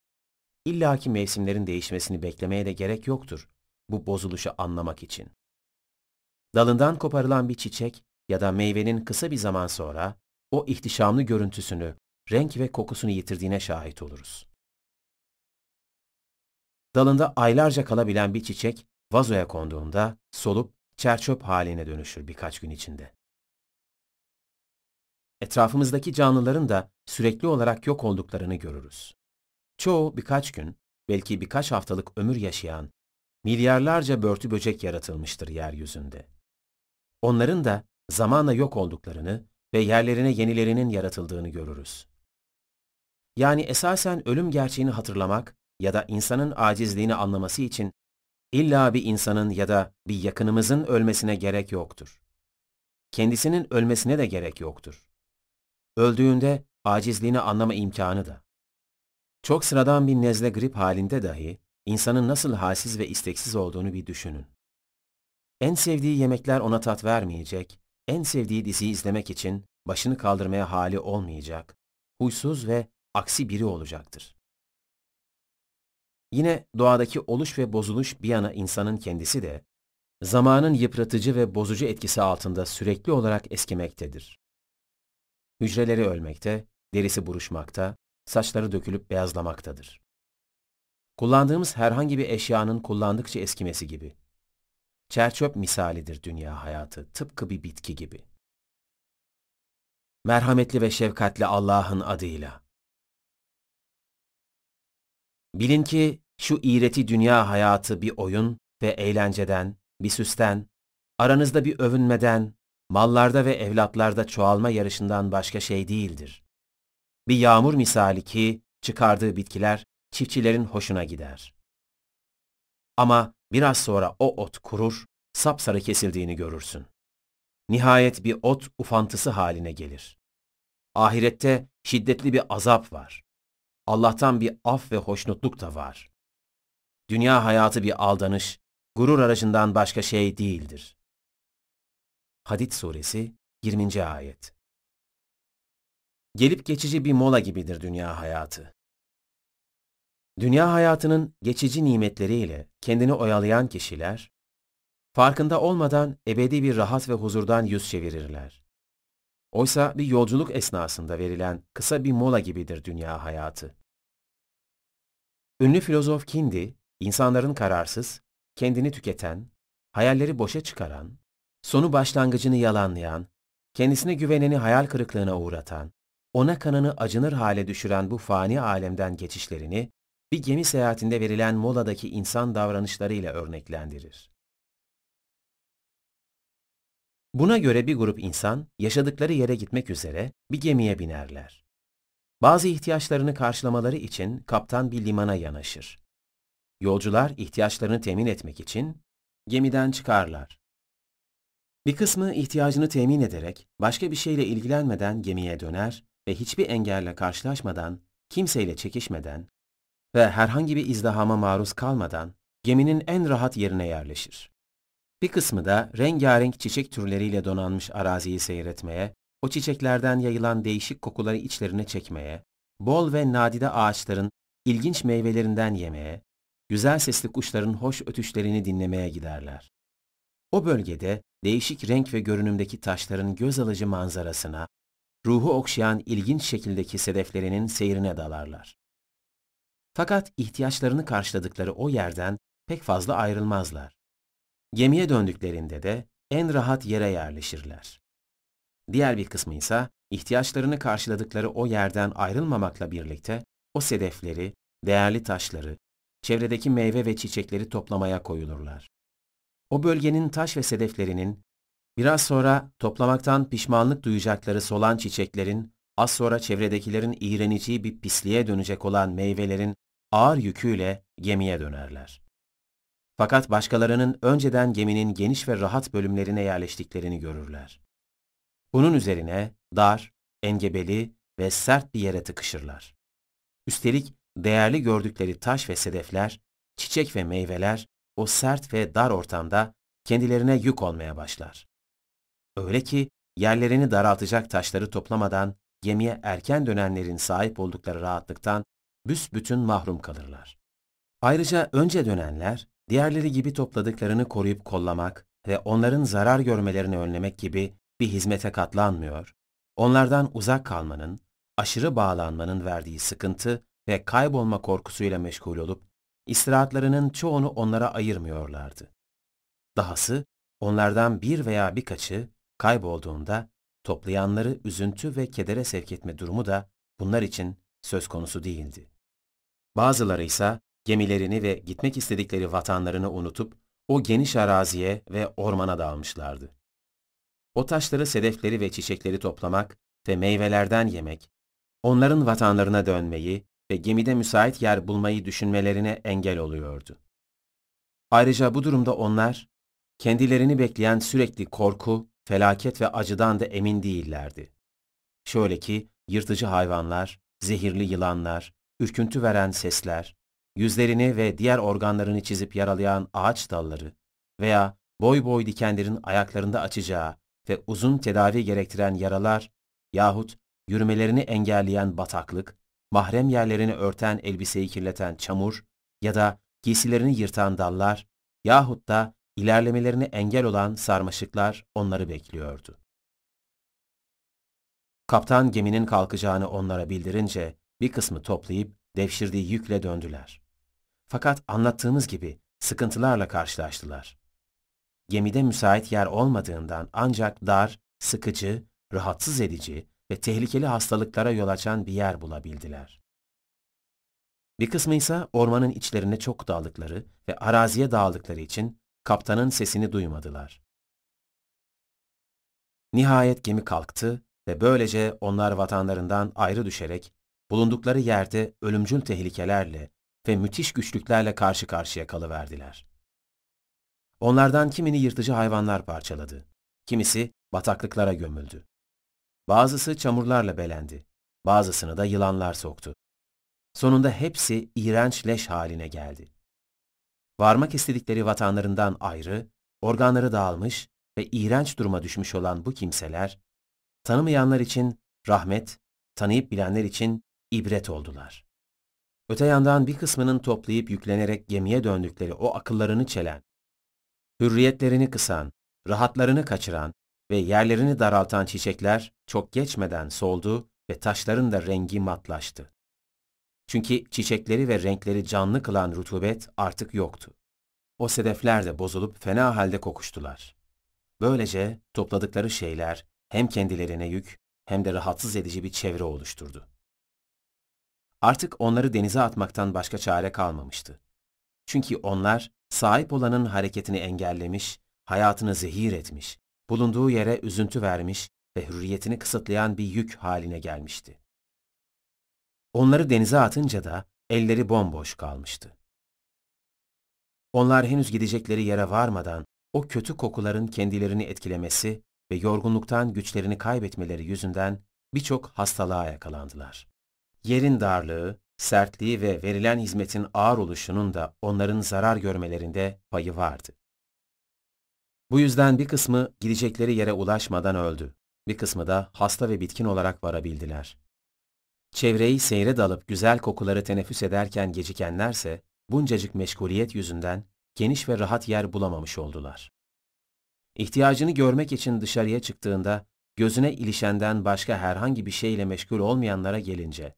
İlla ki mevsimlerin değişmesini beklemeye de gerek yoktur bu bozuluşu anlamak için. Dalından koparılan bir çiçek ya da meyvenin kısa bir zaman sonra o ihtişamlı görüntüsünü, renk ve kokusunu yitirdiğine şahit oluruz. Dalında aylarca kalabilen bir çiçek vazoya konduğunda solup çerçöp haline dönüşür birkaç gün içinde. Etrafımızdaki canlıların da sürekli olarak yok olduklarını görürüz. Çoğu birkaç gün, belki birkaç haftalık ömür yaşayan, milyarlarca börtü böcek yaratılmıştır yeryüzünde. Onların da zamanla yok olduklarını ve yerlerine yenilerinin yaratıldığını görürüz. Yani esasen ölüm gerçeğini hatırlamak ya da insanın acizliğini anlaması için illa bir insanın ya da bir yakınımızın ölmesine gerek yoktur. Kendisinin ölmesine de gerek yoktur. Öldüğünde acizliğini anlama imkanı da. Çok sıradan bir nezle grip halinde dahi insanın nasıl halsiz ve isteksiz olduğunu bir düşünün. En sevdiği yemekler ona tat vermeyecek, en sevdiği diziyi izlemek için başını kaldırmaya hali olmayacak, huysuz ve aksi biri olacaktır. Yine doğadaki oluş ve bozuluş bir yana insanın kendisi de, zamanın yıpratıcı ve bozucu etkisi altında sürekli olarak eskimektedir. Hücreleri ölmekte, derisi buruşmakta, saçları dökülüp beyazlamaktadır. Kullandığımız herhangi bir eşyanın kullandıkça eskimesi gibi. Çerçöp misalidir dünya hayatı, tıpkı bir bitki gibi. Merhametli ve şefkatli Allah'ın adıyla. Bilin ki şu iğreti dünya hayatı bir oyun ve eğlenceden, bir süsten, aranızda bir övünmeden, mallarda ve evlatlarda çoğalma yarışından başka şey değildir. Bir yağmur misali ki çıkardığı bitkiler çiftçilerin hoşuna gider. Ama biraz sonra o ot kurur, sapsarı kesildiğini görürsün. Nihayet bir ot ufantısı haline gelir. Ahirette şiddetli bir azap var. Allah'tan bir af ve hoşnutluk da var. Dünya hayatı bir aldanış, gurur aracından başka şey değildir. Hadid Suresi 20. Ayet Gelip geçici bir mola gibidir dünya hayatı. Dünya hayatının geçici nimetleriyle kendini oyalayan kişiler, farkında olmadan ebedi bir rahat ve huzurdan yüz çevirirler. Oysa bir yolculuk esnasında verilen kısa bir mola gibidir dünya hayatı. Ünlü filozof Kindi, insanların kararsız, kendini tüketen, hayalleri boşa çıkaran, sonu başlangıcını yalanlayan, kendisine güveneni hayal kırıklığına uğratan, ona kanını acınır hale düşüren bu fani alemden geçişlerini bir gemi seyahatinde verilen moladaki insan davranışlarıyla örneklendirir. Buna göre bir grup insan yaşadıkları yere gitmek üzere bir gemiye binerler. Bazı ihtiyaçlarını karşılamaları için kaptan bir limana yanaşır. Yolcular ihtiyaçlarını temin etmek için gemiden çıkarlar. Bir kısmı ihtiyacını temin ederek başka bir şeyle ilgilenmeden gemiye döner ve hiçbir engelle karşılaşmadan, kimseyle çekişmeden ve herhangi bir izdihama maruz kalmadan geminin en rahat yerine yerleşir. Bir kısmı da rengarenk çiçek türleriyle donanmış araziyi seyretmeye, o çiçeklerden yayılan değişik kokuları içlerine çekmeye, bol ve nadide ağaçların ilginç meyvelerinden yemeye, güzel sesli kuşların hoş ötüşlerini dinlemeye giderler. O bölgede değişik renk ve görünümdeki taşların göz alıcı manzarasına, ruhu okşayan ilginç şekildeki sedeflerinin seyrine dalarlar. Fakat ihtiyaçlarını karşıladıkları o yerden pek fazla ayrılmazlar. Gemiye döndüklerinde de en rahat yere yerleşirler. Diğer bir kısmı ise ihtiyaçlarını karşıladıkları o yerden ayrılmamakla birlikte o sedefleri, değerli taşları, çevredeki meyve ve çiçekleri toplamaya koyulurlar. O bölgenin taş ve sedeflerinin biraz sonra toplamaktan pişmanlık duyacakları solan çiçeklerin, az sonra çevredekilerin iğreneceği bir pisliğe dönecek olan meyvelerin ağır yüküyle gemiye dönerler. Fakat başkalarının önceden geminin geniş ve rahat bölümlerine yerleştiklerini görürler. Bunun üzerine dar, engebeli ve sert bir yere tıkışırlar. Üstelik değerli gördükleri taş ve sedefler, çiçek ve meyveler o sert ve dar ortamda kendilerine yük olmaya başlar. Öyle ki yerlerini daraltacak taşları toplamadan gemiye erken dönenlerin sahip oldukları rahatlıktan büsbütün mahrum kalırlar. Ayrıca önce dönenler, diğerleri gibi topladıklarını koruyup kollamak ve onların zarar görmelerini önlemek gibi bir hizmete katlanmıyor, onlardan uzak kalmanın, aşırı bağlanmanın verdiği sıkıntı ve kaybolma korkusuyla meşgul olup, istirahatlarının çoğunu onlara ayırmıyorlardı. Dahası, onlardan bir veya birkaçı kaybolduğunda, toplayanları üzüntü ve kedere sevk etme durumu da bunlar için söz konusu değildi. Bazıları ise gemilerini ve gitmek istedikleri vatanlarını unutup o geniş araziye ve ormana dağılmışlardı. O taşları, sedefleri ve çiçekleri toplamak ve meyvelerden yemek, onların vatanlarına dönmeyi ve gemide müsait yer bulmayı düşünmelerine engel oluyordu. Ayrıca bu durumda onlar, kendilerini bekleyen sürekli korku, felaket ve acıdan da emin değillerdi. Şöyle ki, yırtıcı hayvanlar, zehirli yılanlar, ürküntü veren sesler, yüzlerini ve diğer organlarını çizip yaralayan ağaç dalları veya boy boy dikenlerin ayaklarında açacağı ve uzun tedavi gerektiren yaralar yahut yürümelerini engelleyen bataklık, mahrem yerlerini örten elbiseyi kirleten çamur ya da giysilerini yırtan dallar yahut da ilerlemelerine engel olan sarmaşıklar onları bekliyordu. Kaptan geminin kalkacağını onlara bildirince bir kısmı toplayıp devşirdiği yükle döndüler. Fakat anlattığımız gibi sıkıntılarla karşılaştılar. Gemide müsait yer olmadığından ancak dar, sıkıcı, rahatsız edici ve tehlikeli hastalıklara yol açan bir yer bulabildiler. Bir kısmı ise ormanın içlerine çok dağıldıkları ve araziye dağıldıkları için kaptanın sesini duymadılar. Nihayet gemi kalktı ve böylece onlar vatanlarından ayrı düşerek bulundukları yerde ölümcül tehlikelerle ve müthiş güçlüklerle karşı karşıya kalıverdiler. Onlardan kimini yırtıcı hayvanlar parçaladı, kimisi bataklıklara gömüldü. Bazısı çamurlarla belendi, bazısını da yılanlar soktu. Sonunda hepsi iğrenç leş haline geldi. Varmak istedikleri vatanlarından ayrı, organları dağılmış ve iğrenç duruma düşmüş olan bu kimseler, tanımayanlar için rahmet, tanıyıp bilenler için ibret oldular. Öte yandan bir kısmının toplayıp yüklenerek gemiye döndükleri o akıllarını çelen, hürriyetlerini kısan, rahatlarını kaçıran ve yerlerini daraltan çiçekler çok geçmeden soldu ve taşların da rengi matlaştı. Çünkü çiçekleri ve renkleri canlı kılan rutubet artık yoktu. O sedefler de bozulup fena halde kokuştular. Böylece topladıkları şeyler hem kendilerine yük hem de rahatsız edici bir çevre oluşturdu. Artık onları denize atmaktan başka çare kalmamıştı. Çünkü onlar sahip olanın hareketini engellemiş, hayatını zehir etmiş, bulunduğu yere üzüntü vermiş ve hürriyetini kısıtlayan bir yük haline gelmişti. Onları denize atınca da elleri bomboş kalmıştı. Onlar henüz gidecekleri yere varmadan o kötü kokuların kendilerini etkilemesi ve yorgunluktan güçlerini kaybetmeleri yüzünden birçok hastalığa yakalandılar. Yerin darlığı, sertliği ve verilen hizmetin ağır oluşunun da onların zarar görmelerinde payı vardı. Bu yüzden bir kısmı gidecekleri yere ulaşmadan öldü. Bir kısmı da hasta ve bitkin olarak varabildiler. Çevreyi seyre dalıp güzel kokuları teneffüs ederken gecikenlerse buncacık meşguliyet yüzünden geniş ve rahat yer bulamamış oldular. İhtiyacını görmek için dışarıya çıktığında gözüne ilişenden başka herhangi bir şeyle meşgul olmayanlara gelince,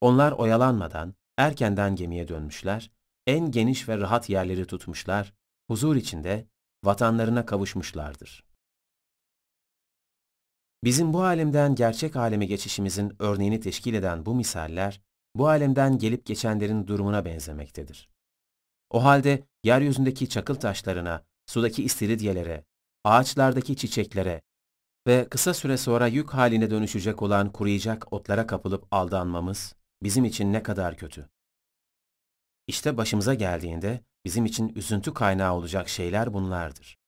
onlar oyalanmadan erkenden gemiye dönmüşler, en geniş ve rahat yerleri tutmuşlar, huzur içinde vatanlarına kavuşmuşlardır. Bizim bu alemden gerçek aleme geçişimizin örneğini teşkil eden bu misaller, bu alemden gelip geçenlerin durumuna benzemektedir. O halde yeryüzündeki çakıl taşlarına, sudaki istiridyelere, ağaçlardaki çiçeklere ve kısa süre sonra yük haline dönüşecek olan kuruyacak otlara kapılıp aldanmamız bizim için ne kadar kötü. İşte başımıza geldiğinde bizim için üzüntü kaynağı olacak şeyler bunlardır.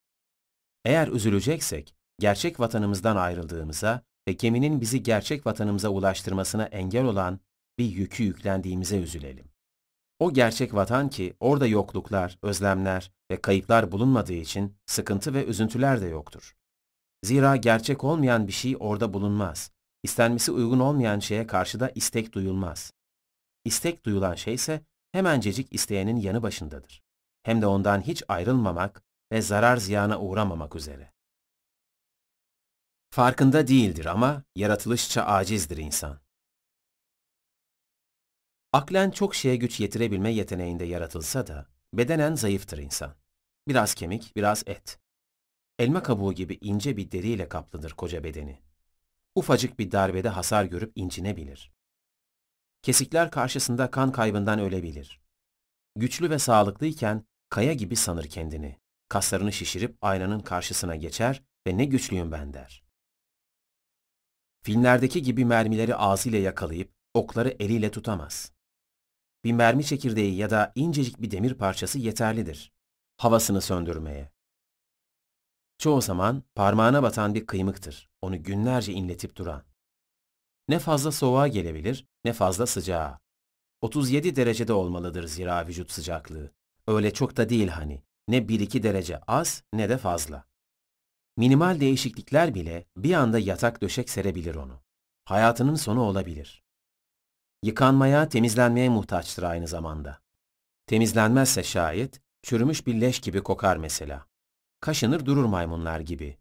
Eğer üzüleceksek, gerçek vatanımızdan ayrıldığımıza ve geminin bizi gerçek vatanımıza ulaştırmasına engel olan bir yükü yüklendiğimize üzülelim. O gerçek vatan ki orada yokluklar, özlemler ve kayıplar bulunmadığı için sıkıntı ve üzüntüler de yoktur. Zira gerçek olmayan bir şey orada bulunmaz. İstenmesi uygun olmayan şeye karşı da istek duyulmaz. İstek duyulan şey ise hemencecik isteyenin yanı başındadır. Hem de ondan hiç ayrılmamak ve zarar ziyana uğramamak üzere. Farkında değildir ama yaratılışça acizdir insan. Aklen çok şeye güç yetirebilme yeteneğinde yaratılsa da bedenen zayıftır insan. Biraz kemik, biraz et. Elma kabuğu gibi ince bir deriyle kaplıdır koca bedeni. Ufacık bir darbede hasar görüp incinebilir. Kesikler karşısında kan kaybından ölebilir. Güçlü ve sağlıklıyken kaya gibi sanır kendini. Kaslarını şişirip aynanın karşısına geçer ve ne güçlüyüm ben der. Filmlerdeki gibi mermileri ağzıyla yakalayıp okları eliyle tutamaz. Bir mermi çekirdeği ya da incecik bir demir parçası yeterlidir. Havasını söndürmeye. Çoğu zaman parmağına batan bir kıymıktır. Onu günlerce inletip duran. Ne fazla soğuğa gelebilir ne fazla sıcağa. 37 derecede olmalıdır zira vücut sıcaklığı. Öyle çok da değil hani. Ne 1-2 derece az ne de fazla. Minimal değişiklikler bile bir anda yatak döşek serebilir onu. Hayatının sonu olabilir. yıkanmaya, temizlenmeye muhtaçtır aynı zamanda. Temizlenmezse şayet, çürümüş bir leş gibi kokar mesela. Kaşınır durur maymunlar gibi.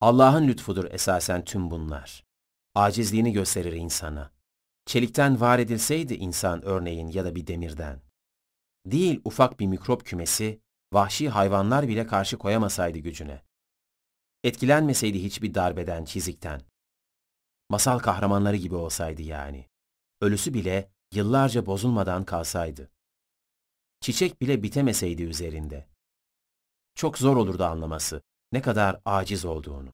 Allah'ın lütfudur esasen tüm bunlar. Acizliğini gösterir insana. Çelikten var edilseydi insan örneğin ya da bir demirden. Değil ufak bir mikrop kümesi, vahşi hayvanlar bile karşı koyamasaydı gücüne. Etkilenmeseydi hiçbir darbeden, çizikten. Masal kahramanları gibi olsaydı yani. Ölüsü bile yıllarca bozulmadan kalsaydı. Çiçek bile bitemeseydi üzerinde. Çok zor olurdu anlaması ne kadar aciz olduğunu.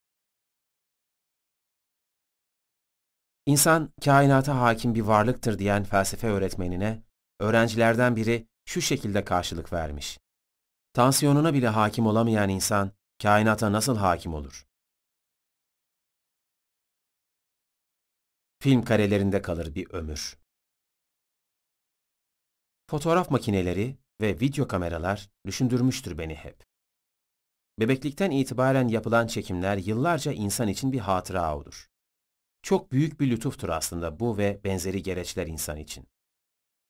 İnsan kainata hakim bir varlıktır diyen felsefe öğretmenine öğrencilerden biri şu şekilde karşılık vermiş. Tansiyonuna bile hakim olamayan insan kainata nasıl hakim olur? Film karelerinde kalır bir ömür. Fotoğraf makineleri ve video kameralar düşündürmüştür beni hep. Bebeklikten itibaren yapılan çekimler yıllarca insan için bir hatıra olur. Çok büyük bir lütuftur aslında bu ve benzeri gereçler insan için.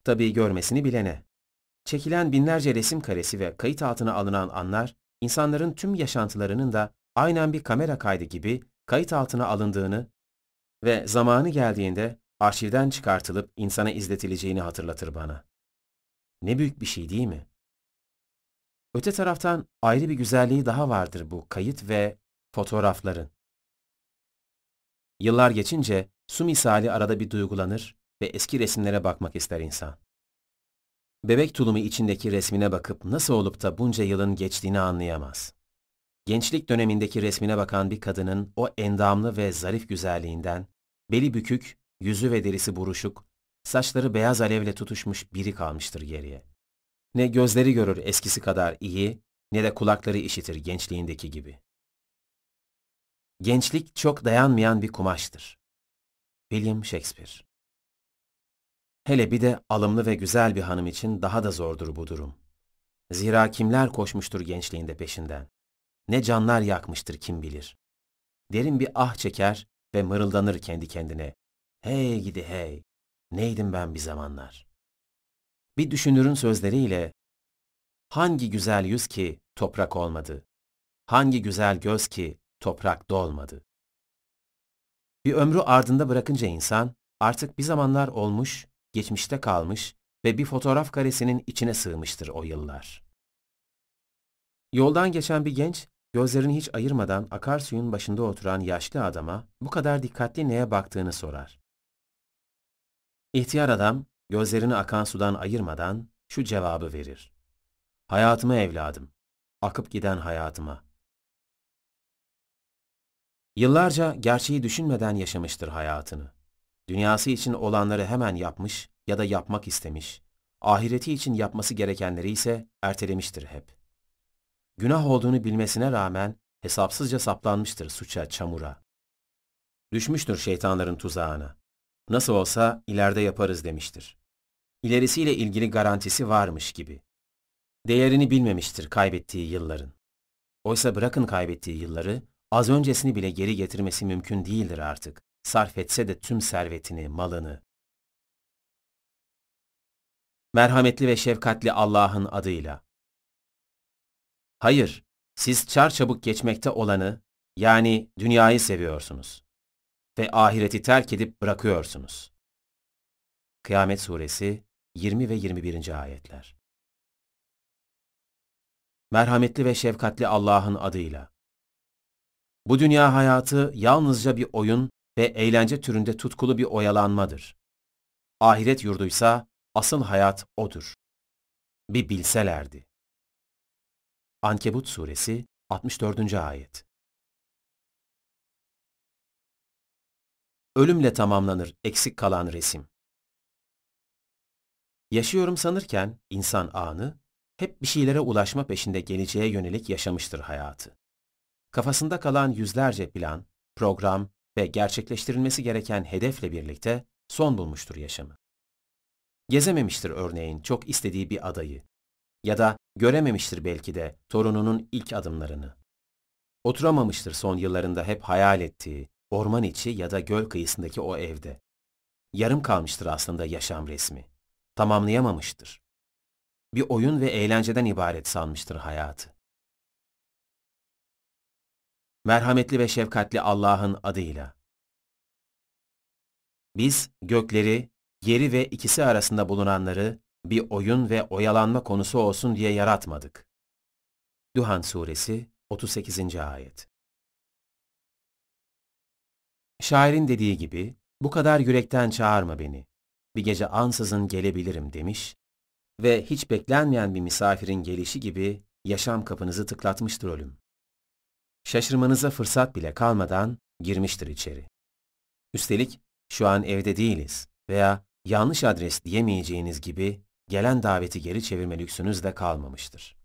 Tabii görmesini bilene. Çekilen binlerce resim karesi ve kayıt altına alınan anlar, insanların tüm yaşantılarının da aynen bir kamera kaydı gibi kayıt altına alındığını ve zamanı geldiğinde arşivden çıkartılıp insana izletileceğini hatırlatır bana. Ne büyük bir şey değil mi? Öte taraftan ayrı bir güzelliği daha vardır bu kayıt ve fotoğrafların. Yıllar geçince su misali arada bir duygulanır ve eski resimlere bakmak ister insan. Bebek tulumu içindeki resmine bakıp nasıl olup da bunca yılın geçtiğini anlayamaz. Gençlik dönemindeki resmine bakan bir kadının o endamlı ve zarif güzelliğinden, beli bükük, yüzü ve derisi buruşuk, saçları beyaz alevle tutuşmuş biri kalmıştır geriye. Ne gözleri görür eskisi kadar iyi, ne de kulakları işitir gençliğindeki gibi. Gençlik çok dayanmayan bir kumaştır. William Shakespeare Hele bir de alımlı ve güzel bir hanım için daha da zordur bu durum. Zira kimler koşmuştur gençliğinde peşinden? Ne canlar yakmıştır kim bilir. Derin bir ah çeker ve mırıldanır kendi kendine. Hey gidi hey, neydim ben bir zamanlar. Bir düşünürün sözleriyle, hangi güzel yüz ki toprak olmadı, hangi güzel göz ki toprak dolmadı. Bir ömrü ardında bırakınca insan, artık bir zamanlar olmuş, geçmişte kalmış ve bir fotoğraf karesinin içine sığmıştır o yıllar. Yoldan geçen bir genç, gözlerini hiç ayırmadan akarsuyun başında oturan yaşlı adama bu kadar dikkatli neye baktığını sorar. İhtiyar adam, gözlerini akan sudan ayırmadan şu cevabı verir. Hayatıma evladım, akıp giden hayatıma. Yıllarca gerçeği düşünmeden yaşamıştır hayatını. Dünyası için olanları hemen yapmış ya da yapmak istemiş, ahireti için yapması gerekenleri ise ertelemiştir hep. Günah olduğunu bilmesine rağmen hesapsızca saplanmıştır suça, çamura. Düşmüştür şeytanların tuzağına. Nasıl olsa ileride yaparız demiştir. İlerisiyle ilgili garantisi varmış gibi. Değerini bilmemiştir kaybettiği yılların. Oysa bırakın kaybettiği yılları, az öncesini bile geri getirmesi mümkün değildir artık. Sarf etse de tüm servetini, malını. Merhametli ve şefkatli Allah'ın adıyla. Hayır, siz çarçabuk geçmekte olanı, yani dünyayı seviyorsunuz ve ahireti terk edip bırakıyorsunuz. Kıyamet Suresi 20 ve 21. ayetler. Merhametli ve şefkatli Allah'ın adıyla. Bu dünya hayatı yalnızca bir oyun ve eğlence türünde tutkulu bir oyalanmadır. Ahiret yurduysa asıl hayat odur. Bir bilselerdi. Ankebut Suresi 64. Ayet Ölümle tamamlanır eksik kalan resim. Yaşıyorum sanırken insan anı, hep bir şeylere ulaşma peşinde geleceğe yönelik yaşamıştır hayatı. Kafasında kalan yüzlerce plan, program ve gerçekleştirilmesi gereken hedefle birlikte son bulmuştur yaşamı. Gezememiştir örneğin çok istediği bir adayı ya da görememiştir belki de torununun ilk adımlarını. Oturamamıştır son yıllarında hep hayal ettiği, orman içi ya da göl kıyısındaki o evde. yarım kalmıştır aslında yaşam resmi. Tamamlayamamıştır. Bir oyun ve eğlenceden ibaret sanmıştır hayatı. Merhametli ve şefkatli Allah'ın adıyla. Biz gökleri, yeri ve ikisi arasında bulunanları bir oyun ve oyalanma konusu olsun diye yaratmadık. Duhan Suresi 38. Ayet Şairin dediği gibi, bu kadar yürekten çağırma beni. Bir gece ansızın gelebilirim demiş ve hiç beklenmeyen bir misafirin gelişi gibi yaşam kapınızı tıklatmıştır ölüm. Şaşırmanıza fırsat bile kalmadan girmiştir içeri. Üstelik şu an evde değiliz veya yanlış adres diyemeyeceğiniz gibi gelen daveti geri çevirme lüksünüz de kalmamıştır.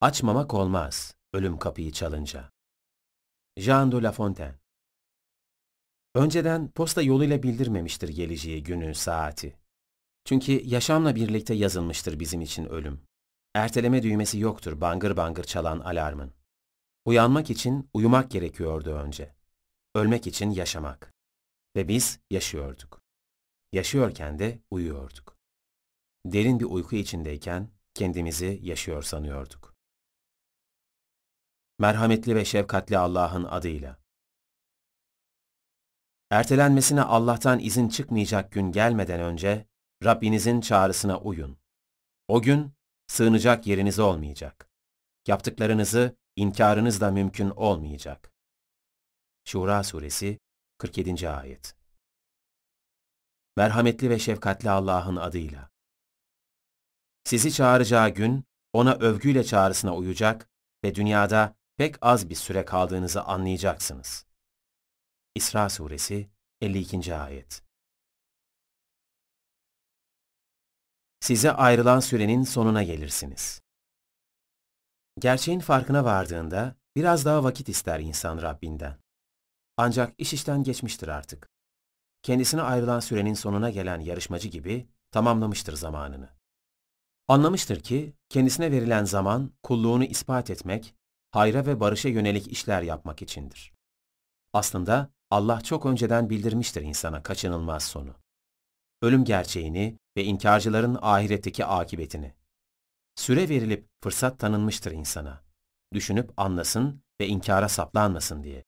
Açmamak olmaz ölüm kapıyı çalınca. Jean de La Fontaine Önceden posta yoluyla bildirmemiştir geleceği günü, saati. Çünkü yaşamla birlikte yazılmıştır bizim için ölüm. Erteleme düğmesi yoktur bangır bangır çalan alarmın. Uyanmak için uyumak gerekiyordu önce. Ölmek için yaşamak. Ve biz yaşıyorduk. Yaşıyorken de uyuyorduk. Derin bir uyku içindeyken kendimizi yaşıyor sanıyorduk. Merhametli ve şefkatli Allah'ın adıyla. Ertelenmesine Allah'tan izin çıkmayacak gün gelmeden önce Rabbinizin çağrısına uyun. O gün sığınacak yeriniz olmayacak. Yaptıklarınızı inkarınız da mümkün olmayacak. Şura Suresi 47. Ayet Merhametli ve şefkatli Allah'ın adıyla. Sizi çağıracağı gün, ona övgüyle çağrısına uyacak ve dünyada pek az bir süre kaldığınızı anlayacaksınız. İsra Suresi 52. Ayet Size ayrılan sürenin sonuna gelirsiniz. Gerçeğin farkına vardığında biraz daha vakit ister insan Rabbinden. Ancak iş işten geçmiştir artık. Kendisine ayrılan sürenin sonuna gelen yarışmacı gibi tamamlamıştır zamanını. Anlamıştır ki kendisine verilen zaman kulluğunu ispat etmek, hayra ve barışa yönelik işler yapmak içindir. Aslında Allah çok önceden bildirmiştir insana kaçınılmaz sonu. Ölüm gerçeğini ve inkarcıların ahiretteki akibetini. Süre verilip fırsat tanınmıştır insana. Düşünüp anlasın ve inkara saplanmasın diye.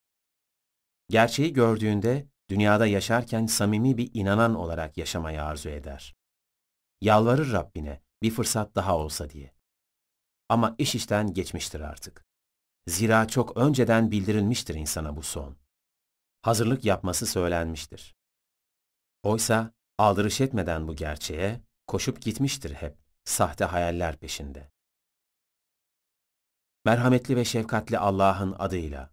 Gerçeği gördüğünde dünyada yaşarken samimi bir inanan olarak yaşamayı arzu eder. Yalvarır Rabbine bir fırsat daha olsa diye. Ama iş işten geçmiştir artık. Zira çok önceden bildirilmiştir insana bu son. Hazırlık yapması söylenmiştir. Oysa aldırış etmeden bu gerçeğe koşup gitmiştir hep sahte hayaller peşinde. Merhametli ve şefkatli Allah'ın adıyla.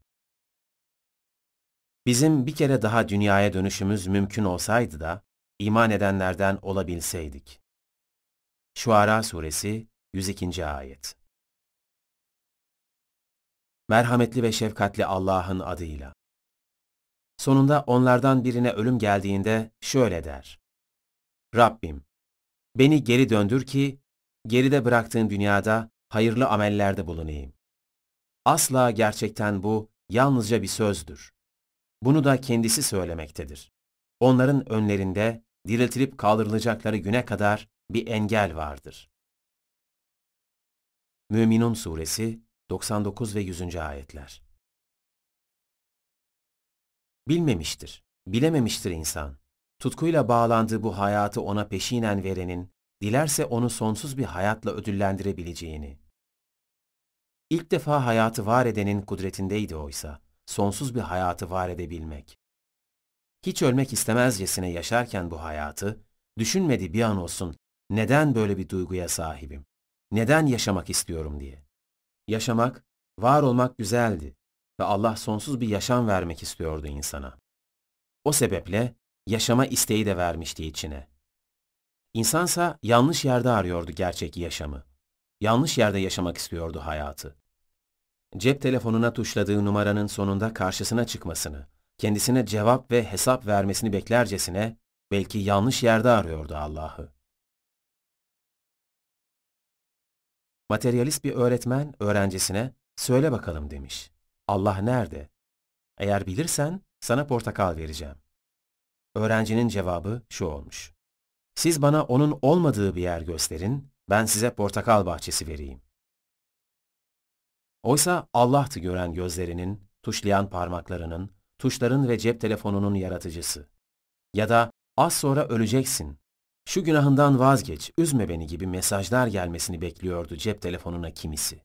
Bizim bir kere daha dünyaya dönüşümüz mümkün olsaydı da iman edenlerden olabilseydik. Şuara Suresi 102. Ayet Merhametli ve şefkatli Allah'ın adıyla. Sonunda onlardan birine ölüm geldiğinde şöyle der. Rabbim, beni geri döndür ki, geride bıraktığın dünyada hayırlı amellerde bulunayım. Asla gerçekten bu yalnızca bir sözdür. Bunu da kendisi söylemektedir. Onların önlerinde diriltilip kaldırılacakları güne kadar bir engel vardır. Müminun Suresi 99 ve 100. Ayetler Bilmemiştir, bilememiştir insan. Tutkuyla bağlandığı bu hayatı ona peşinen verenin, dilerse onu sonsuz bir hayatla ödüllendirebileceğini. İlk defa hayatı var edenin kudretindeydi oysa, sonsuz bir hayatı var edebilmek. Hiç ölmek istemezcesine yaşarken bu hayatı, düşünmedi bir an olsun, neden böyle bir duyguya sahibim? Neden yaşamak istiyorum diye. Yaşamak, var olmak güzeldi ve Allah sonsuz bir yaşam vermek istiyordu insana. O sebeple yaşama isteği de vermişti içine. İnsansa yanlış yerde arıyordu gerçek yaşamı. Yanlış yerde yaşamak istiyordu hayatı. Cep telefonuna tuşladığı numaranın sonunda karşısına çıkmasını, kendisine cevap ve hesap vermesini beklercesine belki yanlış yerde arıyordu Allah'ı. Materyalist bir öğretmen öğrencisine söyle bakalım demiş. Allah nerede? Eğer bilirsen sana portakal vereceğim. öğrencinin cevabı şu olmuş. Siz bana onun olmadığı bir yer gösterin, ben size portakal bahçesi vereyim. Oysa Allah'tı gören gözlerinin, tuşlayan parmaklarının, tuşların ve cep telefonunun yaratıcısı. Ya da az sonra öleceksin, şu günahından vazgeç, üzme beni gibi mesajlar gelmesini bekliyordu cep telefonuna kimisi.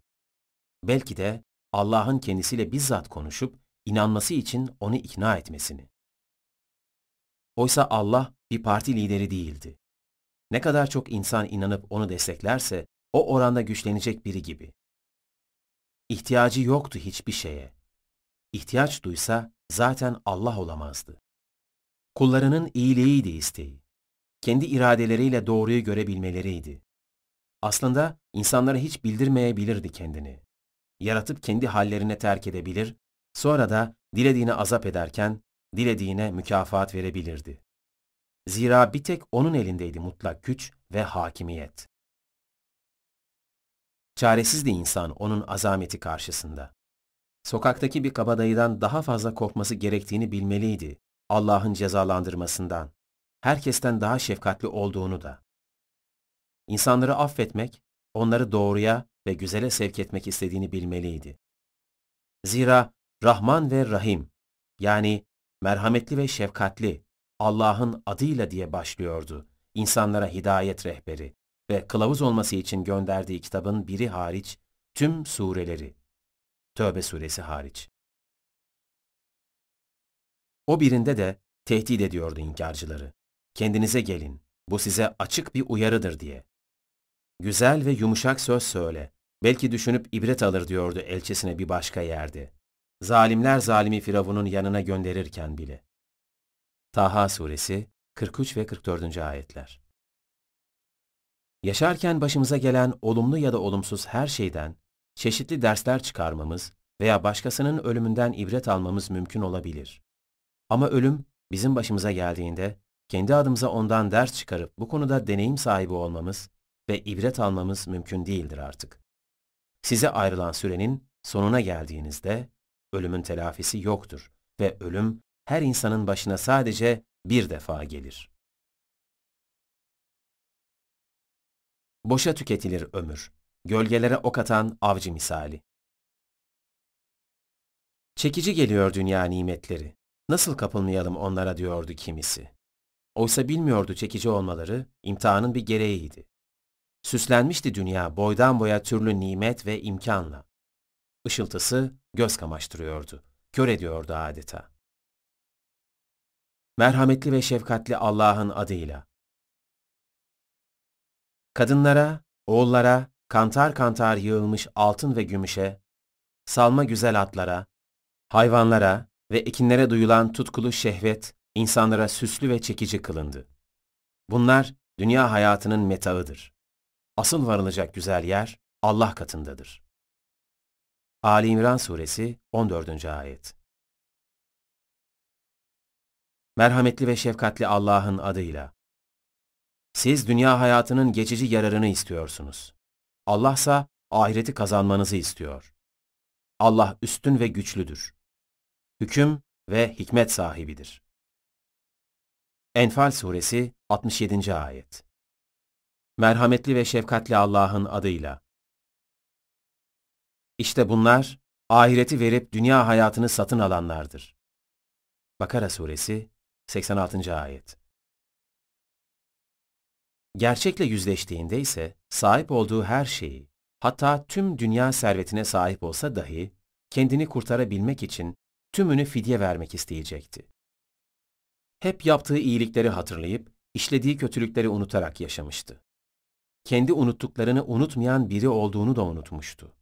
Belki de Allah'ın kendisiyle bizzat konuşup inanması için onu ikna etmesini. Oysa Allah bir parti lideri değildi. Ne kadar çok insan inanıp onu desteklerse o oranda güçlenecek biri gibi. İhtiyacı yoktu hiçbir şeye. İhtiyaç duysa zaten Allah olamazdı. Kullarının iyiliğiydi isteği. Kendi iradeleriyle doğruyu görebilmeleriydi. Aslında insanlara hiç bildirmeyebilirdi kendini. Yaratıp kendi hallerine terk edebilir, sonra da dilediğine azap ederken dilediğine mükafat verebilirdi. Zira bir tek onun elindeydi mutlak güç ve hakimiyet. Çaresizdi insan onun azameti karşısında. Sokaktaki bir kabadayıdan daha fazla korkması gerektiğini bilmeliydi Allah'ın cezalandırmasından. Herkesten daha şefkatli olduğunu da. İnsanları affetmek, onları doğruya ve güzele sevk etmek istediğini bilmeliydi. Zira Rahman ve Rahim, yani merhametli ve şefkatli, Allah'ın adıyla diye başlıyordu insanlara hidayet rehberi ve kılavuz olması için gönderdiği kitabın biri hariç tüm sureleri. Tövbe suresi hariç. O birinde de tehdit ediyordu inkarcıları. Kendinize gelin, bu size açık bir uyarıdır diye. Güzel ve yumuşak söz söyle, belki düşünüp ibret alır diyordu elçisine bir başka yerde. Zalimler zalimi Firavun'un yanına gönderirken bile. Taha suresi 43 ve 44. ayetler. Yaşarken başımıza gelen olumlu ya da olumsuz her şeyden çeşitli dersler çıkarmamız veya başkasının ölümünden ibret almamız mümkün olabilir. Ama ölüm bizim başımıza geldiğinde kendi adımıza ondan ders çıkarıp bu konuda deneyim sahibi olmamız ve ibret almamız mümkün değildir artık. Size ayrılan sürenin sonuna geldiğinizde ölümün telafisi yoktur ve ölüm her insanın başına sadece bir defa gelir. Boşa tüketilir ömür. Gölgelere ok atan avcı misali. Çekici geliyor dünya nimetleri. Nasıl kapılmayalım onlara diyordu kimisi. Oysa bilmiyordu çekici olmaları imtihanın bir gereğiydi. Süslenmişti dünya boydan boya türlü nimet ve imkanla. Işıltısı göz kamaştırıyordu, kör ediyordu adeta. Merhametli ve şefkatli Allah'ın adıyla. Kadınlara, oğullara, kantar kantar yığılmış altın ve gümüşe, salma güzel atlara, hayvanlara ve ekinlere duyulan tutkulu şehvet, insanlara süslü ve çekici kılındı. Bunlar dünya hayatının metağıdır. Asıl varılacak güzel yer Allah katındadır. Ali İmran Suresi 14. Ayet Merhametli ve şefkatli Allah'ın adıyla. Siz dünya hayatının geçici yararını istiyorsunuz. Allah ise ahireti kazanmanızı istiyor. Allah üstün ve güçlüdür. Hüküm ve hikmet sahibidir. Enfal Suresi 67. Ayet Merhametli ve şefkatli Allah'ın adıyla. İşte bunlar, ahireti verip dünya hayatını satın alanlardır. Bakara Suresi 86. Ayet Gerçekle yüzleştiğinde ise sahip olduğu her şeyi, hatta tüm dünya servetine sahip olsa dahi, kendini kurtarabilmek için tümünü fidye vermek isteyecekti. Hep yaptığı iyilikleri hatırlayıp, işlediği kötülükleri unutarak yaşamıştı. Kendi unuttuklarını unutmayan biri olduğunu da unutmuştu.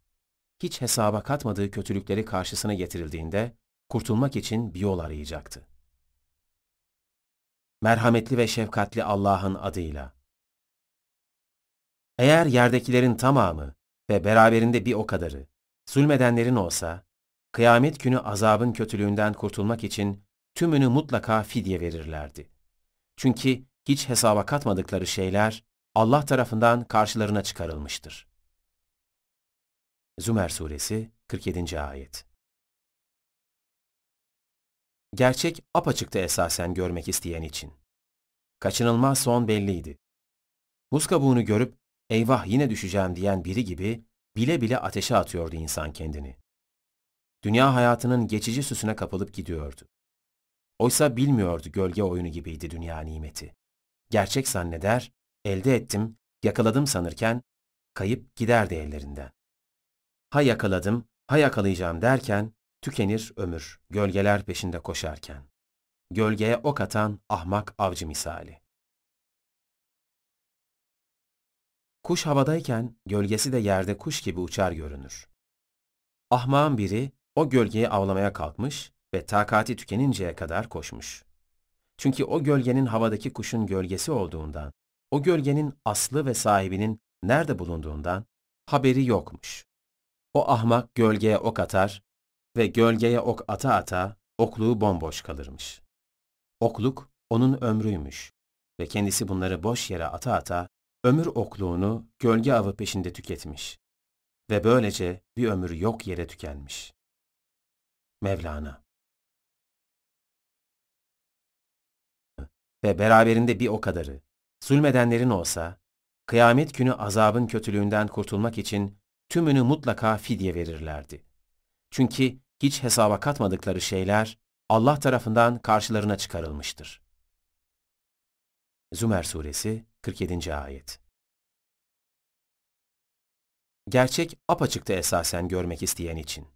Hiç hesaba katmadığı kötülükleri karşısına getirildiğinde, kurtulmak için bir yol arayacaktı. Merhametli ve şefkatli Allah'ın adıyla. Eğer yerdekilerin tamamı ve beraberinde bir o kadarı, zulmedenlerin olsa, kıyamet günü azabın kötülüğünden kurtulmak için tümünü mutlaka fidye verirlerdi. Çünkü hiç hesaba katmadıkları şeyler Allah tarafından karşılarına çıkarılmıştır. Zümer Suresi 47. Ayet Gerçek apaçıktı esasen görmek isteyen için. Kaçınılmaz son belliydi. Buz kabuğunu görüp eyvah yine düşeceğim diyen biri gibi bile bile ateşe atıyordu insan kendini. Dünya hayatının geçici süsüne kapılıp gidiyordu. Oysa bilmiyordu gölge oyunu gibiydi dünya nimeti. Gerçek zanneder, elde ettim, yakaladım sanırken, kayıp giderdi ellerinden. Ha yakaladım, ha yakalayacağım derken, tükenir ömür, gölgeler peşinde koşarken. Gölgeye ok atan ahmak avcı misali. Kuş havadayken gölgesi de yerde kuş gibi uçar görünür. Ahmağın biri o gölgeyi avlamaya kalkmış ve takati tükeninceye kadar koşmuş. Çünkü o gölgenin havadaki kuşun gölgesi olduğundan, o gölgenin aslı ve sahibinin nerede bulunduğundan haberi yokmuş. O ahmak gölgeye ok atar ve gölgeye ok ata ata okluğu bomboş kalırmış. Okluk onun ömrüymüş ve kendisi bunları boş yere ata ata ömür okluğunu gölge avı peşinde tüketmiş ve böylece bir ömür yok yere tükenmiş. Mevlana Ve beraberinde bir o kadarı, zulmedenlerin olsa, kıyamet günü azabın kötülüğünden kurtulmak için tümünü mutlaka fidye verirlerdi. Çünkü hiç hesaba katmadıkları şeyler Allah tarafından karşılarına çıkarılmıştır. Zümer Suresi 47. Ayet Gerçek apaçıktı esasen görmek isteyen için.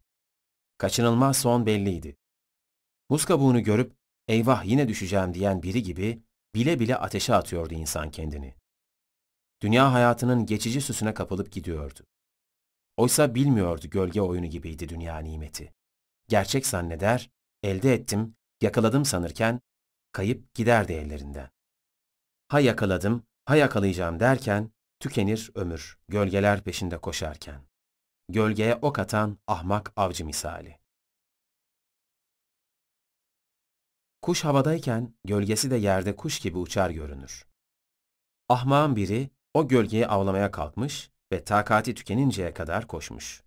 Kaçınılmaz son belliydi. Buz kabuğunu görüp eyvah yine düşeceğim diyen biri gibi bile bile ateşe atıyordu insan kendini. Dünya hayatının geçici süsüne kapılıp gidiyordu. Oysa bilmiyordu gölge oyunu gibiydi dünya nimeti. Gerçek zanneder, elde ettim, yakaladım sanırken, kayıp giderdi ellerinden. Ha yakaladım, ha yakalayacağım derken, tükenir ömür, gölgeler peşinde koşarken. Gölgeye ok atan ahmak avcı misali. Kuş havadayken gölgesi de yerde kuş gibi uçar görünür. Ahmağın biri o gölgeyi avlamaya kalkmış ve takati tükeninceye kadar koşmuş.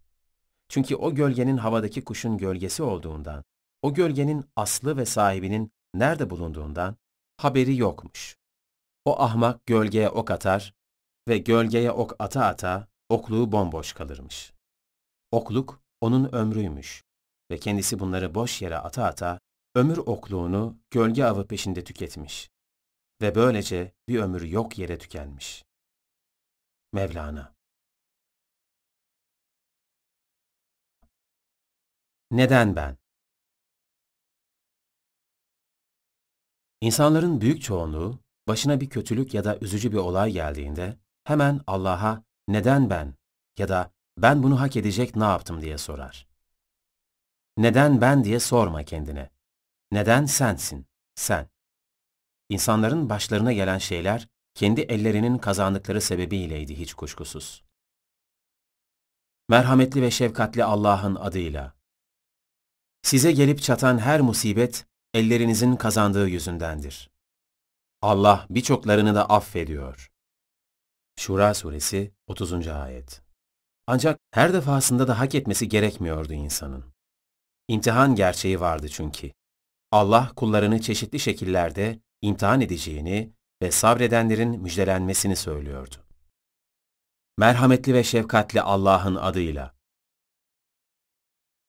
Çünkü o gölgenin havadaki kuşun gölgesi olduğundan, o gölgenin aslı ve sahibinin nerede bulunduğundan haberi yokmuş. O ahmak gölgeye ok atar ve gölgeye ok ata ata okluğu bomboş kalırmış. Okluk onun ömrüymüş ve kendisi bunları boş yere ata ata ömür okluğunu gölge avı peşinde tüketmiş ve böylece bir ömür yok yere tükenmiş. Mevlana Neden ben? İnsanların büyük çoğunluğu başına bir kötülük ya da üzücü bir olay geldiğinde hemen Allah'a neden ben ya da ben bunu hak edecek ne yaptım diye sorar. Neden ben diye sorma kendine. Neden sensin, sen? İnsanların başlarına gelen şeyler kendi ellerinin kazandıkları sebebiyleydi hiç kuşkusuz. Merhametli ve şefkatli Allah'ın adıyla. Size gelip çatan her musibet ellerinizin kazandığı yüzündendir. Allah birçoklarını da affediyor. Şura Suresi 30. Ayet Ancak her defasında da hak etmesi gerekmiyordu insanın. İmtihan gerçeği vardı çünkü. Allah kullarını çeşitli şekillerde imtihan edeceğini ve sabredenlerin müjdelenmesini söylüyordu. Merhametli ve şefkatli Allah'ın adıyla.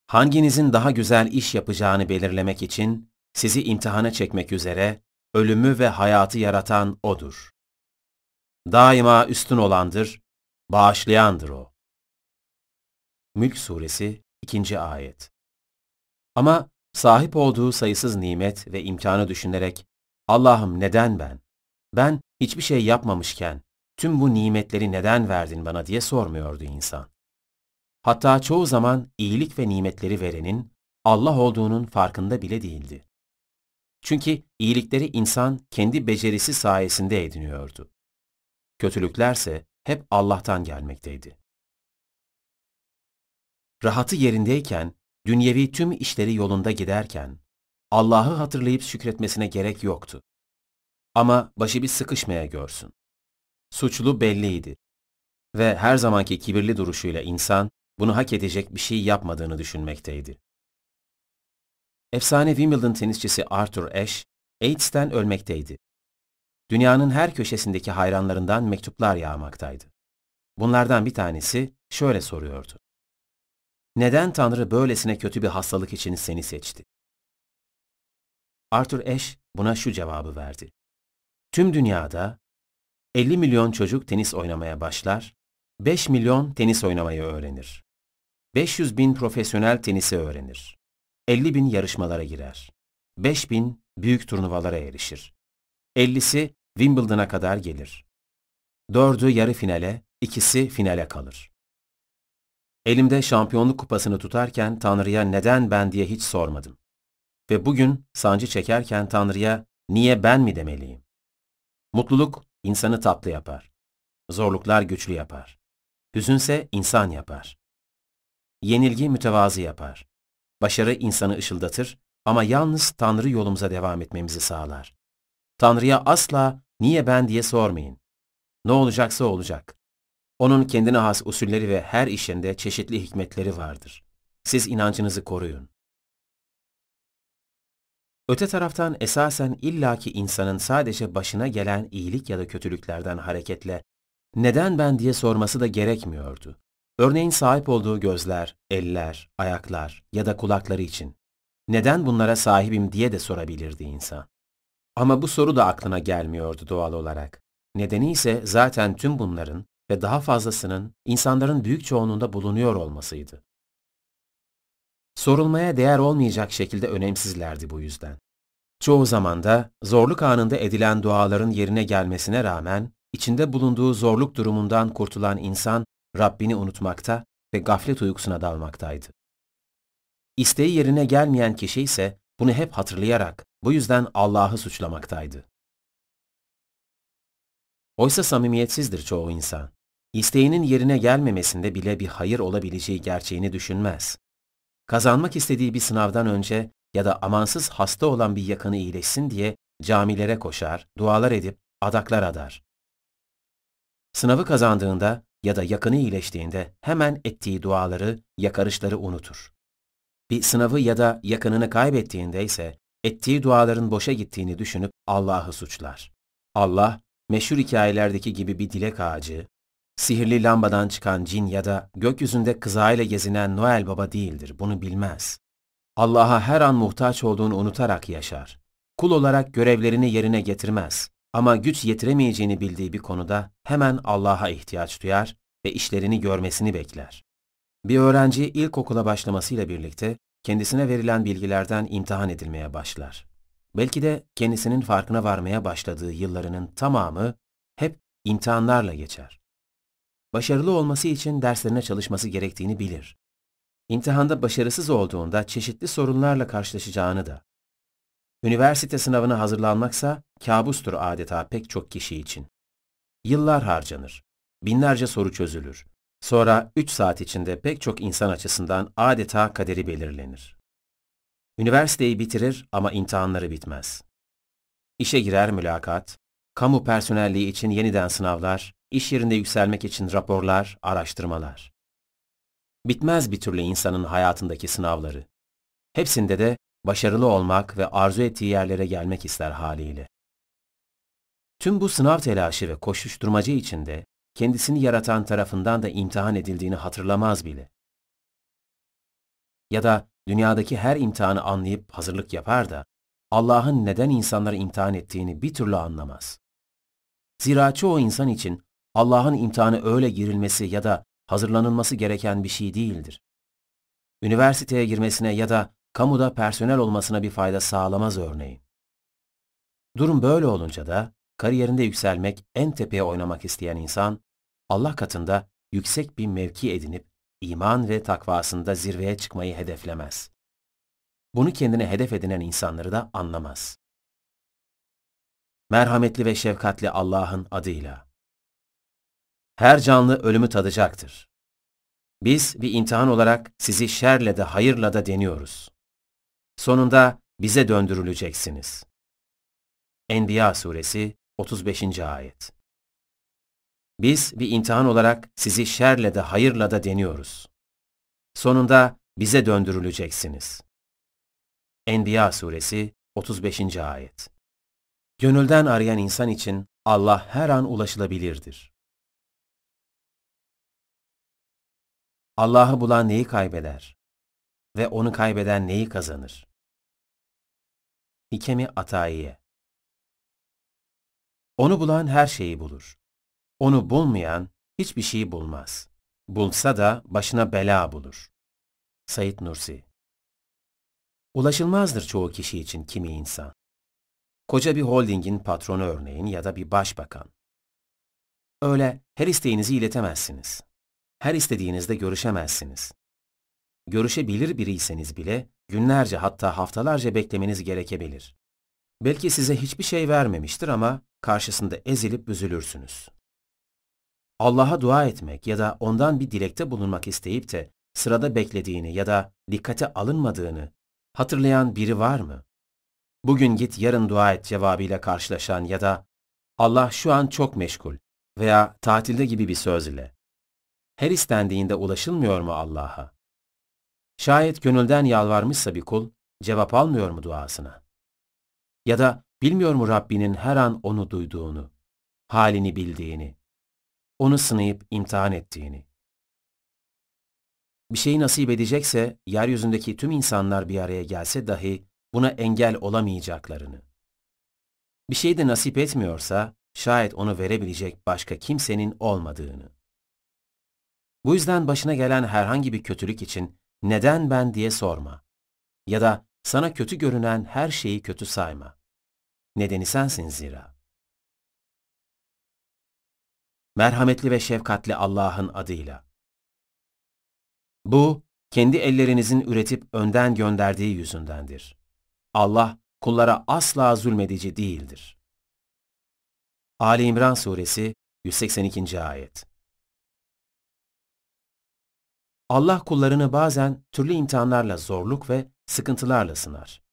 Hanginizin daha güzel iş yapacağını belirlemek için sizi imtihana çekmek üzere ölümü ve hayatı yaratan O'dur. Daima üstün olandır, bağışlayandır O. Mülk Suresi 2. Ayet Ama sahip olduğu sayısız nimet ve imkanı düşünerek Allah'ım neden ben? Ben hiçbir şey yapmamışken tüm bu nimetleri neden verdin bana diye sormuyordu insan. Hatta çoğu zaman iyilik ve nimetleri verenin Allah olduğunun farkında bile değildi. Çünkü iyilikleri insan kendi becerisi sayesinde ediniyordu. Kötülüklerse hep Allah'tan gelmekteydi. Rahatı yerindeyken, dünyevi tüm işleri yolunda giderken, Allah'ı hatırlayıp şükretmesine gerek yoktu. Ama başı bir sıkışmaya görsün. Suçlu belliydi. Ve her zamanki kibirli duruşuyla insan, bunu hak edecek bir şey yapmadığını düşünmekteydi. efsane Wimbledon tenisçisi Arthur Ashe, AIDS'ten ölmekteydi. Dünyanın her köşesindeki hayranlarından mektuplar yağmaktaydı. Bunlardan bir tanesi şöyle soruyordu. Neden Tanrı böylesine kötü bir hastalık için seni seçti? Arthur Ashe buna şu cevabı verdi. Tüm dünyada 50 milyon çocuk tenis oynamaya başlar, 5 milyon tenis oynamayı öğrenir. 500 bin profesyonel tenisi öğrenir. 50 bin yarışmalara girer. 5 bin büyük turnuvalara erişir. 50'si Wimbledon'a kadar gelir. Dördü yarı finale, ikisi finale kalır. Elimde şampiyonluk kupasını tutarken Tanrı'ya neden ben diye hiç sormadım. Ve bugün sancı çekerken Tanrı'ya niye ben mi demeliyim? Mutluluk insanı tatlı yapar. Zorluklar güçlü yapar. Hüzünse insan yapar. Yenilgi mütevazı yapar. Başarı insanı ışıldatır ama yalnız Tanrı yolumuza devam etmemizi sağlar. Tanrı'ya asla niye ben diye sormayın. Ne olacaksa olacak. Onun kendine has usulleri ve her işinde çeşitli hikmetleri vardır. Siz inancınızı koruyun. Öte taraftan esasen illaki insanın sadece başına gelen iyilik ya da kötülüklerden hareketle neden ben diye sorması da gerekmiyordu. Örneğin sahip olduğu gözler, eller, ayaklar ya da kulakları için neden bunlara sahibim diye de sorabilirdi insan. Ama bu soru da aklına gelmiyordu doğal olarak. Nedeni ise zaten tüm bunların ve daha fazlasının insanların büyük çoğunluğunda bulunuyor olmasıydı. Sorulmaya değer olmayacak şekilde önemsizlerdi bu yüzden. Çoğu zaman da zorluk anında edilen duaların yerine gelmesine rağmen içinde bulunduğu zorluk durumundan kurtulan insan Rabbini unutmakta ve gaflet uykusuna dalmaktaydı. İsteği yerine gelmeyen kişi ise bunu hep hatırlayarak bu yüzden Allah'ı suçlamaktaydı. Oysa samimiyetsizdir çoğu insan. İsteğinin yerine gelmemesinde bile bir hayır olabileceği gerçeğini düşünmez. Kazanmak istediği bir sınavdan önce ya da amansız hasta olan bir yakını iyileşsin diye camilere koşar, dualar edip adaklar adar. Sınavı kazandığında ya da yakını iyileştiğinde hemen ettiği duaları, yakarışları unutur. Bir sınavı ya da yakınını kaybettiğinde ise ettiği duaların boşa gittiğini düşünüp Allah'ı suçlar. Allah, meşhur hikayelerdeki gibi bir dilek ağacı, sihirli lambadan çıkan cin ya da gökyüzünde kızağıyla gezinen Noel Baba değildir, bunu bilmez. Allah'a her an muhtaç olduğunu unutarak yaşar. Kul olarak görevlerini yerine getirmez. Ama güç yetiremeyeceğini bildiği bir konuda hemen Allah'a ihtiyaç duyar ve işlerini görmesini bekler. Bir öğrenci ilkokula başlamasıyla birlikte kendisine verilen bilgilerden imtihan edilmeye başlar. Belki de kendisinin farkına varmaya başladığı yıllarının tamamı hep imtihanlarla geçer. Başarılı olması için derslerine çalışması gerektiğini bilir. İmtihanda başarısız olduğunda çeşitli sorunlarla karşılaşacağını da. Üniversite sınavına hazırlanmaksa kabustur adeta pek çok kişi için. Yıllar harcanır. Binlerce soru çözülür. Sonra 3 saat içinde pek çok insan açısından adeta kaderi belirlenir. Üniversiteyi bitirir ama imtihanları bitmez. İşe girer mülakat, kamu personelliği için yeniden sınavlar, iş yerinde yükselmek için raporlar, araştırmalar. Bitmez bir türlü insanın hayatındaki sınavları. Hepsinde de başarılı olmak ve arzu ettiği yerlere gelmek ister haliyle. Tüm bu sınav telaşı ve koşuşturmacı içinde kendisini yaratan tarafından da imtihan edildiğini hatırlamaz bile. Ya da dünyadaki her imtihanı anlayıp hazırlık yapar da Allah'ın neden insanları imtihan ettiğini bir türlü anlamaz. Zira çoğu insan için Allah'ın imtihanı öyle girilmesi ya da hazırlanılması gereken bir şey değildir. Üniversiteye girmesine ya da kamuda personel olmasına bir fayda sağlamaz örneğin. Durum böyle olunca da kariyerinde yükselmek, en tepeye oynamak isteyen insan, Allah katında yüksek bir mevki edinip iman ve takvasında zirveye çıkmayı hedeflemez. Bunu kendine hedef edinen insanları da anlamaz. Merhametli ve şefkatli Allah'ın adıyla. Her canlı ölümü tadacaktır. Biz bir imtihan olarak sizi şerle de hayırla da deniyoruz. Sonunda bize döndürüleceksiniz. Enbiya suresi 35. ayet. Biz bir imtihan olarak sizi şerle de hayırla da deniyoruz. Sonunda bize döndürüleceksiniz. Enbiya suresi 35. ayet. Gönülden arayan insan için Allah her an ulaşılabilirdir. Allah'ı bulan neyi kaybeder ve onu kaybeden neyi kazanır? Hikemi Atayiye Onu bulan her şeyi bulur. Onu bulmayan hiçbir şeyi bulmaz. Bulsa da başına bela bulur. Said Nursi Ulaşılmazdır çoğu kişi için kimi insan. Koca bir holdingin patronu örneğin ya da bir başbakan. Öyle her isteğinizi iletemezsiniz. Her istediğinizde görüşemezsiniz. Görüşebilir biriyseniz bile günlerce hatta haftalarca beklemeniz gerekebilir. Belki size hiçbir şey vermemiştir ama karşısında ezilip büzülürsünüz. Allah'a dua etmek ya da ondan bir dilekte bulunmak isteyip de sırada beklediğini ya da dikkate alınmadığını hatırlayan biri var mı? Bugün git yarın dua et cevabıyla karşılaşan ya da Allah şu an çok meşgul veya tatilde gibi bir söz ile. Her istendiğinde ulaşılmıyor mu Allah'a? Şayet gönülden yalvarmışsa bir kul, cevap almıyor mu duasına? Ya da bilmiyor mu Rabbinin her an onu duyduğunu, halini bildiğini, onu sınayıp imtihan ettiğini? Bir şey nasip edecekse, yeryüzündeki tüm insanlar bir araya gelse dahi buna engel olamayacaklarını. Bir şey de nasip etmiyorsa, şayet onu verebilecek başka kimsenin olmadığını. Bu yüzden başına gelen herhangi bir kötülük için neden ben diye sorma. Ya da sana kötü görünen her şeyi kötü sayma. Nedeni sensin zira. Merhametli ve şefkatli Allah'ın adıyla. Bu, kendi ellerinizin üretip önden gönderdiği yüzündendir. Allah, kullara asla zulmedici değildir. Ali İmran Suresi 182. Ayet Allah kullarını bazen türlü imtihanlarla zorluk ve sıkıntılarla sınar.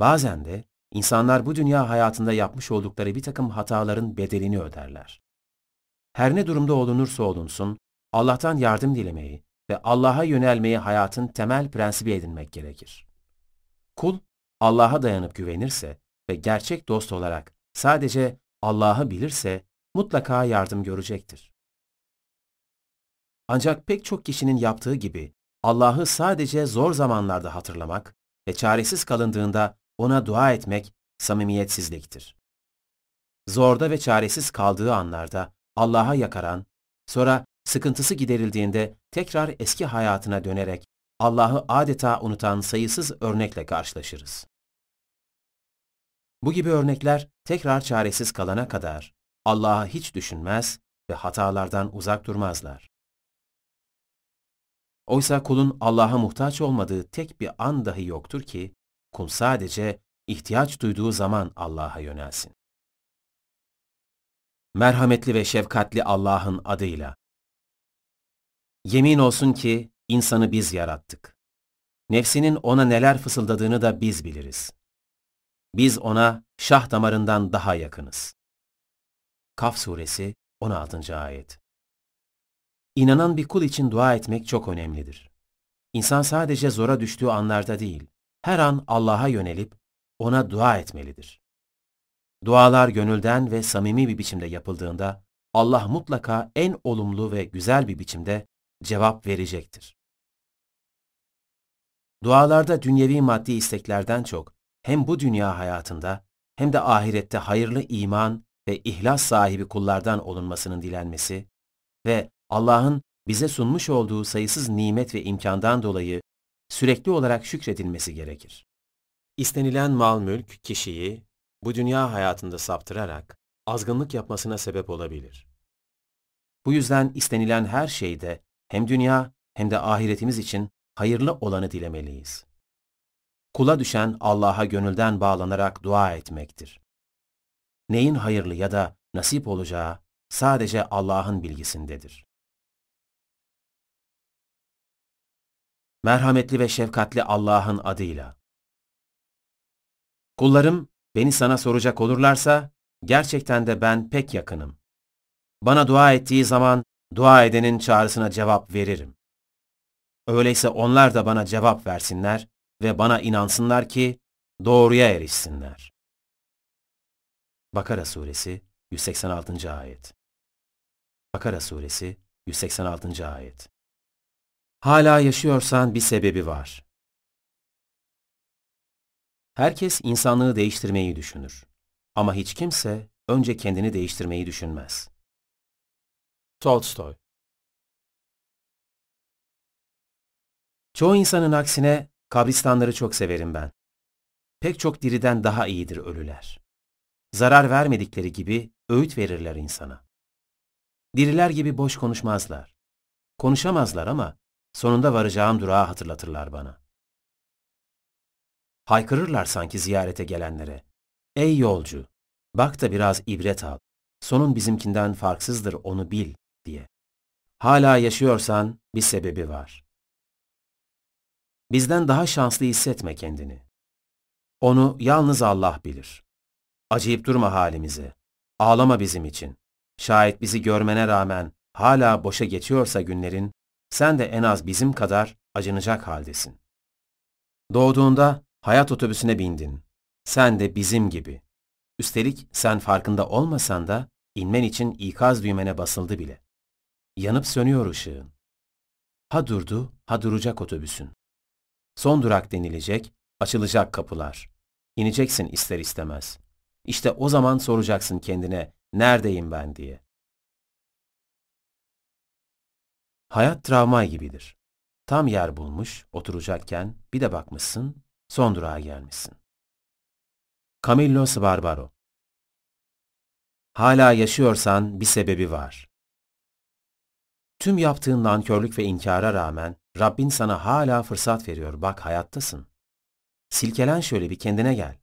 Bazen de insanlar bu dünya hayatında yapmış oldukları bir takım hataların bedelini öderler. Her ne durumda olunursa olunsun, Allah'tan yardım dilemeyi ve Allah'a yönelmeyi hayatın temel prensibi edinmek gerekir. Kul, Allah'a dayanıp güvenirse ve gerçek dost olarak sadece Allah'ı bilirse mutlaka yardım görecektir. Ancak pek çok kişinin yaptığı gibi Allah'ı sadece zor zamanlarda hatırlamak ve çaresiz kalındığında ona dua etmek samimiyetsizliktir. Zorda ve çaresiz kaldığı anlarda Allah'a yakaran, sonra sıkıntısı giderildiğinde tekrar eski hayatına dönerek Allah'ı adeta unutan sayısız örnekle karşılaşırız. Bu gibi örnekler tekrar çaresiz kalana kadar Allah'ı hiç düşünmez ve hatalardan uzak durmazlar. Oysa kulun Allah'a muhtaç olmadığı tek bir an dahi yoktur ki, kul sadece ihtiyaç duyduğu zaman Allah'a yönelsin. Merhametli ve şefkatli Allah'ın adıyla. Yemin olsun ki insanı biz yarattık. Nefsinin ona neler fısıldadığını da biz biliriz. Biz ona şah damarından daha yakınız. Kaf Suresi 16. Ayet İnanan bir kul için dua etmek çok önemlidir. İnsan sadece zora düştüğü anlarda değil, her an Allah'a yönelip ona dua etmelidir. Dualar gönülden ve samimi bir biçimde yapıldığında Allah mutlaka en olumlu ve güzel bir biçimde cevap verecektir. Dualarda dünyevi maddi isteklerden çok hem bu dünya hayatında hem de ahirette hayırlı iman ve ihlas sahibi kullardan olunmasının dilenmesi ve Allah'ın bize sunmuş olduğu sayısız nimet ve imkandan dolayı sürekli olarak şükredilmesi gerekir. İstenilen mal mülk kişiyi bu dünya hayatında saptırarak azgınlık yapmasına sebep olabilir. Bu yüzden istenilen her şeyde hem dünya hem de ahiretimiz için hayırlı olanı dilemeliyiz. Kula düşen Allah'a gönülden bağlanarak dua etmektir. Neyin hayırlı ya da nasip olacağı sadece Allah'ın bilgisindedir. Merhametli ve şefkatli Allah'ın adıyla. Kullarım beni sana soracak olurlarsa gerçekten de ben pek yakınım. Bana dua ettiği zaman dua edenin çağrısına cevap veririm. Öyleyse onlar da bana cevap versinler ve bana inansınlar ki doğruya erişsinler. Bakara Suresi 186. Ayet Bakara Suresi 186. Ayet Hala yaşıyorsan bir sebebi var. Herkes insanlığı değiştirmeyi düşünür. Ama hiç kimse önce kendini değiştirmeyi düşünmez. Tolstoy Çoğu insanın aksine kabristanları çok severim ben. Pek çok diriden daha iyidir ölüler. Zarar vermedikleri gibi öğüt verirler insana. Diriler gibi boş konuşmazlar. Konuşamazlar ama sonunda varacağım durağı hatırlatırlar bana. Haykırırlar sanki ziyarete gelenlere. Ey yolcu, bak da biraz ibret al. Sonun bizimkinden farksızdır onu bil diye. Hala yaşıyorsan bir sebebi var. Bizden daha şanslı hissetme kendini. Onu yalnız Allah bilir. Acıyıp durma halimize. Ağlama bizim için. Şayet bizi görmene rağmen hala boşa geçiyorsa günlerin, sen de en az bizim kadar acınacak haldesin. Doğduğunda hayat otobüsüne bindin. Sen de bizim gibi. Üstelik sen farkında olmasan da inmen için ikaz düğmene basıldı bile. Yanıp sönüyor ışığın. Ha durdu, ha duracak otobüsün. Son durak denilecek, açılacak kapılar. İneceksin ister istemez. İşte o zaman soracaksın kendine, neredeyim ben diye. Hayat travma gibidir. Tam yer bulmuş, oturacakken bir de bakmışsın, son durağa gelmişsin. Camillo Sbarbaro Hala yaşıyorsan bir sebebi var. Tüm yaptığın nankörlük ve inkara rağmen Rabbin sana hala fırsat veriyor. Bak hayattasın. Silkelen şöyle bir kendine gel.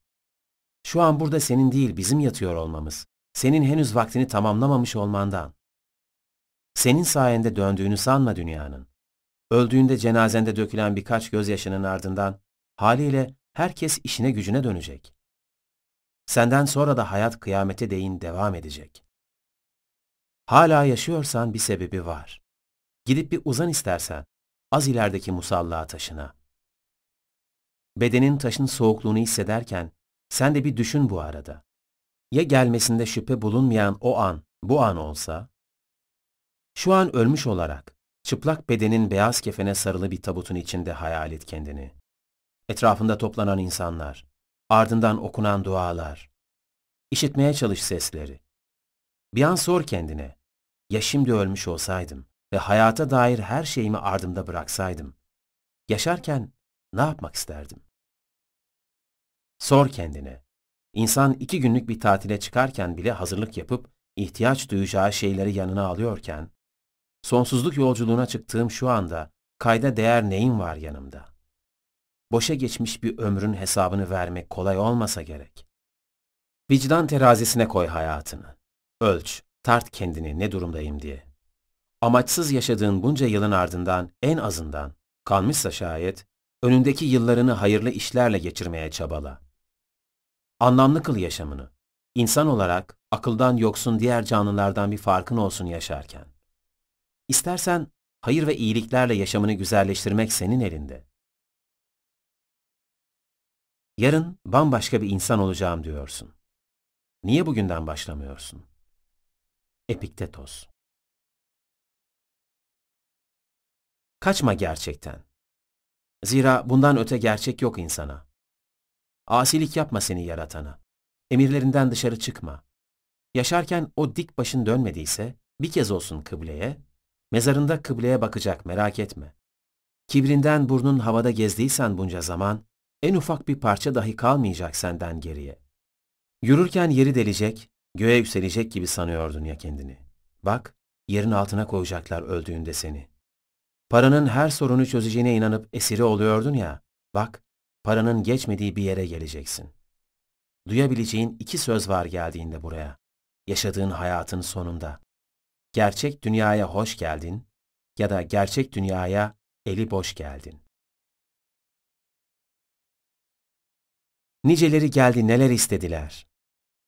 Şu an burada senin değil bizim yatıyor olmamız. Senin henüz vaktini tamamlamamış olmandan. Senin sayende döndüğünü sanma dünyanın. Öldüğünde cenazende dökülen birkaç gözyaşının ardından haliyle herkes işine gücüne dönecek. Senden sonra da hayat kıyamete değin devam edecek. Hala yaşıyorsan bir sebebi var. Gidip bir uzan istersen, az ilerideki musalla taşına. Bedenin taşın soğukluğunu hissederken, sen de bir düşün bu arada. Ya gelmesinde şüphe bulunmayan o an, bu an olsa? Şu an ölmüş olarak, çıplak bedenin beyaz kefene sarılı bir tabutun içinde hayal et kendini. Etrafında toplanan insanlar, ardından okunan dualar. İşitmeye çalış sesleri. Bir an sor kendine, ya şimdi ölmüş olsaydım ve hayata dair her şeyimi ardımda bıraksaydım, yaşarken ne yapmak isterdim? Sor kendine. İnsan iki günlük bir tatile çıkarken bile hazırlık yapıp ihtiyaç duyacağı şeyleri yanına alıyorken, sonsuzluk yolculuğuna çıktığım şu anda kayda değer neyim var yanımda? Boşa geçmiş bir ömrün hesabını vermek kolay olmasa gerek. Vicdan terazisine koy hayatını. Ölç, tart kendini ne durumdayım diye. Amaçsız yaşadığın bunca yılın ardından en azından, kalmışsa şayet, önündeki yıllarını hayırlı işlerle geçirmeye çabala. Anlamlı kıl yaşamını. İnsan olarak akıldan yoksun diğer canlılardan bir farkın olsun yaşarken. İstersen hayır ve iyiliklerle yaşamını güzelleştirmek senin elinde. Yarın bambaşka bir insan olacağım diyorsun. Niye bugünden başlamıyorsun? Epiktetos Kaçma gerçekten. Zira bundan öte gerçek yok insana. Asilik yapma seni yaratana. Emirlerinden dışarı çıkma. Yaşarken o dik başın dönmediyse bir kez olsun kıbleye, mezarında kıbleye bakacak merak etme. Kibrinden burnun havada gezdiysen bunca zaman, en ufak bir parça dahi kalmayacak senden geriye. Yürürken yeri delecek, göğe yükselecek gibi sanıyordun ya kendini. Bak, yerin altına koyacaklar öldüğünde seni. Paranın her sorunu çözeceğine inanıp esiri oluyordun ya, bak, paranın geçmediği bir yere geleceksin. Duyabileceğin iki söz var geldiğinde buraya. Yaşadığın hayatın sonunda. Gerçek dünyaya hoş geldin ya da gerçek dünyaya eli boş geldin. Niceleri geldi neler istediler.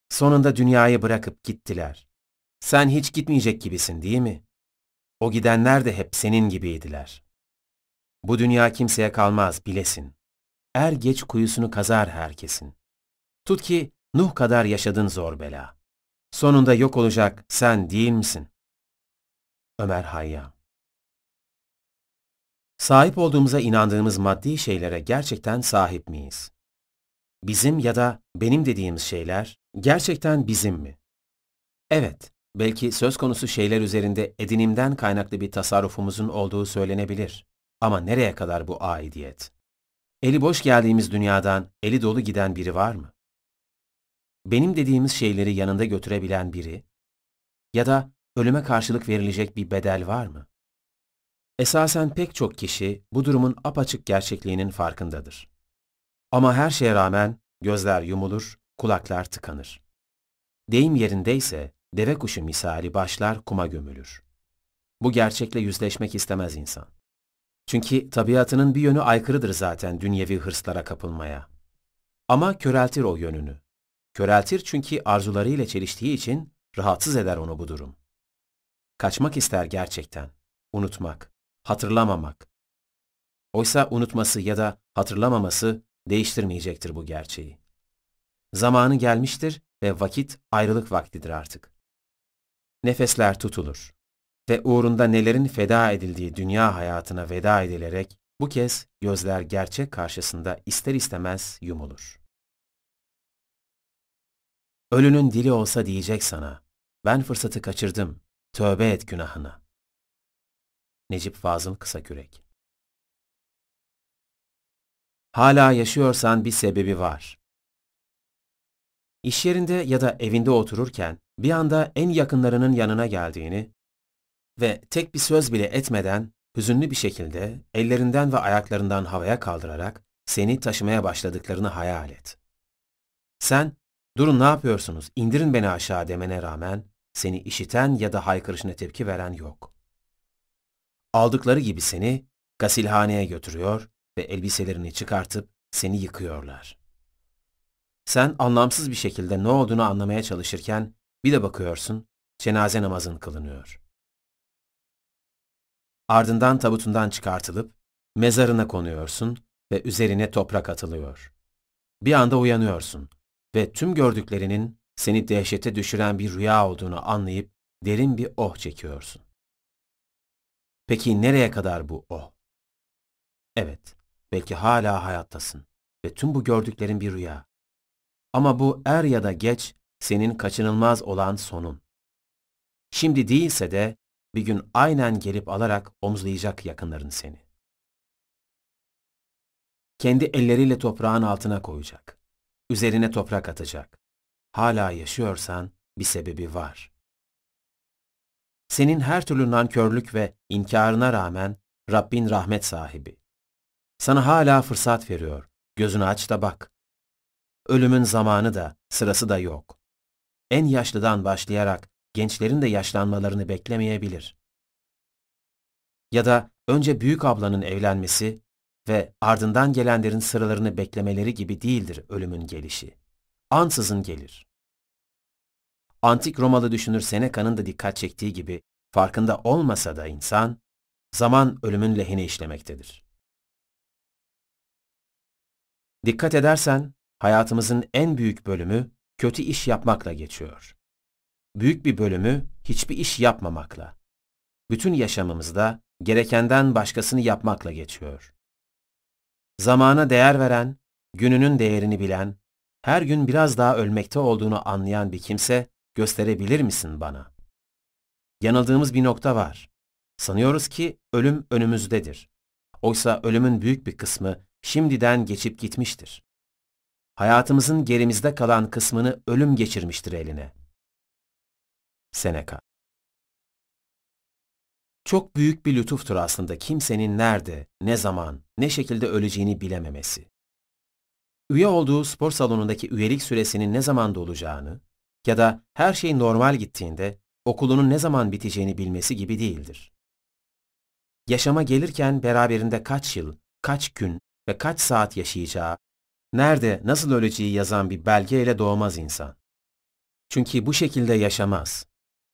Sonunda dünyayı bırakıp gittiler. Sen hiç gitmeyecek gibisin değil mi? O gidenler de hep senin gibiydiler. Bu dünya kimseye kalmaz bilesin. er geç kuyusunu kazar herkesin. Tut ki Nuh kadar yaşadın zor bela. Sonunda yok olacak sen değil misin? Ömer Hayyam Sahip olduğumuza inandığımız maddi şeylere gerçekten sahip miyiz? Bizim ya da benim dediğimiz şeyler gerçekten bizim mi? Evet, belki söz konusu şeyler üzerinde edinimden kaynaklı bir tasarrufumuzun olduğu söylenebilir. Ama nereye kadar bu aidiyet? Eli boş geldiğimiz dünyadan eli dolu giden biri var mı? Benim dediğimiz şeyleri yanında götürebilen biri? Ya da ölüme karşılık verilecek bir bedel var mı? Esasen pek çok kişi bu durumun apaçık gerçekliğinin farkındadır. Ama her şeye rağmen gözler yumulur, kulaklar tıkanır. Deyim yerindeyse deve kuşu misali başlar kuma gömülür. Bu gerçekle yüzleşmek istemez insan. Çünkü tabiatının bir yönü aykırıdır zaten dünyevi hırslara kapılmaya. Ama köreltir o yönünü. Köreltir çünkü arzularıyla çeliştiği için rahatsız eder onu bu durum. Kaçmak ister gerçekten. Unutmak, hatırlamamak. Oysa unutması ya da hatırlamaması değiştirmeyecektir bu gerçeği. Zamanı gelmiştir ve vakit ayrılık vaktidir artık. Nefesler tutulur ve uğrunda nelerin feda edildiği dünya hayatına veda edilerek bu kez gözler gerçek karşısında ister istemez yumulur. Ölünün dili olsa diyecek sana, ben fırsatı kaçırdım, tövbe et günahına. Necip Fazıl Kısakürek Hala yaşıyorsan bir sebebi var. İş yerinde ya da evinde otururken bir anda en yakınlarının yanına geldiğini ve tek bir söz bile etmeden hüzünlü bir şekilde ellerinden ve ayaklarından havaya kaldırarak seni taşımaya başladıklarını hayal et. Sen, durun ne yapıyorsunuz, indirin beni aşağı demene rağmen seni işiten ya da haykırışına tepki veren yok. Aldıkları gibi seni gasilhaneye götürüyor ve elbiselerini çıkartıp seni yıkıyorlar. Sen anlamsız bir şekilde ne olduğunu anlamaya çalışırken bir de bakıyorsun cenaze namazın kılınıyor. Ardından tabutundan çıkartılıp mezarına konuyorsun ve üzerine toprak atılıyor. Bir anda uyanıyorsun ve tüm gördüklerinin seni dehşete düşüren bir rüya olduğunu anlayıp derin bir oh çekiyorsun. Peki nereye kadar bu oh? Evet, belki hala hayattasın ve tüm bu gördüklerin bir rüya. Ama bu er ya da geç senin kaçınılmaz olan sonun. Şimdi değilse de bir gün aynen gelip alarak omuzlayacak yakınların seni. Kendi elleriyle toprağın altına koyacak. Üzerine toprak atacak. Hala yaşıyorsan bir sebebi var. Senin her türlü nankörlük ve inkarına rağmen Rabbin rahmet sahibi. Sana hala fırsat veriyor. Gözünü aç da bak. Ölümün zamanı da, sırası da yok. En yaşlıdan başlayarak gençlerin de yaşlanmalarını beklemeyebilir. Ya da önce büyük ablanın evlenmesi ve ardından gelenlerin sıralarını beklemeleri gibi değildir ölümün gelişi. Ansızın gelir. Antik Romalı düşünür Seneca'nın da dikkat çektiği gibi farkında olmasa da insan, zaman ölümün lehine işlemektedir. Dikkat edersen, hayatımızın en büyük bölümü kötü iş yapmakla geçiyor. Büyük bir bölümü hiçbir iş yapmamakla. Bütün yaşamımızda gerekenden başkasını yapmakla geçiyor. Zamana değer veren, gününün değerini bilen, her gün biraz daha ölmekte olduğunu anlayan bir kimse gösterebilir misin bana? Yanıldığımız bir nokta var. Sanıyoruz ki ölüm önümüzdedir. Oysa ölümün büyük bir kısmı şimdiden geçip gitmiştir. Hayatımızın gerimizde kalan kısmını ölüm geçirmiştir eline. Seneca Çok büyük bir lütuftur aslında kimsenin nerede, ne zaman, ne şekilde öleceğini bilememesi. Üye olduğu spor salonundaki üyelik süresinin ne zaman dolacağını ya da her şey normal gittiğinde okulunun ne zaman biteceğini bilmesi gibi değildir. Yaşama gelirken beraberinde kaç yıl, kaç gün ve kaç saat yaşayacağı, nerede, nasıl öleceği yazan bir belgeyle doğmaz insan. Çünkü bu şekilde yaşamaz.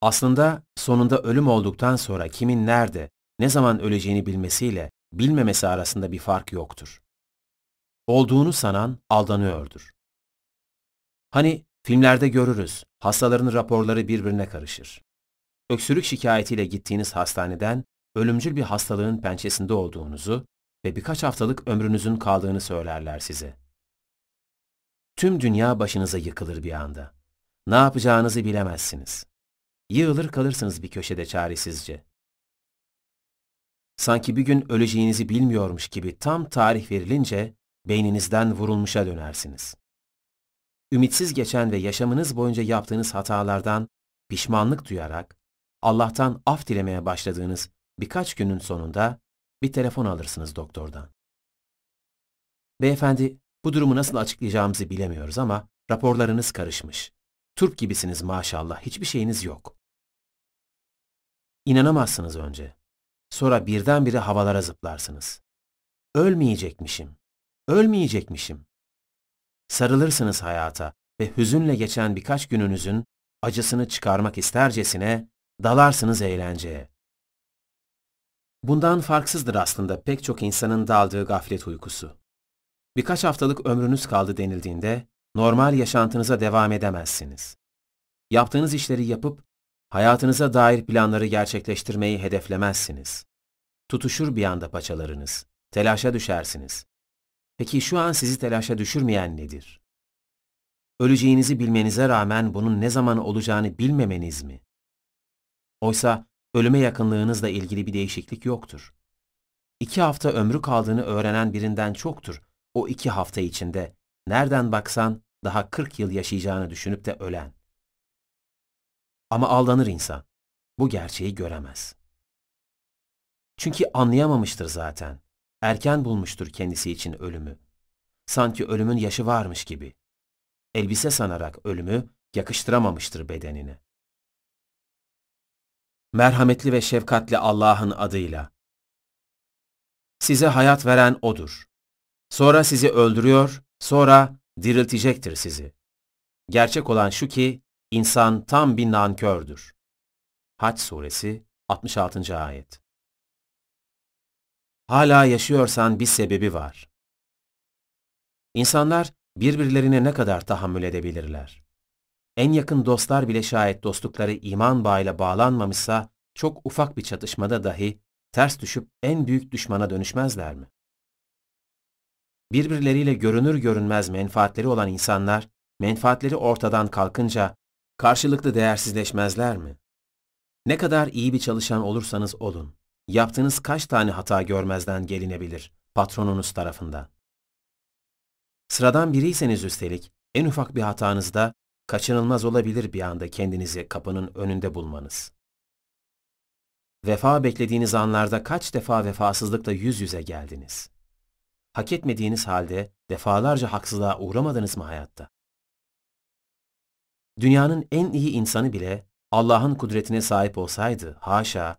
Aslında sonunda ölüm olduktan sonra kimin nerede, ne zaman öleceğini bilmesiyle bilmemesi arasında bir fark yoktur. Olduğunu sanan aldanıyordur. Hani filmlerde görürüz, hastaların raporları birbirine karışır. Öksürük şikayetiyle gittiğiniz hastaneden ölümcül bir hastalığın pençesinde olduğunuzu ve birkaç haftalık ömrünüzün kaldığını söylerler size. Tüm dünya başınıza yıkılır bir anda. Ne yapacağınızı bilemezsiniz. Yığılır kalırsınız bir köşede çaresizce. Sanki bir gün öleceğinizi bilmiyormuş gibi tam tarih verilince beyninizden vurulmuşa dönersiniz. Ümitsiz geçen ve yaşamınız boyunca yaptığınız hatalardan pişmanlık duyarak Allah'tan af dilemeye başladığınız birkaç günün sonunda bir telefon alırsınız doktordan. Beyefendi, bu durumu nasıl açıklayacağımızı bilemiyoruz ama raporlarınız karışmış. Turp gibisiniz maşallah, hiçbir şeyiniz yok. İnanamazsınız önce. Sonra birdenbire havalara zıplarsınız. Ölmeyecekmişim. Ölmeyecekmişim. Sarılırsınız hayata ve hüzünle geçen birkaç gününüzün acısını çıkarmak istercesine dalarsınız eğlenceye. Bundan farksızdır aslında pek çok insanın daldığı gaflet uykusu. Birkaç haftalık ömrünüz kaldı denildiğinde normal yaşantınıza devam edemezsiniz. Yaptığınız işleri yapıp hayatınıza dair planları gerçekleştirmeyi hedeflemezsiniz. Tutuşur bir anda paçalarınız, telaşa düşersiniz. Peki şu an sizi telaşa düşürmeyen nedir? Öleceğinizi bilmenize rağmen bunun ne zaman olacağını bilmemeniz mi? Oysa ölüme yakınlığınızla ilgili bir değişiklik yoktur. İki hafta ömrü kaldığını öğrenen birinden çoktur. O iki hafta içinde nereden baksan daha kırk yıl yaşayacağını düşünüp de ölen. Ama aldanır insan. Bu gerçeği göremez. Çünkü anlayamamıştır zaten. Erken bulmuştur kendisi için ölümü. Sanki ölümün yaşı varmış gibi. Elbise sanarak ölümü yakıştıramamıştır bedenine. Merhametli ve şefkatli Allah'ın adıyla. Size hayat veren O'dur. Sonra sizi öldürüyor, sonra diriltecektir sizi. Gerçek olan şu ki, insan tam bir nankördür. Haç Suresi 66. Ayet Hala yaşıyorsan bir sebebi var. İnsanlar birbirlerine ne kadar tahammül edebilirler? En yakın dostlar bile şayet dostlukları iman bağıyla bağlanmamışsa, çok ufak bir çatışmada dahi ters düşüp en büyük düşmana dönüşmezler mi? Birbirleriyle görünür görünmez menfaatleri olan insanlar, menfaatleri ortadan kalkınca karşılıklı değersizleşmezler mi? Ne kadar iyi bir çalışan olursanız olun, yaptığınız kaç tane hata görmezden gelinebilir patronunuz tarafından. Sıradan biriyseniz üstelik, en ufak bir hatanızda kaçınılmaz olabilir bir anda kendinizi kapının önünde bulmanız. Vefa beklediğiniz anlarda kaç defa vefasızlıkla yüz yüze geldiniz? Hak etmediğiniz halde defalarca haksızlığa uğramadınız mı hayatta? Dünyanın en iyi insanı bile Allah'ın kudretine sahip olsaydı, haşa,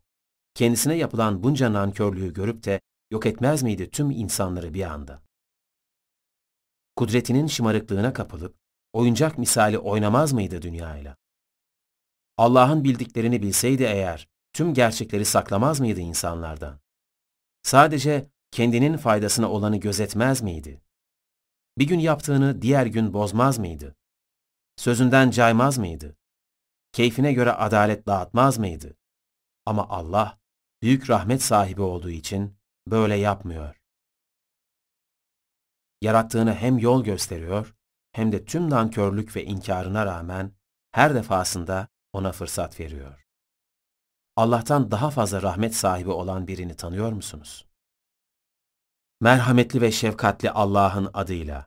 kendisine yapılan bunca nankörlüğü görüp de yok etmez miydi tüm insanları bir anda? Kudretinin şımarıklığına kapılıp, oyuncak misali oynamaz mıydı dünyayla? Allah'ın bildiklerini bilseydi eğer, tüm gerçekleri saklamaz mıydı insanlardan? Sadece kendinin faydasına olanı gözetmez miydi? Bir gün yaptığını diğer gün bozmaz mıydı? Sözünden caymaz mıydı? Keyfine göre adalet dağıtmaz mıydı? Ama Allah büyük rahmet sahibi olduğu için böyle yapmıyor. Yarattığını hem yol gösteriyor hem de tüm nankörlük ve inkarına rağmen her defasında ona fırsat veriyor. Allah'tan daha fazla rahmet sahibi olan birini tanıyor musunuz? Merhametli ve şefkatli Allah'ın adıyla.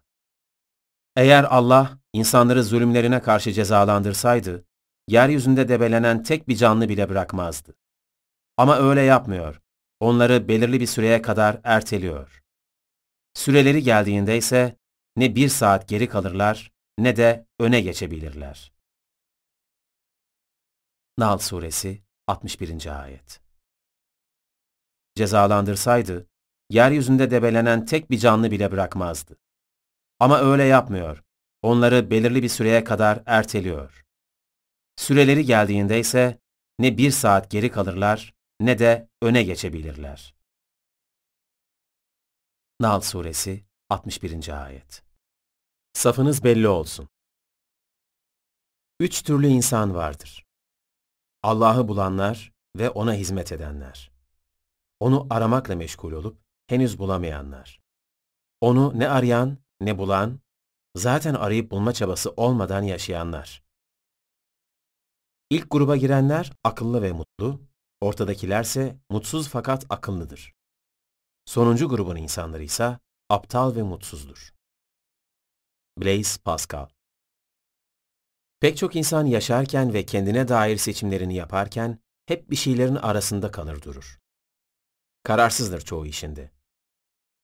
Eğer Allah insanları zulümlerine karşı cezalandırsaydı, yeryüzünde debelenen tek bir canlı bile bırakmazdı. Ama öyle yapmıyor. Onları belirli bir süreye kadar erteliyor. Süreleri geldiğinde ise ne bir saat geri kalırlar ne de öne geçebilirler. Nal Suresi 61. Ayet Cezalandırsaydı, yeryüzünde debelenen tek bir canlı bile bırakmazdı. Ama öyle yapmıyor. Onları belirli bir süreye kadar erteliyor. Süreleri geldiğinde ise ne bir saat geri kalırlar ne de öne geçebilirler. Nal Suresi 61. Ayet Safınız belli olsun. Üç türlü insan vardır. Allah'ı bulanlar ve ona hizmet edenler. Onu aramakla meşgul olup henüz bulamayanlar. Onu ne arayan ne bulan, zaten arayıp bulma çabası olmadan yaşayanlar. İlk gruba girenler akıllı ve mutlu, ortadakilerse mutsuz fakat akıllıdır. Sonuncu grubun insanları ise aptal ve mutsuzdur. Blaise Pascal Pek çok insan yaşarken ve kendine dair seçimlerini yaparken hep bir şeylerin arasında kalır durur. Kararsızdır çoğu işinde.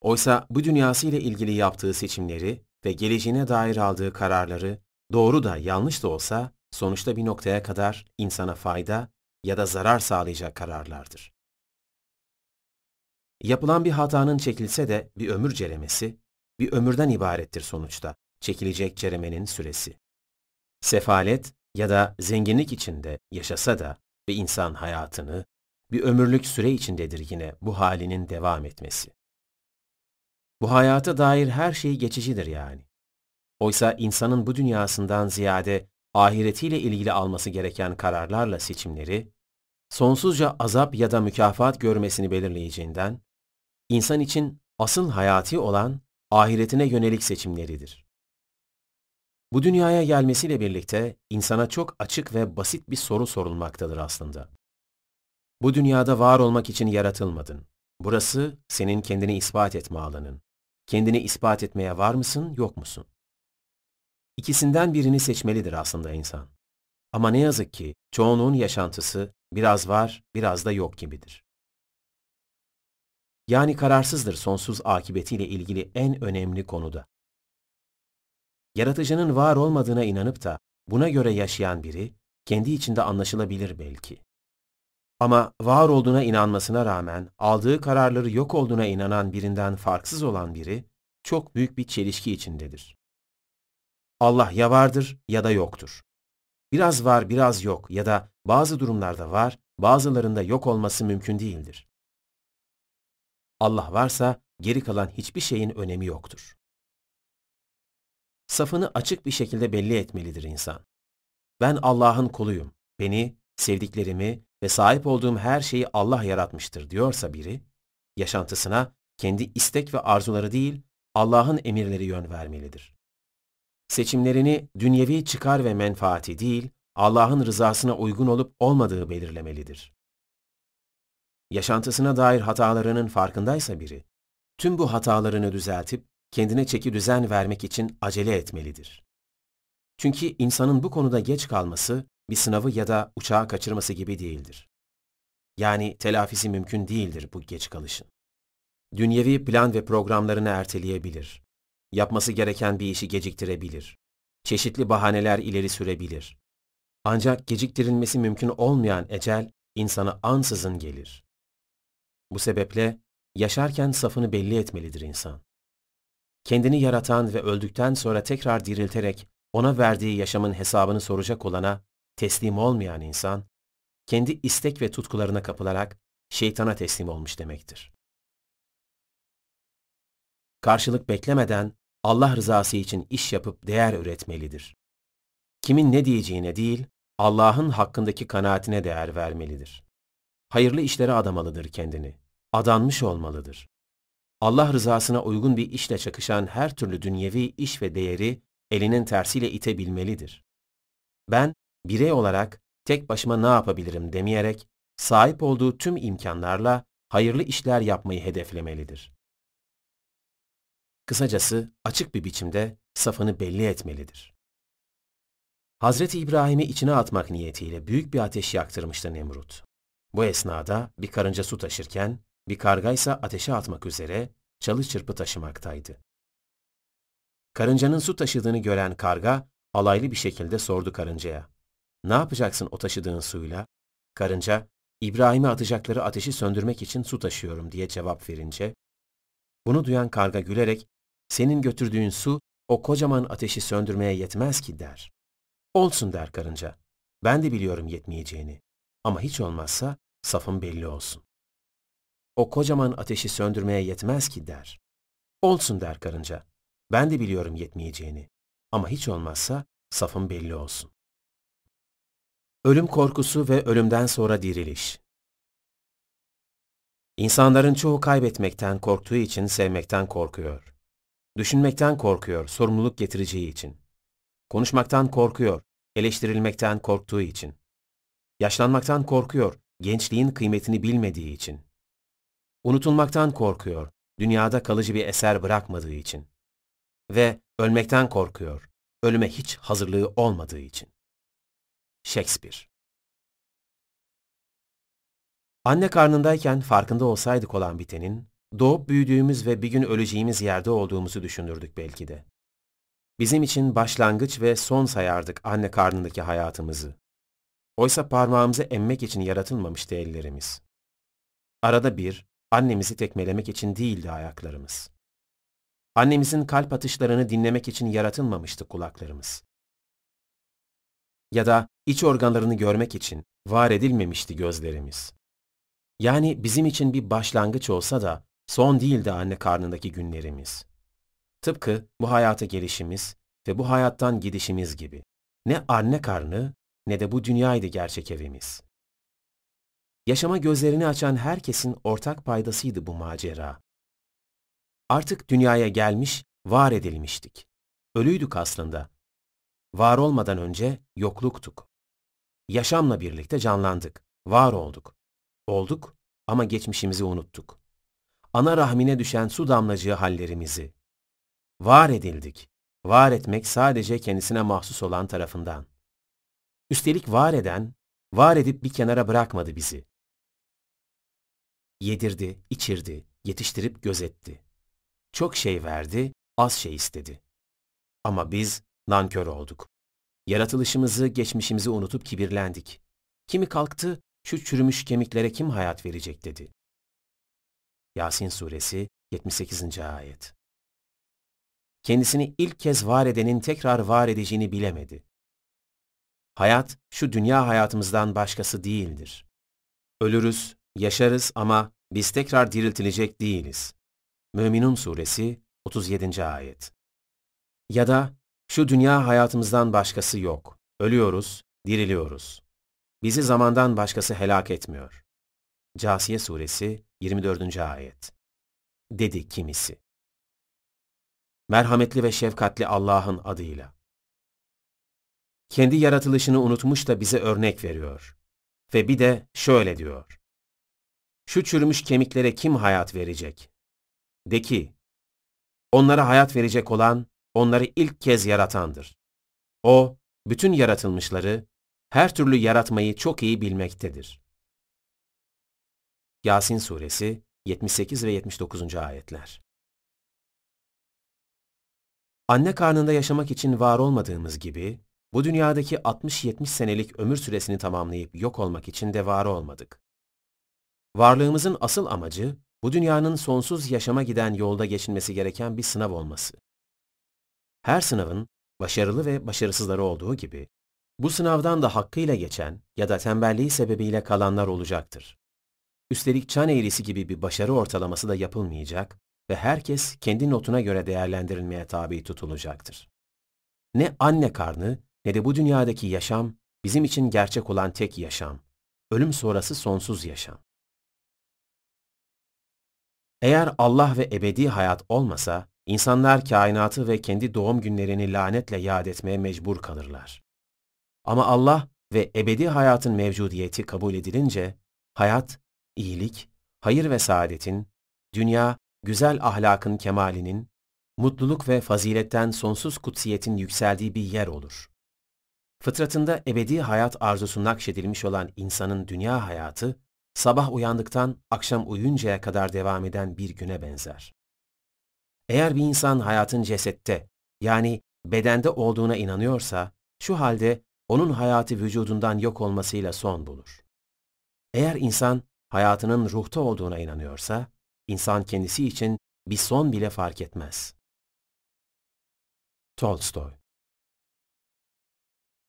Oysa bu dünyasıyla ilgili yaptığı seçimleri ve geleceğine dair aldığı kararları doğru da yanlış da olsa sonuçta bir noktaya kadar insana fayda ya da zarar sağlayacak kararlardır. Yapılan bir hatanın çekilse de bir ömür ceremesi, bir ömürden ibarettir sonuçta çekilecek ceremenin süresi. Sefalet ya da zenginlik içinde yaşasa da bir insan hayatını bir ömürlük süre içindedir yine bu halinin devam etmesi. Bu hayata dair her şey geçicidir yani. Oysa insanın bu dünyasından ziyade ahiretiyle ilgili alması gereken kararlarla seçimleri, sonsuzca azap ya da mükafat görmesini belirleyeceğinden, insan için asıl hayati olan ahiretine yönelik seçimleridir. Bu dünyaya gelmesiyle birlikte insana çok açık ve basit bir soru sorulmaktadır aslında. Bu dünyada var olmak için yaratılmadın. Burası senin kendini ispat etme alanın. Kendini ispat etmeye var mısın, yok musun? İkisinden birini seçmelidir aslında insan. Ama ne yazık ki çoğunluğun yaşantısı biraz var, biraz da yok gibidir. Yani kararsızdır sonsuz akibetiyle ilgili en önemli konuda. Yaratıcının var olmadığına inanıp da buna göre yaşayan biri kendi içinde anlaşılabilir belki. Ama var olduğuna inanmasına rağmen aldığı kararları yok olduğuna inanan birinden farksız olan biri çok büyük bir çelişki içindedir. Allah ya vardır ya da yoktur. Biraz var biraz yok ya da bazı durumlarda var, bazılarında yok olması mümkün değildir. Allah varsa geri kalan hiçbir şeyin önemi yoktur. Safını açık bir şekilde belli etmelidir insan. Ben Allah'ın kuluyum. Beni, sevdiklerimi ve sahip olduğum her şeyi Allah yaratmıştır diyorsa biri, yaşantısına kendi istek ve arzuları değil, Allah'ın emirleri yön vermelidir. Seçimlerini dünyevi çıkar ve menfaati değil, Allah'ın rızasına uygun olup olmadığı belirlemelidir. Yaşantısına dair hatalarının farkındaysa biri, tüm bu hatalarını düzeltip kendine çeki düzen vermek için acele etmelidir. Çünkü insanın bu konuda geç kalması bir sınavı ya da uçağı kaçırması gibi değildir. Yani telafisi mümkün değildir bu geç kalışın. Dünyevi plan ve programlarını erteleyebilir. Yapması gereken bir işi geciktirebilir. Çeşitli bahaneler ileri sürebilir. Ancak geciktirilmesi mümkün olmayan ecel insana ansızın gelir. Bu sebeple yaşarken safını belli etmelidir insan. Kendini yaratan ve öldükten sonra tekrar dirilterek ona verdiği yaşamın hesabını soracak olana teslim olmayan insan, kendi istek ve tutkularına kapılarak şeytana teslim olmuş demektir. Karşılık beklemeden Allah rızası için iş yapıp değer üretmelidir. Kimin ne diyeceğine değil, Allah'ın hakkındaki kanaatine değer vermelidir. Hayırlı işlere adamalıdır kendini. Adanmış olmalıdır. Allah rızasına uygun bir işle çakışan her türlü dünyevi iş ve değeri elinin tersiyle itebilmelidir. Ben, birey olarak tek başıma ne yapabilirim demeyerek, sahip olduğu tüm imkanlarla hayırlı işler yapmayı hedeflemelidir. Kısacası açık bir biçimde safını belli etmelidir. Hazreti İbrahim'i içine atmak niyetiyle büyük bir ateş yaktırmıştı Nemrut. Bu esnada bir karınca su taşırken, bir karga ise ateşe atmak üzere çalı çırpı taşımaktaydı. Karıncanın su taşıdığını gören karga, alaylı bir şekilde sordu karıncaya. Ne yapacaksın o taşıdığın suyla? Karınca, İbrahim'e atacakları ateşi söndürmek için su taşıyorum diye cevap verince, bunu duyan karga gülerek, senin götürdüğün su o kocaman ateşi söndürmeye yetmez ki der. Olsun der karınca. Ben de biliyorum yetmeyeceğini. Ama hiç olmazsa safım belli olsun. O kocaman ateşi söndürmeye yetmez ki der. Olsun der karınca. Ben de biliyorum yetmeyeceğini. Ama hiç olmazsa safım belli olsun. Ölüm korkusu ve ölümden sonra diriliş. İnsanların çoğu kaybetmekten korktuğu için sevmekten korkuyor. Düşünmekten korkuyor, sorumluluk getireceği için. Konuşmaktan korkuyor, eleştirilmekten korktuğu için. Yaşlanmaktan korkuyor, gençliğin kıymetini bilmediği için. Unutulmaktan korkuyor, dünyada kalıcı bir eser bırakmadığı için. Ve ölmekten korkuyor, ölüme hiç hazırlığı olmadığı için. Shakespeare Anne karnındayken farkında olsaydık olan bitenin, doğup büyüdüğümüz ve bir gün öleceğimiz yerde olduğumuzu düşünürdük belki de. Bizim için başlangıç ve son sayardık anne karnındaki hayatımızı. Oysa parmağımızı emmek için yaratılmamıştı ellerimiz. Arada bir, annemizi tekmelemek için değildi ayaklarımız. Annemizin kalp atışlarını dinlemek için yaratılmamıştı kulaklarımız. Ya da iç organlarını görmek için var edilmemişti gözlerimiz. Yani bizim için bir başlangıç olsa da son değildi anne karnındaki günlerimiz. Tıpkı bu hayata gelişimiz ve bu hayattan gidişimiz gibi. Ne anne karnı ne de bu dünyaydı gerçek evimiz. Yaşama gözlerini açan herkesin ortak paydasıydı bu macera. Artık dünyaya gelmiş, var edilmiştik. Ölüydük aslında. Var olmadan önce yokluktuk. Yaşamla birlikte canlandık, var olduk. Olduk ama geçmişimizi unuttuk. Ana rahmine düşen su damlacığı hallerimizi. Var edildik. Var etmek sadece kendisine mahsus olan tarafından. Üstelik var eden, var edip bir kenara bırakmadı bizi. Yedirdi, içirdi, yetiştirip gözetti. Çok şey verdi, az şey istedi. Ama biz nankör olduk. Yaratılışımızı, geçmişimizi unutup kibirlendik. Kimi kalktı, şu çürümüş kemiklere kim hayat verecek dedi. Yasin Suresi 78. Ayet Kendisini ilk kez var edenin tekrar var edeceğini bilemedi. Hayat, şu dünya hayatımızdan başkası değildir. Ölürüz, yaşarız ama biz tekrar diriltilecek değiliz. Müminun Suresi 37. Ayet Ya da, şu dünya hayatımızdan başkası yok. Ölüyoruz, diriliyoruz. Bizi zamandan başkası helak etmiyor. Casiye Suresi 24. Ayet Dedi kimisi. Merhametli ve şefkatli Allah'ın adıyla. Kendi yaratılışını unutmuş da bize örnek veriyor. Ve bir de şöyle diyor. Şu çürümüş kemiklere kim hayat verecek? De ki, onlara hayat verecek olan, onları ilk kez yaratandır. O, bütün yaratılmışları, her türlü yaratmayı çok iyi bilmektedir. Yasin Suresi 78 ve 79. ayetler Anne karnında yaşamak için var olmadığımız gibi, bu dünyadaki 60-70 senelik ömür süresini tamamlayıp yok olmak için de var olmadık. Varlığımızın asıl amacı, bu dünyanın sonsuz yaşama giden yolda geçilmesi gereken bir sınav olması. Her sınavın başarılı ve başarısızları olduğu gibi, bu sınavdan da hakkıyla geçen ya da tembelliği sebebiyle kalanlar olacaktır. Üstelik çan eğrisi gibi bir başarı ortalaması da yapılmayacak ve herkes kendi notuna göre değerlendirilmeye tabi tutulacaktır. Ne anne karnı ne de bu dünyadaki yaşam bizim için gerçek olan tek yaşam. Ölüm sonrası sonsuz yaşam. Eğer Allah ve ebedi hayat olmasa, insanlar kainatı ve kendi doğum günlerini lanetle yad etmeye mecbur kalırlar. Ama Allah ve ebedi hayatın mevcudiyeti kabul edilince, hayat, iyilik, hayır ve saadetin, dünya, güzel ahlakın kemalinin, mutluluk ve faziletten sonsuz kutsiyetin yükseldiği bir yer olur. Fıtratında ebedi hayat arzusu nakşedilmiş olan insanın dünya hayatı, sabah uyandıktan akşam uyuncaya kadar devam eden bir güne benzer. Eğer bir insan hayatın cesette, yani bedende olduğuna inanıyorsa, şu halde onun hayatı vücudundan yok olmasıyla son bulur. Eğer insan hayatının ruhta olduğuna inanıyorsa, insan kendisi için bir son bile fark etmez. Tolstoy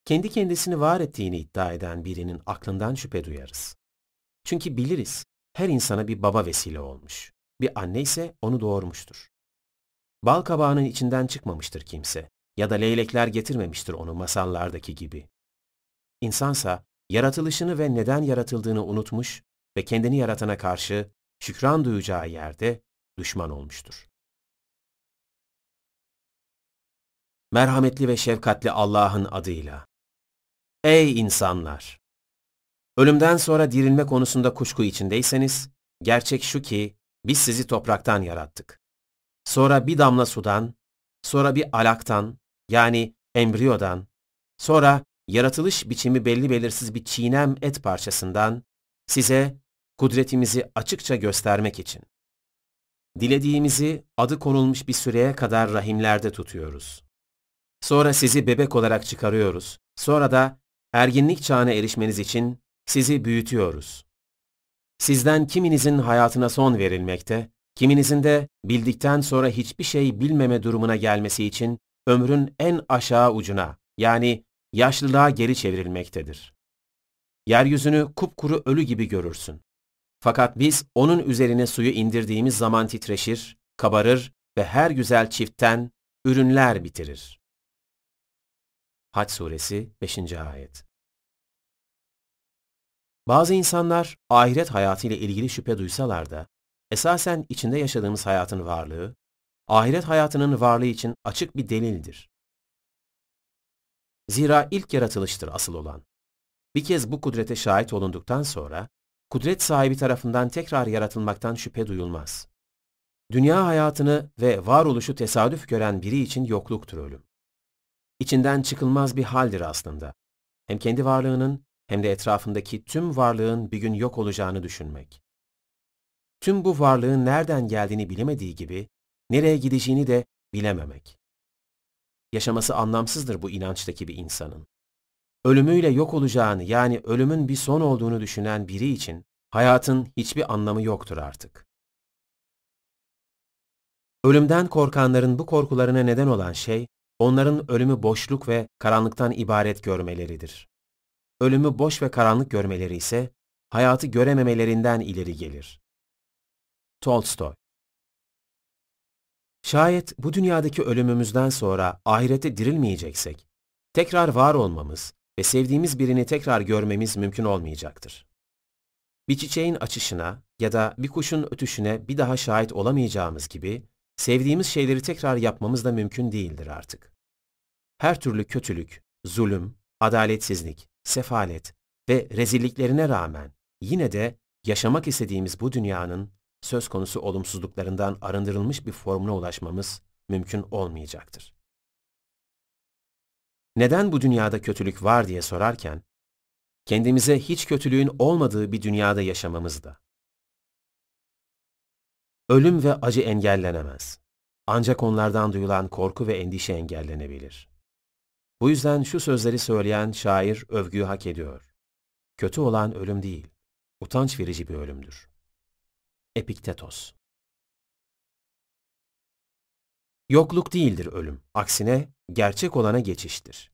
Kendi kendisini var ettiğini iddia eden birinin aklından şüphe duyarız. Çünkü biliriz, her insana bir baba vesile olmuş. Bir anne ise onu doğurmuştur. Bal kabağının içinden çıkmamıştır kimse ya da leylekler getirmemiştir onu masallardaki gibi. İnsansa yaratılışını ve neden yaratıldığını unutmuş ve kendini yaratana karşı şükran duyacağı yerde düşman olmuştur. Merhametli ve şefkatli Allah'ın adıyla. Ey insanlar! Ölümden sonra dirilme konusunda kuşku içindeyseniz, gerçek şu ki biz sizi topraktan yarattık. Sonra bir damla sudan, sonra bir alaktan, yani embriyodan, sonra yaratılış biçimi belli belirsiz bir çiğnem et parçasından size kudretimizi açıkça göstermek için. Dilediğimizi adı konulmuş bir süreye kadar rahimlerde tutuyoruz. Sonra sizi bebek olarak çıkarıyoruz. Sonra da erginlik çağına erişmeniz için sizi büyütüyoruz. Sizden kiminizin hayatına son verilmekte, kiminizin de bildikten sonra hiçbir şey bilmeme durumuna gelmesi için ömrün en aşağı ucuna yani yaşlılığa geri çevrilmektedir. Yeryüzünü kupkuru ölü gibi görürsün. Fakat biz onun üzerine suyu indirdiğimiz zaman titreşir, kabarır ve her güzel çiftten ürünler bitirir. Haç Suresi 5. Ayet Bazı insanlar ahiret hayatıyla ilgili şüphe duysalar da, esasen içinde yaşadığımız hayatın varlığı, ahiret hayatının varlığı için açık bir delildir. Zira ilk yaratılıştır asıl olan. Bir kez bu kudrete şahit olunduktan sonra, kudret sahibi tarafından tekrar yaratılmaktan şüphe duyulmaz. Dünya hayatını ve varoluşu tesadüf gören biri için yokluktur ölüm. İçinden çıkılmaz bir haldir aslında. Hem kendi varlığının hem de etrafındaki tüm varlığın bir gün yok olacağını düşünmek. Tüm bu varlığın nereden geldiğini bilemediği gibi, nereye gideceğini de bilememek. Yaşaması anlamsızdır bu inançtaki bir insanın. Ölümüyle yok olacağını yani ölümün bir son olduğunu düşünen biri için hayatın hiçbir anlamı yoktur artık. Ölümden korkanların bu korkularına neden olan şey, onların ölümü boşluk ve karanlıktan ibaret görmeleridir. Ölümü boş ve karanlık görmeleri ise, hayatı görememelerinden ileri gelir. Tolstoy Şayet bu dünyadaki ölümümüzden sonra ahirete dirilmeyeceksek, tekrar var olmamız ve sevdiğimiz birini tekrar görmemiz mümkün olmayacaktır. Bir çiçeğin açışına ya da bir kuşun ötüşüne bir daha şahit olamayacağımız gibi, sevdiğimiz şeyleri tekrar yapmamız da mümkün değildir artık. Her türlü kötülük, zulüm, adaletsizlik, sefalet ve rezilliklerine rağmen yine de yaşamak istediğimiz bu dünyanın söz konusu olumsuzluklarından arındırılmış bir formuna ulaşmamız mümkün olmayacaktır. Neden bu dünyada kötülük var diye sorarken, kendimize hiç kötülüğün olmadığı bir dünyada yaşamamız da. Ölüm ve acı engellenemez. Ancak onlardan duyulan korku ve endişe engellenebilir. Bu yüzden şu sözleri söyleyen şair övgüyü hak ediyor. Kötü olan ölüm değil, utanç verici bir ölümdür. Epiktetos Yokluk değildir ölüm, aksine gerçek olana geçiştir.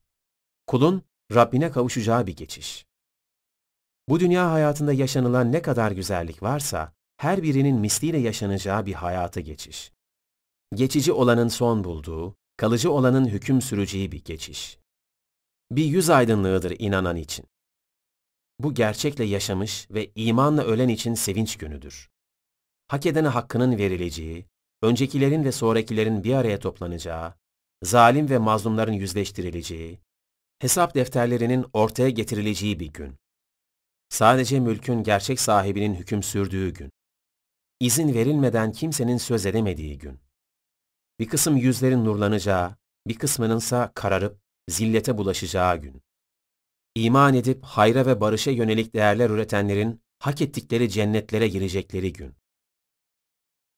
Kulun Rabbine kavuşacağı bir geçiş. Bu dünya hayatında yaşanılan ne kadar güzellik varsa, her birinin misliyle yaşanacağı bir hayata geçiş. Geçici olanın son bulduğu, kalıcı olanın hüküm süreceği bir geçiş. Bir yüz aydınlığıdır inanan için. Bu gerçekle yaşamış ve imanla ölen için sevinç günüdür. Hak edene hakkının verileceği, öncekilerin ve sonrakilerin bir araya toplanacağı, zalim ve mazlumların yüzleştirileceği, hesap defterlerinin ortaya getirileceği bir gün. Sadece mülkün gerçek sahibinin hüküm sürdüğü gün. İzin verilmeden kimsenin söz edemediği gün. Bir kısım yüzlerin nurlanacağı, bir kısmınınsa kararıp zillete bulaşacağı gün. İman edip hayra ve barışa yönelik değerler üretenlerin hak ettikleri cennetlere girecekleri gün.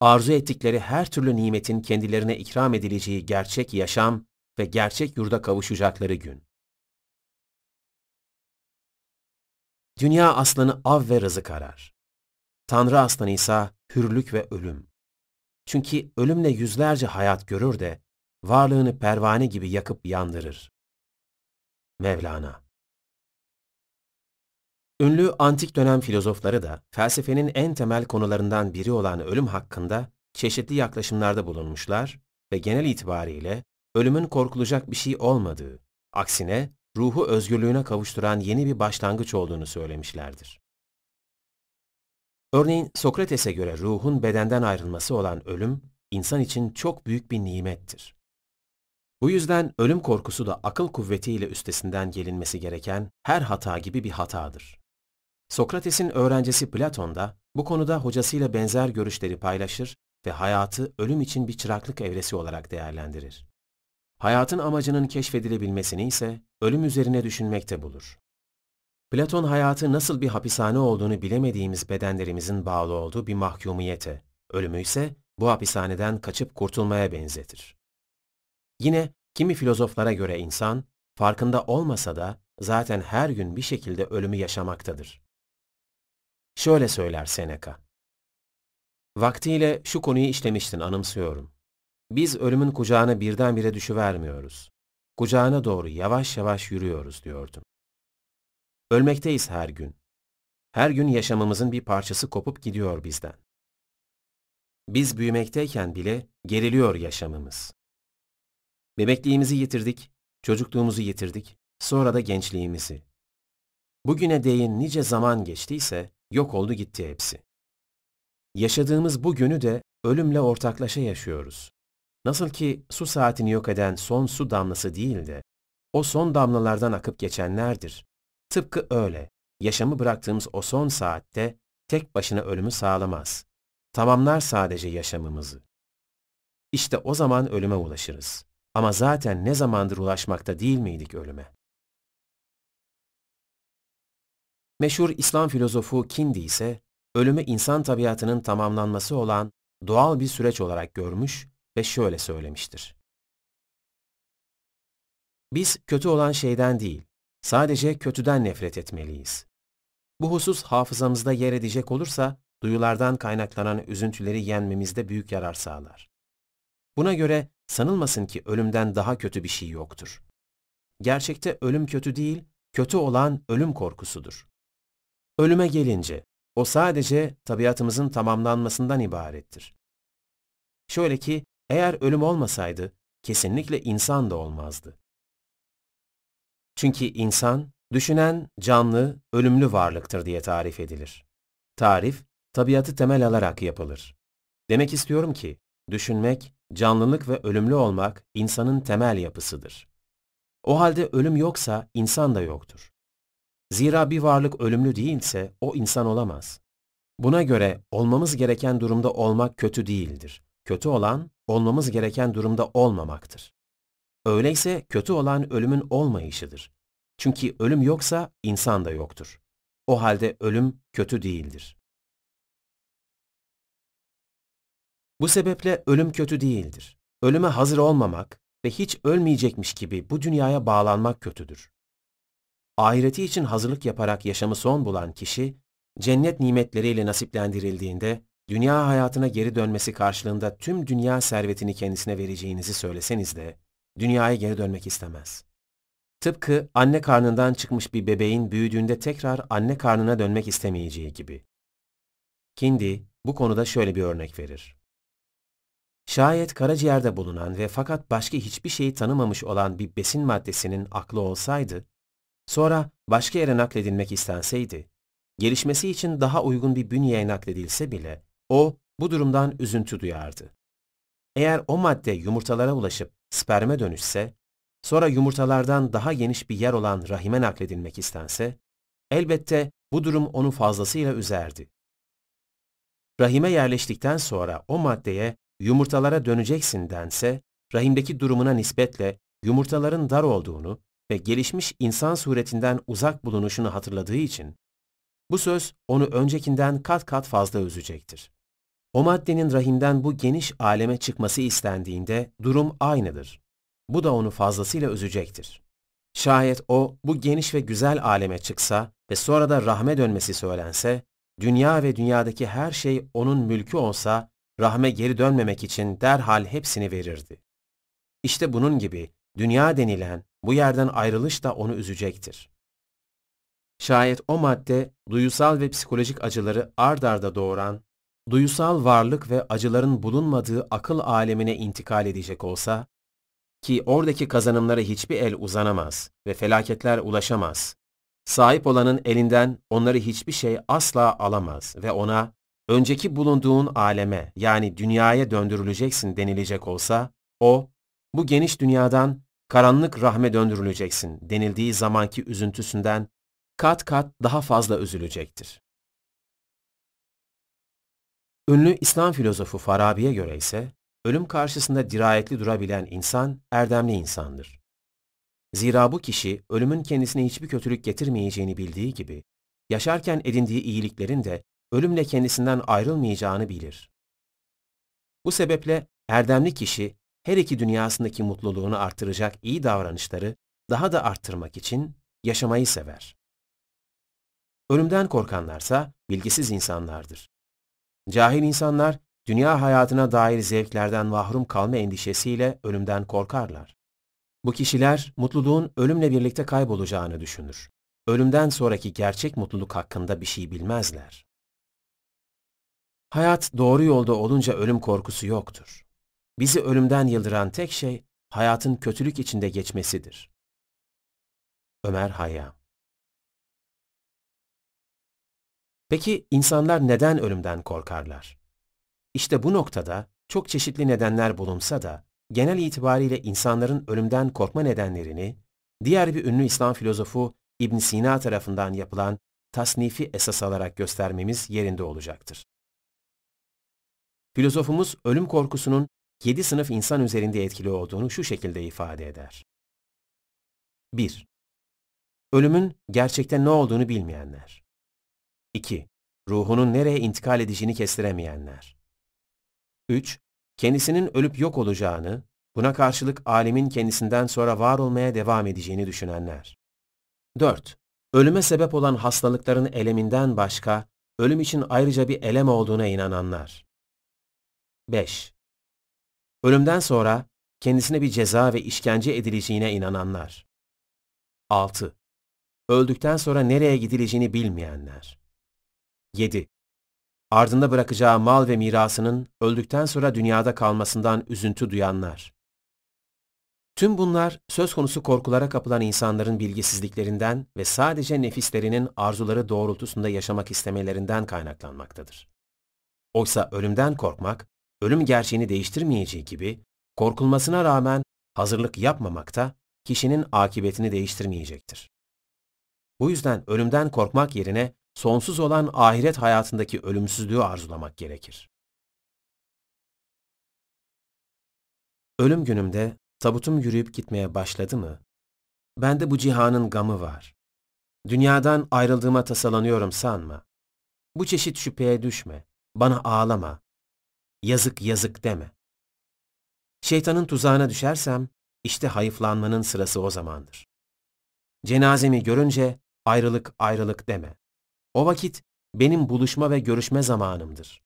Arzu ettikleri her türlü nimetin kendilerine ikram edileceği gerçek yaşam ve gerçek yurda kavuşacakları gün. Dünya aslanı av ve rızık arar. Tanrı aslanı ise hürlük ve ölüm. Çünkü ölümle yüzlerce hayat görür de varlığını pervane gibi yakıp yandırır. Mevlana Ünlü antik dönem filozofları da felsefenin en temel konularından biri olan ölüm hakkında çeşitli yaklaşımlarda bulunmuşlar ve genel itibariyle ölümün korkulacak bir şey olmadığı, aksine ruhu özgürlüğüne kavuşturan yeni bir başlangıç olduğunu söylemişlerdir. Örneğin Sokrates'e göre ruhun bedenden ayrılması olan ölüm, insan için çok büyük bir nimettir. Bu yüzden ölüm korkusu da akıl kuvvetiyle üstesinden gelinmesi gereken her hata gibi bir hatadır. Sokrates'in öğrencisi Platon da bu konuda hocasıyla benzer görüşleri paylaşır ve hayatı ölüm için bir çıraklık evresi olarak değerlendirir. Hayatın amacının keşfedilebilmesini ise ölüm üzerine düşünmekte bulur. Platon hayatı nasıl bir hapishane olduğunu bilemediğimiz bedenlerimizin bağlı olduğu bir mahkumiyete, ölümü ise bu hapishaneden kaçıp kurtulmaya benzetir. Yine kimi filozoflara göre insan, farkında olmasa da zaten her gün bir şekilde ölümü yaşamaktadır. Şöyle söyler Seneca. Vaktiyle şu konuyu işlemiştin anımsıyorum. Biz ölümün kucağına birdenbire düşüvermiyoruz. Kucağına doğru yavaş yavaş yürüyoruz diyordun. Ölmekteyiz her gün. Her gün yaşamımızın bir parçası kopup gidiyor bizden. Biz büyümekteyken bile geriliyor yaşamımız. Bebekliğimizi yitirdik, çocukluğumuzu yitirdik, sonra da gençliğimizi. Bugüne değin nice zaman geçtiyse yok oldu gitti hepsi. Yaşadığımız bu günü de ölümle ortaklaşa yaşıyoruz. Nasıl ki su saatini yok eden son su damlası değil de, o son damlalardan akıp geçenlerdir. Tıpkı öyle, yaşamı bıraktığımız o son saatte tek başına ölümü sağlamaz. Tamamlar sadece yaşamımızı. İşte o zaman ölüme ulaşırız. Ama zaten ne zamandır ulaşmakta değil miydik ölüme? Meşhur İslam filozofu Kindi ise ölümü insan tabiatının tamamlanması olan doğal bir süreç olarak görmüş ve şöyle söylemiştir. Biz kötü olan şeyden değil, sadece kötüden nefret etmeliyiz. Bu husus hafızamızda yer edecek olursa, duyulardan kaynaklanan üzüntüleri yenmemizde büyük yarar sağlar. Buna göre sanılmasın ki ölümden daha kötü bir şey yoktur. Gerçekte ölüm kötü değil, kötü olan ölüm korkusudur. Ölüme gelince, o sadece tabiatımızın tamamlanmasından ibarettir. Şöyle ki, eğer ölüm olmasaydı, kesinlikle insan da olmazdı. Çünkü insan, düşünen, canlı, ölümlü varlıktır diye tarif edilir. Tarif, tabiatı temel alarak yapılır. Demek istiyorum ki, düşünmek, canlılık ve ölümlü olmak insanın temel yapısıdır. O halde ölüm yoksa insan da yoktur. Zira bir varlık ölümlü değilse o insan olamaz. Buna göre olmamız gereken durumda olmak kötü değildir. Kötü olan olmamız gereken durumda olmamaktır. Öyleyse kötü olan ölümün olmayışıdır. Çünkü ölüm yoksa insan da yoktur. O halde ölüm kötü değildir. Bu sebeple ölüm kötü değildir. Ölüme hazır olmamak ve hiç ölmeyecekmiş gibi bu dünyaya bağlanmak kötüdür. Ahireti için hazırlık yaparak yaşamı son bulan kişi, cennet nimetleriyle nasiplendirildiğinde, dünya hayatına geri dönmesi karşılığında tüm dünya servetini kendisine vereceğinizi söyleseniz de, dünyaya geri dönmek istemez. Tıpkı anne karnından çıkmış bir bebeğin büyüdüğünde tekrar anne karnına dönmek istemeyeceği gibi. Kindi bu konuda şöyle bir örnek verir. Şayet karaciğerde bulunan ve fakat başka hiçbir şeyi tanımamış olan bir besin maddesinin aklı olsaydı, sonra başka yere nakledilmek istenseydi, gelişmesi için daha uygun bir bünyeye nakledilse bile, o bu durumdan üzüntü duyardı. Eğer o madde yumurtalara ulaşıp sperme dönüşse, sonra yumurtalardan daha geniş bir yer olan rahime nakledilmek istense, elbette bu durum onu fazlasıyla üzerdi. Rahime yerleştikten sonra o maddeye yumurtalara döneceksin dense, rahimdeki durumuna nispetle yumurtaların dar olduğunu ve gelişmiş insan suretinden uzak bulunuşunu hatırladığı için, bu söz onu öncekinden kat kat fazla üzecektir. O maddenin rahimden bu geniş aleme çıkması istendiğinde durum aynıdır. Bu da onu fazlasıyla üzecektir. Şayet o bu geniş ve güzel aleme çıksa ve sonra da rahme dönmesi söylense, dünya ve dünyadaki her şey onun mülkü olsa rahme geri dönmemek için derhal hepsini verirdi. İşte bunun gibi dünya denilen bu yerden ayrılış da onu üzecektir. Şayet o madde duyusal ve psikolojik acıları ard arda doğuran, duyusal varlık ve acıların bulunmadığı akıl alemine intikal edecek olsa, ki oradaki kazanımlara hiçbir el uzanamaz ve felaketler ulaşamaz, sahip olanın elinden onları hiçbir şey asla alamaz ve ona, önceki bulunduğun aleme yani dünyaya döndürüleceksin denilecek olsa, o, bu geniş dünyadan karanlık rahme döndürüleceksin denildiği zamanki üzüntüsünden kat kat daha fazla üzülecektir. Ünlü İslam filozofu Farabi'ye göre ise, ölüm karşısında dirayetli durabilen insan, erdemli insandır. Zira bu kişi, ölümün kendisine hiçbir kötülük getirmeyeceğini bildiği gibi, yaşarken edindiği iyiliklerin de ölümle kendisinden ayrılmayacağını bilir. Bu sebeple erdemli kişi, her iki dünyasındaki mutluluğunu artıracak iyi davranışları daha da arttırmak için yaşamayı sever. Ölümden korkanlarsa bilgisiz insanlardır. Cahil insanlar, dünya hayatına dair zevklerden mahrum kalma endişesiyle ölümden korkarlar. Bu kişiler, mutluluğun ölümle birlikte kaybolacağını düşünür. Ölümden sonraki gerçek mutluluk hakkında bir şey bilmezler. Hayat doğru yolda olunca ölüm korkusu yoktur. Bizi ölümden yıldıran tek şey, hayatın kötülük içinde geçmesidir. Ömer Hayyam Peki insanlar neden ölümden korkarlar? İşte bu noktada çok çeşitli nedenler bulunsa da genel itibariyle insanların ölümden korkma nedenlerini diğer bir ünlü İslam filozofu İbn Sina tarafından yapılan tasnifi esas alarak göstermemiz yerinde olacaktır. Filozofumuz ölüm korkusunun yedi sınıf insan üzerinde etkili olduğunu şu şekilde ifade eder. 1. Ölümün gerçekten ne olduğunu bilmeyenler. 2. Ruhunun nereye intikal edeceğini kestiremeyenler. 3. Kendisinin ölüp yok olacağını, buna karşılık alemin kendisinden sonra var olmaya devam edeceğini düşünenler. 4. Ölüme sebep olan hastalıkların eleminden başka, ölüm için ayrıca bir elem olduğuna inananlar. 5. Ölümden sonra kendisine bir ceza ve işkence edileceğine inananlar. 6. Öldükten sonra nereye gidileceğini bilmeyenler. 7. Ardında bırakacağı mal ve mirasının öldükten sonra dünyada kalmasından üzüntü duyanlar. Tüm bunlar söz konusu korkulara kapılan insanların bilgisizliklerinden ve sadece nefislerinin arzuları doğrultusunda yaşamak istemelerinden kaynaklanmaktadır. Oysa ölümden korkmak, ölüm gerçeğini değiştirmeyeceği gibi, korkulmasına rağmen hazırlık yapmamak da kişinin akıbetini değiştirmeyecektir. Bu yüzden ölümden korkmak yerine sonsuz olan ahiret hayatındaki ölümsüzlüğü arzulamak gerekir. Ölüm günümde tabutum yürüyüp gitmeye başladı mı, bende bu cihanın gamı var. Dünyadan ayrıldığıma tasalanıyorum sanma. Bu çeşit şüpheye düşme, bana ağlama. Yazık yazık deme. Şeytanın tuzağına düşersem, işte hayıflanmanın sırası o zamandır. Cenazemi görünce ayrılık ayrılık deme. O vakit benim buluşma ve görüşme zamanımdır.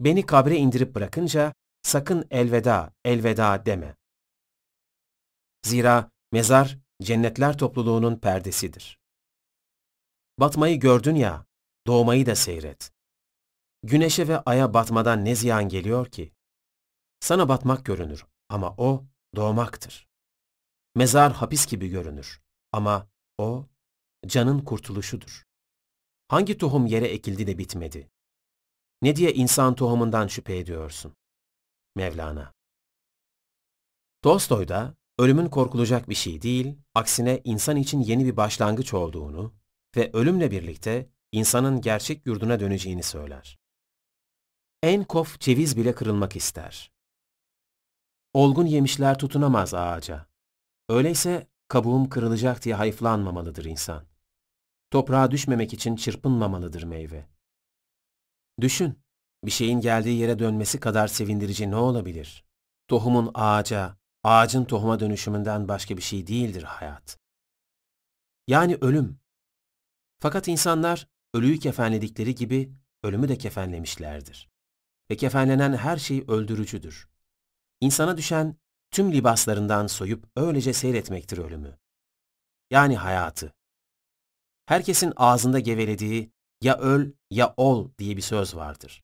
Beni kabre indirip bırakınca sakın elveda, elveda deme. Zira mezar cennetler topluluğunun perdesidir. Batmayı gördün ya, doğmayı da seyret. Güneşe ve aya batmadan ne ziyan geliyor ki? Sana batmak görünür ama o doğmaktır. Mezar hapis gibi görünür ama o canın kurtuluşudur. Hangi tohum yere ekildi de bitmedi? Ne diye insan tohumundan şüphe ediyorsun? Mevlana Tolstoy da ölümün korkulacak bir şey değil, aksine insan için yeni bir başlangıç olduğunu ve ölümle birlikte insanın gerçek yurduna döneceğini söyler. En kof ceviz bile kırılmak ister. Olgun yemişler tutunamaz ağaca. Öyleyse kabuğum kırılacak diye hayıflanmamalıdır insan. Toprağa düşmemek için çırpınmamalıdır meyve. Düşün, bir şeyin geldiği yere dönmesi kadar sevindirici ne olabilir? Tohumun ağaca, ağacın tohuma dönüşümünden başka bir şey değildir hayat. Yani ölüm. Fakat insanlar ölüyü kefenledikleri gibi ölümü de kefenlemişlerdir. Ve kefenlenen her şey öldürücüdür. İnsana düşen tüm libaslarından soyup öylece seyretmektir ölümü. Yani hayatı. Herkesin ağzında gevelediği ya öl ya ol diye bir söz vardır.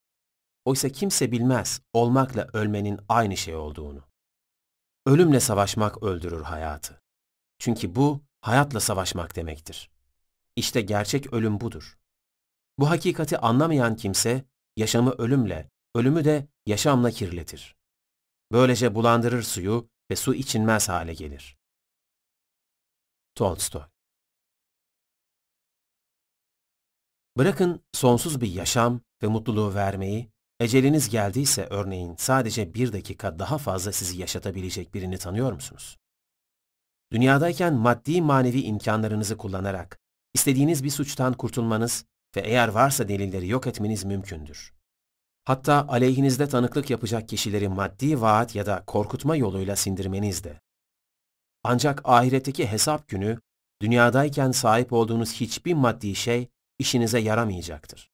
Oysa kimse bilmez olmakla ölmenin aynı şey olduğunu. Ölümle savaşmak öldürür hayatı. Çünkü bu hayatla savaşmak demektir. İşte gerçek ölüm budur. Bu hakikati anlamayan kimse yaşamı ölümle, ölümü de yaşamla kirletir. Böylece bulandırır suyu ve su içilmez hale gelir. Tolstoy Bırakın sonsuz bir yaşam ve mutluluğu vermeyi, eceliniz geldiyse örneğin sadece bir dakika daha fazla sizi yaşatabilecek birini tanıyor musunuz? Dünyadayken maddi manevi imkanlarınızı kullanarak istediğiniz bir suçtan kurtulmanız ve eğer varsa delilleri yok etmeniz mümkündür. Hatta aleyhinizde tanıklık yapacak kişileri maddi vaat ya da korkutma yoluyla sindirmeniz de. Ancak ahiretteki hesap günü, dünyadayken sahip olduğunuz hiçbir maddi şey işinize yaramayacaktır.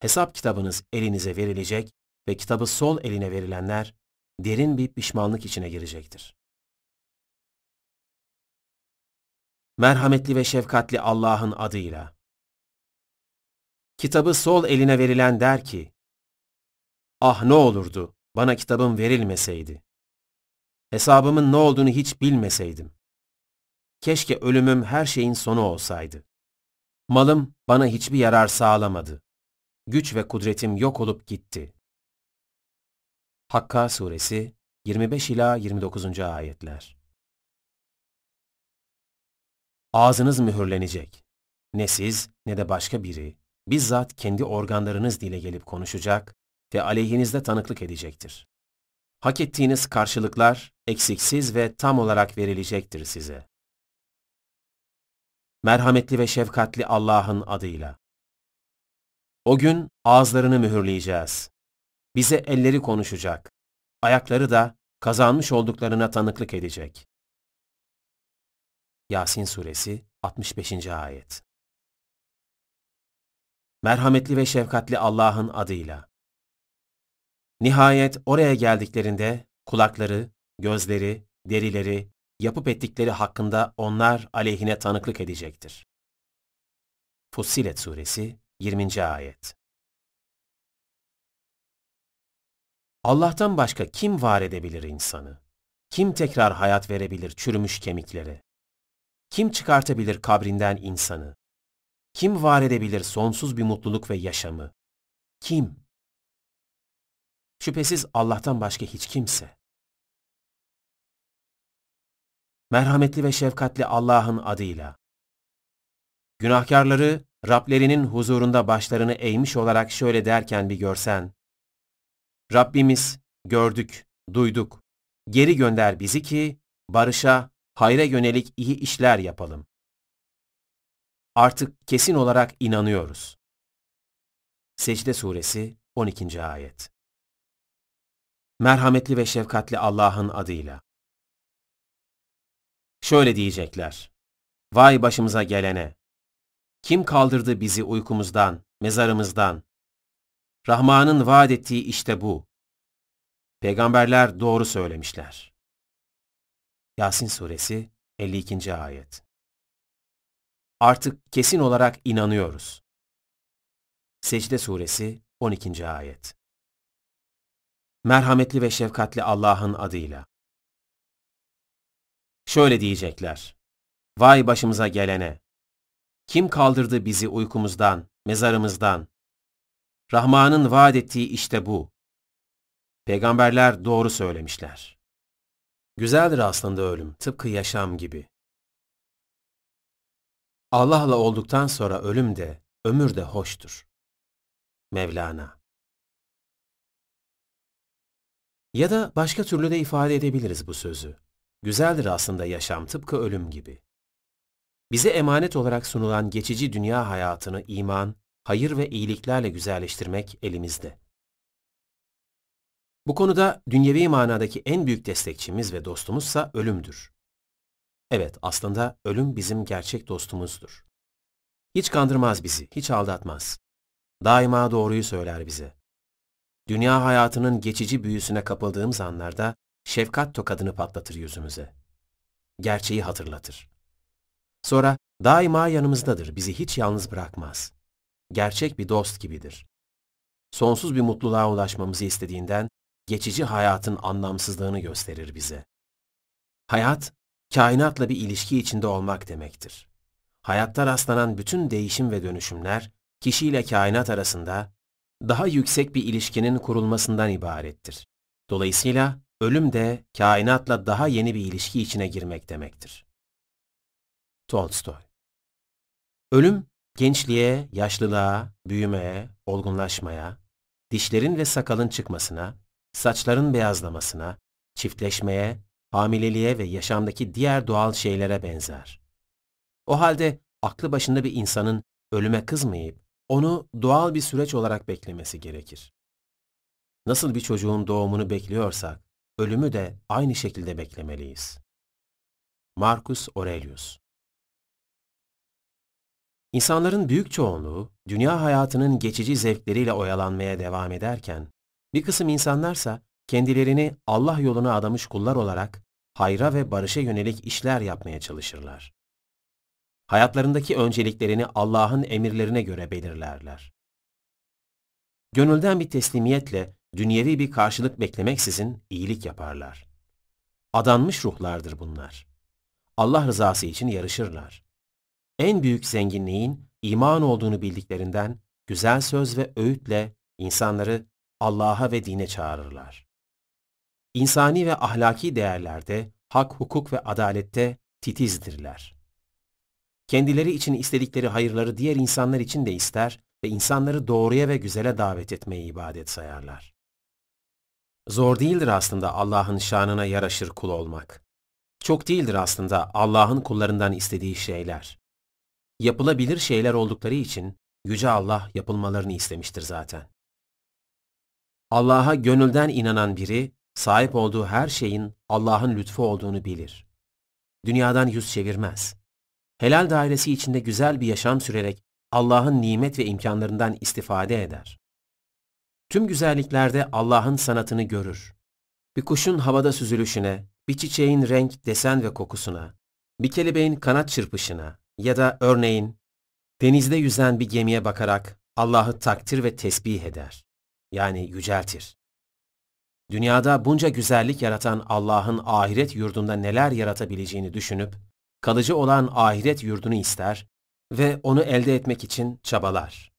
Hesap kitabınız elinize verilecek ve kitabı sol eline verilenler derin bir pişmanlık içine girecektir. Merhametli ve şefkatli Allah'ın adıyla. Kitabı sol eline verilen der ki, Ah ne olurdu bana kitabım verilmeseydi. Hesabımın ne olduğunu hiç bilmeseydim. Keşke ölümüm her şeyin sonu olsaydı. Malım bana hiçbir yarar sağlamadı. Güç ve kudretim yok olup gitti. Hakka Suresi 25 ila 29. ayetler. Ağzınız mühürlenecek. Ne siz ne de başka biri bizzat kendi organlarınız dile gelip konuşacak ve aleyhinizde tanıklık edecektir. Hak ettiğiniz karşılıklar eksiksiz ve tam olarak verilecektir size. Merhametli ve şefkatli Allah'ın adıyla. O gün ağızlarını mühürleyeceğiz. Bize elleri konuşacak. Ayakları da kazanmış olduklarına tanıklık edecek. Yasin Suresi 65. Ayet Merhametli ve şefkatli Allah'ın adıyla. Nihayet oraya geldiklerinde kulakları, gözleri, derileri, yapıp ettikleri hakkında onlar aleyhine tanıklık edecektir. Fussilet Suresi 20. Ayet Allah'tan başka kim var edebilir insanı? Kim tekrar hayat verebilir çürümüş kemiklere? Kim çıkartabilir kabrinden insanı? Kim var edebilir sonsuz bir mutluluk ve yaşamı? Kim? Şüphesiz Allah'tan başka hiç kimse. Merhametli ve şefkatli Allah'ın adıyla. Günahkarları Rablerinin huzurunda başlarını eğmiş olarak şöyle derken bir görsen. Rabbimiz, gördük, duyduk. Geri gönder bizi ki barışa, hayra yönelik iyi işler yapalım. Artık kesin olarak inanıyoruz. Secde Suresi 12. Ayet Merhametli ve şefkatli Allah'ın adıyla. Şöyle diyecekler. Vay başımıza gelene! Kim kaldırdı bizi uykumuzdan, mezarımızdan? Rahman'ın vaat ettiği işte bu. Peygamberler doğru söylemişler. Yasin Suresi 52. Ayet Artık kesin olarak inanıyoruz. Secde Suresi 12. Ayet Merhametli ve şefkatli Allah'ın adıyla. Şöyle diyecekler. Vay başımıza gelene! Kim kaldırdı bizi uykumuzdan, mezarımızdan? Rahman'ın vaat ettiği işte bu. Peygamberler doğru söylemişler. Güzeldir aslında ölüm, tıpkı yaşam gibi. Allah'la olduktan sonra ölüm de, ömür de hoştur. Mevlana Ya da başka türlü de ifade edebiliriz bu sözü. Güzeldir aslında yaşam tıpkı ölüm gibi. Bize emanet olarak sunulan geçici dünya hayatını iman, hayır ve iyiliklerle güzelleştirmek elimizde. Bu konuda dünyevi manadaki en büyük destekçimiz ve dostumuzsa ölümdür. Evet, aslında ölüm bizim gerçek dostumuzdur. Hiç kandırmaz bizi, hiç aldatmaz. Daima doğruyu söyler bize. Dünya hayatının geçici büyüsüne kapıldığımız anlarda şefkat tokadını patlatır yüzümüze. Gerçeği hatırlatır. Sonra daima yanımızdadır, bizi hiç yalnız bırakmaz. Gerçek bir dost gibidir. sonsuz bir mutluluğa ulaşmamızı istediğinden geçici hayatın anlamsızlığını gösterir bize. Hayat, kainatla bir ilişki içinde olmak demektir. Hayatta rastlanan bütün değişim ve dönüşümler, kişiyle kainat arasında daha yüksek bir ilişkinin kurulmasından ibarettir. Dolayısıyla ölüm de kainatla daha yeni bir ilişki içine girmek demektir. Tolstoy Ölüm, gençliğe, yaşlılığa, büyümeye, olgunlaşmaya, dişlerin ve sakalın çıkmasına, saçların beyazlamasına, çiftleşmeye, hamileliğe ve yaşamdaki diğer doğal şeylere benzer. O halde aklı başında bir insanın ölüme kızmayıp onu doğal bir süreç olarak beklemesi gerekir. Nasıl bir çocuğun doğumunu bekliyorsak, ölümü de aynı şekilde beklemeliyiz. Marcus Aurelius İnsanların büyük çoğunluğu, dünya hayatının geçici zevkleriyle oyalanmaya devam ederken, bir kısım insanlarsa kendilerini Allah yoluna adamış kullar olarak hayra ve barışa yönelik işler yapmaya çalışırlar. Hayatlarındaki önceliklerini Allah'ın emirlerine göre belirlerler. Gönülden bir teslimiyetle dünyevi bir karşılık beklemeksizin iyilik yaparlar. Adanmış ruhlardır bunlar. Allah rızası için yarışırlar. En büyük zenginliğin iman olduğunu bildiklerinden güzel söz ve öğütle insanları Allah'a ve dine çağırırlar. İnsani ve ahlaki değerlerde, hak, hukuk ve adalette titizdirler. Kendileri için istedikleri hayırları diğer insanlar için de ister ve insanları doğruya ve güzele davet etmeyi ibadet sayarlar. Zor değildir aslında Allah'ın şanına yaraşır kul olmak. Çok değildir aslında Allah'ın kullarından istediği şeyler. Yapılabilir şeyler oldukları için Yüce Allah yapılmalarını istemiştir zaten. Allah'a gönülden inanan biri, sahip olduğu her şeyin Allah'ın lütfu olduğunu bilir. Dünyadan yüz çevirmez. Helal dairesi içinde güzel bir yaşam sürerek Allah'ın nimet ve imkanlarından istifade eder. Tüm güzelliklerde Allah'ın sanatını görür. Bir kuşun havada süzülüşüne, bir çiçeğin renk, desen ve kokusuna, bir kelebeğin kanat çırpışına ya da örneğin denizde yüzen bir gemiye bakarak Allah'ı takdir ve tesbih eder. Yani yüceltir. Dünyada bunca güzellik yaratan Allah'ın ahiret yurdunda neler yaratabileceğini düşünüp, kalıcı olan ahiret yurdunu ister ve onu elde etmek için çabalar.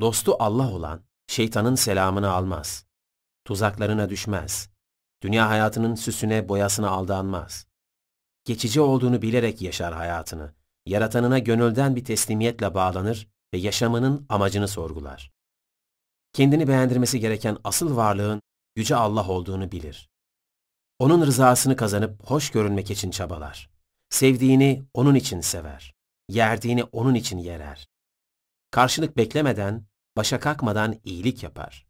Dostu Allah olan, şeytanın selamını almaz. Tuzaklarına düşmez. Dünya hayatının süsüne, boyasına aldanmaz. Geçici olduğunu bilerek yaşar hayatını. Yaratanına gönülden bir teslimiyetle bağlanır ve yaşamının amacını sorgular. Kendini beğendirmesi gereken asıl varlığın Yüce Allah olduğunu bilir. Onun rızasını kazanıp hoş görünmek için çabalar. Sevdiğini onun için sever. Yerdiğini onun için yerer. Karşılık beklemeden başa kalkmadan iyilik yapar.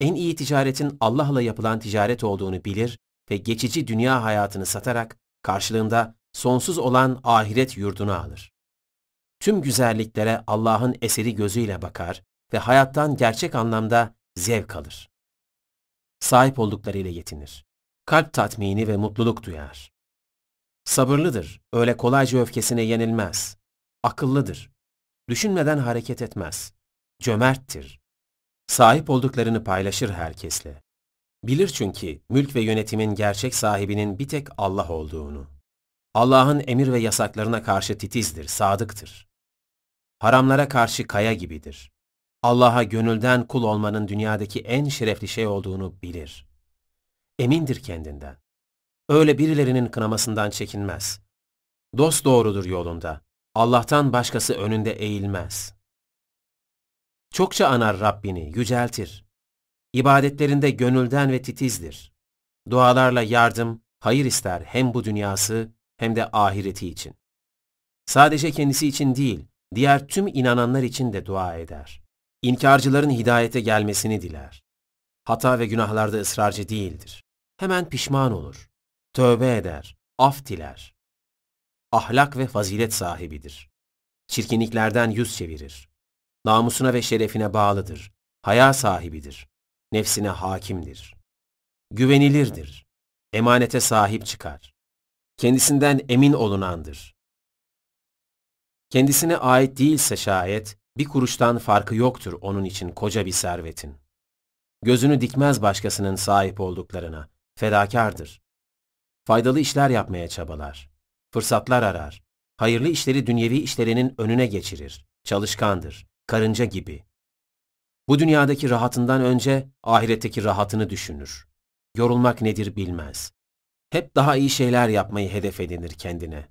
En iyi ticaretin Allah'la yapılan ticaret olduğunu bilir ve geçici dünya hayatını satarak karşılığında sonsuz olan ahiret yurdunu alır. Tüm güzelliklere Allah'ın eseri gözüyle bakar ve hayattan gerçek anlamda zevk alır. Sahip olduklarıyla yetinir. Kalp tatmini ve mutluluk duyar. Sabırlıdır, öyle kolayca öfkesine yenilmez. Akıllıdır, düşünmeden hareket etmez cömerttir. Sahip olduklarını paylaşır herkesle. Bilir çünkü mülk ve yönetimin gerçek sahibinin bir tek Allah olduğunu. Allah'ın emir ve yasaklarına karşı titizdir, sadıktır. Haramlara karşı kaya gibidir. Allah'a gönülden kul olmanın dünyadaki en şerefli şey olduğunu bilir. Emindir kendinden. Öyle birilerinin kınamasından çekinmez. Dost doğrudur yolunda. Allah'tan başkası önünde eğilmez. Çokça anar Rabbini, yüceltir. İbadetlerinde gönülden ve titizdir. Dualarla yardım, hayır ister hem bu dünyası hem de ahireti için. Sadece kendisi için değil, diğer tüm inananlar için de dua eder. İnkarcıların hidayete gelmesini diler. Hata ve günahlarda ısrarcı değildir. Hemen pişman olur. Tövbe eder, af diler. Ahlak ve fazilet sahibidir. Çirkinliklerden yüz çevirir namusuna ve şerefine bağlıdır, haya sahibidir, nefsine hakimdir. Güvenilirdir, emanete sahip çıkar. Kendisinden emin olunandır. Kendisine ait değilse şayet, Bir kuruştan farkı yoktur onun için koca bir servetin. Gözünü dikmez başkasının sahip olduklarına, fedakardır. Faydalı işler yapmaya çabalar, fırsatlar arar, hayırlı işleri dünyevi işlerinin önüne geçirir, çalışkandır, karınca gibi. Bu dünyadaki rahatından önce ahiretteki rahatını düşünür. Yorulmak nedir bilmez. Hep daha iyi şeyler yapmayı hedef edinir kendine.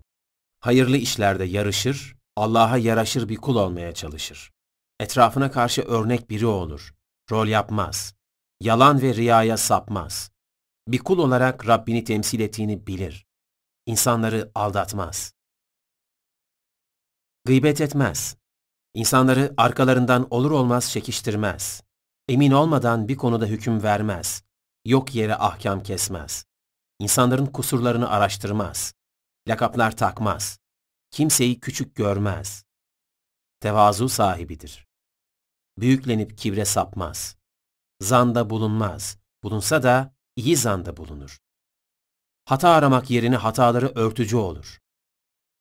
Hayırlı işlerde yarışır, Allah'a yaraşır bir kul olmaya çalışır. Etrafına karşı örnek biri olur. Rol yapmaz. Yalan ve riyaya sapmaz. Bir kul olarak Rabbini temsil ettiğini bilir. İnsanları aldatmaz. Gıybet etmez. İnsanları arkalarından olur olmaz çekiştirmez. Emin olmadan bir konuda hüküm vermez. Yok yere ahkam kesmez. İnsanların kusurlarını araştırmaz. Lakaplar takmaz. Kimseyi küçük görmez. Tevazu sahibidir. Büyüklenip kibre sapmaz. Zanda bulunmaz. Bulunsa da iyi zanda bulunur. Hata aramak yerine hataları örtücü olur.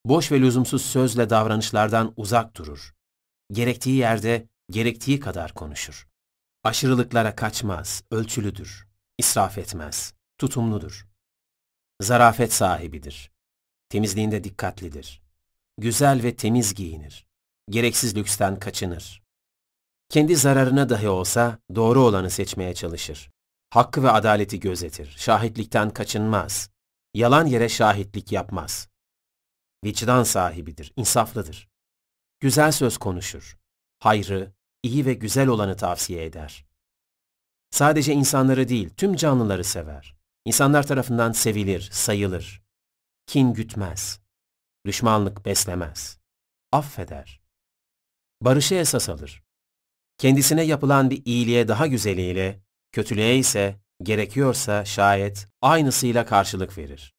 Boş ve lüzumsuz sözle davranışlardan uzak durur. Gerektiği yerde gerektiği kadar konuşur. Aşırılıklara kaçmaz, ölçülüdür. İsraf etmez, tutumludur. Zarafet sahibidir. Temizliğinde dikkatlidir. Güzel ve temiz giyinir. Gereksiz lüksten kaçınır. Kendi zararına dahi olsa doğru olanı seçmeye çalışır. Hakkı ve adaleti gözetir. Şahitlikten kaçınmaz. Yalan yere şahitlik yapmaz. Vicdan sahibidir, insaflıdır. Güzel söz konuşur. Hayrı, iyi ve güzel olanı tavsiye eder. Sadece insanları değil, tüm canlıları sever. İnsanlar tarafından sevilir, sayılır. Kin gütmez. Düşmanlık beslemez. Affeder. Barışı esas alır. Kendisine yapılan bir iyiliğe daha güzeliyle, kötülüğe ise gerekiyorsa şayet aynısıyla karşılık verir.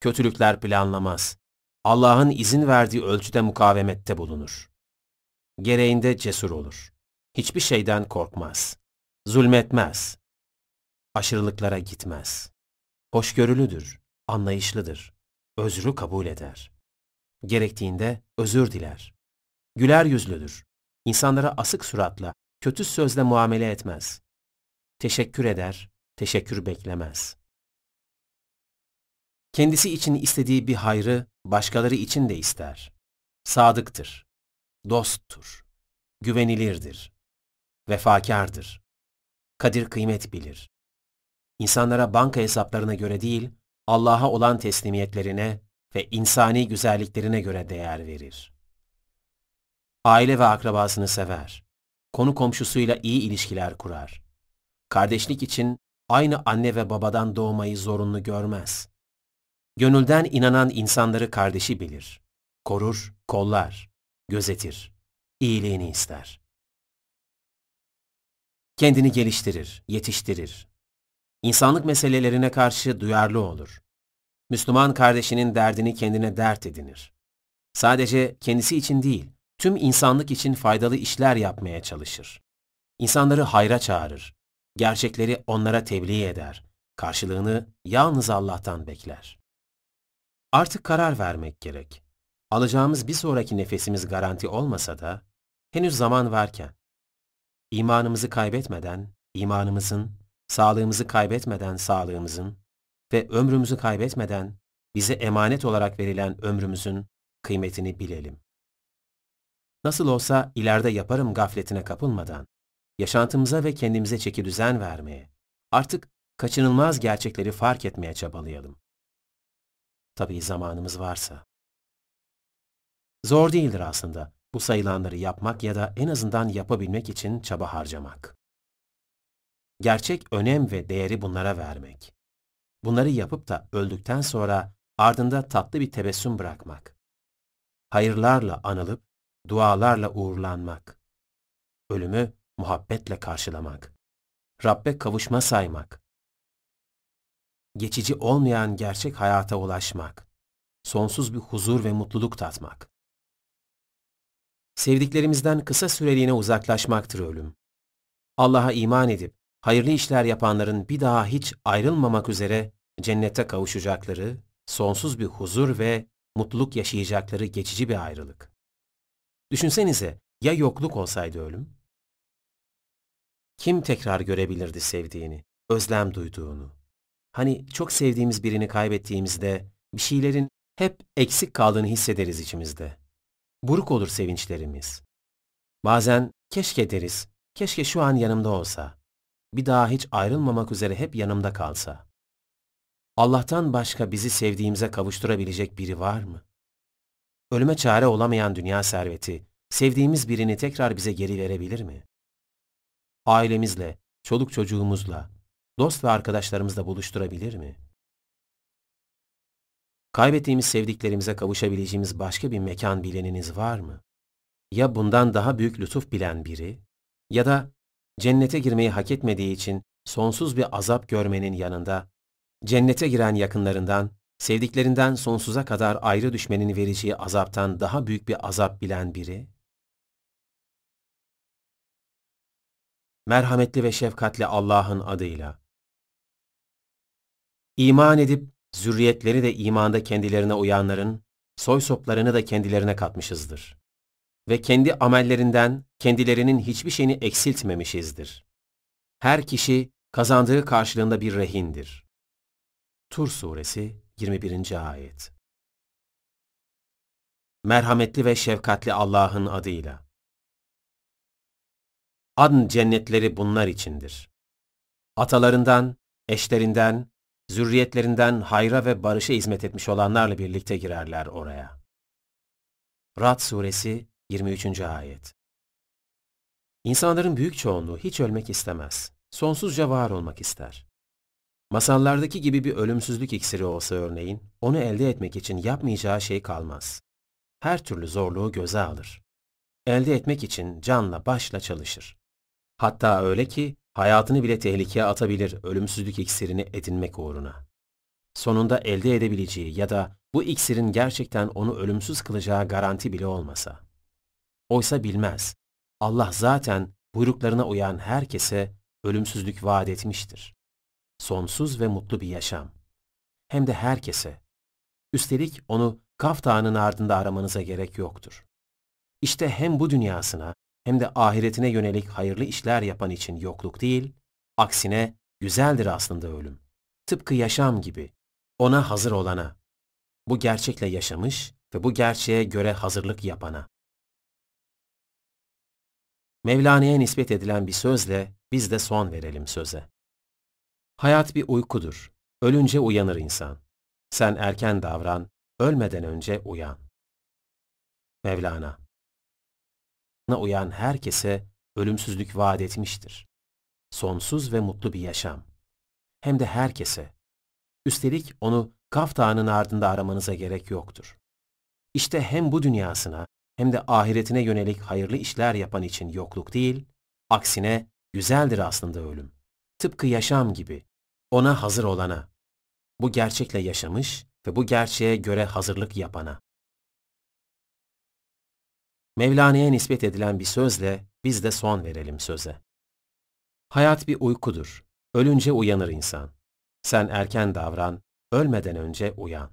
Kötülükler planlamaz. Allah'ın izin verdiği ölçüde mukavemette bulunur. Gereğinde cesur olur. Hiçbir şeyden korkmaz. Zulmetmez. Aşırılıklara gitmez. Hoşgörülüdür, anlayışlıdır. Özrü kabul eder. Gerektiğinde özür diler. Güler yüzlüdür. İnsanlara asık suratla, kötü sözle muamele etmez. Teşekkür eder, teşekkür beklemez. Kendisi için istediği bir hayrı başkaları için de ister. Sadıktır, dosttur, güvenilirdir, vefakardır, kadir kıymet bilir. İnsanlara banka hesaplarına göre değil, Allah'a olan teslimiyetlerine ve insani güzelliklerine göre değer verir. Aile ve akrabasını sever. Konu komşusuyla iyi ilişkiler kurar. Kardeşlik için aynı anne ve babadan doğmayı zorunlu görmez. Gönülden inanan insanları kardeşi bilir. Korur, kollar, gözetir. İyiliğini ister. Kendini geliştirir, yetiştirir. İnsanlık meselelerine karşı duyarlı olur. Müslüman kardeşinin derdini kendine dert edinir. Sadece kendisi için değil, tüm insanlık için faydalı işler yapmaya çalışır. İnsanları hayra çağırır. Gerçekleri onlara tebliğ eder. Karşılığını yalnız Allah'tan bekler. Artık karar vermek gerek. Alacağımız bir sonraki nefesimiz garanti olmasa da, henüz zaman varken, imanımızı kaybetmeden, imanımızın, sağlığımızı kaybetmeden sağlığımızın ve ömrümüzü kaybetmeden bize emanet olarak verilen ömrümüzün kıymetini bilelim. Nasıl olsa ileride yaparım gafletine kapılmadan, yaşantımıza ve kendimize çeki düzen vermeye, artık kaçınılmaz gerçekleri fark etmeye çabalayalım. Tabii zamanımız varsa. Zor değildir aslında bu sayılanları yapmak ya da en azından yapabilmek için çaba harcamak. Gerçek önem ve değeri bunlara vermek. Bunları yapıp da öldükten sonra ardında tatlı bir tebessüm bırakmak. Hayırlarla anılıp, dualarla uğurlanmak. Ölümü muhabbetle karşılamak. Rabbe kavuşma saymak. Geçici olmayan gerçek hayata ulaşmak. Sonsuz bir huzur ve mutluluk tatmak. Sevdiklerimizden kısa süreliğine uzaklaşmaktır ölüm. Allah'a iman edip hayırlı işler yapanların bir daha hiç ayrılmamak üzere cennete kavuşacakları, sonsuz bir huzur ve mutluluk yaşayacakları geçici bir ayrılık. Düşünsenize, Ya yokluk olsaydı ölüm? Kim tekrar görebilirdi sevdiğini, özlem duyduğunu? Hani çok sevdiğimiz birini kaybettiğimizde bir şeylerin hep eksik kaldığını hissederiz içimizde. Buruk olur sevinçlerimiz. Bazen keşke deriz, keşke şu an yanımda olsa. Bir daha hiç ayrılmamak üzere hep yanımda kalsa. Allah'tan başka bizi sevdiğimize kavuşturabilecek biri var mı? Ölüme çare olamayan dünya serveti, sevdiğimiz birini tekrar bize geri verebilir mi? Ailemizle, çoluk çocuğumuzla, dost ve arkadaşlarımızla buluşturabilir mi? Kaybettiğimiz sevdiklerimize kavuşabileceğimiz başka bir mekan bileniniz var mı? Ya bundan daha büyük lütuf bilen biri, ya da cennete girmeyi hak etmediği için sonsuz bir azap görmenin yanında, cennete giren yakınlarından, sevdiklerinden sonsuza kadar ayrı düşmenin vereceği azaptan daha büyük bir azap bilen biri? Merhametli ve şefkatli Allah'ın adıyla. İman edip zürriyetleri de imanda kendilerine uyanların, soy soplarını da kendilerine katmışızdır. Ve kendi amellerinden kendilerinin hiçbir şeyini eksiltmemişizdir. Her kişi kazandığı karşılığında bir rehindir. Tur Suresi 21. Ayet Merhametli ve şefkatli Allah'ın adıyla. Adn cennetleri bunlar içindir. Atalarından, eşlerinden, zürriyetlerinden hayra ve barışa hizmet etmiş olanlarla birlikte girerler oraya. Rad Suresi 23. Ayet İnsanların büyük çoğunluğu hiç ölmek istemez. Sonsuzca var olmak ister. Masallardaki gibi bir ölümsüzlük iksiri olsa örneğin, onu elde etmek için yapmayacağı şey kalmaz. Her türlü zorluğu göze alır. Elde etmek için canla başla çalışır. Hatta öyle ki hayatını bile tehlikeye atabilir ölümsüzlük iksirini edinmek uğruna. Sonunda elde edebileceği ya da bu iksirin gerçekten onu ölümsüz kılacağı garanti bile olmasa. Oysa bilmez. Allah zaten buyruklarına uyan herkese ölümsüzlük vaat etmiştir. Sonsuz ve mutlu bir yaşam. Hem de herkese. Üstelik onu Kaf Dağı'nın ardında aramanıza gerek yoktur. İşte hem bu dünyasına hem de ahiretine yönelik hayırlı işler yapan için yokluk değil, aksine güzeldir aslında ölüm. Tıpkı yaşam gibi, ona hazır olana. Bu gerçekle yaşamış ve bu gerçeğe göre hazırlık yapana. Mevlana'ya nispet edilen bir sözle biz de son verelim söze. Hayat bir uykudur. Ölünce uyanır insan. Sen erken davran, ölmeden önce uyan. Mevlana uyan herkese ölümsüzlük vaat etmiştir. Sonsuz ve mutlu bir yaşam. Hem de herkese. Üstelik onu Kaf Dağı'nın ardında aramanıza gerek yoktur. İşte hem bu dünyasına hem de ahiretine yönelik hayırlı işler yapan için yokluk değil, aksine güzeldir aslında ölüm. Tıpkı yaşam gibi, ona hazır olana. Bu gerçekle yaşamış ve bu gerçeğe göre hazırlık yapana. Mevlana'ya nispet edilen bir sözle biz de son verelim söze. Hayat bir uykudur. Ölünce uyanır insan. Sen erken davran, ölmeden önce uyan.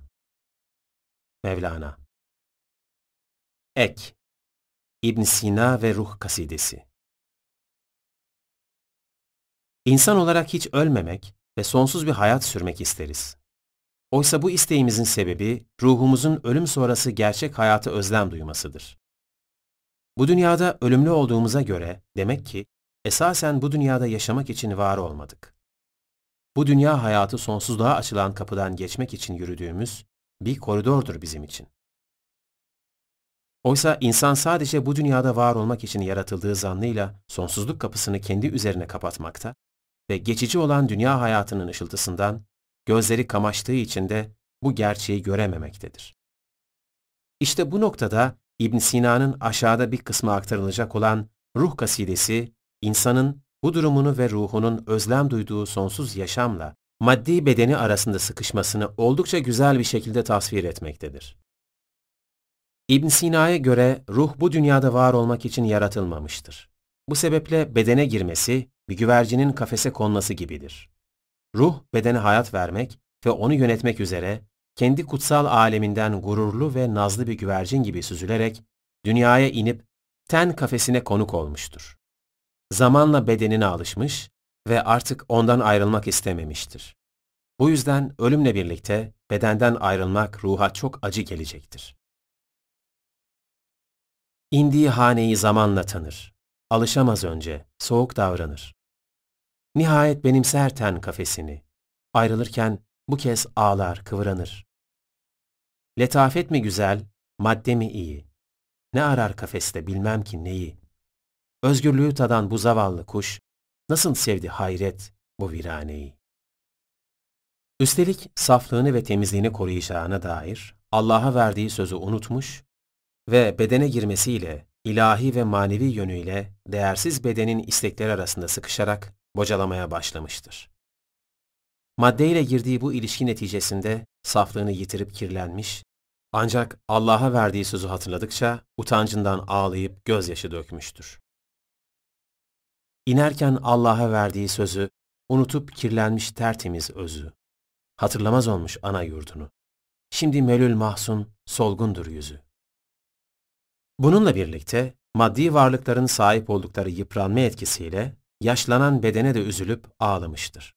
Mevlana Ek İbn Sina ve Ruh Kasidesi İnsan olarak hiç ölmemek ve sonsuz bir hayat sürmek isteriz. Oysa bu isteğimizin sebebi ruhumuzun ölüm sonrası gerçek hayata özlem duymasıdır. Bu dünyada ölümlü olduğumuza göre demek ki esasen bu dünyada yaşamak için var olmadık. Bu dünya hayatı sonsuzluğa açılan kapıdan geçmek için yürüdüğümüz bir koridordur bizim için. Oysa insan sadece bu dünyada var olmak için yaratıldığı zannıyla sonsuzluk kapısını kendi üzerine kapatmakta ve geçici olan dünya hayatının ışıltısından gözleri kamaştığı için de bu gerçeği görememektedir. İşte bu noktada İbn Sina'nın aşağıda bir kısmı aktarılacak olan ruh kasidesi, insanın bu durumunu ve ruhunun özlem duyduğu sonsuz yaşamla maddi bedeni arasında sıkışmasını oldukça güzel bir şekilde tasvir etmektedir. İbn Sina'ya göre ruh bu dünyada var olmak için yaratılmamıştır. Bu sebeple bedene girmesi, bir güvercinin kafese konması gibidir. Ruh, bedene hayat vermek ve onu yönetmek üzere kendi kutsal aleminden gururlu ve nazlı bir güvercin gibi süzülerek dünyaya inip ten kafesine konuk olmuştur. Zamanla bedenine alışmış ve artık ondan ayrılmak istememiştir. Bu yüzden ölümle birlikte bedenden ayrılmak ruha çok acı gelecektir. İndiği haneyi zamanla tanır. Alışamaz önce, soğuk davranır. Nihayet benimser ten kafesini. Ayrılırken bu kez ağlar, kıvranır. Letafet mi güzel, madde mi iyi? Ne arar kafeste bilmem ki neyi? Özgürlüğü tadan bu zavallı kuş, nasıl sevdi hayret bu viraneyi? Üstelik saflığını ve temizliğini koruyacağına dair Allah'a verdiği sözü unutmuş ve bedene girmesiyle ilahi ve manevi yönüyle değersiz bedenin istekleri arasında sıkışarak bocalamaya başlamıştır. Maddeyle girdiği bu ilişki neticesinde saflığını yitirip kirlenmiş, ancak Allah'a verdiği sözü hatırladıkça utancından ağlayıp gözyaşı dökmüştür. İnerken Allah'a verdiği sözü unutup kirlenmiş tertemiz özü. Hatırlamaz olmuş ana yurdunu. Şimdi melül mahzun, solgundur yüzü. Bununla birlikte maddi varlıkların sahip oldukları yıpranma etkisiyle yaşlanan bedene de üzülüp ağlamıştır.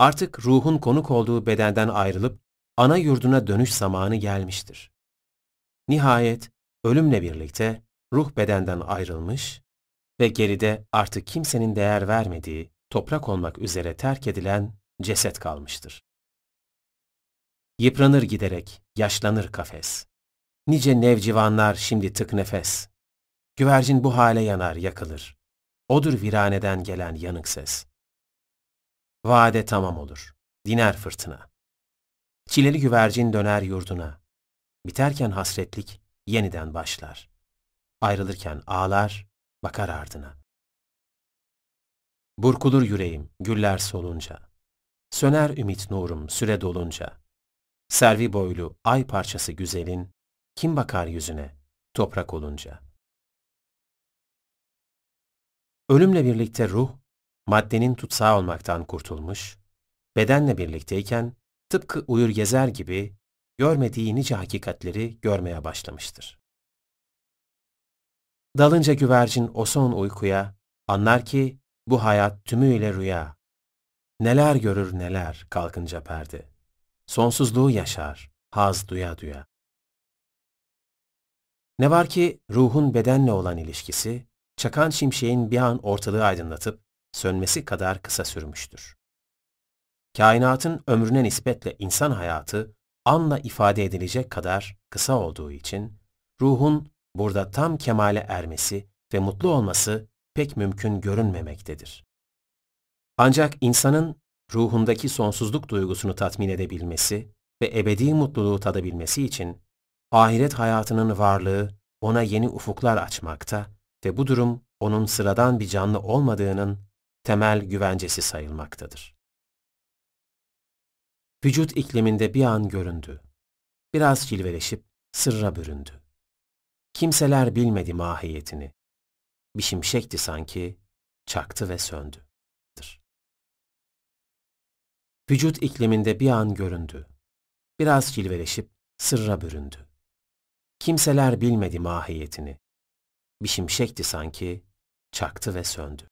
Artık ruhun konuk olduğu bedenden ayrılıp ana yurduna dönüş zamanı gelmiştir. Nihayet ölümle birlikte ruh bedenden ayrılmış ve geride artık kimsenin değer vermediği, toprak olmak üzere terk edilen ceset kalmıştır. Yıpranır giderek, yaşlanır kafes. Nice nevcivanlar şimdi tık nefes. Güvercin bu hale yanar, yakılır. Odur viraneden gelen yanık ses. Vade tamam olur. Diner fırtına. Çileli güvercin döner yurduna. Biterken hasretlik yeniden başlar. Ayrılırken ağlar, bakar ardına. Burkulur yüreğim güller solunca. Söner ümit nurum süre dolunca. Servi boylu ay parçası güzelin, kim bakar yüzüne toprak olunca? Ölümle birlikte ruh, maddenin tutsağı olmaktan kurtulmuş, bedenle birlikteyken tıpkı uyur gezer gibi görmediği nice hakikatleri görmeye başlamıştır. Dalınca güvercin o son uykuya, anlar ki bu hayat tümüyle rüya. Neler görür neler kalkınca perde. Sonsuzluğu yaşar, haz duya duya. Ne var ki ruhun bedenle olan ilişkisi, çakan şimşeğin bir an ortalığı aydınlatıp sönmesi kadar kısa sürmüştür. Kainatın ömrüne nispetle insan hayatı anla ifade edilecek kadar kısa olduğu için ruhun burada tam kemale ermesi ve mutlu olması pek mümkün görünmemektedir. Ancak insanın ruhundaki sonsuzluk duygusunu tatmin edebilmesi ve ebedi mutluluğu tadabilmesi için ahiret hayatının varlığı ona yeni ufuklar açmakta ve bu durum onun sıradan bir canlı olmadığının temel güvencesi sayılmaktadır. Vücut ikliminde bir an göründü. Biraz cilveleşip sırra büründü. Kimseler bilmedi mahiyetini. Bir şimşekti sanki, çaktı ve söndü. Vücut ikliminde bir an göründü. Biraz cilveleşip sırra büründü. Kimseler bilmedi mahiyetini. Bir şimşekti sanki, çaktı ve söndü.